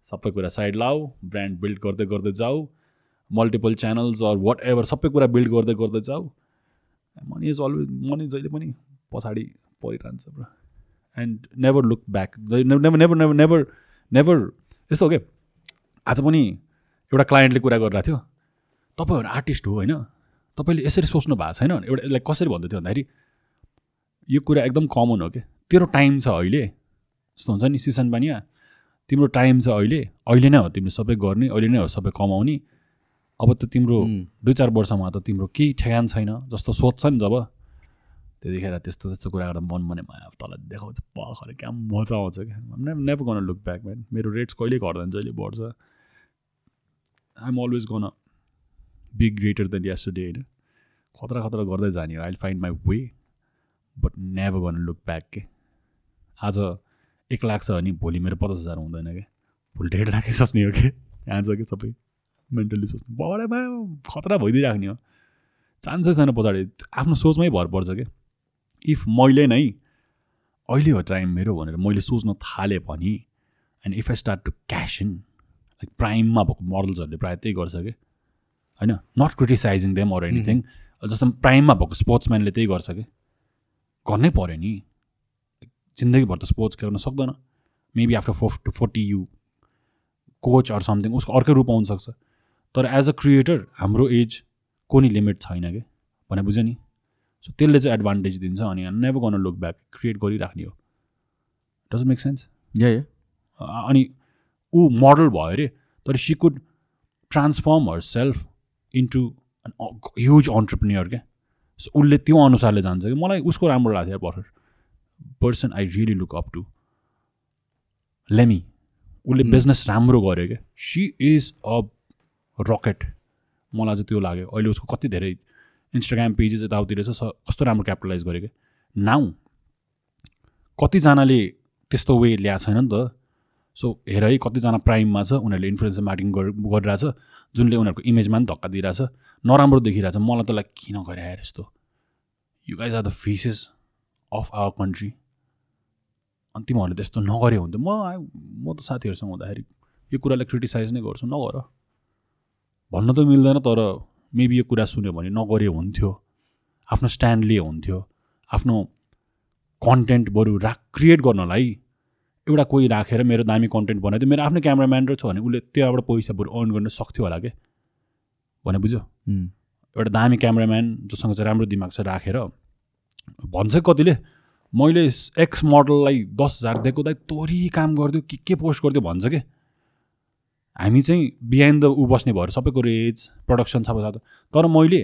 सबै कुरा साइड लाऊ ब्रान्ड बिल्ड गर्दै गर्दै जाऊ multiple channels or whatever सबै कुरा बिल्ड गर्दै गर्दै जाऊ। मनी इज अलवेज मनी जहिले पनि पछाडि परिरहन्छ bro and never look back never never never never never यस्तो हो क्या आज पनि एउटा क्लाइन्टले कुरा गरिरहेको थियो तपाईँहरू आर्टिस्ट हो होइन? तपाईँले यसरी सोच्नु भएको छैन? एउटा यसलाई कसरी भन्दै थियो भन्दाखेरि यो कुरा एकदम कमन हो कि? तेरो टाइम छ अहिले। जस्तो हुन्छ नि सिसन बानिया तिम्रो टाइम छ अहिले। अहिले नै हो तिमीले सबै गर्ने अहिले नै हो सबै कमाउने। अब त तिम्रो दुई चार वर्षमा त तिम्रो केही ठेगान छैन। जस्तो सोध्छ नि जब। त्यतिखेर त्यस्तो त्यस्तो कुरा गर्दा मन मने माया तल देखाउँछ। पखरे क्या मजा आउँछ क्या। Never gonna look back man मेरो रेट्स कहिले घट्दैन जहिले बढ्छ। I'm always gonna be greater than yesterday होइन? खतरा खतरा गर्दै जाने हो। I find my way but never gonna look back के आज एक लाख छ भने भोलि मेरो पचास हजार हुँदैन क्या भोलि डेढ लाखै सोच्ने हो कि। आज कि सबै मेन्टल्ली सोच्ने। बढेमा खतरा भइदिइराख्ने हो। चान्सै छैन पछाडि। आफ्नो सोचमै भर पर्छ क्या इफ मैले नै अहिले हो टाइम मेरो भनेर मैले सोच्न थालेँ भने and if I start to cash in like प्राइममा भएको मोडल्सहरूले प्रायः त्यही गर्छ कि। होइन? Not criticising them or anything जस्तो प्राइममा भएको स्पोर्ट्सम्यानले त्यही गर्छ कि। गर्नै पऱ्यो नि। जिन्दगीभर त स्पोर्ट्स खेल्न सक्दैन। Maybe after fort forty you coach or something उसको अर्कै रूप आउनसक्छ। तर एज अ क्रिएटर हाम्रो एज नि लिमिट छैन कि? भने बुझ्यो नि? सो त्यसले चाहिँ एडभान्टेज दिन्छ अनि नेभर गर्न लुक ब्याक क्रिएट गरिराख्ने हो। Does make sense yeah yeah अनि ऊ मोडल भयो अरे तर she could transform herself into huge entrepreneur क्या उसले त्यो अनुसारले जान्छ कि मलाई उसको राम्रो लाग्थ्यो भर्खर person I really look up to lemme उसले बिजनेस राम्रो गर्यो क्या। सी इज अ रकेट मलाई चाहिँ त्यो लाग्यो। अहिले उसको कति धेरै इन्स्टाग्राम पेजेस यताउति रहेछ स- कस्तो राम्रो क्यापिटलाइज गरेको नाउ कतिजनाले त्यस्तो वे ल्याएको छैन नि त। सो हेर है कतिजना प्राइममा छ उनीहरूले इन्फ्लुएन्सर मार्केटिङ गरिरहेछ। जुनले उनीहरूको इमेजमा पनि धक्का दिइरहेछ। नराम्रो देखिरहेछ। मलाई त लाइक किन गरे यस्तो? You guys are the faces of our country अनि तिमीहरूले त्यस्तो नगरे हुन्थ्यो। म म त साथीहरूसँग हुँदाखेरि यो कुरालाई क्रिटिसाइज नै गर्छु। नगर। भन्न त मिल्दैन तर मेबी यो कुरा सुन्यो भने नगरे हुन्थ्यो। आफ्नो स्ट्यान्ड लिए हुन्थ्यो। आफ्नो कन्टेन्ट बरु रा क्रिएट गर्नलाई एउटा कोही राखेर मेरो दामी कन्टेन्ट बनाइदियो मेरो आफ्नो क्यामराम्यान छ भने उसले त्यहाँबाट पैसा बरु अर्न गर्न सक्थ्यो होला के? भने बुझ्यो? एउटा दामी क्यामराम्यान जोसँग चाहिँ राम्रो दिमाग छ राखेर भन्छ कतिले मैले एक्स मोडललाई दस हजार दिएको दाइ तोरी काम गरिदियो के के पोस्ट गरिदियो भन्छ कि? हामी चाहिँ बिहाइन्ड द ऊ बस्ने भएर सबैको रेज प्रडक्सन सबै सबै तर मैले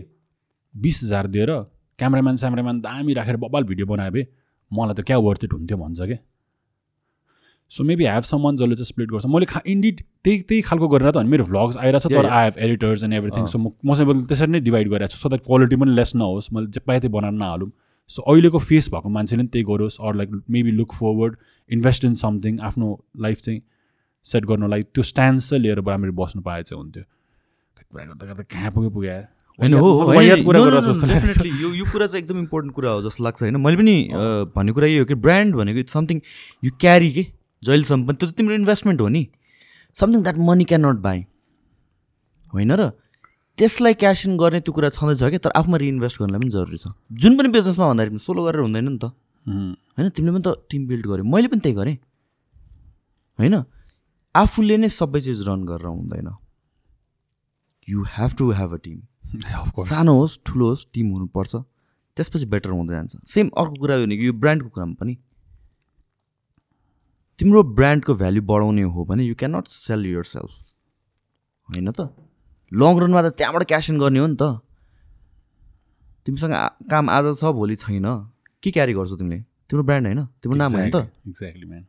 बिस हजार दिएर क्यामराम्यान स्यामराम्यान दामी राखेर बबाल भिडियो बनाए भए मलाई त क्या वर्थ इट हुन्थ्यो भन्छ कि? सो मेबी ह्याभ सम जसले चाहिँ स्प्लिट गर्छ। मैले खा इन्डिड त्यही त्यही खालको गरेर त भने मेरो भ्लग्स आइरहेछ Yeah, तर. I have editors and everything. So म मसँग मैले त्यसरी नै डिभाइड गरेको छु सो द्याट क्वालिटी पनि लेस नहोस्। मैले जे पाएँ त्यही बनाएर नहालौँ। सो अहिलेको फेस भएको मान्छेले पनि त्यही गरोस् or like maybe look forward invest in something आफ्नो लाइफ चाहिँ सेट गर्नलाई त्यो स्ट्यान्ड चाहिँ लिएर राम्ररी बस्नु पाए चाहिँ हुन्थ्यो। कुरा गर्दा गर्दा कहाँ पुग्यो definitely, यो यो कुरा चाहिँ एकदम इम्पोर्टेन्ट कुरा हो जस्तो लाग्छ होइन। मैले पनि भन्ने कुरा यही हो कि ब्रान्ड भनेको इट्स समथिङ यु क्यारी के? जहिलेसम्म पनि त्यो त तिम्रो इन्भेस्टमेन्ट हो नि। Something that money can not buy होइन र? त्यसलाई क्यास इन गर्ने त्यो कुरा छँदैछ कि? तर आफूमा रिइन्भेस्ट गर्नलाई पनि जरुरी छ। जुन पनि बिजनेसमा भन्दाखेरि पनि सोलो गरेर हुँदैन नि त। होइन? तिमीले पनि त टिम बिल्ड गर्यो। मैले पनि त्यही गरेँ। होइन? आफूले नै सबै चिज रन गरेर हुँदैन। You have to have a team. सानो होस् ठुलो होस् टिम हुनुपर्छ। त्यसपछि बेटर हुँदै जान्छ। सेम अर्को कुरा हो भने यो ब्रान्डको कुरामा पनि। तिम्रो ब्रान्डको भ्याल्यु बढाउने हो भने you can not sell yourself होइन त? लङ रनमा त त्यहाँबाट क्यास इन गर्ने हो नि त। तिमीसँग काम आज छ भोलि छैन। के क्यारी गर्छौ तिमीले? तिम्रो ब्रान्ड होइन? तिम्रो नाम होइन त। Exactly, man.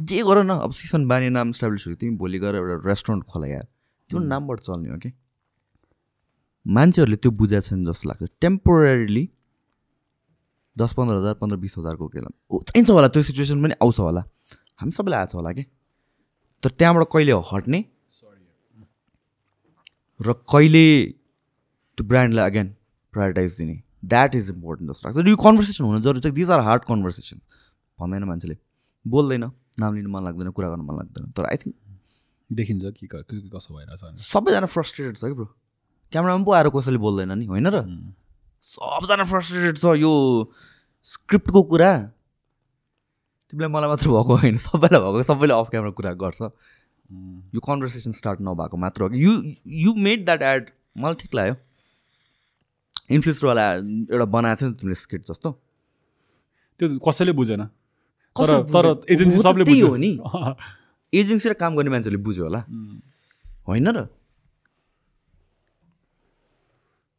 जे गर न अब सिसन बानी नाम इस्टाब्लिस भयो तिमी भोलि गएर एउटा रेस्टुरेन्ट खोला यार। तिम्रो नामबाट चल्ने हो कि मान्छेहरूले त्यो बुझाएको छैन जस्तो लाग्छ। टेम्पोरेरीली दस पन्ध्र हजार पन्ध्र बिस हजारको ऊ चाहिन्छ होला त्यो सिचुएसन पनि आउँछ होला। हामी सबैलाई आएको छ होला कि? तर त्यहाँबाट कहिले हट्ने? र कहिले त्यो ब्रान्डलाई अगेन प्रायोरिटाइज दिने? द्याट इज इम्पोर्टेन्ट जस्तो लाग्छ। यो कन्भर्सेसन हुन जरुरी छ। दिज आर हार्ड कन्भर्सेसन भन्दैन मान्छेले। बोल्दैन। नाम लिनु मन लाग्दैन कुरा गर्नु मन लाग्दैन। तर आई थिङ्क देखिन्छ कि कसो भइरहेछ सबैजना फ्रस्ट्रेटेड छ कि ब्रो क्यामरामा पो आएर कसैले बोल्दैन नि होइन र? सबजना फ्रस्ट्रेटेड छ यो स्क्रिप्टको कुरा। तिमीलाई मलाई मात्र भएको होइन सबैलाई भएको सबैले अफ क्यामरा कुरा गर्छ। यो कन्भर्सेसन स्टार्ट नभएको मात्र हो कि। You you made that ad मलाई ठिक लाग्यो। इन्फ्लुएन्सरवाला एउटा बनाएको थियो नि तिमीले स्क्रिप्ट जस्तो। त्यो कसैले बुझेन। तर? एजेन्सी सबले बुझ्यो। हो नि। एजेन्सी र काम गर्ने मान्छेले बुझ्यो होला। होइन र?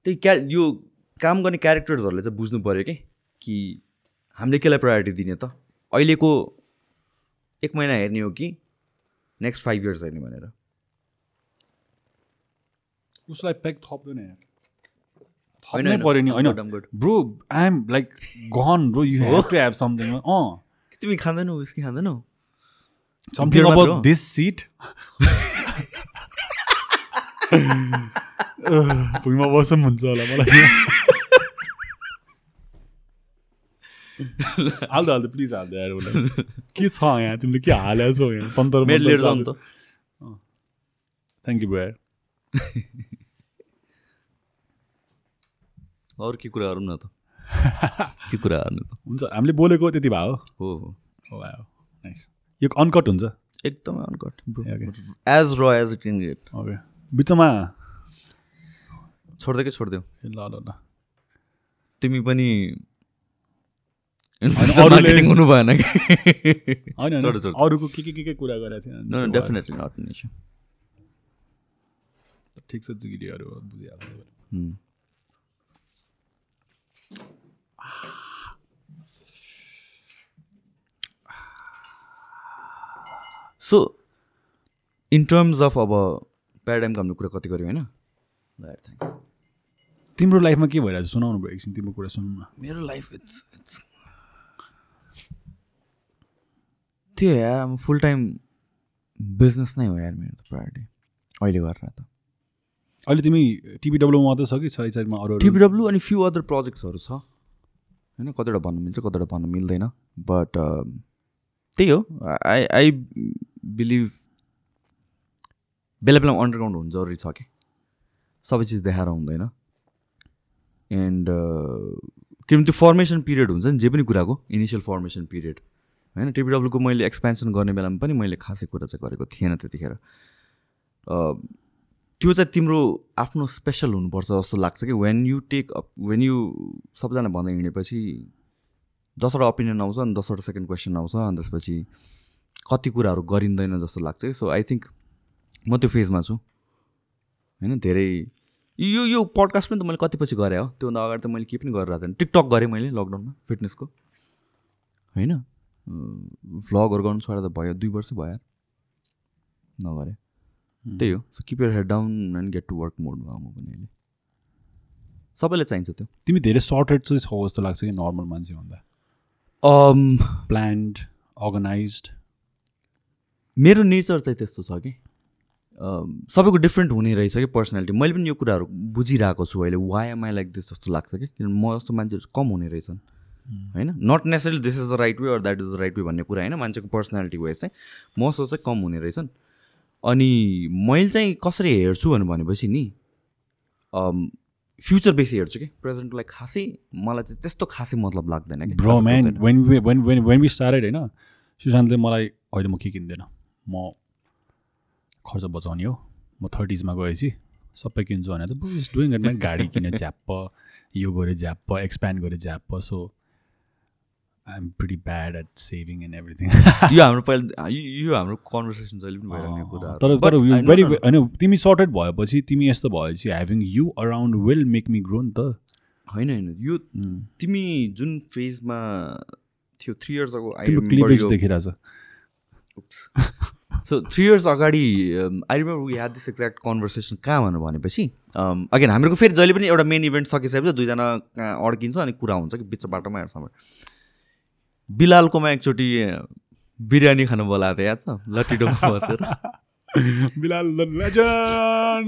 त्यही क्या यो काम गर्ने क्यारेक्टर्सहरूले चाहिँ बुझ्नु पऱ्यो कि? कि हामीले केलाई प्रायोरिटी दिने त? अहिलेको एक महिना हेर्ने हो कि नेक्स्ट फाइभ इयर्स हेर्ने भनेर। उसलाई प्याक थप्दैन होइन, पऱ्यो नि होइन. Bro I am like gonna bro you have to have something अँ तिमी खाँदैनौ विस्की खाँदैनौ। समथिङ? अबाउट दिस सिट भुइँमा बसौँ हुन्छ होला मलाई हाल्दो हाल्दो प्लिज हाल्दो यार के छ यहाँ तिमीले के हालेको छौ यहाँ त थ्याङ्क यू ब्रो यार अरू के कुरा गरौँ न त के कुरा गर्नु त हुन्छ हामीले बोलेको त्यति भयो हो हो यो अनकट हुन्छ एकदमै अनकट. एज र एज इट गेट ओके बिचमा। छोड्दै कि छोडिदेऊ? ल ल ल। तिमी पनि मार्केटिङ हुनु भएन कि। अरूको के के के के कुरा गरेको no definitely not an issue ठिक छ जिगिरीहरू बुझिहाल्छ सो इन टर्म्स अफ अब प्याराडाइमको हामीले कुरा कति गऱ्यौँ होइन? थ्याङ्क्स तिम्रो लाइफमा के भइरहेको छ सुनाउनु भयो एकछिन तिम्रो कुरा सुनौँ न मेरो लाइफ इट्स इट्स त्यो यार फुल टाइम बिजनेस नै हो यार मेरो त प्रायोरिटी अहिले गरेर त। अहिले तिमी टिपिडब्लुमा मात्रै छ कि छ साइडमा अरू अरू? टिपिडब्लु अनि फ्यु अदर प्रोजेक्ट्सहरू छ। होइन कतिवटा भन्नु मिल्छ कतिवटा भन्नु मिल्दैन। बट त्यही हो। आई आई बिलिभ बेला बेलामा अन्डरग्राउन्ड हुनु जरुरी छ कि? सबै चिज देखाएर हुँदैन। एन्ड किनभने त्यो फर्मेसन पिरियड हुन्छ नि जे पनि कुराको इनिसियल फर्मेसन पिरियड होइन टिपिडब्लुको मैले एक्सपेन्सन गर्ने बेलामा पनि मैले खासै कुरा चाहिँ गरेको थिएन त्यतिखेर। अ, त्यो चाहिँ तिम्रो आफ्नो स्पेसल हुनुपर्छ जस्तो लाग्छ कि? When you take up when you सबजना भन्दै हिँडेपछि दसवटा ओपिनियन आउँछ अनि दसवटा सेकेन्ड क्वेसन आउँछ अनि त्यसपछि कति कुराहरू गरिँदैन जस्तो लाग्छ सो आई थिङ्क म त्यो फेजमा छु। होइन धेरै यो यो पडकास्ट पनि त मैले कति पछि गरेँ हो। त्योभन्दा अगाडि त मैले केही पनि गरिरहेको थिएन। टिकटक गरेँ मैले लकडाउनमा फिटनेसको होइन भ्लगहरू गर्नु छोडेर त भयो दुई वर्ष भयो। नगरेँ। त्यही हो। So keep your head down and get to work मोडमा म पनि अहिले। सबैलाई चाहिन्छ त्यो। तिमी धेरै सर्टेड चाहिँ छौ जस्तो लाग्छ कि नर्मल मान्छेभन्दा? Um, प्लान्ड अर्गनाइज मेरो नेचर चाहिँ त्यस्तो छ कि सबैको डिफ्रेन्ट हुने रहेछ कि पर्सनालिटी मैले पनि यो कुराहरू बुझिरहेको छु अहिले। Why am I like this जस्तो लाग्छ कि? किनभने म जस्तो मान्छेहरू कम हुने रहेछन्। होइन? Not necessarily this is the right way or that is the right way भन्ने कुरा होइन। मान्छेको पर्सनालिटी वाइज चाहिँ म जस्तो चाहिँ कम हुने रहेछन्। अनि मैले चाहिँ कसरी हेर्छु भनेर भनेपछि नि फ्युचर बेसी हेर्छु कि। प्रेजेन्टलाई खासै मलाई चाहिँ त्यस्तो खासै मतलब लाग्दैन कि। Bro man when when when we started होइन सुशान्तले मलाई अहिले म के किन्दैन? म खर्च बचाउने हो। म थर्टिजमा गएपछि सबै किन्छु भने त इज डुइङ इट म्यान गाडी किने झ्याप्प यो गऱ्यो झ्याप्प एक्सप्यान्ड गऱ्यो झ्याप्प so I am pretty bad at saving and everything यो हाम्रो पहिला यो हाम्रो कन्भर्सेसन जहिले पनि भइरहेको कुरा तर तर भेरी होइन तिमी सर्टेड भएपछि तिमी यस्तो भएपछि having you around will make me grow नि त। होइन होइन। यो तिमी जुन फेजमा थियो थ्री इयर्स अगो क्लिपेज देखिरहेछ। सो थ्री इयर्स अगाडि um, I remember we had this exact conversation कहाँ भनेर भनेपछि अगेन हामीहरूको फेरि जहिले पनि एउटा मेन इभेन्ट सकिसकेपछि दुईजना कहाँ अड्किन्छ अनि कुरा हुन्छ कि बिच बाटोमा हेर्छ बिलालकोमा एकचोटि अ, बिरयानी खानु बोलाएको थियो याद छ? लट्टिडोमा बसेर।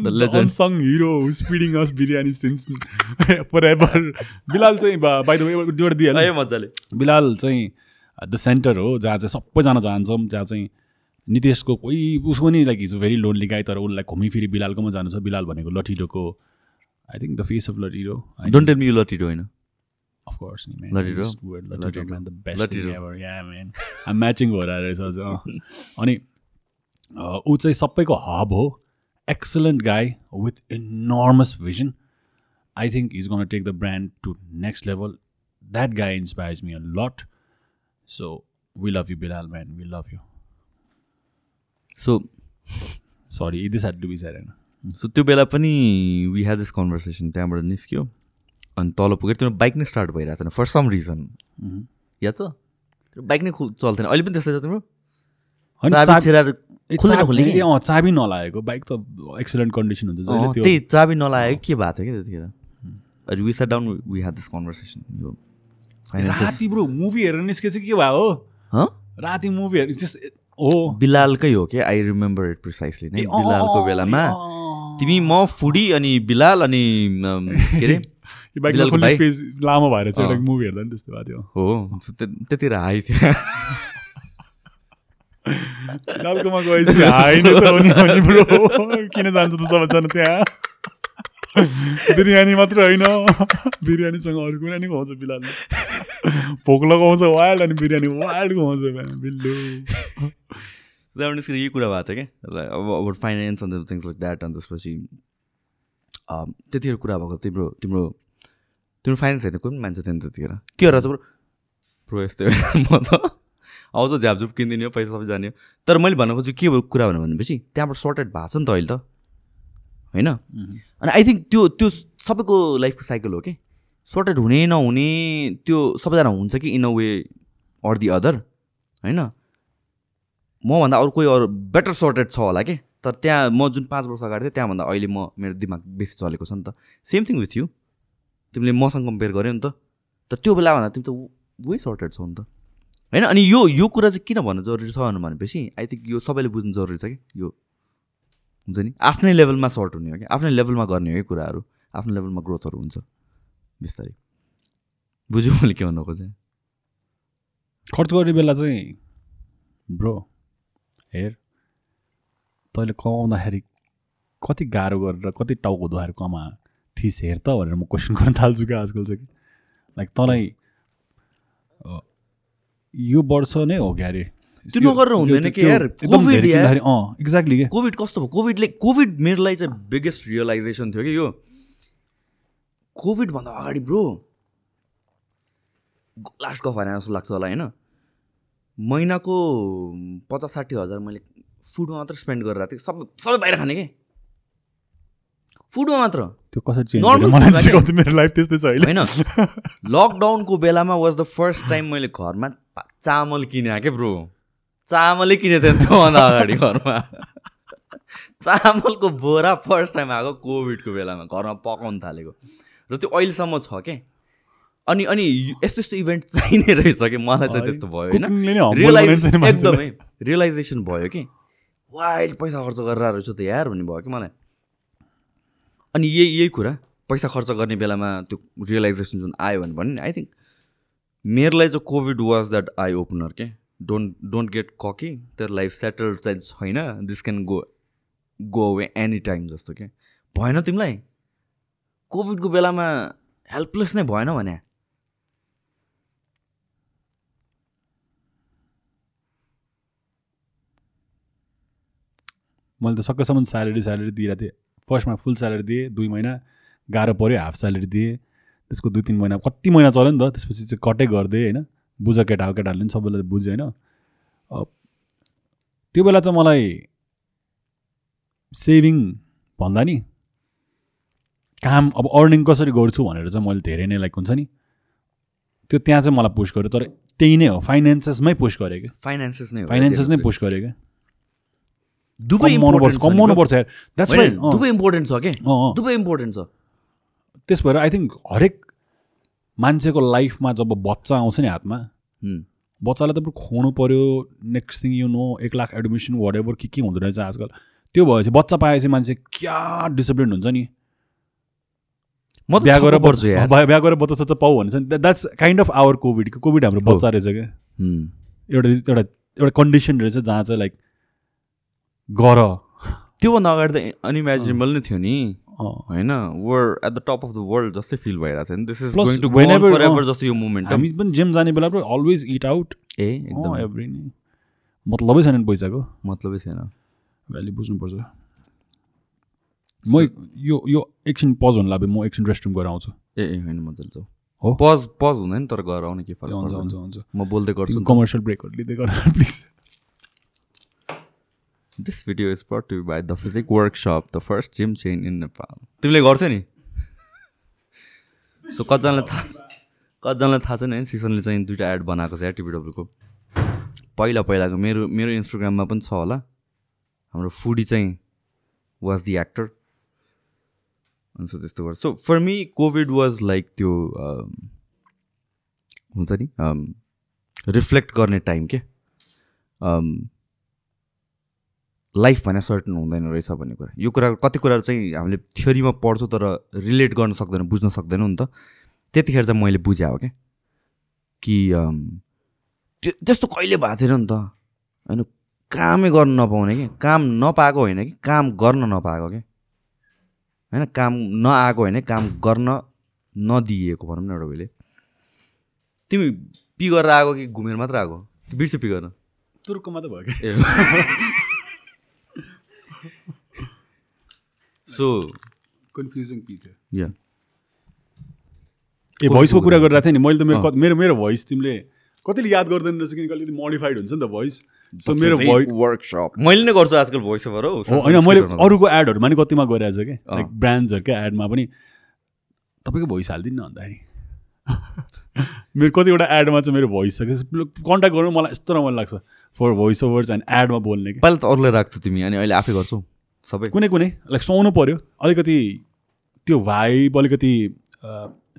the, legend. unsung hero who's feeding us biryani since forever. Bilal चाहिँ बाई द वे मजाले। बिलाल चाहिँ द सेन्टर हो जहाँ चाहिँ सबैजना जान्छौँ जहाँ चाहिँ नितेशको कोही उसको पनि लाइक इज भेरी लोन्ली गाई तर उसलाई घुमिफिरी बिलालकोमा जानु छ। बिलाल भनेको लटिडोको I think the face of Latido don't tell me यो लट्टिडो होइन। अफकोर्स नि matching भइरहेको रहेछ अझ। अनि ऊ चाहिँ सबैको हब हो। Excellent guy with enormous vision I think is gonna take the brand to next level that guy inspires me a lot so we love you Bilal man we love you so sorry this had to be होइन so त्यो बेला पनि we had this conversation त्यहाँबाट निस्क्यो। अनि तल पुगेर त्यो बाइक नै स्टार्ट भइरहेको थिएन फर सम रिजन याद छ? त्यो बाइक नै चल्थेन। अहिले पनि त्यस्तै छ तिम्रो? चाबी नलागेको। बाइक त एक्सलेन्ट कन्डिसन हुन्छ त्यही चाबी नलागेको के भएको थियो कि त्यतिखेर? We sat down we had this conversation यो राति ब्रो मुभी हेरेर निस्केपछि के भयो हो? हँ राति मुभी हेर्नु हो बिलालकै हो कि आई रिमेम्बर इट प्रिसाइसली नै बिलालको बेलामा। तिमी म फुडी अनि बिलाल अनि के अरे लामो भएर चाहिँ। एउटा मुभी हेर्दा नि त्यस्तो भएको थियो हो त्य- त्यतिर हाई थियो गएपछि हाई नै ब्रो किन जान्छ त सबैजना त्यहाँ बिरयानी मात्र होइन। बिरयानीसँग अरू कुरा नि खुवाउँछ बिलालले। भोक लगाउँछ वाइल्ड अनि बिरयानी वाइल्ड खुवाउँछ बिल्लु। त्यहाँबाट निस्केर यही कुरा भएको थियो क्या? अब फाइनेन्स अन्त थिङ्स लाइक द्याट अनि त्यसपछि अम, त्यतिखेर कुरा भएको तिम्रो तिम्रो तिम्रो फाइनेन्स हेर्ने कोही पनि मान्छे थिएन त्यतिखेर। के गरेर चाहिँ प्रो यस्तै हो। म त आउँछ झ्यापझुप किनिदिने हो पैसा सबै जाने हो। तर मैले भन्नु खोजेको के कुरा भनेपछि त्यहाँबाट सर्टेड भएको छ नि त अहिले त। होइन अनि आई थिङ्क त्यो त्यो सबैको लाइफको साइकल हो कि सर्टेड हुने नहुने त्यो सबैजना हुन्छ कि in a way or the other होइन मभन्दा अरू कोही अरू बेटर सर्टेड छ होला कि तर त्यहाँ म जुन पाँच वर्ष अगाडि थिएँ त्यहाँभन्दा अहिले म मेरो दिमाग बेसी चलेको छ नि त सेम थिङ विथ यु तिमीले मसँग कम्पेयर गर्यो नि त तर त्यो बेलाभन्दा तिमी त वे सर्टेड छौ नि त होइन अनि यो यो कुरा चाहिँ किन भन्नु जरुरी छ भनेपछि आई थिङ्क यो सबैले बुझ्नु जरुरी छ कि यो हुन्छ नि? आफ्नै लेभलमा सर्ट हुने हो कि आफ्नै लेभलमा गर्ने हो कि कुराहरू। आफ्नो लेभलमा ग्रोथहरू हुन्छ। बिस्तारै। बुझ्यो मैले के भन्नु खोजेँ खर्च गर्ने बेला चाहिँ ब्रो हेर तैँले कमाउँदाखेरि कति गाह्रो गरेर कति टाउको धुवाएर कमा। थिस हेर त भनेर म क्वेसन गर्न थाल्छु क्या आजकल चाहिँ। लाइक तँलाई यो वर्ष नै हो क्या अरे त्यो नगरेर हुँदैन कि यार, अँ एक्ज्याक्टली कोभिड कस्तो भयो? कोभिडले कोभिड मेरो लागि चाहिँ बिगेस्ट रियलाइजेसन थियो कि यो। कोभिडभन्दा अगाडि ब्रो लास्ट गफ भने जस्तो लाग्छ होला होइन? महिनाको पचास साठी हजार मैले फुडमा मात्र स्पेन्ड गरेर थिएँ। सबै सबै बाहिर खाने के? फुडमा मात्र। त्यो कसरी मेरो लाइफ त्यस्तै छ अहिले। होइन? लकडाउनको बेलामा वाज द फर्स्ट टाइम मैले घरमा चामल किने क्या ब्रो चामलै किनेको थिएँ त्योभन्दा अगाडि घरमा। चामलको बोरा फर्स्ट टाइम आएको कोभिडको बेलामा घरमा पकाउनु थालेको। र त्यो अहिलेसम्म छ के? अनि अनि यस्तो यस्तो इभेन्ट चाहिने रहेछ कि? मलाई चाहिँ त्यस्तो भयो होइन। Cooking ले नै humble रियलाइज बनाइन्छ नि मान्छेलाई। एकदमै रियलाइजेसन भयो कि? वाइल्ड पैसा खर्च गरेर रहेछु त यार भन्ने भयो कि मलाई? अनि यही यही कुरा पैसा खर्च गर्ने बेलामा त्यो रियलाइजेसन जुन आयो भने नि आई थिङ्क मेरोलाई चाहिँ covid was that eye opener के? डोन्ट डोन्ट गेट ककी तेरो लाइफ सेटल चाहिँ छैन this can go go away any time जस्तो के भएन तिमीलाई कोभिडको बेलामा हेल्पलेस नै भएन भने मैले त सकेसम्म स्यालेरी स्यालेरी दिइरहेको थिएँ। फर्स्टमा फुल स्यालेरी दिएँ दुई महिना। गाह्रो पऱ्यो हाफ स्यालेरी दिएँ। त्यसको दुई तिन महिना कति महिना चल्यो नि त त्यसपछि चाहिँ कटै गरिदिएँ होइन? बुझ केटा केटाहरूले पनि सबैले बुझ्यो होइन। त्यो बेला चाहिँ मलाई सेभिङ भन्दा नि काम अब अर्निङ कसरी गर्छु भनेर चाहिँ मैले धेरै नै लाइक हुन्छ नि। त्यो त्यहाँ चाहिँ मलाई पुस गर्यो तर त्यही नै हो फाइनेन्सेसमै पुस गरेँ क्या। फाइनेन्सेस नै हो फाइनेन्सेस नै पुस गरेँ क्या। दुवै कमाउनु पर्छ कमाउनु द्याट्स दुवै इम्पोर्टेन्ट छ के? अँ, अँ। दुवै इम्पोर्टेन्ट छ। त्यस भएर आई थिङ्क हरेक मान्छेको लाइफमा जब बच्चा आउँछ नि हातमा। बच्चालाई त खुवाउनु पऱ्यो नेक्स्ट थिङ यु नो एक लाख एडमिसन वाट एभर के के हुँदो रहेछ आजकल त्यो भएपछि बच्चा पाएपछि मान्छे क्या डिसिप्लिन हुन्छ नि म बिहा गरेर पर्छु बिहा गरेर बच्चा सच्चा पाऊ भन्छ नि that's kind of our covid covid हाम्रो। बच्चा रहेछ क्या। एउटा एउटा एउटा कन्डिसन रहेछ जहाँ चाहिँ लाइक गर त्योभन्दा अगाडि त अनइमेजिनेबल नै थियो नि। होइन were at the top of the world जस्तै फिल भइरहेको थियो this is going to ever. जस्तो यो मोमेन्ट हामी पनि जिम जाने बेला पनि अलवेज इट आउट ए एकदम एभ्री नै मतलबै छैन पैसाको मतलबै छैन भ्याल्यु बुझ्नुपर्छ म यो यो एकछिन पज हुनु लाग्यो म एकछिन रेस्ट रुम गएर आउँछु ए ए होइन मजाले जाऊ हो? पज पज हुँदैन तर गएर आउने के फरक हुन्छ हुन्छ हुन्छ म बोल्दै गर्छु कमर्सियल ब्रेकहरू लिँदै गर please this video is to you by the physique workshop the first gym chain in Nepal तिमीले गर्थ्यौ नि? सो कतिजनालाई थाहा कतिजनालाई थाहा छैन सिसनले चाहिँ दुइटा एड बनाएको छ या टिबिडब्लुको पहिला पहिलाको मेरो मेरो इन्स्टाग्राममा पनि छ होला। हाम्रो फुडी चाहिँ वाज दि एक्टर अनि सो त्यस्तो गर्छ। So for me covid was like त्यो अम, हुन्छ नि रिफ्लेक्ट गर्ने टाइम के? अम, लाइफ भने सर्टन हुँदैन रहेछ भन्ने कुरा। यो कुरा कति कुराहरू चाहिँ हामीले थ्योरीमा पढ्छौँ तर रिलेट गर्न सक्दैन बुझ्न सक्दैनौँ नि त। त्यतिखेर चाहिँ मैले बुझेँ हो क्या कि त्यो त्यस्तो कहिले भएको थिएन नि त। होइन कामै गर्न नपाउने कि? काम नपाएको होइन कि? काम गर्न नपाएको कि होइन काम नआएको होइन काम गर्न नदिएको भनौँ न एउटा उहिले। तिमी पी गरेर आएको कि घुमेर मात्र आएको? कि बिर्स्यो पी गर्न? तुर्कोमा त भयो क्या? सो कन्फ्युजिङ थियो या ए भोइसको कुरा गरिरहेको थिएँ नि मैले त मेरो मेरो मेरो भोइस तिमीले कतिले याद गर्दैन रहेछ किनकि अलिकति मोडिफाइड हुन्छ नि त भोइस सो मेरो भोइस वर्कसप मैले नै गर्छु आजकल भोइस ओभर हो हो होइन मैले अरूको एडहरूमा नि कतिमा गरिरहेको छ कि? अँ। लाइक ब्रान्ड्सहरूकै एडमा पनि तपाईँको भोइस हालिदिनु न भन्दाखेरि। मेरो कतिवटा एडमा चाहिँ मेरो भोइस छ कि? कन्ट्याक्ट गर्नु मलाई यस्तो रमाइलो लाग्छ। फर भोइस ओभर्स एन्ड एडमा बोल्ने कि। पहिला त अरूलाई राख्थ्यो तिमी अनि अहिले आफै गर्छौ? सबै? कुनै कुनै। लाइक सुहाउनु पऱ्यो अलिकति त्यो भाइब अलिकति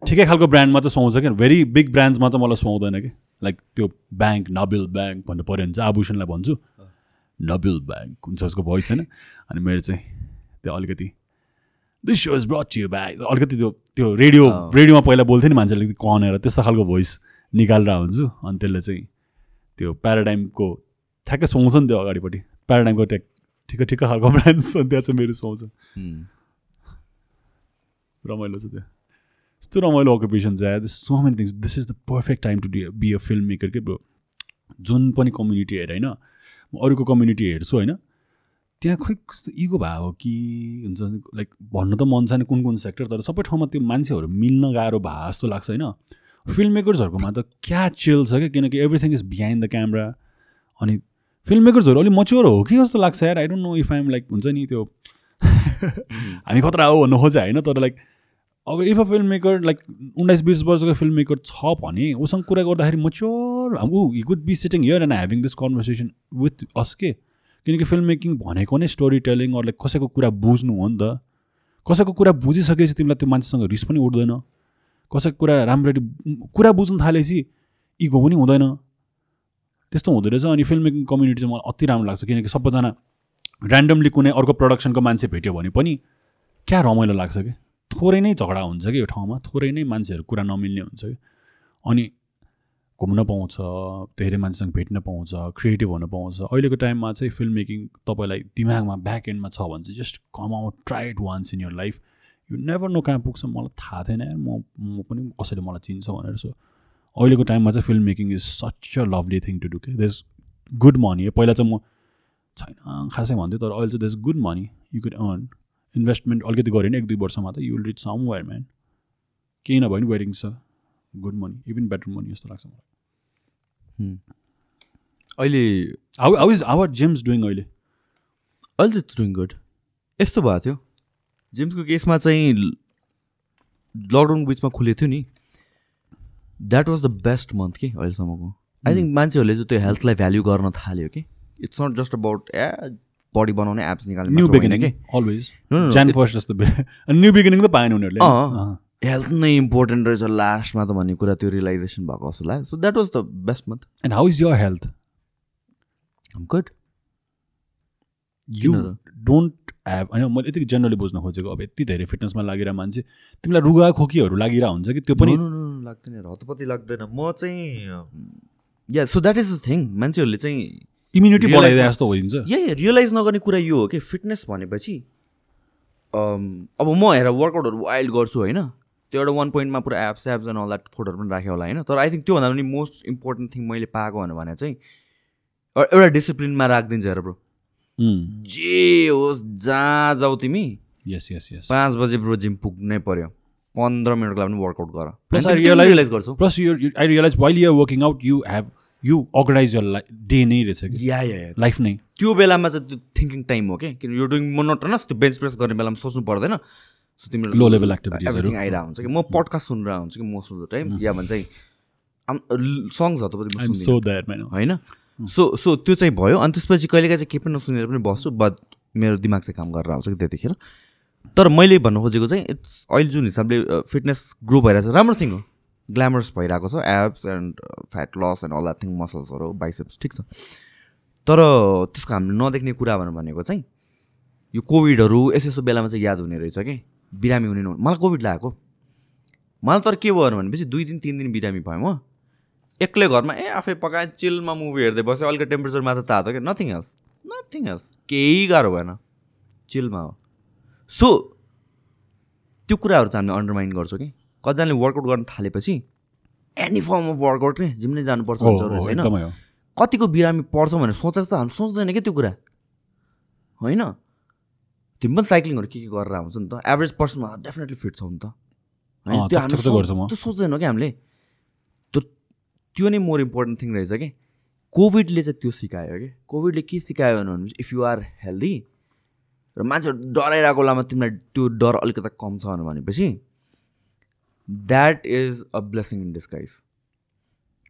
ठिकै खालको ब्रान्डमा चाहिँ सुहाउँछ क्या। भेरी बिग ब्रान्ड्समा चाहिँ मलाई सुहाउँदैन कि। लाइक त्यो ब्याङ्क नबिल ब्याङ्क भन्नु पऱ्यो भने चाहिँ आभूषणलाई भन्छु। नबिल ब्याङ्क हुन्छ उसको भोइस होइन? अनि मेरो चाहिँ त्यो अलिकति this show is brought you by अलिकति त्यो त्यो रेडियो रेडियोमा पहिला बोल्थ्यो नि मान्छेले अलिकति कनेर त्यस्तो खालको भोइस निकालेर हुन्छु अनि त्यसले चाहिँ त्यो प्याराडाइमको ठ्याक्कै सुहाउँछ नि त्यो अगाडिपट्टि। प्याराडाइमको ट्याक ठिक्क ठिक्क खालको ब्रान्ड छ त्यहाँ चाहिँ मेरो सुहाउँछ। उम्, रमाइलो छ त्यो। यस्तो रमाइलो अकुपेसन छ this so many things this is the perfect time to be a filmmaker के ब्रो? जुन पनि कम्युनिटी हेर होइन? म अरूको कम्युनिटी हेर्छु होइन? त्यहाँ खोइ कस्तो इगो भयो हो कि हुन्छ लाइक भन्नु त मन छैन कुन कुन सेक्टर तर सबै ठाउँमा त्यो मान्छेहरू मिल्न गाह्रो भए जस्तो लाग्छ होइन। फिल्म मेकर्सहरूकोमा त क्या चिल छ क्या किनकि everything is behind the camera अनि फिल्म मेकर्सहरू अलिक मच्योर हो कि जस्तो लाग्छ यार I don't know if I'm like हुन्छ नि त्यो हामी खतरा हो भन्नु खोजे होइन तर लाइक अब if a film maker like उन्नाइस बिस वर्षको फिल्म मेकर छ भने उसँग कुरा गर्दाखेरि मच्योर ऊ could be sitting here and having this conversation with us के? किनकि फिल्म मेकिङ भनेको नै स्टोरी टेलिङ अरू लाइक कसैको कुरा बुझ्नु हो नि त। कसैको कुरा बुझिसकेपछि तिमीलाई त्यो मान्छेसँग रिस पनि उठ्दैन। कसैको कुरा राम्ररी कुरा बुझ्नु थालेपछि इगो पनि हुँदैन। त्यस्तो हुँदो रहेछ अनि फिल्म मेकिङ कम्युनिटी चाहिँ मलाई अति राम्रो लाग्छ किनकि सबैजना ऱ्यान्डमली कुनै अर्को प्रडक्सनको मान्छे भेट्यो भने पनि क्या रमाइलो लाग्छ कि? थोरै नै झगडा हुन्छ कि यो ठाउँमा? थोरै नै मान्छेहरू कुरा नमिल्ने हुन्छ कि? अनि घुम्न पाउँछ धेरै मान्छेसँग भेट्न पाउँछ क्रिएटिभ हुन पाउँछ। अहिलेको टाइममा चाहिँ फिल्म मेकिङ तपाईँलाई दिमागमा ब्याक एन्डमा छ भने चाहिँ just come out try it once in your life you never know कहाँ पुग्छ मलाई थाहा थिएन म म पनि कसैले मलाई चिन्छ भनेर। सो अहिलेको टाइममा चाहिँ filmmaking is such a lovely thing to do के देस गुड मनी पहिला चाहिँ म छैन खासै भन्थ्यो तर अहिले चाहिँ does good money you could earn investment अलिकति गऱ्यो भने एक दुई वर्षमा त you will reach somewhere man केही नभए पनि वेटिङ छ। Good money even better money जस्तो लाग्छ मलाई. अहिले how how is our gyms doing अहिले अहिले त डुइङ गुड यस्तो भएको थियो? जेम्सको केसमा चाहिँ लकडाउन बिचमा खुलेको थियो नि। That was the best month कि अहिलेसम्मको। आई थिङ्क मान्छेहरूले चाहिँ त्यो हेल्थलाई भ्याल्यु गर्न थाल्यो कि। It's not just about a body बनाउने एप्स निकाल्ने न्यू बिगिनिङ कि। अलवेज जान फर्स्ट जस्तो न्यू बिगिनिङ त पाएन उनीहरूले। हेल्थ नै इम्पोर्टेन्ट रहेछ लास्टमा त भन्ने कुरा त्यो रियलाइजेसन भएको जस्तो लाग्यो। So that was the best month and how is your health good you? Don't have होइन मैले यति जेनरली बुझ्न खोजेको अब यति धेरै फिटनेसमा लागिरहेको मान्छे तिमीलाई रुगा खोकीहरू लागिरहेको हुन्छ कि त्यो पनि? लाग्दैन हतपति लाग्दैन। म चाहिँ या so that is the thing मान्छेहरूले चाहिँ इम्युनिटी बढाइदिए जस्तो होइन्छ या रियलाइज नगर्ने कुरा यो हो कि फिटनेस भनेपछि अब म हेर वर्कआउटहरू वाइल्ड गर्छु होइन? त्यो एउटा वान पोइन्टमा पुरा abs abs and all that फोटोहरू पनि राखेँ होला होइन? तर आई थिङ्क त्योभन्दा पनि मोस्ट इम्पोर्टेन्ट थिङ मैले पाएको भने चाहिँ एउ- एउटा डिसिप्लिनमा राखिदिन्छ हेर ब्रो। जे होस् जहाँ जाऊ तिमी यस यस यस पाँच बजे ब्रो जिम पुग्नै पर्यो। पन्ध्र मिनटको लागि पनि वर्कआउट गर। तिमी realize- रियलाइज गर्छौ। प्लस यो I realize while you're working out you have you organize your life day नै रहेछ कि? या या लाइफ नै। त्यो बेलामा चाहिँ त्यो थिङ्किङ टाइम हो कि किन यो डुइङ मोनोटनस त्यो बेन्च प्रेस गर्ने बेलामा सोच्नु पर्दैन। सो तिम्रो Low level activities हरू। एभ्रिथिङ आइरहेको हुन्छ कि। म पडकास्ट सुनिरहेको हुन्छु कि मोस्ट अफ द टाइम्स या भन्छ सङ्ग्सहरू पनि सो होइन? सो सो त्यो चाहिँ भयो। अनि त्यसपछि कहिलेकाहीँ चाहिँ केही पनि नसुनेर पनि बस्छु बट मेरो दिमाग चाहिँ काम गरेर आउँछ कि त्यतिखेर। तर मैले भन्नु खोजेको चाहिँ इट्स अहिले जुन हिसाबले फिटनेस ग्रो भइरहेको छ राम्रो थिङ हो। ग्ल्यामरस भइरहेको छ abs and fat loss and all that thing मसल्सहरू biceps ठिक छ। तर त्यसको हामीले नदेख्ने कुरा भनेर भनेको चाहिँ यो कोभिडहरू यस यसो बेलामा चाहिँ याद हुने रहेछ कि। बिरामी हुने नहुने मलाई कोभिड लागेको। मलाई तर के भयो भनेपछि दुई दिन तिन दिन बिरामी भएँ म। एक्लै घरमा ए आफै पकाएँ चिलमा मुभी हेर्दै बसेँ अलिकति टेम्परेचर मात्र तातो क्या नथिङ एल्स नथिङ एल्स केही गाह्रो भएन। चिलमा हो। सो त्यो कुराहरू चाहिँ हामीले अन्डरमाइन गर्छौँ कि। कतिजनाले वर्कआउट गर्न थालेपछि एनी फर्म अफ वर्कआउट के? जिम नै जानुपर्छ एकदमै हो। कतिको बिरामी पर्छ भनेर सोचेको त हामी सोच्दैन क्या त्यो कुरा? होइन? तिमी पनि साइक्लिङहरू के के गरेर आउँछ नि त? एभरेज पर्सनमा डेफिनेटली फिट छौ नि त। होइन? त्यो टक हामीले टक त गर्छु म। सोच- त्यो सोच्दैनौँ क्या हामीले? त्यो त्यो नै मोर इम्पोर्टेन्ट थिङ रहेछ कि? कोभिडले चाहिँ त्यो सिकायो कि? कोभिडले के सिकायो भने इफ यु आर हेल्दी र मान्छेहरू डराइरहेको बेलामा तिमीलाई त्यो डर अलिकति कम छ भनेपछि that is a blessing in disguise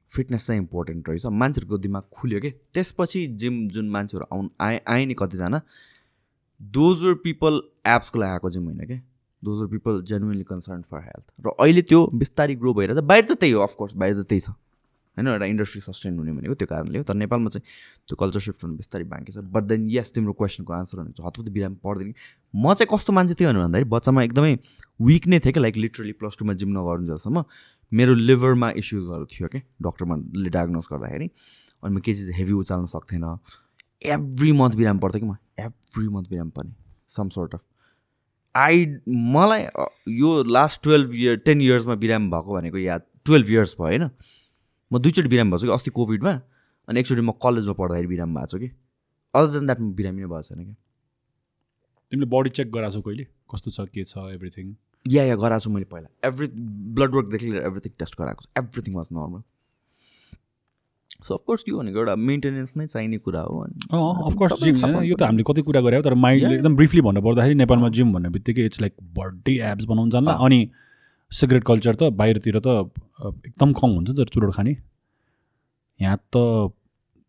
fitness चाहिँ इम्पोर्टेन्ट रहेछ। मान्छेहरूको दिमाग खुल्यो कि? त्यसपछि जिम जुन मान्छेहरू आउनु आए आए नि कतिजना दोज वर पिपल एप्सको लागि आएको जिम होइन क्या those were people genuinely concern for health र अहिले त्यो बिस्तारै ग्रो भइरहेछ। बाहिर त त्यही हो अफकोर्स बाहिर त त्यही छ। होइन एउटा इन्डस्ट्री सस्टेन हुने भनेको त्यो कारणले हो। तर नेपालमा चाहिँ त्यो कल्चर सिफ्ट हुनु बिस्तारै बाँकी छ। बट देन यस तिम्रो क्वेसनको आन्सर भनेको हतपत बिराम पर्दैन। म चाहिँ कस्तो मान्छे थियो भन्दाखेरि बच्चामा एकदमै विक नै थिएँ क्या लाइक लिटरली प्लस टूमा जिम नगर्नु जसम्म मेरो लिभरमा इस्युजहरू थियो क्या डक्टरमाले डायग्नोज गर्दाखेरि अनि म केही चिज हेभी उचाल्न सक्थेन। एभ्री मन्थ बिराम पर्थ्यो कि म? एभ्री मन्थ बिराम पर्ने सम सोर्ट अफ आई मलाई यो लास्ट टुवेल्भ इयर टेन इयर्समा बिराम भएको भनेको याद टुवेल्भ इयर्स भयो होइन? म दुईचोटि बिराम भएको छु कि अस्ति कोभिडमा अनि एकचोटि म कलेजमा पढ्दाखेरि बिराम भएको छु कि? अदर देन द्याट म बिरामी नै भएको छैन कि तिमीले बडी चेक गराएको छौ कहिले? कस्तो छ के छ एभ्रिथिङ या या गराएको छु मैले पहिला. एभ्री ब्लड वर्कदेखि लिएर एभ्रिथिङ टेस्ट गराएको छु. Everything was normal so of course यो भनेको एउटा मेन्टेनेन्स नै चाहिने कुरा हो अनि अफकोर्स जिम होइन? यो त हामीले कति कुरा गऱ्यौँ तर माइन्डले एकदम ब्रिफली भन्नु पर्दाखेरि नेपालमा जिम भन्ने बित्तिकै इट्स लाइक बर्थडे एप्स बनाउनु जान्ला अनि सिगरेट कल्चर त बाहिरतिर त एकदम कम हुन्छ तर चुरोट खाने। यहाँ त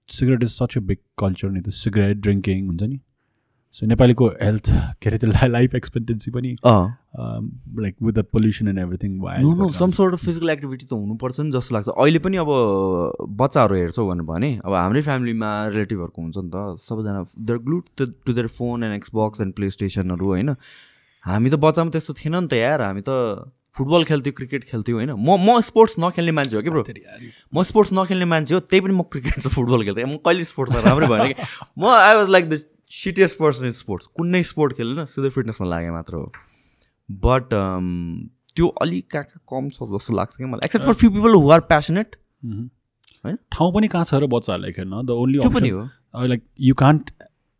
cigarette is such a big culture नि त सिगरेट ड्रिङ्किङ हुन्छ नि। सो नेपालीको हेल्थ के अरे त्यो लाइफ एक्सपेक्टेन्सी पनि like with the pollution and everything no no some sort of physical activity त हुनुपर्छ नि जस्तो लाग्छ। अहिले पनि अब बच्चाहरू हेर्छौ भनेर भने अब हाम्रै फ्यामिलीमा रिलेटिभहरूको हुन्छ नि त। सबैजना their glued to their phone and Xbox and play स्टेसनहरू होइन। हामी त बच्चामा त्यस्तो थिएन नि त यार। हामी त फुटबल खेल्थ्यौँ क्रिकेट खेल्थ्यौँ होइन। म म स्पोर्ट्स नखेल्ने मान्छे हो कि ब्रो म स्पोर्ट्स नखेल्ने मान्छे हो त्यही पनि म क्रिकेट र फुटबल खेल्थेँ। म कहिले स्पोर्ट्समा राम्रै भएन कि। म I was like the shittiest person in sports कुनै स्पोर्ट खेलेन सिधै फिटनेसमा लागेँ मात्र हो। बट त्यो अलिक कहाँ कहाँ कम छ जस्तो लाग्छ कि मलाई। Except for few people who are passionate होइन? ठाउँ पनि कहाँ छ र बच्चाहरूलाई खेल्न? द ओन्ली पनि हो। Like you can't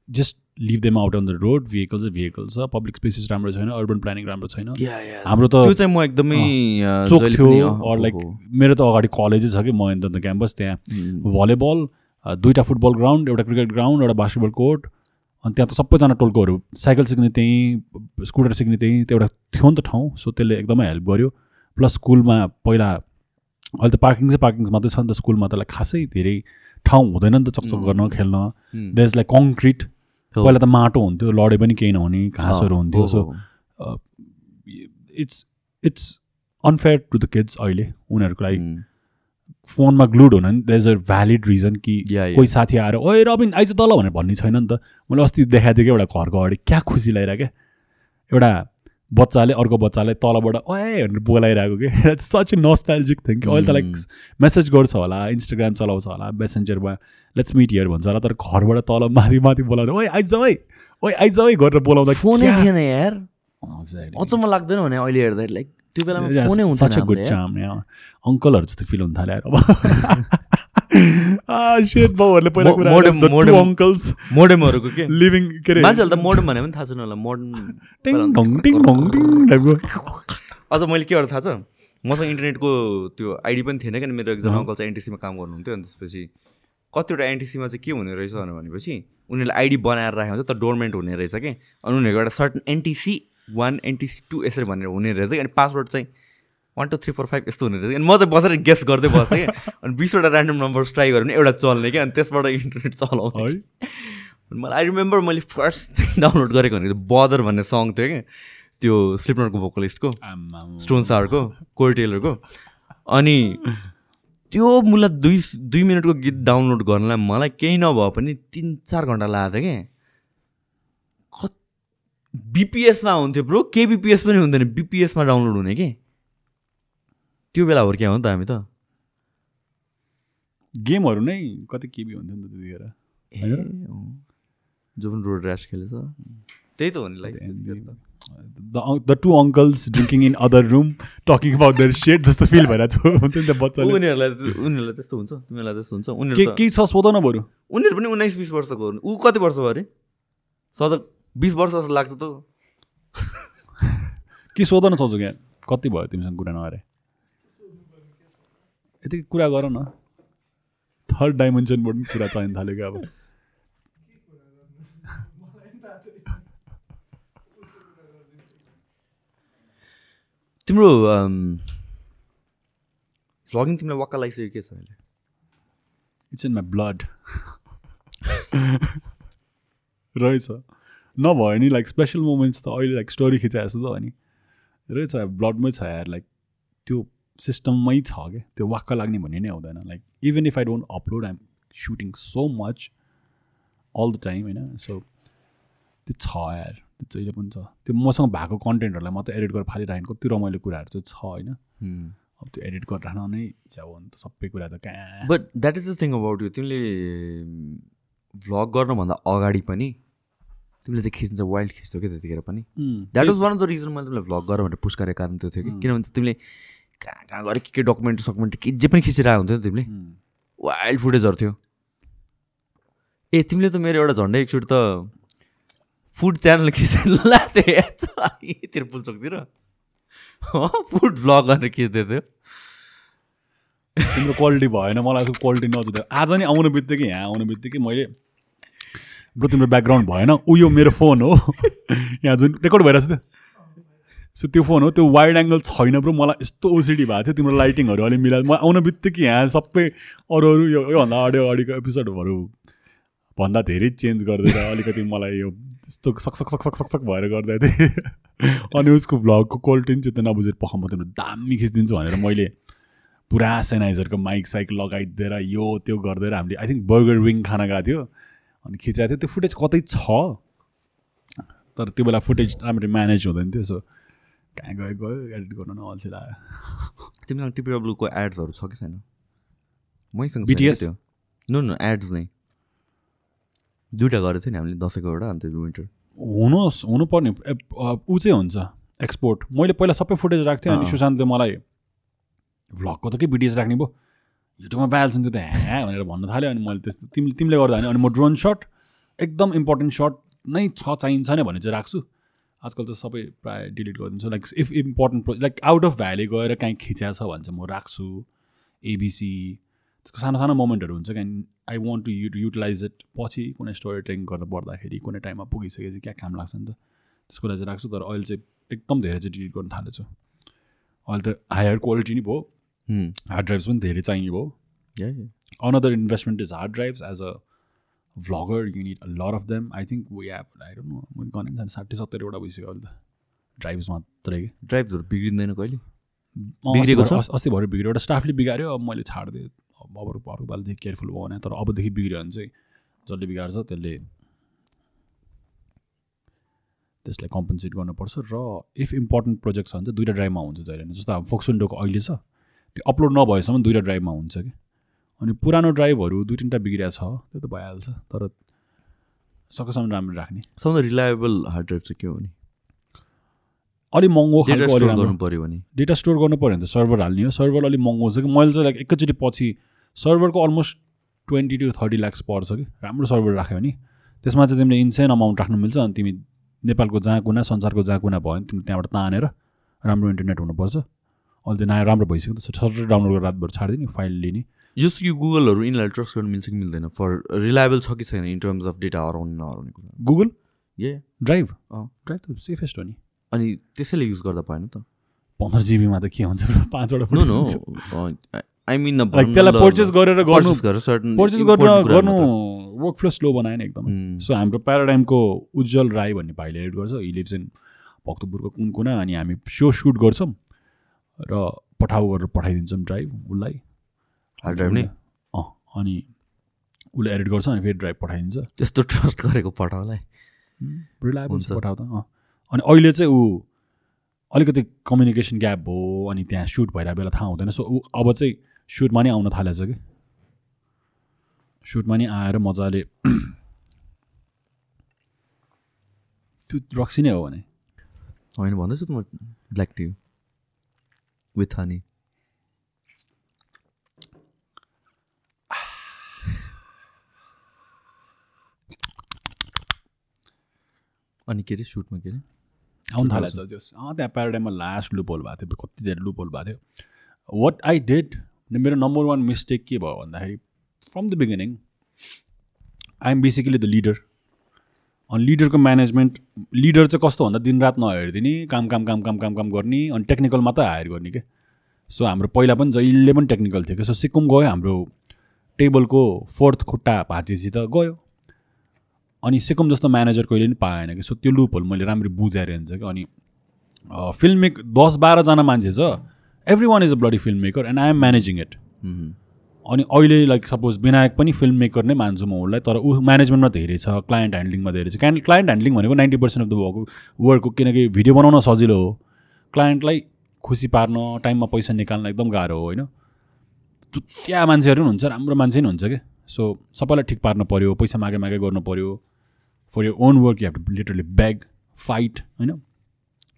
just leave them out on the road vehicle चाहिँ भेहिकल छ पब्लिक स्पेसेस राम्रो छैन अर्बन प्लानिङ राम्रो छैन। हाम्रो त त्यो चाहिँ म एकदमै चोक थियो अर लाइक। मेरो त अगाडि कलेजै छ कि महेन्द्र क्याम्पस त्यहाँ भलिबल दुईवटा फुटबल ग्राउन्ड एउटा क्रिकेट ग्राउन्ड एउटा बास्केटबल कोर्ट अनि त्यहाँ त सबैजना टोल्कोहरू साइकल सिक्ने त्यहीँ स्कुटर सिक्ने त्यहीँ त्यो एउटा थियो नि त ठाउँ सो त्यसले एकदमै हेल्प गर्यो। प्लस स्कुलमा पहिला अहिले त पार्किङ चाहिँ पार्किङ मात्रै छ नि त स्कुलमा त लाइक खासै धेरै ठाउँ हुँदैन नि त चकचक गर्न खेल्न। There is like concrete. पहिला त माटो हुन्थ्यो लडे पनि केही नहुने घाँसहरू हुन्थ्यो so it's it's unfair to the kids अहिले उनीहरूको लागि। फोनमा ग्लुड हुन नि there is a valid reason कि। कोही साथी आएर ओए रबिन आइज तल भनेर भन्ने छैन नि त। मैले अस्ति देखाएको थिएँ कि एउटा घरको अगाडि। क्या खुसी लगाइरहेको क्या? एउटा बच्चाले अर्को बच्चालाई तलबाट ओए भनेर बोलाइरहेको कि? सच ए नस्टाइल्जिक थिङ कि अहिले त लाइक मेसेज गर्छ होला इन्स्टाग्राम चलाउँछ होला मेसेन्जरमा लेट्स मिट हियर भन्छ होला तर घरबाट तल माथि माथि बोलाउँदा ओए आइज है! ओए आइज है! गरेर बोलाउँदा फोनै थिएन यार। Exactly. अचम्म लाग्दैन भने अहिले हेर्दाखेरि लाइक त्यो बेलामा फोनै yeah. अङ्कलहरू जस्तो फिल हुन थाल्यो अब। सेट बाउहरूले पहिला कुरा modem- अङ्कल्स मोडेमहरूको के? लिभिङ के अरे? मान्छेहरूले त मोडम भने पनि थाहा छैन होला मोडम टिङ ढङ टिङ ढङ टिङ अझ मैले के गर्दा थाहा छ? मसँग इन्टरनेटको त्यो आइडी पनि थिएन किन मेरो एकजना अङ्कल चाहिँ एनटिसीमा काम गर्नुहुन्थ्यो अनि त्यसपछि कतिवटा एनटिसीमा चाहिँ के हुने रहेछ भनेर भनेपछि उनीहरूले आइडी बनाएर राखेको हुन्छ तर डोर्मेन्ट हुने रहेछ कि? अनि उनीहरूको एउटा certain NTC one NTC two यसरी भनेर हुने रहेछ अनि पासवर्ड चाहिँ one two three four five यस्तो हुने रहेछ अनि म चाहिँ बसेर गेस गर्दै बसेँ कि? अनि बिसवटा ऱ्यान्डम नम्बर ट्राई गऱ्यो भने एउटा चल्ने कि? अनि त्यसबाट इन्टरनेट चलाउने है? मलाई आई रिमेम्बर मैले फर्स्ट डाउनलोड गरेको भनेको बदर भन्ने सङ थियो कि? त्यो स्लिपनरको भोकलिस्टको। स्टोन सारको कोर टेलरको अनि त्यो मुला दुई दुई मिनटको गीत डाउनलोड गर्नलाई मलाई केही नभए पनि तिन चार घन्टा लागेको थियो क्या बिपिएसमा हुन्थ्यो ब्रो केबिपिएस पनि हुँदैन। बिपिएसमा डाउनलोड हुने कि? त्यो बेला हुर्क्या हो नि त हामी त। गेमहरू नै कति केबी हुन्थ्यो नि त त्यतिखेर। ए। जो पनि रोड ऱ्यास खेलेछ। त्यही त हो नि like. The two uncles drinking in other room talking about their set जस्तो फिल भइरहेको छ। हुन्छ नि त बच्चाले। उनीहरूलाई उनीहरूलाई त्यस्तो हुन्छ। तिमीहरूलाई त्यस्तो हुन्छ। उनीहरू त- केही छ सोध न बरु। उनीहरू पनि उन्नाइस बिस वर्षको हो ऊ कति वर्ष भयो अरे? सदर बिस वर्ष जस्तो लाग्छ त के सोध न क्या? कति भयो तिमीसँग कुरा नगरे? यति कुरा गर न। थर्ड डाइमेन्सनबाट पनि कुरा चाहिन थाल्यो क्या अब। तिम्रो भ्लगिङ तिमीलाई वाक्क लागिसक्यो के छ अहिले? इट्स इन माई ब्लड रहेछ। नभयो नि लाइक स्पेसल मोमेन्ट्स त अहिले लाइक स्टोरी खिचाए जस्तो त हो नि रहेछ ब्लडमै छ यार लाइक त्यो सिस्टममै छ क्या त्यो वाक्क लाग्ने भन्ने नै हुँदैन like even if I don't upload I'm shooting so much all the time होइन? सो त्यो छ यार त्यो जहिले पनि छ। त्यो मसँग भएको कन्टेन्टहरूलाई मात्रै एडिट गरेर फालिराखेको कति रमाइलो कुराहरू चाहिँ छ होइन? अब त्यो एडिट गरेर राख्न नै चाहिँ हो नि त सबै कुरा त कहाँ? But that is the thing about you तिमीले भ्लग गर्नुभन्दा अगाडि पनि तिमीले चाहिँ खिच्छ वाइल्ड खिच्थ्यौ क्या त्यतिखेर पनि? That was one of the reason मैले तिमीलाई भ्लग गर भनेर पुस गरेको कारण त्यो थियो कि। किनभने तिमीले कहाँ कहाँ गएर के के डकुमेन्ट सकुमेन्ट के जे पनि खिचिरहेको हुन्थ्यो नि तिमीले। वाइल्ड फुटेजहरू थियो। ए तिमीले त मेरो एउटा झन्डै एकचोटि त फुड च्यानल खिचेर लाग्थ्यो त्रिपुल चोकतिर फुड भ्लग गरेर खिच्दै थियो। तिम्रो क्वालिटी भएन मलाई क्वालिटी नजुत्यो आज नि आउनु बित्तिकै यहाँ आउनु बित्तिकै मैले ब्रो तिम्रो ब्याकग्राउन्ड भएन। ऊ यो मेरो फोन हो। यहाँ जुन रेकर्ड भइरहेछ त्यो सो त्यो फोन हो त्यो वाइड एङ्गल छैन ब्रो मलाई यस्तो ओसिडी भएको थियो तिम्रो लाइटिङहरू अलिक मिलाएर। म आउनु बित्तिकै यहाँ सबै अरू अरू यो योभन्दा अगाडि अगाडिको एपिसोडहरू भन्दा धेरै चेन्ज गरिदिएर अलिकति मलाई यो यस्तो सक सक सक सक सक सक भएर गर्दै थिएँ अनि उसको भ्लगको क्वालिटी चाहिँ नबुझेर पख म तिम्रो दामी खिचिदिन्छु भनेर मैले पुरा सेनाइजरको माइक साइक लगाइदिएर यो त्यो गरिदिएर हामीले आई थिङ्क बर्गर विङ खाना गएको थियो। अनि खिचाएको थियो त्यो फुटेज कतै छ? तर त्यो बेला फुटेज राम्ररी म्यानेज हुँदैन थियो सो कहाँ गयो गयो एडिट गर्नु न अल्छी लाग्यो तिमीसँग टिपिडब्लुको एड्सहरू छ कि छैन? मैसँग? त्यो? नो नो एड्स नै। दुइटा गरेको थियो नि हामीले दसैँको एउटा अन्त विन्टर हुनुहोस् हुनुपर्ने। ऊ चाहिँ हुन्छ एक्सपोर्ट मैले पहिला सबै फुटेज राख्थेँ अनि। सुशान्तले मलाई भ्लगको त के भिडियोज राख्ने भयो युट्युबमा पाइहाल्छ नि त्यो त ह्या भनेर भन्न थाल्यो अनि मैले त्यस्तो तिमीले तिमीले गर्दा अनि म ड्रोन सट एकदम इम्पोर्टेन्ट सट नै छ चाहिन्छ नै भने चाहिँ राख्छु। आजकल त सबै प्रायः डिलिट गरिदिन्छु। Like if important pro like out of valley गएर काहीँ खिच्या छ भने चाहिँ म राख्छु। एबिसी त्यसको सानो सानो मोमेन्टहरू हुन्छ क्या I want to you utilize it पछि कुनै स्टोरी टेलिङ गर्नु पर्दाखेरि कुनै टाइममा पुगिसकेपछि क्या काम लाग्छ नि त। त्यसको लागि चाहिँ राख्छु तर अहिले चाहिँ एकदम धेरै चाहिँ डिलिट गर्न थालेछु। अहिले त हायर क्वालिटी नै भयो। हार्ड ड्राइभ्स पनि धेरै चाहिने भयो drives. As a vlogger you need a lot of them. I think we have i don't know मैले गनेन जाने साठी सत्तरीवटा भइसक्यो अहिले त। ड्राइभ्स मात्रै। ड्राइभ्सहरू बिग्रिँदैन कहिले? अँ, बिग्रेको अस्ति छ? अस्ति भएर बिग्रियो। एउटा स्टाफले बिगाऱ्यो अब मैले छाडिदिएँ अब अर्को पालिदेखि केयरफुल भयो भने। तर अबदेखि बिग्रियो भने चाहिँ जसले बिगार्छ त्यसले त्यसलाई कम्पन्सेट गर्नुपर्छ। र इफ इम्पोर्टेन्ट प्रोजेक्ट छ भने चाहिँ दुइटा ड्राइभमा हुन्छ जहिले जस्तो अब फोक्सुन्डोको अहिले छ। त्यो अपलोड नभएसम्म दुइटा ड्राइभमा हुन्छ कि। अनि पुरानो ड्राइभहरू दुई तिनवटा बिग्रिएको छ त्यो त भइहाल्छ तर सकेसम्म राम्रो राख्ने। सबभन्दा रिलायबल हार्ड ड्राइभ चाहिँ के हो नि अलिक महँगो खालको अलिक गर्नु पऱ्यो भने। डेटा स्टोर गर्नु पऱ्यो भने त सर्भर हाल्ने हो। सर्भर अलिक महँगो छ कि? मैले चाहिँ लाइक एकैचोटि पछि सर्भरको almost twenty to thirty lakhs पर्छ कि? राम्रो सर्भर राख्यो भने। त्यसमा चाहिँ तिमीले इन्सेन अमाउन्ट राख्नु मिल्छ। अनि तिमी नेपालको जहाँ कुना संसारको जहाँ कुना भयो भने तिमी त्यहाँबाट तानेर राम्रो इन्टरनेट हुनुपर्छ। अहिले नयाँ राम्रो भइसक्यो त सटर डाउनलोड गरेर रातभर छाडिदिने फाइल लिने। जस्तो कि गुगलहरू यिनीहरूलाई ट्रस्ट गर्नु मिल्छ कि मिल्दैन? फर रिलायबल छ कि छैन इन टर्म्स अफ डेटा हराउने नहराउने कुरा? Google uh drive. ड्राइभ त सेफेस्ट हो नि। अनि त्यसैले युज गर्दा भएन त। पन्ध्र जिबीमा त के हुन्छ? पाँचवटा। आई मिन Like त्यसलाई पर्चेस गरेर गर्नु पर्चेस गर्न गर्नु वर्क फ्लो स्लो बनायो नि एकदमै। Hmm. सो हाम्रो प्याराडाइमको उज्जवल राई भन्ने भाइले एडिट गर्छ। हि लिभ्स इन भक्तपुरको कुन कुना अनि हामी सो सुट गर्छौँ। र पठाउ गरेर पठाइदिन्छौँ ड्राइभ उसलाई। हार्ड ड्राइभ नै? अँ अनि उसले एडिट गर्छ अनि फेरि ड्राइभ पठाइदिन्छ। त्यस्तो ट्रस्ट गरेको पठाउलाई? रिलायबल हुन्छ। पठाउ त अँ। अनि अहिले चाहिँ ऊ अलिकति कम्युनिकेसन ग्याप भयो अनि त्यहाँ सुट भइरहेको बेला थाहा हुँदैन। सो ऊ अब चाहिँ सुटमा नै आउन थालेछ कि? सुटमा नै आएर मजाले त्यो रक्सी नै हो भने। होइन भन्दैछु त म ब्ल्याक टी विथ हनी अनि के अरे सुटमा के अरे? आउनु थालेछ त्यो। अँ त्यहाँ प्याराडाइममा लास्ट लुप होल भएको थियो कति धेरै लुप होल भएको थियो वाट आई डिड मेरो नम्बर वान मिस्टेक के भयो भन्दाखेरि from the beginning I am basically the leader अनि लिडरको म्यानेजमेन्ट लिडर चाहिँ कस्तो भन्दा दिनरात नहेरिदिने काम काम काम काम काम काम गर्ने अनि टेक्निकल मात्रै हायर गर्ने के? सो हाम्रो पहिला पनि जहिले पनि टेक्निकल थियो कि? सो सिक्किम गयो हाम्रो टेबलको फोर्थ खुट्टा त गयो। अनि सिकम जस्तो म्यानेजर कहिले पनि पाएन कि? सो त्यो लुपहरू मैले राम्ररी बुझाएर हुन्छ कि अनि फिल्म मेक दस बाह्रजना मान्छे छ। Every one is a bloody film maker and I am managing it. अनि अहिले लाइक सपोज विनायक पनि फिल्म मेकर नै मान्छु म उसलाई तर ऊ म्यानेजमेन्टमा धेरै छ क्लायन्ट ह्यान्डलिङमा धेरै छ। क्लाइन्ट क्लायन्ट ह्यान्डलिङ भनेको ninety percent of the work work हो किनकि भिडियो बनाउन सजिलो हो। क्लायन्टलाई खुसी पार्न टाइममा पैसा निकाल्न एकदम गाह्रो हो होइन? चुत्या मान्छेहरू पनि हुन्छ राम्रो मान्छे पनि हुन्छ कि? सो सबैलाई ठिक पार्न पऱ्यो पैसा मागे मागे गर्नु पऱ्यो for your own work you have to literally beg fight होइन?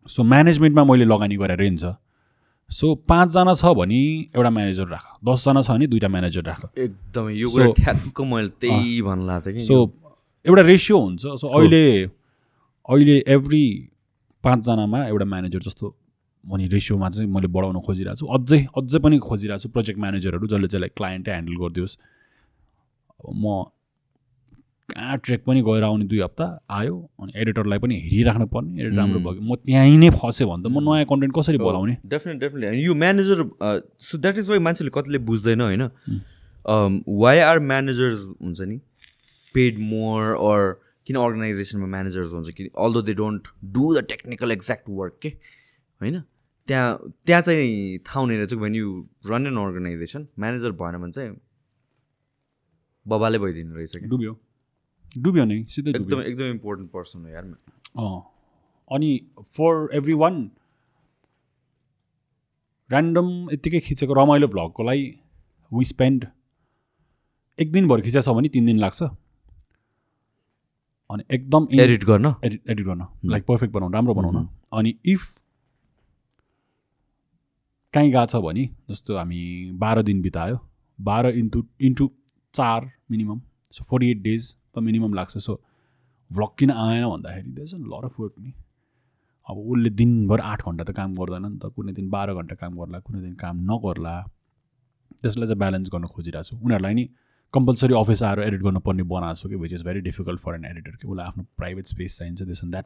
सो म्यानेजमेन्टमा मैले लगानी गरेर हुन्छ। सो पाँचजना छ भने एउटा म्यानेजर राख। दसजना छ भने दुइटा म्यानेजर राख। एकदमै यो कुरा ठ्याक्क मैले त्यही भन्नु लाग्थेँ कि। सो एउटा रेसियो हुन्छ। सो अहिले अहिले एभ्री पाँचजनामा एउटा म्यानेजर जस्तो भने रेसियोमा चाहिँ मैले बढाउन खोजिरहेको छु। अझै अझै पनि खोजिरहेको छु प्रोजेक्ट म्यानेजरहरू जसले चाहिँ लाइक क्लायन्टै ह्यान्डल गरिदियोस्। म कहाँ ट्रेक पनि गएर आउने दुई हप्ता आयो अनि एडिटरलाई पनि हेरिराख्नु पर्ने। एडिटर राम्रो भयो। म त्यहीँ नै फसेँ भने त म नयाँ कन्टेन्ट कसरी बोलाउने डेफिनेट डेफिनेटली एन्ड यो manager so that is why मान्छेले कतिले बुझ्दैन होइन? वाइ आर म्यानेजर्स हुन्छ नि पेड मोर अर किन अर्गनाइजेसनमा म्यानेजर्स हुन्छ कि? Although they don't do the technical exact work के होइन? त्यहाँ त्यहाँ चाहिँ थाहा हुने रहेछ when you run an organization manager भएन भने चाहिँ बबाले भइदिनु रहेछ कि? डुब्यो। डुब्यो नै सिधै एकदमै एकदमै इम्पोर्टेन्ट पर्सन हो यार अँ अनि फर एभ्री वान ऱ्यान्डम यत्तिकै खिचेको रमाइलो भ्लगको लागि वी स्पेन्ड एक दिनभर खिचेछ भने तिन दिन लाग्छ अनि एकदम एडिट गर्न एडिट एडिट गर्न लाइक पर्फेक्ट बनाउनु राम्रो बनाउन अनि इफ कहीँ गएको छ भने जस्तो हामी बाह्र दिन बितायो बाह्र इन्टु इन्टु चार minimum so forty eight days त मिनिमम लाग्छ। सो भ्लग किन आएन भन्दाखेरि देश लर अफ वर्क नि। अब उसले दिनभर आठ घन्टा त काम गर्दैन नि त। कुनै दिन बाह्र घन्टा काम गर्ला कुनै दिन काम नगर्ला। त्यसलाई चाहिँ ब्यालेन्स गर्न खोजिरहेको छु। उनीहरूलाई नि कम्पलसरी अफिस आएर एडिट गर्नुपर्ने बनाएको छु कि which is very difficult for an editor कि उसलाई आफ्नो प्राइभेट स्पेस चाहिन्छ दिस एन्ड द्याट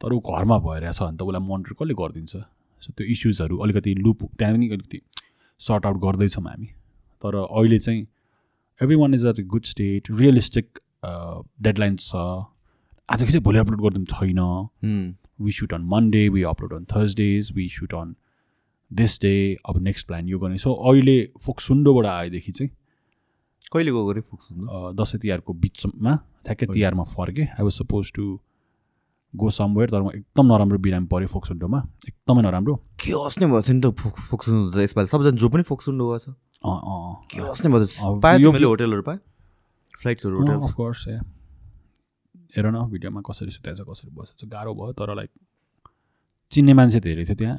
तर ऊ घरमा भइरहेछ भने त उसलाई मोनिटर कसले गरिदिन्छ? सो त्यो इस्युजहरू अलिकति लुप त्यहाँ पनि अलिकति सर्ट आउट गर्दैछौँ हामी। तर अहिले चाहिँ every one is a good state realistic deadlines छ। आज कि चाहिँ भोलि अपलोड गरिदिनु छैन. We shoot on Monday we upload on Thursdays we shoot on this day अब नेक्स्ट प्लान यो गर्ने। सो अहिले फोक्सुन्डोबाट आएदेखि चाहिँ कहिले गएको अरे फुक्स हुनु अ, दसैँ तिहारको बिचमा ठ्याक्कै तिहारमा फर्केँ। I was suppose to go somewhere तर म एकदम नराम्रो बिरामी पऱ्यो फोक्सुन्डोमा एकदमै नराम्रो। के हस्ने भएको थियो नि त फुक फोक्सुन्डो त यसपालि। सबजना जो पनि फोक्सुन्डो गएको छ। होटेलहरू पाएँ फ्लाइट्सहरू अफकोर्स ए हेर न भिडियोमा कसरी सुताएछ कसरी बसेछ गाह्रो भयो तर लाइक चिन्ने मान्छे धेरै थियो त्यहाँ।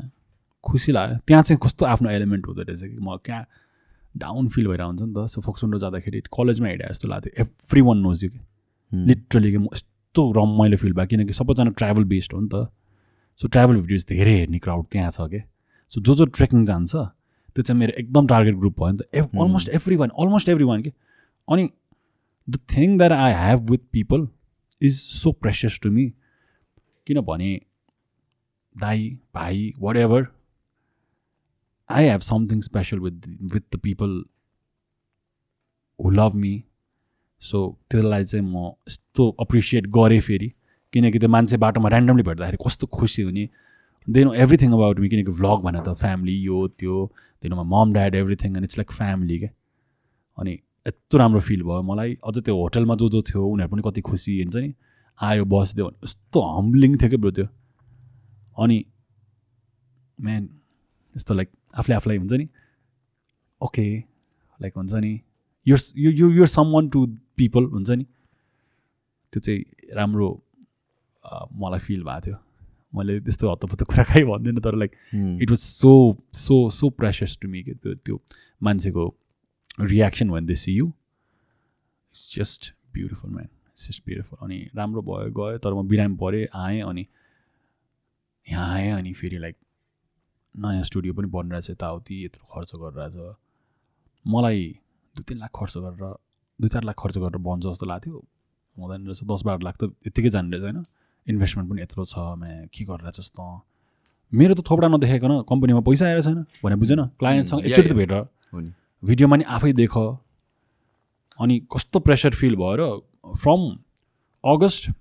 खुसी लाग्यो। त्यहाँ चाहिँ कस्तो आफ्नो एलिमेन्ट हुँदो रहेछ कि? म कहाँ डाउन फिल भएर हुन्छ नि त सो फोक्सुन्डो जाँदाखेरि कलेजमा हिँडे जस्तो लाग्थ्यो। एभ्री वान नोज कि लिटरली कि म यस्तो रमाइलो फिल भयो। किनकि सबैजना ट्राभल बेस्ड हो नि त। सो ट्राभल भिडियोज धेरै हेर्ने क्राउड त्यहाँ छ कि सो जो जो ट्रेकिङ जान्छ त्यो चाहिँ मेरो एकदम टार्गेट ग्रुप भयो नि त। Almost every one almost every one कि अनि the thing that I have with people is so precious to me किनभने दाई भाइ whatever I have something special with with the people who love me so त्यसलाई चाहिँ म यस्तो appreciate गरेँ फेरि। किनकि त्यो मान्छे बाटोमा ऱ्यान्डमली भेट्दाखेरि कस्तो खुसी हुने। They know everything about me किनकि भ्लग भने त फ्यामिली यो त्यो। No mom dad everything and it's like family क्या अनि यस्तो राम्रो फिल भयो मलाई। अझ त्यो होटलमा जो जो थियो उनीहरू पनि कति खुसी हुन्छ नि? आयो बसिदियो भने यस्तो हम्बलिङ थियो क्या ब्रो त्यो? अनि म्यान यस्तो लाइक आफूले आफूलाई हुन्छ नि? ओके लाइक हुन्छ नि? यो यो your some one two people हुन्छ नि? त्यो चाहिँ राम्रो मलाई फिल भएको थियो। मैले त्यस्तो हत्तपत्त कुरा खाइ भन्दिनँ तर like it was so so so precious to me कि त्यो त्यो मान्छेको reaction when they see you it's just beautiful man it's just beautiful अनि राम्रो भयो गयो तर म बिरामी परेँ आएँ अनि यहाँ आएँ अनि फेरि लाइक नयाँ स्टुडियो पनि बनिरहेछ यताउति यत्रो खर्च गरिरहेछ मलाई दुई तिन लाख खर्च गरेर दुई चार लाख खर्च गरेर बन्छ जस्तो लाग्थ्यो। हुँदैन रहेछ दस बाह्र लाख त यत्तिकै जाने रहेछ होइन? इन्भेस्टमेन्ट पनि यत्रो छ म्या के गरिरहेछ जस्तो। मेरो त थोपडा नदेखाइकन कम्पनीमा पैसा आएर छैन भने बुझेन। क्लायन्टसँग yeah, एकचोटि त. भेटेर। भिडियोमा नि आफै देख। अनि कस्तो प्रेसर फिल भयो र from August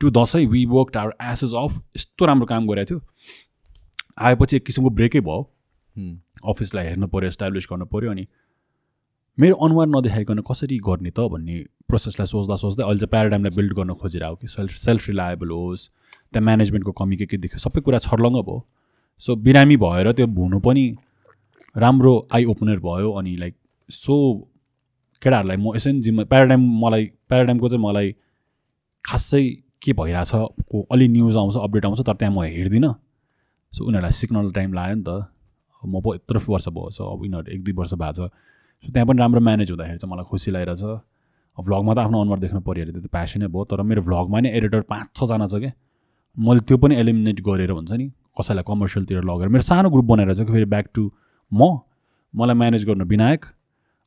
to Dashain we work our asses off यस्तो राम्रो काम गरेको थियो। आएपछि एक किसिमको ब्रेकै भयो। Hmm. अफिसलाई हेर्नु पऱ्यो इस्टाब्लिस गर्नु पऱ्यो अनि मेरो अनुहार नदेखाइकन कसरी गर्ने त भन्ने प्रोसेसलाई सोच्दा सोच्दै अहिले चाहिँ प्याराडाइमलाई बिल्ड गर्न खोजिरहेको कि सेल्फ सेल्फ रिलायबल होस् त्यहाँ म्यानेजमेन्टको कमी के के देख्यो सबै कुरा छर्लङ्ग भयो। सो बिरामी भएर त्यो हुनु पनि राम्रो आई ओपनर भयो अनि लाइक सो केटाहरूलाई म यसै जिम्मा प्याराडाइम मलाई प्याराडाइमको चाहिँ मलाई खासै के भइरहेछ को अलि न्युज आउँछ अपडेट आउँछ तर त्यहाँ म हेर्दिनँ। सो उनीहरूलाई सिक्नलाई टाइम लाग्यो नि त। म पो यत्रो वर्ष भयो अब यिनीहरू एक दुई वर्ष भएको छ। सो त्यहाँ पनि राम्रो म्यानेज हुँदाखेरि चाहिँ मलाई खुसी लागिरहेछ। भ्लगमा त आफ्नो अनुहार देख्नु पऱ्यो अरे त्यो त प्यासनै भयो तर मेरो भ्लगमा नै एडिटर पाँच छजना छ क्या। मैले त्यो पनि एलिमिनेट गरेर हुन्छ नि कसैलाई कमर्सियलतिर लगेर मेरो सानो ग्रुप बनाएर चाहिँ फेरि ब्याक टु म मलाई म्यानेज गर्नु विनायक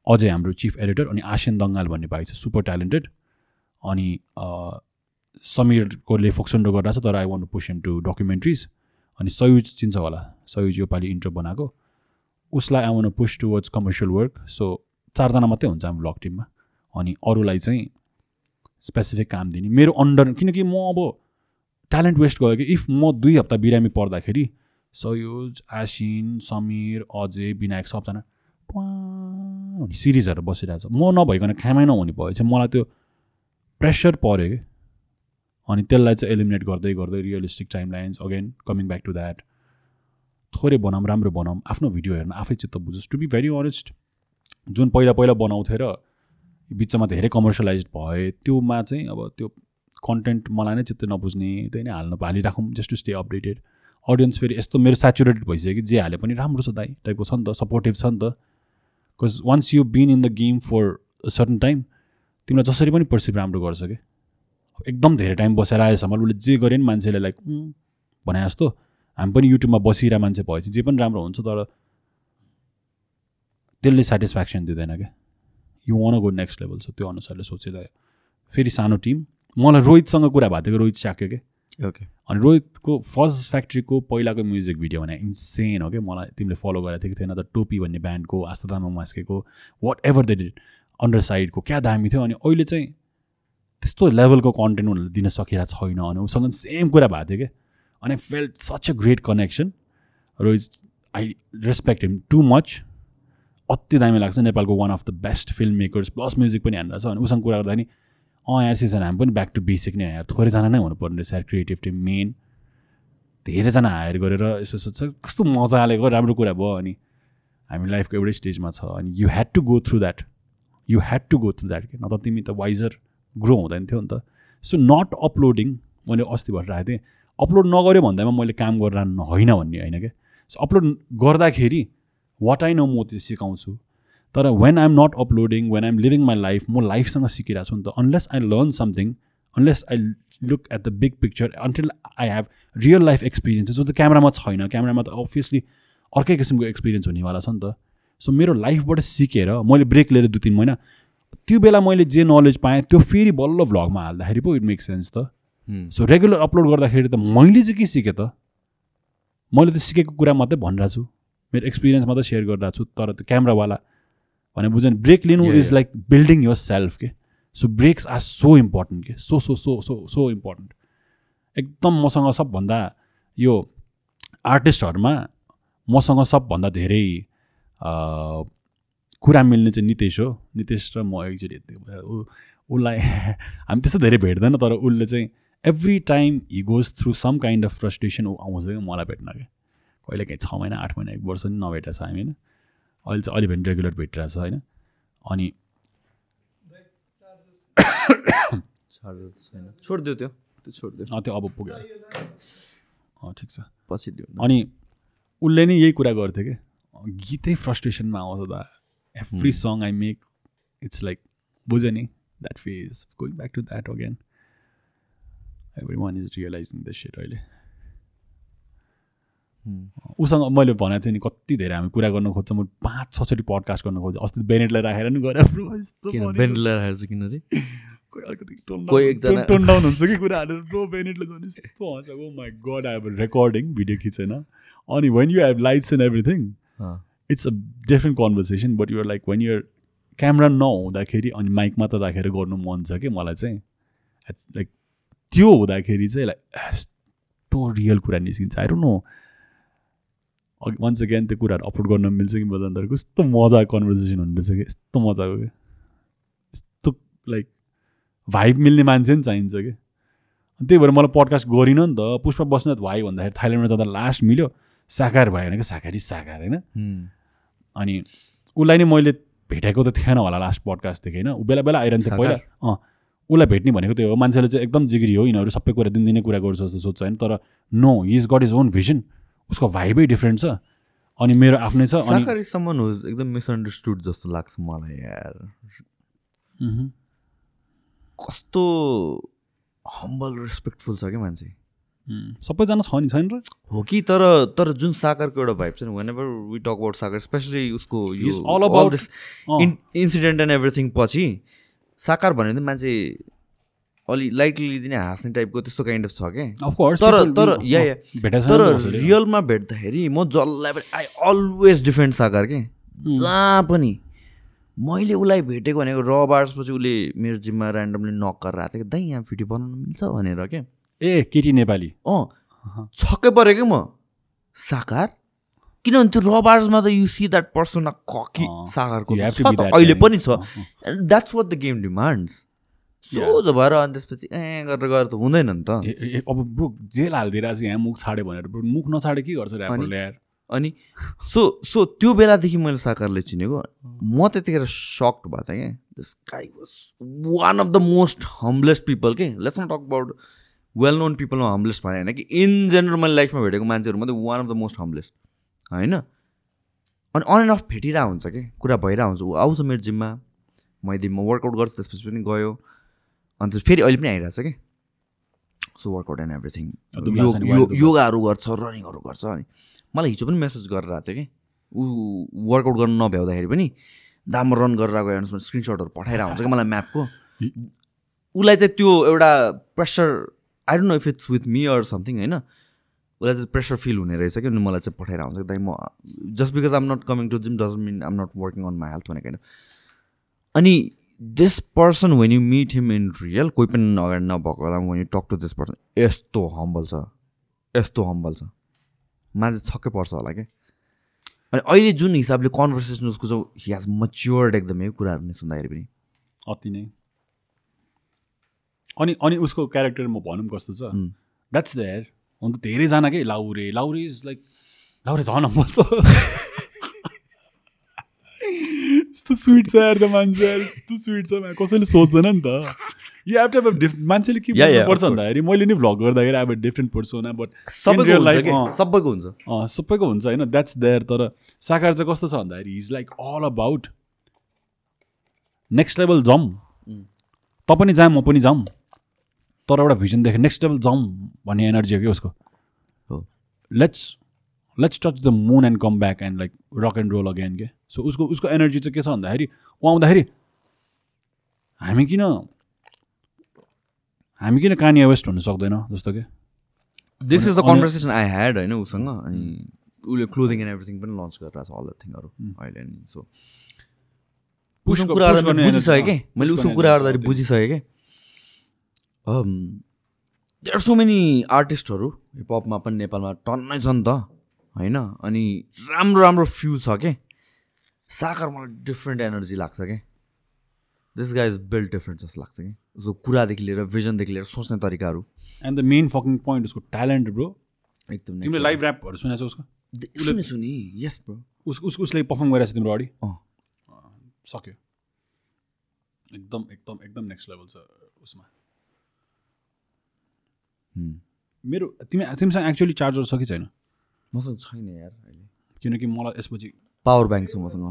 अझै हाम्रो चिफ एडिटर अनि आसियन दङ्गाल भन्ने भाइ छ सुपर ट्यालेन्टेड अनि समीरकोले फोक्सन्डो गरिरहेको छ तर I want push in to documentaries अनि सयुज चिन्छ होला सयुज योपालि इन्ट्रो बनाएको। उसलाई I want push towards commercial work so चारजना मात्रै हुन्छ हाम्रो ब्लग टिममा अनि अरूलाई चाहिँ स्पेसिफिक काम दिने। मेरो अन्डर किनकि म अब ट्यालेन्ट वेस्ट गयो कि इफ म दुई हप्ता बिरामी पर्दाखेरि सयुज आसिन समीर अजय विनायक सबजना। भने सिरिजहरू बसिरहेको छ म नभइकन खामै नहुने भयो चाहिँ मलाई त्यो प्रेसर पऱ्यो कि? अनि त्यसलाई चाहिँ एलिमिनेट गर्दै गर्दै realistic time lines again coming back to that थोरै बनाऊँ राम्रो बनाऊँ आफ्नो भिडियो हेर्न आफै चित्त बुझोस्। टु बी भेरी अनेस्ट जुन पहिला पहिला बनाउँथेँ र बिचमा धेरै कमर्सियलाइज भए त्योमा चाहिँ अब त्यो कन्टेन्ट मलाई नै चित्त नबुझ्ने त्यही नै हाल्नु हालिराखौँ just to stay updated audience फेरि यस्तो मेरो सेचुरेटेड भइसक्यो कि जे हाले पनि राम्रो छ दाइ टाइपको छ नि त सपोर्टिभ छ नि त। Because once you been in the game for certain time तिमीलाई जसरी पनि पर्सिभ राम्रो गर्छ कि। एकदम धेरै टाइम बसेर आएसम्म उसले जे गरे नि मान्छेले लाइक भने जस्तो। हामी पनि युट्युबमा बसिरहेको मान्छे भएपछि जे पनि राम्रो हुन्छ तर त्यसले सेटिस्फ्याक्सन दिँदैन क्या you want go next level छ त्यो अनुसारले सोचिँदा फेरि सानो टिम मलाई रोहितसँग कुरा भएको थियो रोहित स्याक्यो क्या ओके अनि रोहितको फर्स्ट फ्याक्ट्रीको पहिलाको म्युजिक भिडियो भने इन्सेन हो क्या। मलाई तिमीले फलो गरेको थियो कि थिएन त टोपी भन्ने ब्यान्डको आस्था तामाङ मास्केको what ever they did under साइडको क्या दामी थियो। अनि अहिले चाहिँ त्यस्तो लेभलको कन्टेन्ट उनीहरूले दिन सकिरहेको छैन। अनि उसँग सेम कुरा भएको थियो क्या। अनि felt such a great connection Rohit I respect him too much अति दामी लाग्छ। नेपालको one of the best film makers plus music पनि छ। अनि उसँग कुरा गर्दा नि अँ यार सिजन हामी पनि ब्याक टु बेसिक नै यार। थोरैजना नै हुनुपर्ने रहेछ यार क्रिएटिभ टिम मेन धेरैजना हायर गरेर यसो सोध्छ कस्तो मजाले गयो राम्रो कुरा भयो अनि हामी लाइफको एउटै स्टेजमा छ अनि you had to go through that you had to go through that कि नत्र तिमी त वाइजर ग्रो हुँदैन थियो नि त। सो नट अपलोडिङ मैले अस्ति भएर राखेको थिएँ अपलोड नगऱ्यो भन्दामा मैले काम गरेर होइन भन्ने होइन क्या सो अपलोड गर्दाखेरि वाट आई नो म त्यो सिकाउँछु। तर when I'm not uploading when I'm living my life म लाइफसँग सिकिरहेको छु नि त unless I learn something unless I look at the big picture until I have real life experience जो त क्यामरामा छैन क्यामरामा त अभियसली अर्कै किसिमको एक्सपिरियन्स हुनेवाला छ नि त। सो मेरो लाइफबाट सिकेर मैले ब्रेक लिएर दुई तिन महिना त्यो बेला मैले जे नलेज पाएँ त्यो फेरि बल्ल भ्लगमा हाल्दाखेरि पो इट मेक सेन्स त। सो रेगुलर अपलोड गर्दाखेरि त मैले चाहिँ के सिकेँ त? मैले त सिकेको कुरा मात्रै भनिरहेको छु। मेरो एक्सपिरियन्स मात्रै सेयर गरिरहेको छु तर त्यो क्यामरावाला भने बुझ्यो नि ब्रेक लिनु is like building yourself के? So breaks are so important के? So so so so so important एकदम मसँग सबभन्दा यो आर्टिस्टहरूमा मसँग सबभन्दा धेरै कुरा मिल्ने चाहिँ नितेश हो। नितेश र म एकचोटि उसलाई हामी त्यस्तो धेरै भेट्दैन तर उसले चाहिँ every time he goes through some kind of frustration ऊ आउँछ क्या मलाई भेट्न क्या कहिले काहीँ छ महिना आठ महिना एक वर्ष नि नभेटेको छ हामी होइन? अहिले चाहिँ अलि भने रेगुलर भेटिरहेको छ होइन? अनि छोडिदियो त्यो। त्यो छोडिदियो। त्यो अब पुग्यो। ठिक छ। पछि दियो अनि उसले नै यही कुरा गर्थ्यो कि? गीतै फ्रस्ट्रेसनमा आउँछ त। Every song I make it's like बुझ्यो नि? That phase going back to that again everyone is realising the set अहिले। उसँग मैले भनेको थिएँ नि कति धेरै हामी कुरा गर्न खोज्छ म पाँच छचोटि पडकास्ट गर्न खोज्छु। अस्ति बेनेटलाई राखेर नि भनेको। बेन्डलर राखेर चाहिँ किन रे? कोही अलिकति टोन कोही डाउन- एकजना- टोन डाउन हुन्छ कि कुराहरू? ब्रो बेनेटले झन् यस्तो हँस ओ my God I have recording video खिचेन। अनि when you have lights and everything it's a different conversation but you're like when your camera नहुँदाखेरि अनि माइक मात्र राखेर गर्नु मन छ कि मलाई चाहिँ लाइक त्यो हुँदाखेरि चाहिँ लाइक यस्तो रियल कुरा निस्किन्छ। I don't know once again त्यो कुराहरू अपलोड गर्न मिल्छ कि मिल्दैन तर कस्तो मजाको कन्भर्सेसन हुने रहेछ कि यस्तो मजाको क्या यस्तो लाइक भाइब मिल्ने मान्छे नि चाहिन्छ कि। अनि त्यही भएर मलाई पडकास्ट गरिनँ नि त। पुष्प बस्नेत भाइ भन्दाखेरि थाइल्यान्डमा जाँदा लास्ट मिल्यो। साकार भयो भने क्या साकारी साकार होइन. अनि उसलाई नै मैले भेटेको त थिएन होला लास्ट पडकास्टदेखि होइन? ऊ बेला बेला आइरहन्थ्यो साकार? पहिला। अँ उसलाई भेट्ने भनेको त्यो हो। मान्छेले चाहिँ एकदम जिग्री हो। यिनीहरू सबै कुरा दिनदिनै कुरा गर्छ जस्तो सोध्छ होइन? तर no he is got his own vision उसको भाइबै डिफ्रेन्ट छ अनि मेरो आफ्नै छ अनि साकार इज समन हुज एकदम मिसअन्डरस्टुड जस्तो लाग्छ मलाई यार। कस्तो हम्बल रेस्पेक्टफुल छ क्या मान्छे सबैजना छ नि छैन र हो कि तर तर जुन सागरको एउटा भाइब छ नि whenever we talk about Sagar especially उसको He's all about- this uh. Incident and everything पछि साकार भन्यो भने मान्छे अलि लाइटली लिदिने हाँस्ने टाइपको त्यस्तो काइन्ड अफ छ क्या तर तर या या। भेटेको तर। रियलमा भेट्दाखेरि म जसलाई पनि आई अलवेज डिफेन्ड सागर के। जहाँ पनि मैले उसलाई भेटेको भनेको र बार्सपछि उसले मेरो जिम्मा ऱ्यान्डमली नक गरेर आएको थियो कि दाइ यहाँ भिडियो बनाउनु मिल्छ? भनेर क्या ए केटी नेपाली। अँ। छक्कै परेँ क्या म। साकार किनभने त्यो र बार्समा त यु सी द्याट पर्सन ककी अँ, त that अहिले. पनि छ। That's what the game demands सोझो भएर अनि त्यसपछि ए गरेर गरेर त हुँदैन नि त। अब ब्रो जेल हालिदिइरहेको छ यहाँ मुख छाड्यो भनेर ब्रो मुख नछाडे के गर्छ ऱ्यापरले यार? अनि सो सो त्यो बेलादेखि मैले साकारले चिनेको। म त्यतिखेर सक्ड भएको थिएँ क्या। This guy was one of the most humblest people के? Let's not talk about well known पिपलमा humblest भने होइन कि इन जेनरल मैले लाइफमा भेटेको मान्छेहरू मात्रै one of the most humblest होइन? अनि अन एन्ड अफ भेटिरहेको हुन्छ कि? कुरा भइरहेको हुन्छ। ऊ आउँछ मेरो जिममा। मैले म वर्कआउट गर्छु त्यसपछि पनि गयो। अन्त फेरि अहिले पनि आइरहेको छ कि सो वर्कआउट एन्ड एभ्रिथिङ। योगाहरू गर्छ रनिङहरू गर्छ अनि मलाई हिजो पनि मेसेज गरेर आएको थियो कि ऊ वर्कआउट गर्नु नभ्याउँदाखेरि पनि दाम रन गरेर गयो भने स्क्रिनसटहरू पठाइरहेको हुन्छ कि मलाई म्यापको उसलाई चाहिँ त्यो एउटा pressure I don't know if it's with me or something होइन? उसलाई चाहिँ प्रेसर फिल हुने रहेछ कि अनि मलाई चाहिँ हुन्छ कि दाइ म just because I'm not coming to gym doesn't mean I'm not working on my health भनेको होइन। अनि this person when you meet him in real कोही पनि अगाडि नभएको बेला when you talk to this person यस्तो हम्बल छ यस्तो हम्बल छ। मान्छे छक्कै पर्छ होला क्या अनि अहिले जुन हिसाबले कन्भर्सेसन उसको चाहिँ हि हेज मच्योर्ड एकदमै कुराहरू नै सुन्दाखेरि पनि। अति नै। अनि अनि उसको क्यारेक्टर म भनौँ कस्तो छ. द्याट्स देयर अन्त धेरैजना के? लाउरे। लाउरे इज लाइक लाउरे झन् हम्बल छ। यस्तो स्विट छ यार त मान्छे यस्तो स्विट छ. कसैले सोच्दैन नि त। यु हेभ टु हेभ डिफ मान्छेले के पर्छ भन्दाखेरि मैले नि भ्लग गर्दाखेरि अब डिफ्रेन्ट पर्सोना बट सबैको अँ। सबैको हुन्छ। सबैको हुन्छ होइन? द्याट्स देयर तर साकार चाहिँ कस्तो छ भन्दाखेरि is like all about next level जाउँ त पनि जाऊँ म पनि जाउँ तर एउटा भिजन देखेँ नेक्स्ट लेभल जाउँ भन्ने एनर्जी हो कि उसको? Let's let's touch the moon and come back and like rock and roll again के सो उसको उसको एनर्जी चाहिँ के छ भन्दाखेरि ऊ आउँदाखेरि हामी किन हामी किन कानिया वेस्ट हुनु सक्दैन जस्तो कि this is the conversation I had होइन उसँग अनि उसले क्लोदिङ एन्ड एभ्रिथिङ पनि लन्च गरिरहेको छ अल द थिङहरू अहिले सो उसको कुरा बुझिसकेँ कि? मैले उसको energy गर्दाखेरि बुझिसकेँ कि? देयर सो मेनी आर्टिस्टहरू हिपहपमा पनि नेपालमा टन्नै छ नि त। होइन? अनि राम्रो राम्रो फ्यु छ के? साकार मलाई डिफ्रेन्ट एनर्जी लाग्छ कि? This guy is build different जस्तो लाग्छ कि? उसको कुरादेखि लिएर भिजनदेखि लिएर सोच्ने तरिकाहरू। And the main fucking point उसको ट्यालेन्ट ब्रो एकदम तिमीले लाइभ ऱ्यापहरू सुनेको छ उसको? सुने सुनि। यस ब्रो उस उस उसले पर्फर्म गरेको छ तिम्रो अगाडि? सक्यो। एकदम एकदम एकदम नेक्स्ट लेभल छ उसमा. मेरो तिमी तिमीसँग एक्चुअली चार्जर छ कि छैन? मसँग छैन यार अहिले। किनकि मलाई यसपछि पावर ब्याङ्क छ मसँग।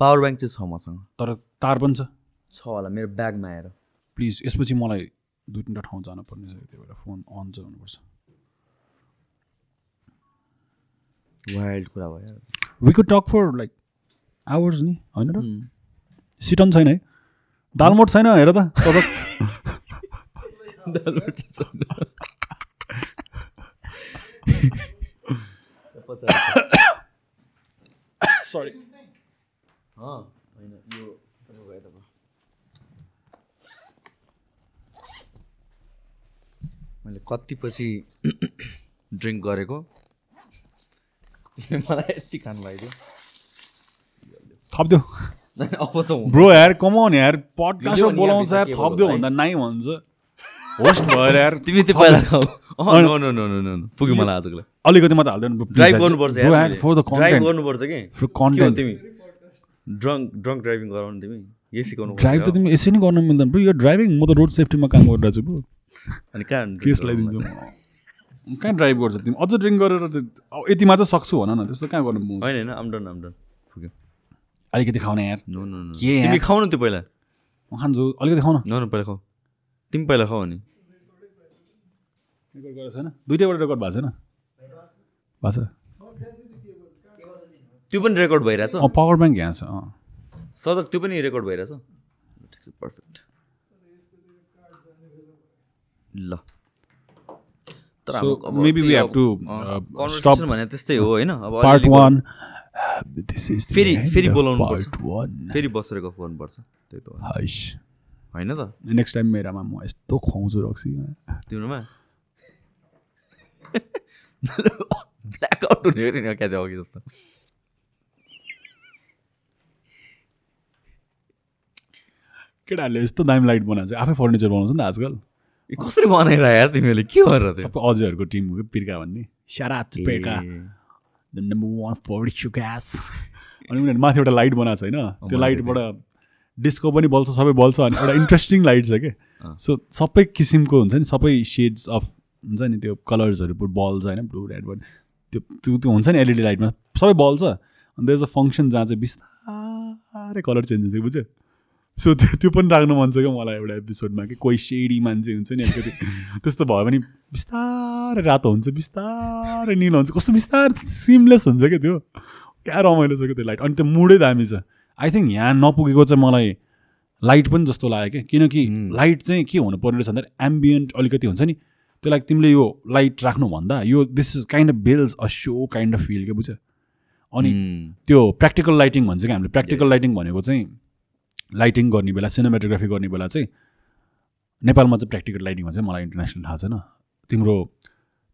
पावर ब्याङ्क चाहिँ छ मसँग। तर तार पनि छ। छ होला मेरो ब्यागमा आएर। प्लिज यसपछि मलाई दुई तिनवटा ठाउँ जानुपर्ने छ त्यही भएर फोन अन चाहिँ हुनुपर्छ। वाइल्ड कुरा भयो we could talk for like hours नि होइन र? सिटन छैन है? दालमोट छैन हेर त। सरी होइन यो मैले कति पछि ड्रिङ्क गरेको? मलाई यति खानु लगाइदियो थप्दियो। अब त ब्रो यार कमाउन यार नि बोलाउँछ यार, थप्दियो भन्दा नाइ भन्छ। होस्ट भएर यार तिमी त्यो पहिला खाऊ। अँ, no no no no no no. पुग्यो मलाई आजको लागि अलिकति मात्र हाल्दैन ड्राइभ गर्नुपर्छ ड्राइभ गर्नुपर्छ कि. तिमी? ड्रङ्क ड्रङ्क ड्राइभिङ गराउनु तिमी। यही सिकाउनु ड्राइभ त तिमी यसरी नै गर्न मिल्दैन ब्रो। यो ड्राइभिङ म त रोड सेफ्टीमा काम गरिरहेको छु ब्रो। अनि कहाँ केस लगाइदिन्छु। कहाँ ड्राइभ गर्छ तिमी? अझ ड्रिङ्क गरेर त अब यतिमा चाहिँ सक्छु भन न त्यस्तो कहाँ गर्नु होइन होइन आमडन आमडन पुग्यो अलिकति खाउने यार। के यार? तिमी खाऊ न त्यो पहिला। म खान्छु। अलिकति खाऊ न। न न पहिला खाऊ। तिमी पहिला खाऊ अनि। रेकर्ड गरेको छैन? दुइटैबाट रेकर्ड भएको छैन? भएको छ। त्यो पनि रेकर्ड भइरहेछ। पावर ब्याङ्क यहाँ छ अँ। सदक त्यो पनि रेकर्ड भइरहेछ। ठिक छ पर्फेक्ट ल। तर uh. भने त्यस्तै हो होइन? अब पार्ट फेरि- फेरि बोलाउनु पर्छ। फेरि बसेर गफ गर्नुपर्छ। त्यही त हाइस होइन त? नेक्स्ट टाइम मेरामा म यस्तो खुवाउँछु रक्सी तिम्रोमा? ब्ल्याकआउट हुने नि क्या थियो अघि जस्तो। केटाहरूले यस्तो दामी लाइट बनाएको छ आफै फर्निचर बनाउँछ नि त आजकल। कसरी बनाइरह यार तिमीले के गरेर सबै अजयहरूको टिम हो कि पिर्का भन्ने। सारा पेका नम्बर वान फर्निचर ग्यास अनि उनीहरू माथि एउटा लाइट बनाएको छ होइन त्यो लाइटबाट डिस्को पनि बल्छ सबै बल्छ अनि एउटा इन्ट्रेस्टिङ लाइट छ कि? सो सबै किसिमको हुन्छ नि सबै सेड्स अफ हुन्छ नि त्यो कलर्सहरू बल्छ होइन ब्लु रेड वान त्यो त्यो त्यो हुन्छ नि एलइडी लाइटमा सबै बल्छ। अनि देयर अ फङ्सन जहाँ चाहिँ बिस्तारै कलर चेन्ज हुन्छ बुझ्यो? सो त्यो त्यो पनि राख्नु मन छ क्या मलाई एउटा एपिसोडमा कि कोही सेडी मान्छे हुन्छ नि अलिकति त्यस्तो भयो भने बिस्तारै रातो हुन्छ बिस्तारै निलो हुन्छ कस्तो बिस्तारै सिमलेस हुन्छ क्या त्यो? क्या रमाइलो छ क्या त्यो लाइट अनि त्यो मुडै दामी छ। आई थिङ्क यहाँ नपुगेको चाहिँ मलाई लाइट पनि जस्तो लाग्यो क्या। किनकि लाइट चाहिँ के हुनु पर्ने रहेछ भन्दाखेरि एम्बियन्ट अलिकति हुन्छ नि। त्यो लाइक तिमीले यो लाइट राख्नुभन्दा यो this is kind of builds uh so kind of feel क्या बुझ्यो। अनि त्यो प्र्याक्टिकल लाइटिङ भन्छ कि हामीले। प्र्याक्टिकल लाइटिङ भनेको चाहिँ लाइटिङ गर्ने बेला सिनेमाटोग्राफी गर्ने बेला चाहिँ नेपालमा चाहिँ प्र्याक्टिकल लाइटिङ भन्छ। मलाई इन्टरनेसनल थाहा छैन। तिम्रो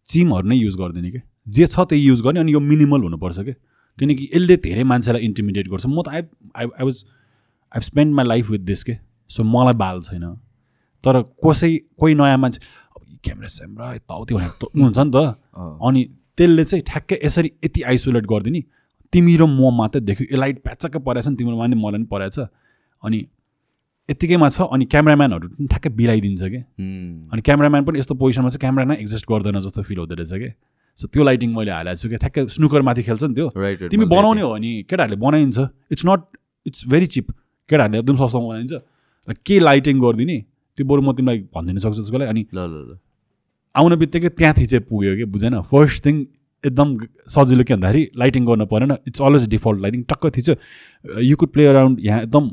चिमहरू नै युज गर्दैन कि जे छ त्यही युज गर्ने अनि यो मिनिमल हुनुपर्छ कि किनकि यसले धेरै मान्छेलाई इन्टिमिडिएट गर्छ। म त I I I was I spend my life with this के। सो मलाई बाल छैन। तर कसै कोही नयाँ मान्छे क्यामेरा स्यामरा यताउति भनेर हुन्छ नि त। अनि त्यसले चाहिँ ठ्याक्कै यसरी यति आइसोलेट गरिदिने। तिमी र म मात्रै देख्यो। यो लाइट प्याचक्कै परेछ नि तिम्रोमा नि मलाई पनि परेछ। अनि यत्तिकैमा छ। अनि क्यामराम्यानहरू पनि ठ्याक्कै बिलाइदिन्छ कि। अनि क्यामराम्यान पनि यस्तो पोजिसनमा चाहिँ क्यामरा नै एक्जिस्ट गर्दैन जस्तो फिल हुँदो रहेछ कि। सो त्यो लाइटिङ मैले हालेको छु कि ठ्याक्कै स्नुकर माथि खेल्छ नि त्यो। तिमी बनाउने हो भने केटाहरूले बनाइन्छ। It's not it's very cheap केटाहरूले एकदम सस्तोमा बनाइन्छ। र के लाइटिङ गरिदिने त्यो बरु म तिमीलाई भनिदिन सक्छु त्यसको लागि। अनि ल ल ल। आउन बित्तिकै त्यहाँ थिचे पुग्यो कि बुझेन? फर्स्ट थिङ एकदम सजिलो के भन्दाखेरि लाइटिङ गर्नु परेन। इट्स अलवेज डिफल्ट लाइटिङ टक्क थिच्यो। यु कुड प्ले अराउन्ड यहाँ एकदम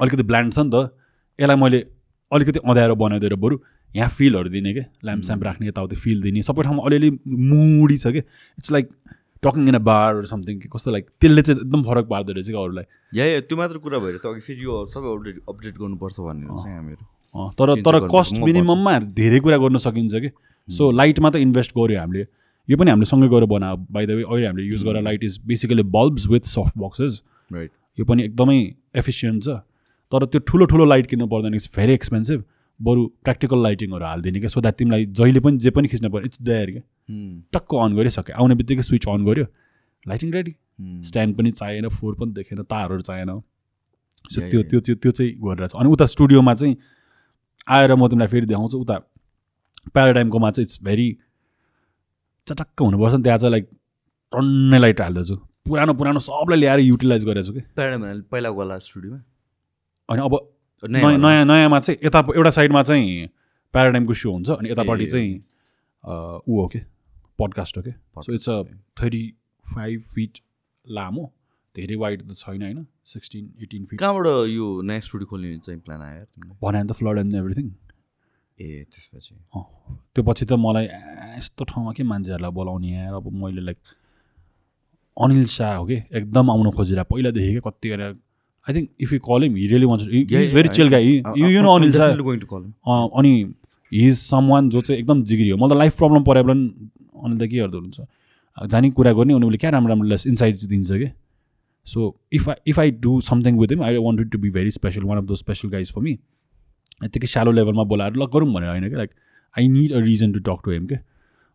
अलिकति ब्ल्यान्ड छ नि त। यसलाई मैले अलिकति अँध्यारो बनाइदिएर बरु यहाँ फिलहरू दिने क्या ल्याम्प स्याम्प राख्ने यताउति फिल दिने। सबै ठाउँमा अलिअलि मुडी छ कि? It's like talking in a bar something कि? कस्तो लाइक त्यसले चाहिँ एकदम फरक पार्दो रहेछ कि अरूलाई? या या त्यो मात्र कुरा भएर त अघि फेरि यो सबै अपडेट अपडेट गर्नुपर्छ भन्ने मेरो अँ, तर तर कस्ट मिनिमममा धेरै कुरा गर्न सकिन्छ कि? सो लाइटमा त इन्भेस्ट गऱ्यो हामीले। यो पनि हामीले सँगै गएर बनायो बाई द वे अहिले हामीले युज गरेर light is basically bulbs with soft boxes right यो पनि एकदमै एफिसियन्ट छ। तर त्यो ठुलो ठुलो लाइट किन्नु पर्दैन। इट्स भेरी एक्सपेन्सिभ बरु प्र्याक्टिकल लाइटिङहरू हालिदिने क्या सो द्याट तिमीलाई जहिले पनि जे पनि खिच्न पर्यो इट्स देयर क्या। टक्क अन गऱ्यो सक्यो आउने बित्तिकै स्विच अन गऱ्यो लाइटिङ रेडी स्ट्यान्ड पनि चाहिएन फोर पनि देखेन तारहरू चाहिएन। सो त्यो त्यो त्यो त्यो चाहिँ गरिरहेको छ। अनि उता स्टुडियोमा चाहिँ आएर म तिमीलाई फेरि देखाउँछु। उता प्याराडाइमकोमा चाहिँ इट्स भेरी चटक्क हुनुपर्छ नि। त्यहाँ चाहिँ लाइक टन्नै लाइट हाल्दैछु। पुरानो पुरानो सबलाई ल्याएर युटिलाइज गरेको छु कि। प्याराडाइम पहिलाको वाला स्टुडियोमा अनि अब नयाँ नयाँ वाला? नयाँ नयाँमा चाहिँ यता एउटा साइडमा चाहिँ प्याराडाइमको सो हुन्छ अनि यतापट्टि। चाहिँ अ, ऊ हो कि? पडकास्ट हो कि? So it's a thirty five feet लामो धेरै वाइड त छैन होइन सिक्सटिन एटिन फिट कहाँबाट यो नयाँ स्टुडियो खोल्ने चाहिँ प्लान आयो यार तिमीलाई बनायो नि त फ्लड एन्ड एभ्रिथिङ ए त्यसपछि। त्यो पछि त मलाई यस्तो ठाउँमा के मान्छेहरूलाई बोलाउने यार? अब मैले लाइक अनिल शाह हो कि? एकदम आउनु खोजिरहेको पहिलादेखि क्या कति गरेर I think if you call him he really wants is very chill guy you you know Anil अनि हि इज सम वान जो चाहिँ एकदम जिग्री हो मलाई त लाइफ प्रब्लम पऱ्यो भने अनि त के गर्दो हुन्छ जाने कुरा गर्ने अनि उसले क्या राम्रो राम्रो लेस इन्साइट दिन्छ कि? So if I if I do something with him I wanted to be very special one of the special guys for me यत्तिकै सालो लेभलमा बोलाएर ल गरौँ भनेर होइन कि? Like I need a reason to talk to him के?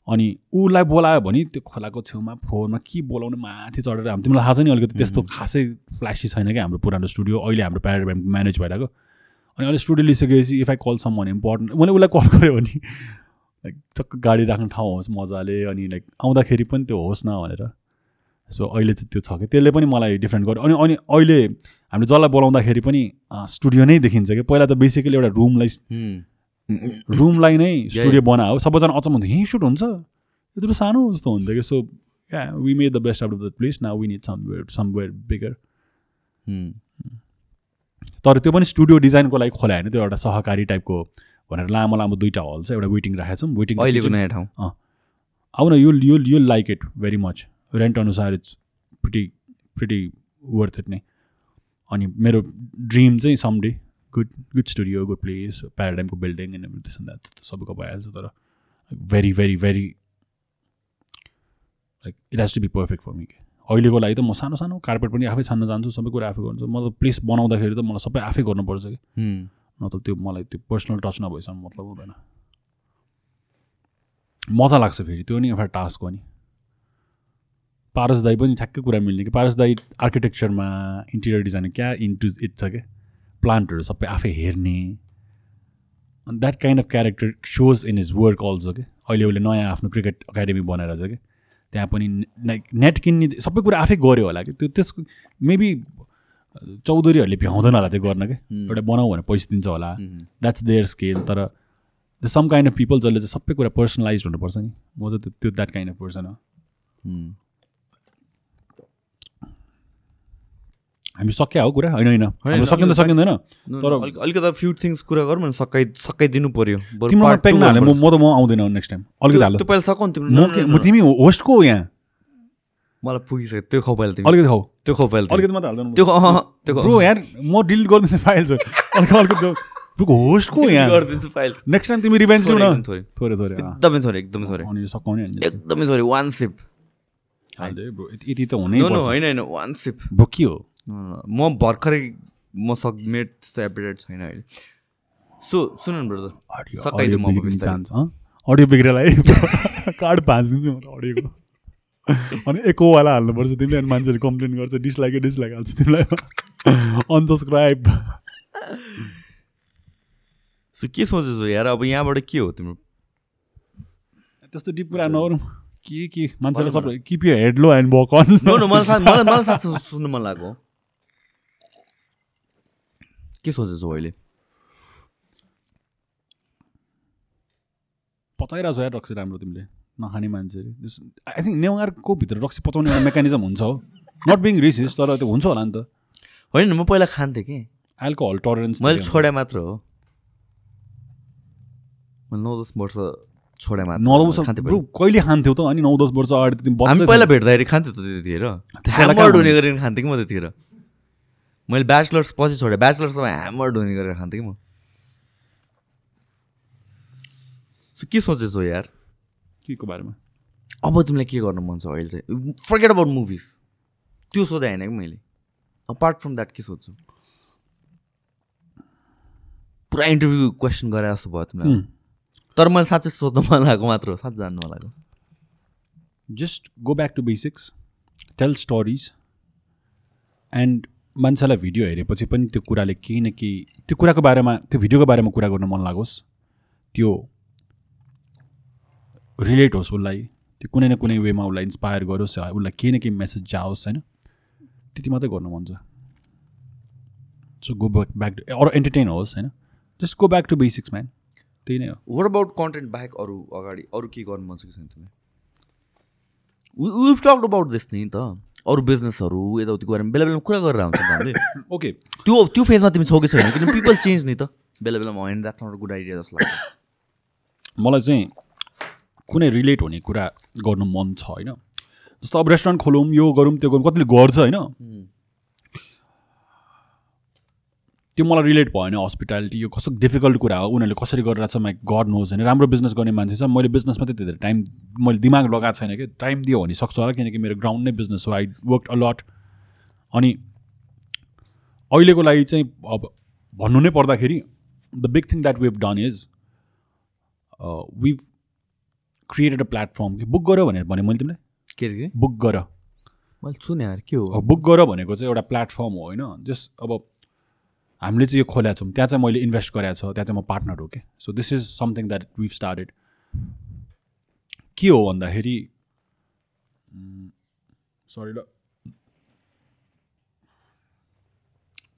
अनि उसलाई बोलायो भने त्यो खोलाको छेउमा फोनमा के बोलाउने माथि चढेर हामी तिमीलाई थाहा छ नि अलिकति त्यस्तो खासै फ्ल्यासी छैन क्या हाम्रो पुरानो स्टुडियो अहिले हाम्रो प्याराडाइम म्यानेज भइरहेको। अनि अहिले studio लिइसकेपछि if I call someone important मैले उसलाई कल गऱ्यो भने लाइक टक्क गाडी राख्ने ठाउँ होस् मजाले अनि लाइक आउँदाखेरि पनि त्यो होस् न भनेर। सो अहिले चाहिँ त्यो छ कि। त्यसले पनि मलाई डिफ्रेन्ट गर्यो। अनि अनि अहिले हामीले जसलाई बोलाउँदाखेरि पनि स्टुडियो नै देखिन्छ कि। पहिला त बेसिकली एउटा रुमलाई रुमलाई नै स्टुडियो बनायो सबैजना अचम्म हुन्थ्यो यहीँ सुट हुन्छ। यत्रो सानो जस्तो हुन्थ्यो कि। So yeah we made the best out of the place now we need somewhere somewhere bigger तर त्यो पनि स्टुडियो डिजाइनको लागि खोला होइन। त्यो एउटा सहकारी टाइपको भनेर लामो लामो दुइटा हल छ। एउटा वेटिङ राखेको छौँ। वेटिङ अहिलेको नयाँ ठाउँ। आउ न you you you like it very much rent अनुसार it's pretty pretty worth it नै। अनि मेरो ड्रिम चाहिँ someday good good studio good place प्याराडाइमको building and everything that सबैको भइहाल्छ तर very very very like it has to be perfect for me के अहिलेको लागि त म सानो सानो कार्पेट पनि आफै छान्न जान्छु सबै कुरा आफै गर्छु म त प्लेस बनाउँदाखेरि त मलाई सबै आफै गर्नुपर्छ कि। नत्र त्यो मलाई त्यो पर्सनल टच नभएसम्म मतलब हुँदैन। मजा लाग्छ फेरि त्यो नि एउटा टास्क हो नि। पारस दाई पनि ठ्याक्कै कुरा मिल्ने कि। पारस दाई आर्किटेक्चरमा इन्टिरियर डिजाइन क्या इन्टु इट छ क्या प्लान्टहरू सबै आफै हेर्ने। That kind of character shows in his work also कि अहिले उसले नयाँ आफ्नो क्रिकेट एकाडेमी बनाएर छ कि त्यहाँ पनि नेट किन्ने सबै कुरा आफै गऱ्यो होला कि त्यो त्यसको मेबी चौधरीहरूले भ्याउँदैन होला त्यो गर्न कि एउटा बनाऊ भने पैसा दिन्छ होला। द्याट्स देयर स्केल तर the some kind of people जसले चाहिँ सबै कुरा पर्सनलाइज हुनुपर्छ नि। म चाहिँ त्यो त्यो द्याट काइन्ड अफ पर्सन हो। हामी सक्या हो कुरा? होइन होइन। हाम्रो सकिँदा सकिँदैन। तर अलिकति फ्यु थिङ्स कुरा गरौँ न सकाइ सकाइदिनु नहाले म। म त म आउँदैन नेक्स्ट टाइम अलिकति हाल। पहिला सकाउ म तिमी होस्टको यहाँ? मलाई पुगिसक्यो। त्यो खाउ पहिला तिमी। अलिकति खाऊ त्यो खाउ पहिला। अलिकति मात्र हाल्दैन त्यो त्यो। ब्रो यार म डिलिट गरिदिन्छु फाइल चाहिँ अलिकति अलिकति ब्रो होस्टको यहाँ? गरिदिन्छु फाइल नेक्स्ट टाइम तिमी रिभेन्ज लिउ न। थोरै। थोरै। थोरै। एकदमै थोरै एकदमै थोरै। अनि सकाउने एकदमै थोरै। वान सिप ब्रो। यति त हुनै होइन होइन। वान सिप ब्रो के हो? म भर्खरै म सक मेट त्यस्तो एपिटाइट छैन अहिले। सो सुन न ब्रदर सकाइदिउँ म। चाहन्छ अडियो बिग्रेला है कार्ड भाँचिदिन्छु म अडियोको। अनि एकोवाला हाल्नुपर्छ तिमीले अनि मान्छेले कम्प्लेन गर्छ डिसलाइक डिसलाइक हाल्छ तिमीलाई। अनसब्सक्राइब सो के सोचेछौ यार? अब यहाँबाट के हो तिम्रो? त्यस्तो डिप कुरा नगरौँ। के के? मान्छेलाई सबै keep your head low and walk on मलाई मलाई मलाई साँच्चै सुन्नु मन लाग्यो के सोचेछौ अहिले पचाइरहेको छ रक्सी राम्रो तिमीले नखाने मान्छे आई थिङ्क नेवारको भित्र रक्सी पचाउने एउटा मेकानिजम हुन्छ हो नट बिङ रिसिस तर त्यो हुन्छ होला नि त होइन म पहिला खान्थेँ कि एल्कोहल टलरेन्स मैले छोडे मात्र हो नौ दस वर्ष छोडे मात्र नौ ब्रो। कहिले खान्थ्यौ त अनि नौ दस वर्ष अगाडि पहिला भेट्दाखेरि खान्थ्यो त त्यतिखेर हुने गरेर खान्थेँ कि म त्यतिखेर मैले ब्याचलर्स पछि छोडेँ। ब्याचलर्समा ह्यामर हुने गरेर खान्थेँ कि म? के सोचेछौ यार? के को बारेमा? अब तिमीलाई के गर्नु मन छ अहिले चाहिँ? फर्केट अबाउट मुभिज त्यो सोधेँ होइन कि मैले? अपार्ट फ्रम द्याट के सोध्छु? पुरा इन्टरभ्यू क्वेसन गरे जस्तो भयो तिमीलाई। तर मैले साँच्चै सोध्नु मन लागेको मात्र हो। साँच्चै जान्नु मन लागेको। Just go back to basics tell stories and मान्छेलाई भिडियो हेरेपछि पनि त्यो कुराले केही न केही त्यो कुराको बारेमा त्यो भिडियोको बारेमा कुरा गर्न मन लागोस्। त्यो रिलेट होस् उसलाई। त्यो कुनै न कुनै वेमा उसलाई इन्सपायर गरोस् उसलाई केही न केही मेसेज जाओस् होइन? त्यति मात्रै गर्नु मन छ। सो गो ब्याक ब्याक अरू एन्टरटेन होस् होइन? Just go back to basics man त्यही नै हो। वाट अबाउट कन्टेन्ट बाहेक अरू अगाडि? अरू के गर्नु मन छ कि छैन तिमीलाई? विभ टक अबाउट दिस नि त अरू बिजनेसहरू यताउतिको बारेमा बेला बेलामा कुरा गरेर हुन्छ हामीले। ओके त्यो त्यो फेजमा तिमी छौ कि छैन? किनभने पिपल चेन्ज नि त। बेला बेलामा होइन द्याट्स नट गुड आइडिया जस्तो लाग्छ। मलाई चाहिँ कुनै रिलेट हुने कुरा गर्नु मन छ होइन? जस्तो अब रेस्टुरेन्ट खोलौँ यो गरौँ त्यो गरौँ कतिले गर्छ होइन? त्यो मलाई रिलेट भएन हस्पिटालिटी यो कस्तो डिफिकल्ट कुरा हो उनीहरूले कसरी गरिरहेको छ माई गड नोज होइन। राम्रो बिजनेस गर्ने मान्छे छ। मैले बिजनेसमा त्यति धेरै टाइम मैले दिमाग लगाएको छैन कि। टाइम दियो भने सक्छु होला किनकि मेरो ग्राउन्ड नै बिजनेस हो। आई वर्क अलट अनि अहिलेको लागि चाहिँ अब भन्नु नै पर्दाखेरि the big thing that we've done is we created a platform कि बुक गर भनेर भने मैले तिमीलाई? के अरे बुक गर। मैले सुने के हो? बुक गर भनेको चाहिँ एउटा प्लेटफर्म हो होइन? जस अब हामीले चाहिँ यो खोलेको छौँ त्यहाँ चाहिँ मैले इन्भेस्ट गरेको छ त्यहाँ चाहिँ म पार्टनर हो कि? So this is something that we've started के हो भन्दाखेरि सरी ल।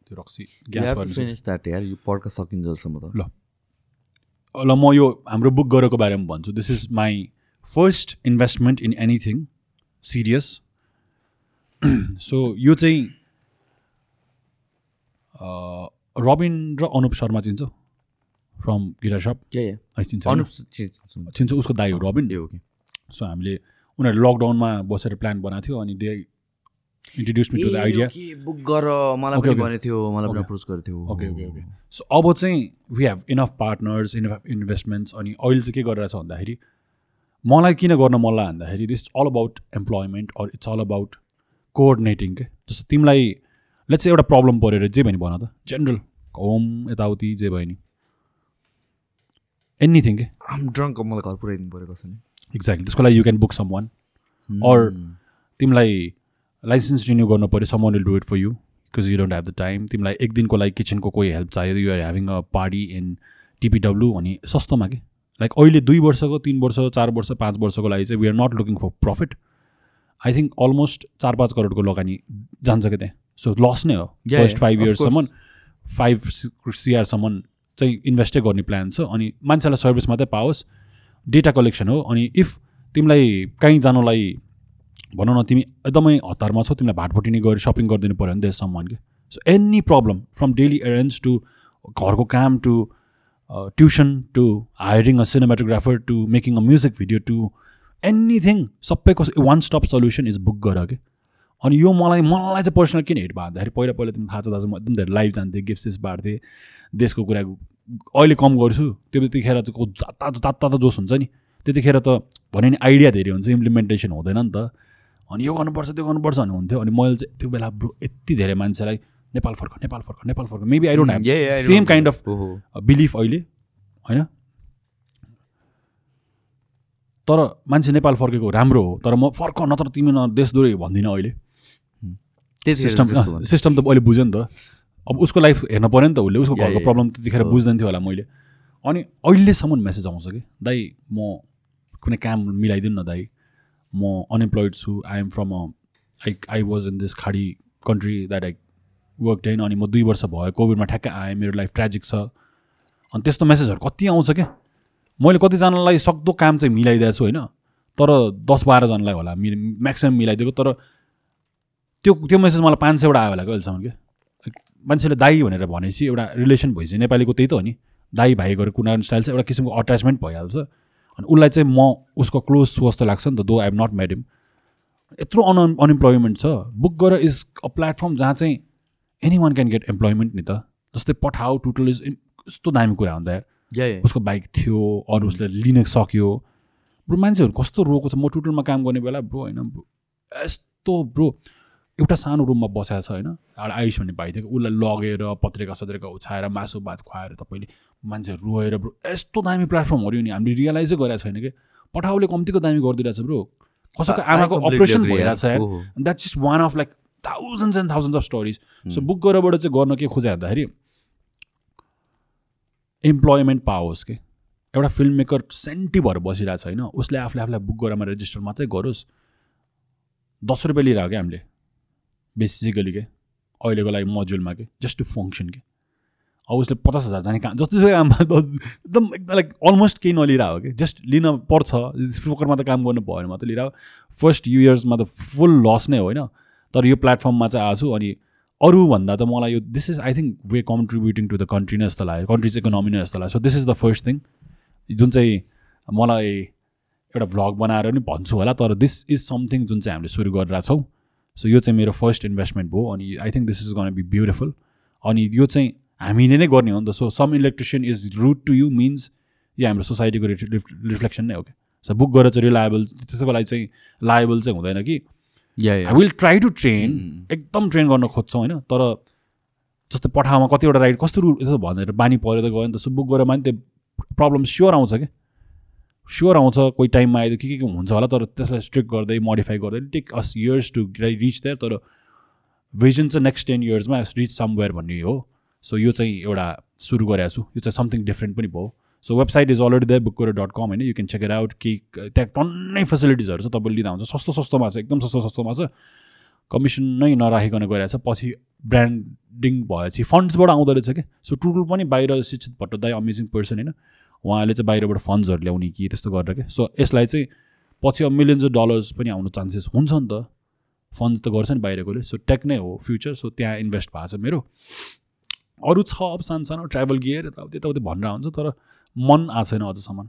त्यो रक्सी ग्यास गर्नु फिनिस द्याट यार यो पड्का सकिन्जेलसम्म त। ल। ल म यो हाम्रो बुक गरेको बारेमा भन्छु। This is my first investment in anything serious so यो चाहिँ रबिन र अनुप शर्मा चिन्छ? फ्रम गिटार सप चिन्छ? अनुप चिन्छ। उसको दाई हो रबिन। सो हामीले उनीहरू लकडाउनमा बसेर प्लान बनाएको थियो अनि they introduce me to the idea book गर मलाई पनि। भनेको थियो मलाई पनि। अप्रोच गरेको थियो। ओके ओके ओके सो अब चाहिँ we have enough partners enough investments अनि अहिले चाहिँ के गरिरहेछ भन्दाखेरि मलाई किन गर्न मन लाग्यो भन्दाखेरि this all about employment or it's all about coordinating के जस्तो तिमीलाई लेट्स एउटा प्रब्लम परेर जे भयो नि भन त जेनरल होम यताउति जे भयो नि एनिथिङ के आम ड्रङ्क मलाई घर पुऱ्याइदिनु पऱ्यो कसैले। एक्ज्याक्टली त्यसको लागि you can book someone Or- तिमीलाई लाइसेन्स रिन्यू गर्नु पऱ्यो some will do it for you because you don't have the time तिमीलाई एक दिनको लागि किचनको कोही हेल्प चाहियो you are having a party in TPDW अनि सस्तोमा कि? लाइक अहिले दुई वर्षको तिन वर्ष चार वर्ष पाँच वर्षको लागि चाहिँ we are not looking for profit I think almost चार पाँच करोडको लगानी जान्छ क्या त्यहाँ? सो लस नै हो। फर्स्ट फाइभ इयर्ससम्म फाइभ सिआरसम्म चाहिँ इन्भेस्टै गर्ने प्लान छ अनि मान्छेलाई सर्भिस मात्रै पाओस् डेटा कलेक्सन हो अनि इफ तिमीलाई कहीँ जानलाई भनौँ न तिमी एकदमै हतारमा छौ तिमीलाई भाटभुटिनी गएर सपिङ गरिदिनु पऱ्यो भने देश सम्मान कि। So any problem from daily arrange to घरको काम to tuition to hiring a cinematographer to making a music video to anything सबैको one stop solution is book गर कि। अनि यो मलाई मलाई चाहिँ पर्सनल किन हिट भन्दाखेरि पहिला पहिला तिमी थाहा छ दाजु म एकदम धेरै लाइभ जान्थेँ गिफ्ट सिफ्ट बाँड्थेँ देशको कुरा अहिले कम गर्छु त्यो त्यतिखेर को तातो तातो तातो जोस हुन्छ नि। त्यतिखेर त भने नि आइडिया धेरै हुन्छ इम्प्लिमेन्टेसन हुँदैन नि त। अनि यो गर्नुपर्छ त्यो गर्नुपर्छ भन्ने हुन्थ्यो। अनि मैले चाहिँ त्यो बेला ब्रो यति धेरै मान्छेलाई नेपाल फर्क नेपाल फर्क नेपाल फर्क maybe I don't have same kind. Of. Belief अहिले होइन? तर मान्छे नेपाल फर्केको राम्रो हो तर म फर्क नत्र तिमी न देश दोहोरी भन्दिनँ अहिले। सिस्टम त्यस्तो भन्थ्यो। सिस्टम त अहिले बुझ्यो नि त अब उसको लाइफ हेर्नु पऱ्यो नि त उसले उसको घरको प्रब्लम त्यतिखेर। बुझ्दैन थियो होला मैले अनि अहिलेसम्म मेसेज आउँछ कि दाइ म कुनै काम मिलाइदिनु न दाइ म अनइम्प्लोइड छु I am from a I I was in this खाडी country that I work ten अनि म दुई वर्ष भयो कोभिडमा ठ्याक्कै आएँ मेरो लाइफ ट्रेजिक छ अनि त्यस्तो मेसेजहरू कति आउँछ क्या मैले कतिजनालाई सक्दो काम चाहिँ मिलाइदिएको छु होइन तर दस बाह्रजनालाई होला मि म्याक्सिमम् मिलाइदिएको तर त्यो त्यो मेसेज मलाई पाँच सयवटा आयो होला क्या अहिलेसम्म क्या मान्छेले दाई भनेर भनेपछि एउटा रिलेसन भइसक्यो। नेपालीको त्यही त हो नि। दाई भाइ गरेर कुना स्टाइल चाहिँ एउटा किसिमको अट्याचमेन्ट भइहाल्छ। अनि उसलाई चाहिँ म उसको क्लोज छु जस्तो लाग्छ नि त though I am not made him यत्रो अन अनइम्प्लोइमेन्ट छ। बुक गर इज अ प्लेटफर्म जहाँ चाहिँ any one can get employment नि त। जस्तै पठाउ टुटल इज यस्तो दामी कुरा यार। Yeah. उसको बाइक थियो अरू उसले लिन सक्यो। ब्रो मान्छेहरू कस्तो रोएको छ। म टुटलमा काम गर्ने बेला ब्रो होइन ब्रो। यस्तो ब्रो। एउटा सानो रुममा बसेको छ होइन एउटा आयुष भन्ने भाइ थियो। उसलाई लगेर पत्रिका सत्रिका उछाएर मासु भात खुवाएर तपाईँले मान्छेहरू रोएर ब्रो यस्तो दामी प्लेटफर्महरू नि। हामीले रियलाइजै गरेको छैन कि? पठाउले कम्तीको दामी गरिदिरहेछ ब्रो। कसैको आमाको अपरेसन भइरहेछ। That's just one of like thousands and thousands of stories so book गरेबाट चाहिँ गर्न के खोजे भन्दाखेरि इम्प्लोइमेन्ट पाओस् के? एउटा फिल्म मेकर सेन्टी भएर बसिरहेको छ होइन। उसले आफूले आफूलाई बुक गरेरमा रेजिस्टर मात्रै गरोस्। दस रुपियाँ लिइरहेको क्या हामीले? बेसिकली के? अहिलेको लागि मोजुलमा के? जस्ट टु फङ्सन के? अब उसले पचास हजार जाने काम जस्तो आमा एकदम एकदम लाइक अलमोस्ट केही नलिरहेको कि? जस्ट लिन पर्छ। फोकरमा त काम गर्नु भयो भने मात्रै लिइरहेको फर्स्ट यु इयर्समा त फुल लस नै हो होइन। तर यो प्लेटफर्ममा चाहिँ आएको छु अनि अरूभन्दा त मलाई यो this is I think we're contributing to the country नै जस्तो लाग्यो। कन्ट्री चाहिँ इकोनोमी नै जस्तो लाग्यो। So this is the first thing जुन चाहिँ मलाई एउटा भ्लग बनाएर पनि भन्छु होला तर दिस इज समथिङ जुन चाहिँ हामीले सुरु गरिरहेको छौँ सो यो चाहिँ मेरो फर्स्ट इन्भेस्टमेन्ट भयो अनि I think this is gonna be beautiful अनि यो चाहिँ हामीले नै गर्ने हो नि त. So some electrician is route to you means यो हाम्रो सोसाइटीको रिफ्लेक्सन नै हो क्या. सो बुक गरेर चाहिँ रिलायबल त्यसको लागि चाहिँ लायबल चाहिँ हुँदैन कि। Yeah I will try to train एकदम ट्रेन गर्न खोज्छौँ होइन? तर जस्तै पठामा कतिवटा राइड कस्तो रु यसो भनेर बानी त गयो नि त। सो बुक गरेर पनि त्यो प्रब्लम स्योर आउँछ क्या। स्योर आउँछ कोही टाइममा आइदियो के के हुन्छ होला तर त्यसलाई स्ट्रिक्ट गर्दै मोडिफाई गर्दै take us years to reach there तर भिजन चाहिँ नेक्स्ट टेन इयर्समा रिच समवेयर भन्ने हो। सो यो चाहिँ एउटा सुरु गरेको छु। यो चाहिँ समथिङ डिफ्रेन्ट पनि भयो। So website is already there book dot com होइन? You can check it out कि त्यहाँ टन्नै फेसिलिटिजहरू छ तपाईँले लिँदा हुन्छ। सस्तो सस्तोमा छ एकदम सस्तो सस्तोमा छ। कमिसन नै नराखिकन गइरहेको छ पछि ब्रान्डिङ भएपछि फन्ड्सबाट आउँदो रहेछ क्या सो टुटुल पनि बाहिर शिक्षित भट्टदाई अमेजिङ पर्सन होइन? उहाँले चाहिँ बाहिरबाट फन्ड्सहरू ल्याउने कि त्यस्तो गरेर क्या सो यसलाई चाहिँ पछि अब मिलियन्स अफ डलर्स पनि आउनु चान्सेस हुन्छ नि त। फन्ड्स त गर्छ नि बाहिरकोले। सो टेक नै हो फ्युचर सो त्यहाँ इन्भेस्ट भएको छ मेरो। अरू छ अब सानो सानो ट्राभल गियर यताउति यताउति भनेर हुन्छ तर मन आएको छैन अझसम्म।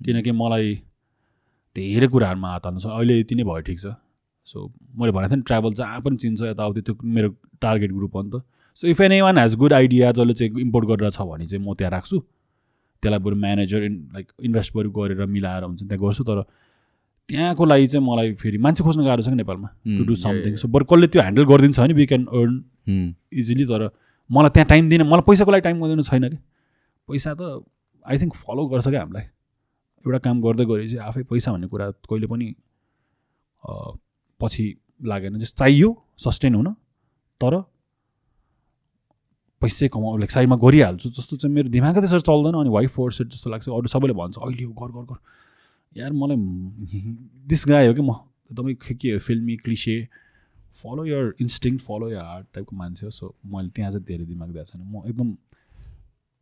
किनकि मलाई धेरै कुराहरूमा हात हाल्नु छ। अहिले यति नै भयो ठिक छ। सो मैले भनेको थिएँ नि ट्राभल जहाँ पनि चिन्छ यताउति त्यो मेरो टार्गेट ग्रुप हो नि त। So if anyone has good idea जसले चाहिँ इम्पोर्ट गरेर छ भने चाहिँ म त्यहाँ राख्छु। त्यसलाई बरु म्यानेजर इन लाइक इन्भेस्ट बरु गरेर मिलाएर हुन्छ त्यहाँ गर्छु तर त्यहाँको लागि चाहिँ मलाई फेरि मान्छे खोज्नु गाह्रो छ कि नेपालमा टु डु समथिङ सो बरु कसले त्यो ह्यान्डल गरिदिन्छ भने वी क्यान अर्न इजिली तर मलाई त्यहाँ टाइम दिन मलाई पैसाको लागि टाइम गरिदिनु छैन कि। पैसा त आई थिङ्क फलो गर्छ क्या हामीलाई। एउटा काम गर्दै गएपछि आफै पैसा भन्ने कुरा कहिले पनि पछि लागेन। जस्तो चाहियो सस्टेन हुन तर पैसै कमाउ लाइक साइडमा गरिहाल्छु जस्तो चाहिँ मेरो दिमागै त्यसरी चल्दैन अनि वाइफ फोर्स जस्तो लाग्छ। अरू सबैले भन्छ अहिले यो गर गर गर। यार मलाई दिस गाई हो कि म? एकदमै के के फिल्मी cliche. Follow your instinct follow your heart टाइपको मान्छे हो। सो मैले त्यहाँ चाहिँ धेरै दिमाग दिएको छैन। म एकदम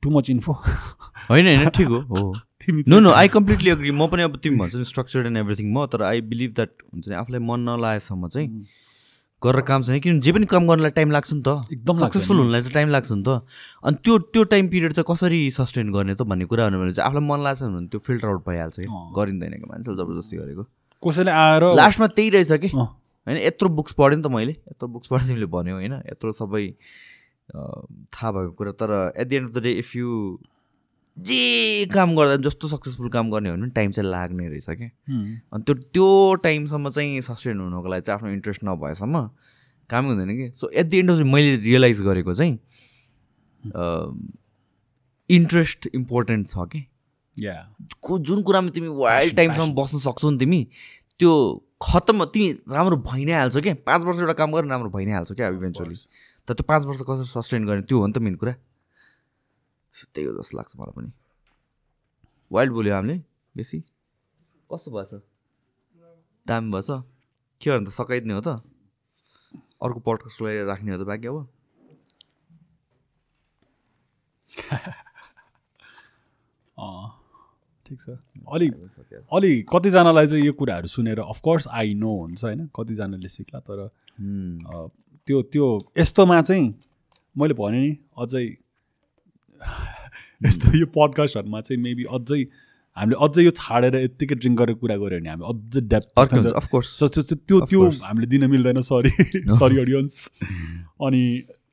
टु मच इन्फो होइन होइन ठिक हो no no I completely agree म पनि अब तिमी भन्छ नि स्ट्रक्चर्ड एन्ड एभ्रिथिङ म तर आई बिलिभ द्याट हुन्छ नि आफूलाई मन नलागेसम्म चाहिँ गरेर काम छैन। किनभने जे पनि काम गर्नलाई टाइम लाग्छ नि त। एकदम सक्सेसफुल हुनलाई त टाइम लाग्छ नि त। अनि त्यो त्यो टाइम पिरियड चाहिँ कसरी सस्टेन गर्ने त भन्ने कुरा हुनु भने चाहिँ आफूलाई मन लाग्छ भने त्यो फिल्टर आउट भइहाल्छ कि। गरिँदैन कि मान्छेले जबरजस्ती गरेको। कसैले आएर लास्टमा त्यही रहेछ कि। होइन यत्रो बुक्स पढेँ नि त मैले। यत्रो बुक्स पढेँ तिमीले भन्यो होइन। यत्रो सबै थाहा भएको कुरा। तर at the end of the day if you जे काम गर्दा जस्तो सक्सेसफुल काम गर्ने हो भने टाइम चाहिँ लाग्ने रहेछ क्या अनि त्यो त्यो टाइमसम्म चाहिँ सस्टेन हुनुको लागि चाहिँ आफ्नो इन्ट्रेस्ट नभएसम्म कामै हुँदैन कि? So at the end of मैले रियलाइज गरेको चाहिँ इन्ट्रेस्ट इम्पोर्टेन्ट छ कि? या जुन कुरामा तिमी वाइल्ड टाइमसम्म बस्न सक्छौ नि तिमी त्यो खतम तिमी राम्रो भइ नै हाल्छौ क्या पाँच वर्ष एउटा काम गरेर राम्रो भइ नै हाल्छौ क्या इभेन्चुली तर त्यो पाँच वर्ष कसरी सस्टेन गर्ने? त्यो हो नि त मेन कुरा। त्यही हो जस्तो लाग्छ मलाई पनि। वाइल्ड बोल्यो हामीले बेसी? कस्तो भएछ? दामी भएछ? के हो भने त सकाइदिने हो त? अर्को पडकास्टको लागि राख्ने हो त बाँकी अब। ठिक छ। अलि अलि कतिजनालाई चाहिँ यो कुराहरू सुनेर अफकोर्स आई नो हुन्छ होइन कतिजनाले सिक्ला तर त्यो त्यो यस्तोमा चाहिँ मैले भने नि अझै यस्तो यो पडकास्टहरूमा चाहिँ मेबी अझै हामीले अझै यो छाडेर यत्तिकै ड्रिङ्क गरेर कुरा गऱ्यो भने हामी अझै डेप्थ अर्को हुन्छ अफकोर्स सो त्यो त्यो-. हामीले दिन मिल्दैन सरी सरी अडियन्स अनि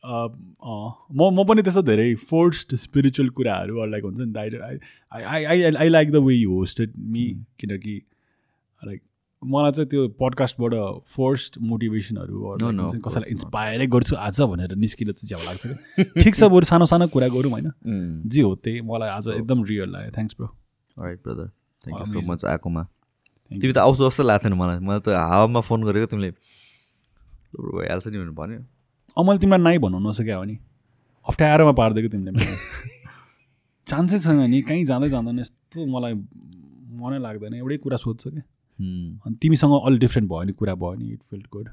म म पनि त्यस्तो धेरै फोर्स्ड स्पिरिचुअल कुराहरू लाइक हुन्छ नि I I I like the way you hosted me किनकि लाइक मलाई चाहिँ त्यो पडकास्टबाट फोर्स्ड मोटिभेसनहरू कसैलाई. इन्सपायरै गर्छु आज भनेर निस्किन चाहिँ झ्याउ लाग्छ कि ठिक छ बरु सानो सानो कुरा गरौँ होइन। Mm. जे हो त्यही मलाई आज एकदम रियल लाग्यो। Thanks bro right brother thank you so. Much आएकोमा तिमी त आउँछौ जस्तो लाग्थेन मलाई। मलाई त हावामा फोन गरेको तिमीले। भइहाल्छ नि भनेर भन्यो। अँ मैले तिमीलाई नाइ भन्नु नसक्यो भने अप्ठ्यारोमा पारिदिएको तिमीले मलाई चान्सै छैन नि कहीँ जाँदै जाँदैन। यस्तो मलाई मनै लाग्दैन। एउटै कुरा सोध्छ क्या. अनि तिमीसँग अलि डिफ्रेन्ट भयो नि कुरा भयो नि इट फिल्ड गुड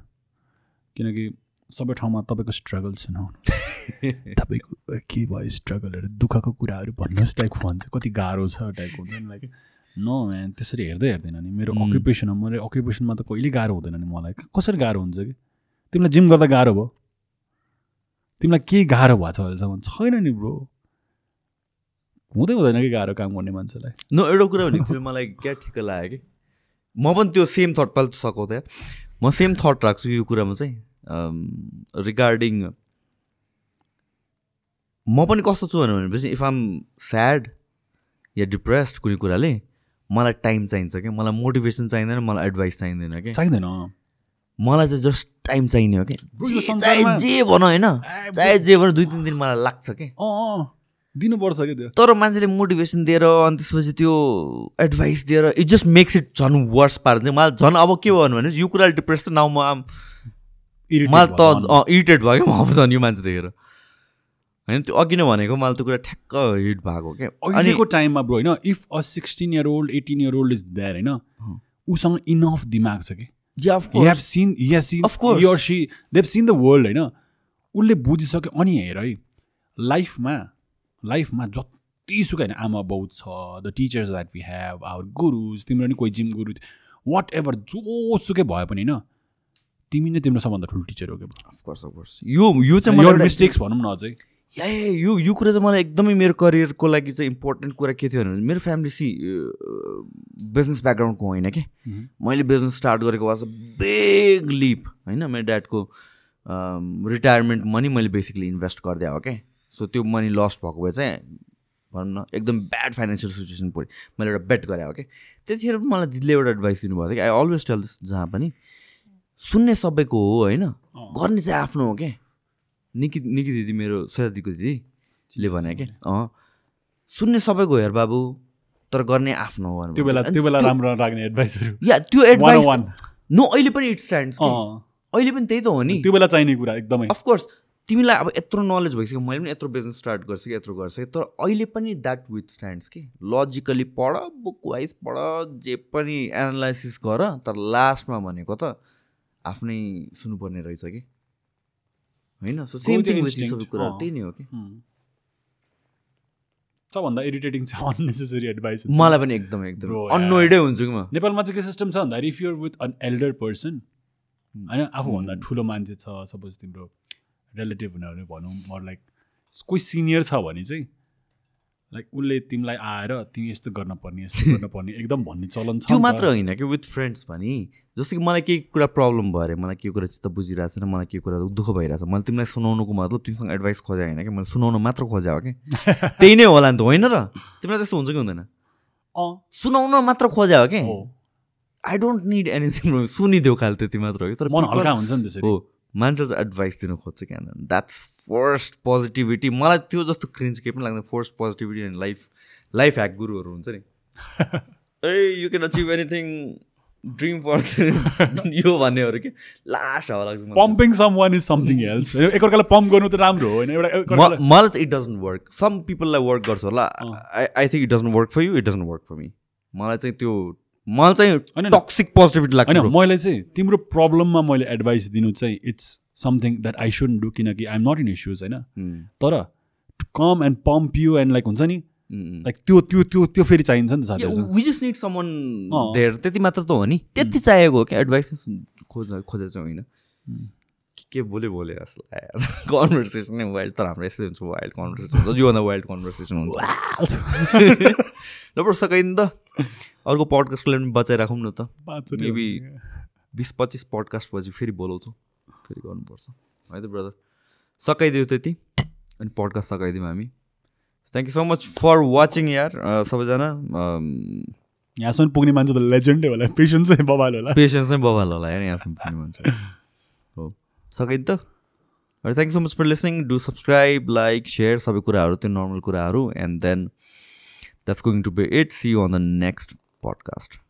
किनकि सबै ठाउँमा तपाईँको स्ट्रगल सुनाउनु तपाईँको के भयो स्ट्रगलहरू दुःखको कुराहरू भन्नुहोस् टाइपको भन्छ कति गाह्रो छ टाइपको हुन्छ। नि लाइक नो त्यसरी हेर्दै हेर्दैन नि। मेरो अकुपेसन हो मेरो अकुपेसनमा त कहिले गाह्रो हुँदैन नि मलाई। कसरी गाह्रो हुन्छ कि? तिमीलाई जिम गर्दा गाह्रो भयो। तिमीलाई के गाह्रो भएको छ अहिलेसम्म? छैन नि ब्रो हुँदै हुँदैन कि गाह्रो काम गर्ने मान्छेलाई? न एउटा कुरा थियो मलाई क्या ठिक लाग्यो कि? म पनि त्यो सेम थट पाल त्यहाँ म सेम थट राख्छु यो कुरामा चाहिँ रिगार्डिङ म पनि कस्तो छु भनेपछि इफ आम स्याड या डिप्रेस्ड कुनै कुराले मलाई टाइम चाहिन्छ क्या। मलाई मोटिभेसन चाहिँदैन मलाई एडभाइस चाहिँदैन क्या। चाहिँदैन मलाई चाहिँ जस्ट टाइम चाहिने हो क्या। जे- चाहे संसारमा- जे भन होइन चाहे जे भन दुई तिन दिन मलाई लाग्छ क्या। दिनुपर्छ क्या त्यो? तर मान्छेले मोटिभेसन दिएर अनि त्यसपछि त्यो एडभाइस दिएर इट जस्ट मेक्स इट झन् वर्स पार्छ मलाई झन् अब के भयो भने यो कुराले डिप्रेस त नाउ म आम मलाई। त इरिटेट भयो क्या म झन् यो मान्छे देखेर। होइन त्यो अघि नै भनेको मलाई त्यो कुरा ठ्याक्क हिट भएको क्या। अहिलेको टाइममा ब्रो होइन if a sixteen year old eighteen year old is there होइन उसँग इनफ दिमाग छ कि? Seen the world होइन उसले बुझिसक्यो अनि हेर है लाइफमा लाइफमा जतिसुकै होइन आमा बाउ छ the teachers that we have our gurus तिम्रो नि कोही जिम गुरु वाट एभर जोसुकै भए पनि होइन तिमी नै तिम्रो सबभन्दा ठुलो टिचर हो क्या course, of course. यो यो चाहिँ मिस्टेक्स भनौँ न अझै। या या, यो यो कुरा चाहिँ मलाई एकदमै मेरो करियरको लागि चाहिँ इम्पोर्टेन्ट कुरा के थियो भने मेरो फ्यामिली सी बिजनेस ब्याकग्राउन्डको होइन कि। मैले बिजनेस स्टार्ट गरेको वाज अ बिग लिप होइन? मेरो ड्याडको रिटायरमेन्ट मनी मैले बेसिकली इन्भेस्ट गरिदिएँ हो क्या सो त्यो मनी लस्ट भएको भए चाहिँ भनौँ न एकदम ब्याड फाइनेन्सियल सिचुएसन पऱ्यो। मैले एउटा बेट गरेँ हो क्या त्यतिखेर पनि मलाई दिदीले एउटा एडभाइस दिनुभएको थियो कि आई अलवेज टेल दिस जहाँ पनि सुन्ने सबैको हो होइन? गर्ने चाहिँ आफ्नो हो क्या निकी निकी दिदी मेरो श्वेता दिदीले भने क्या अँ। सुन्ने सबैको हेर बाबु तर गर्ने आफ्नो हो त्यो बेला। त्यो बेला राम्रो राख्ने एडभाइसहरू या त्यो एडभाइस नो अहिले पनि इट स्ट्यान्ड्स अहिले पनि त्यही त हो नि। त्यो बेला चाहिने कुरा एकदमै। अफकोर्स तिमीलाई अब यत्रो नलेज भइसक्यो मैले पनि यत्रो बिजनेस स्टार्ट गरिसकेँ यत्रो गरिसकेँ तर अहिले पनि द्याट विथ स्ट्यान्ड्स कि। लजिकली पढ बुक वाइज पढ जे पनि एनालाइसिस गर तर लास्टमा भनेको त आफ्नै सुन्नुपर्ने रहेछ कि। होइन? सो सेम थिङ सबै कुरा। त्यही नै हो कि। सबभन्दा इरिटेटिङ छ अननेसेसरी एडभाइस मलाई पनि एकदम एकदम। अनोइडै हुन्छु कि म। नेपालमा चाहिँ के सिस्टम छ भन्दाखेरि if you're with an elder person. होइन आफूभन्दा ठुलो मान्छे छ सपोज तिम्रो रिलेटिभ हुने भनौँ अर लाइक कोही सिनियर छ भने चाहिँ लाइक उसले तिमीलाई आएर तिमी यस्तो गर्न पर्ने यस्तो गर्न पर्ने एकदम भन्ने चलन छ त्यो। मात्र होइन कि विथ फ्रेन्ड्स भने जस्तो कि मलाई केही कुरा प्रब्लम भयो अरे मलाई केही कुरा चित्त बुझिरहेको छैन मलाई केही कुरा दुःख भइरहेछ मैले तिमीलाई सुनाउनुको मतलब तिमीसँग एडभाइस खोजे होइन कि मैले सुनाउनु मात्र खोजे हो कि? त्यही नै होला नि त होइन र? तिमीलाई त्यस्तो हुन्छ कि हुँदैन? अँ। सुनाउन मात्र खोजे हो कि? आई डोन्ट निड एनिथिङ सुनिदेऊ खाले त्यति मात्र हो कि तर मन हल्का हुन्छ नि त्यसरी। हो मान्छेले चाहिँ एडभाइस दिन खोज्छ क्या द्याट्स फर्स्ट पोजिटिभिटी मलाई त्यो जस्तो क्रिन्ज केही पनि लाग्दैन। First positivity and life life hack गुरुहरू हुन्छ नि। ए you can achieve anything dream for यो भन्नेहरू कि? लास्ट हावा लाग्छ। Pumping someone is something else एकअर्कालाई पम्प गर्नु त राम्रो हो होइन? एउटा मलाई चाहिँ इट डजन्ट वर्क सम पिपललाई वर्क गर्छ होला। I I think it doesn't work for you it doesn't work for me मलाई चाहिँ त्यो मलाई चाहिँ। टक्सिक पोजिटिभिटी लाग्छ. मैले चाहिँ तिम्रो प्रब्लममा मैले एडभाइस दिनु चाहिँ it's something that I should do किनकि I am not in issues होइन तर come and pump you and like हुन्छ नि? लाइक त्यो त्यो त्यो त्यो फेरि चाहिन्छ नि साथीहरू त्यति मात्र त हो नि। त्यति चाहिएको हो क्या एडभाइस खोज खोजेको चाहिँ होइन। के बोले बोले जस्तो लाग्यो कन्भर्सेसन नै वाइल्ड तर हाम्रो यस्तै हुन्छ वाइल्ड कन्भर्सेसन हुन्छ। योभन्दा वाइल्ड कन्भर्सेसन हुन्छ। नबर सकाइन त अर्को पडकास्टलाई पनि बचाइराखौँ न त। मेबी बिस पच्चिस पडकास्ट पछि फेरि बोलाउँछौँ। फेरि गर्नुपर्छ। है त ब्रदर सकाइदियो त्यति। अनि पडकास्ट सकाइदिउँ हामी। Thank you so much for watching यार। सबैजना यहाँसम्म पुग्ने मान्छे त लेजेन्डै होला। पेसेन्स बबाल होला। पेसेन्स नै बबाल होला। यार यहाँसम्म पुग्ने मान्छे। सकिन् त thank you so much for listening do subscribe like share सबै कुराहरू त्यो नर्मल कुराहरू and then that's going to be it see on the next podcast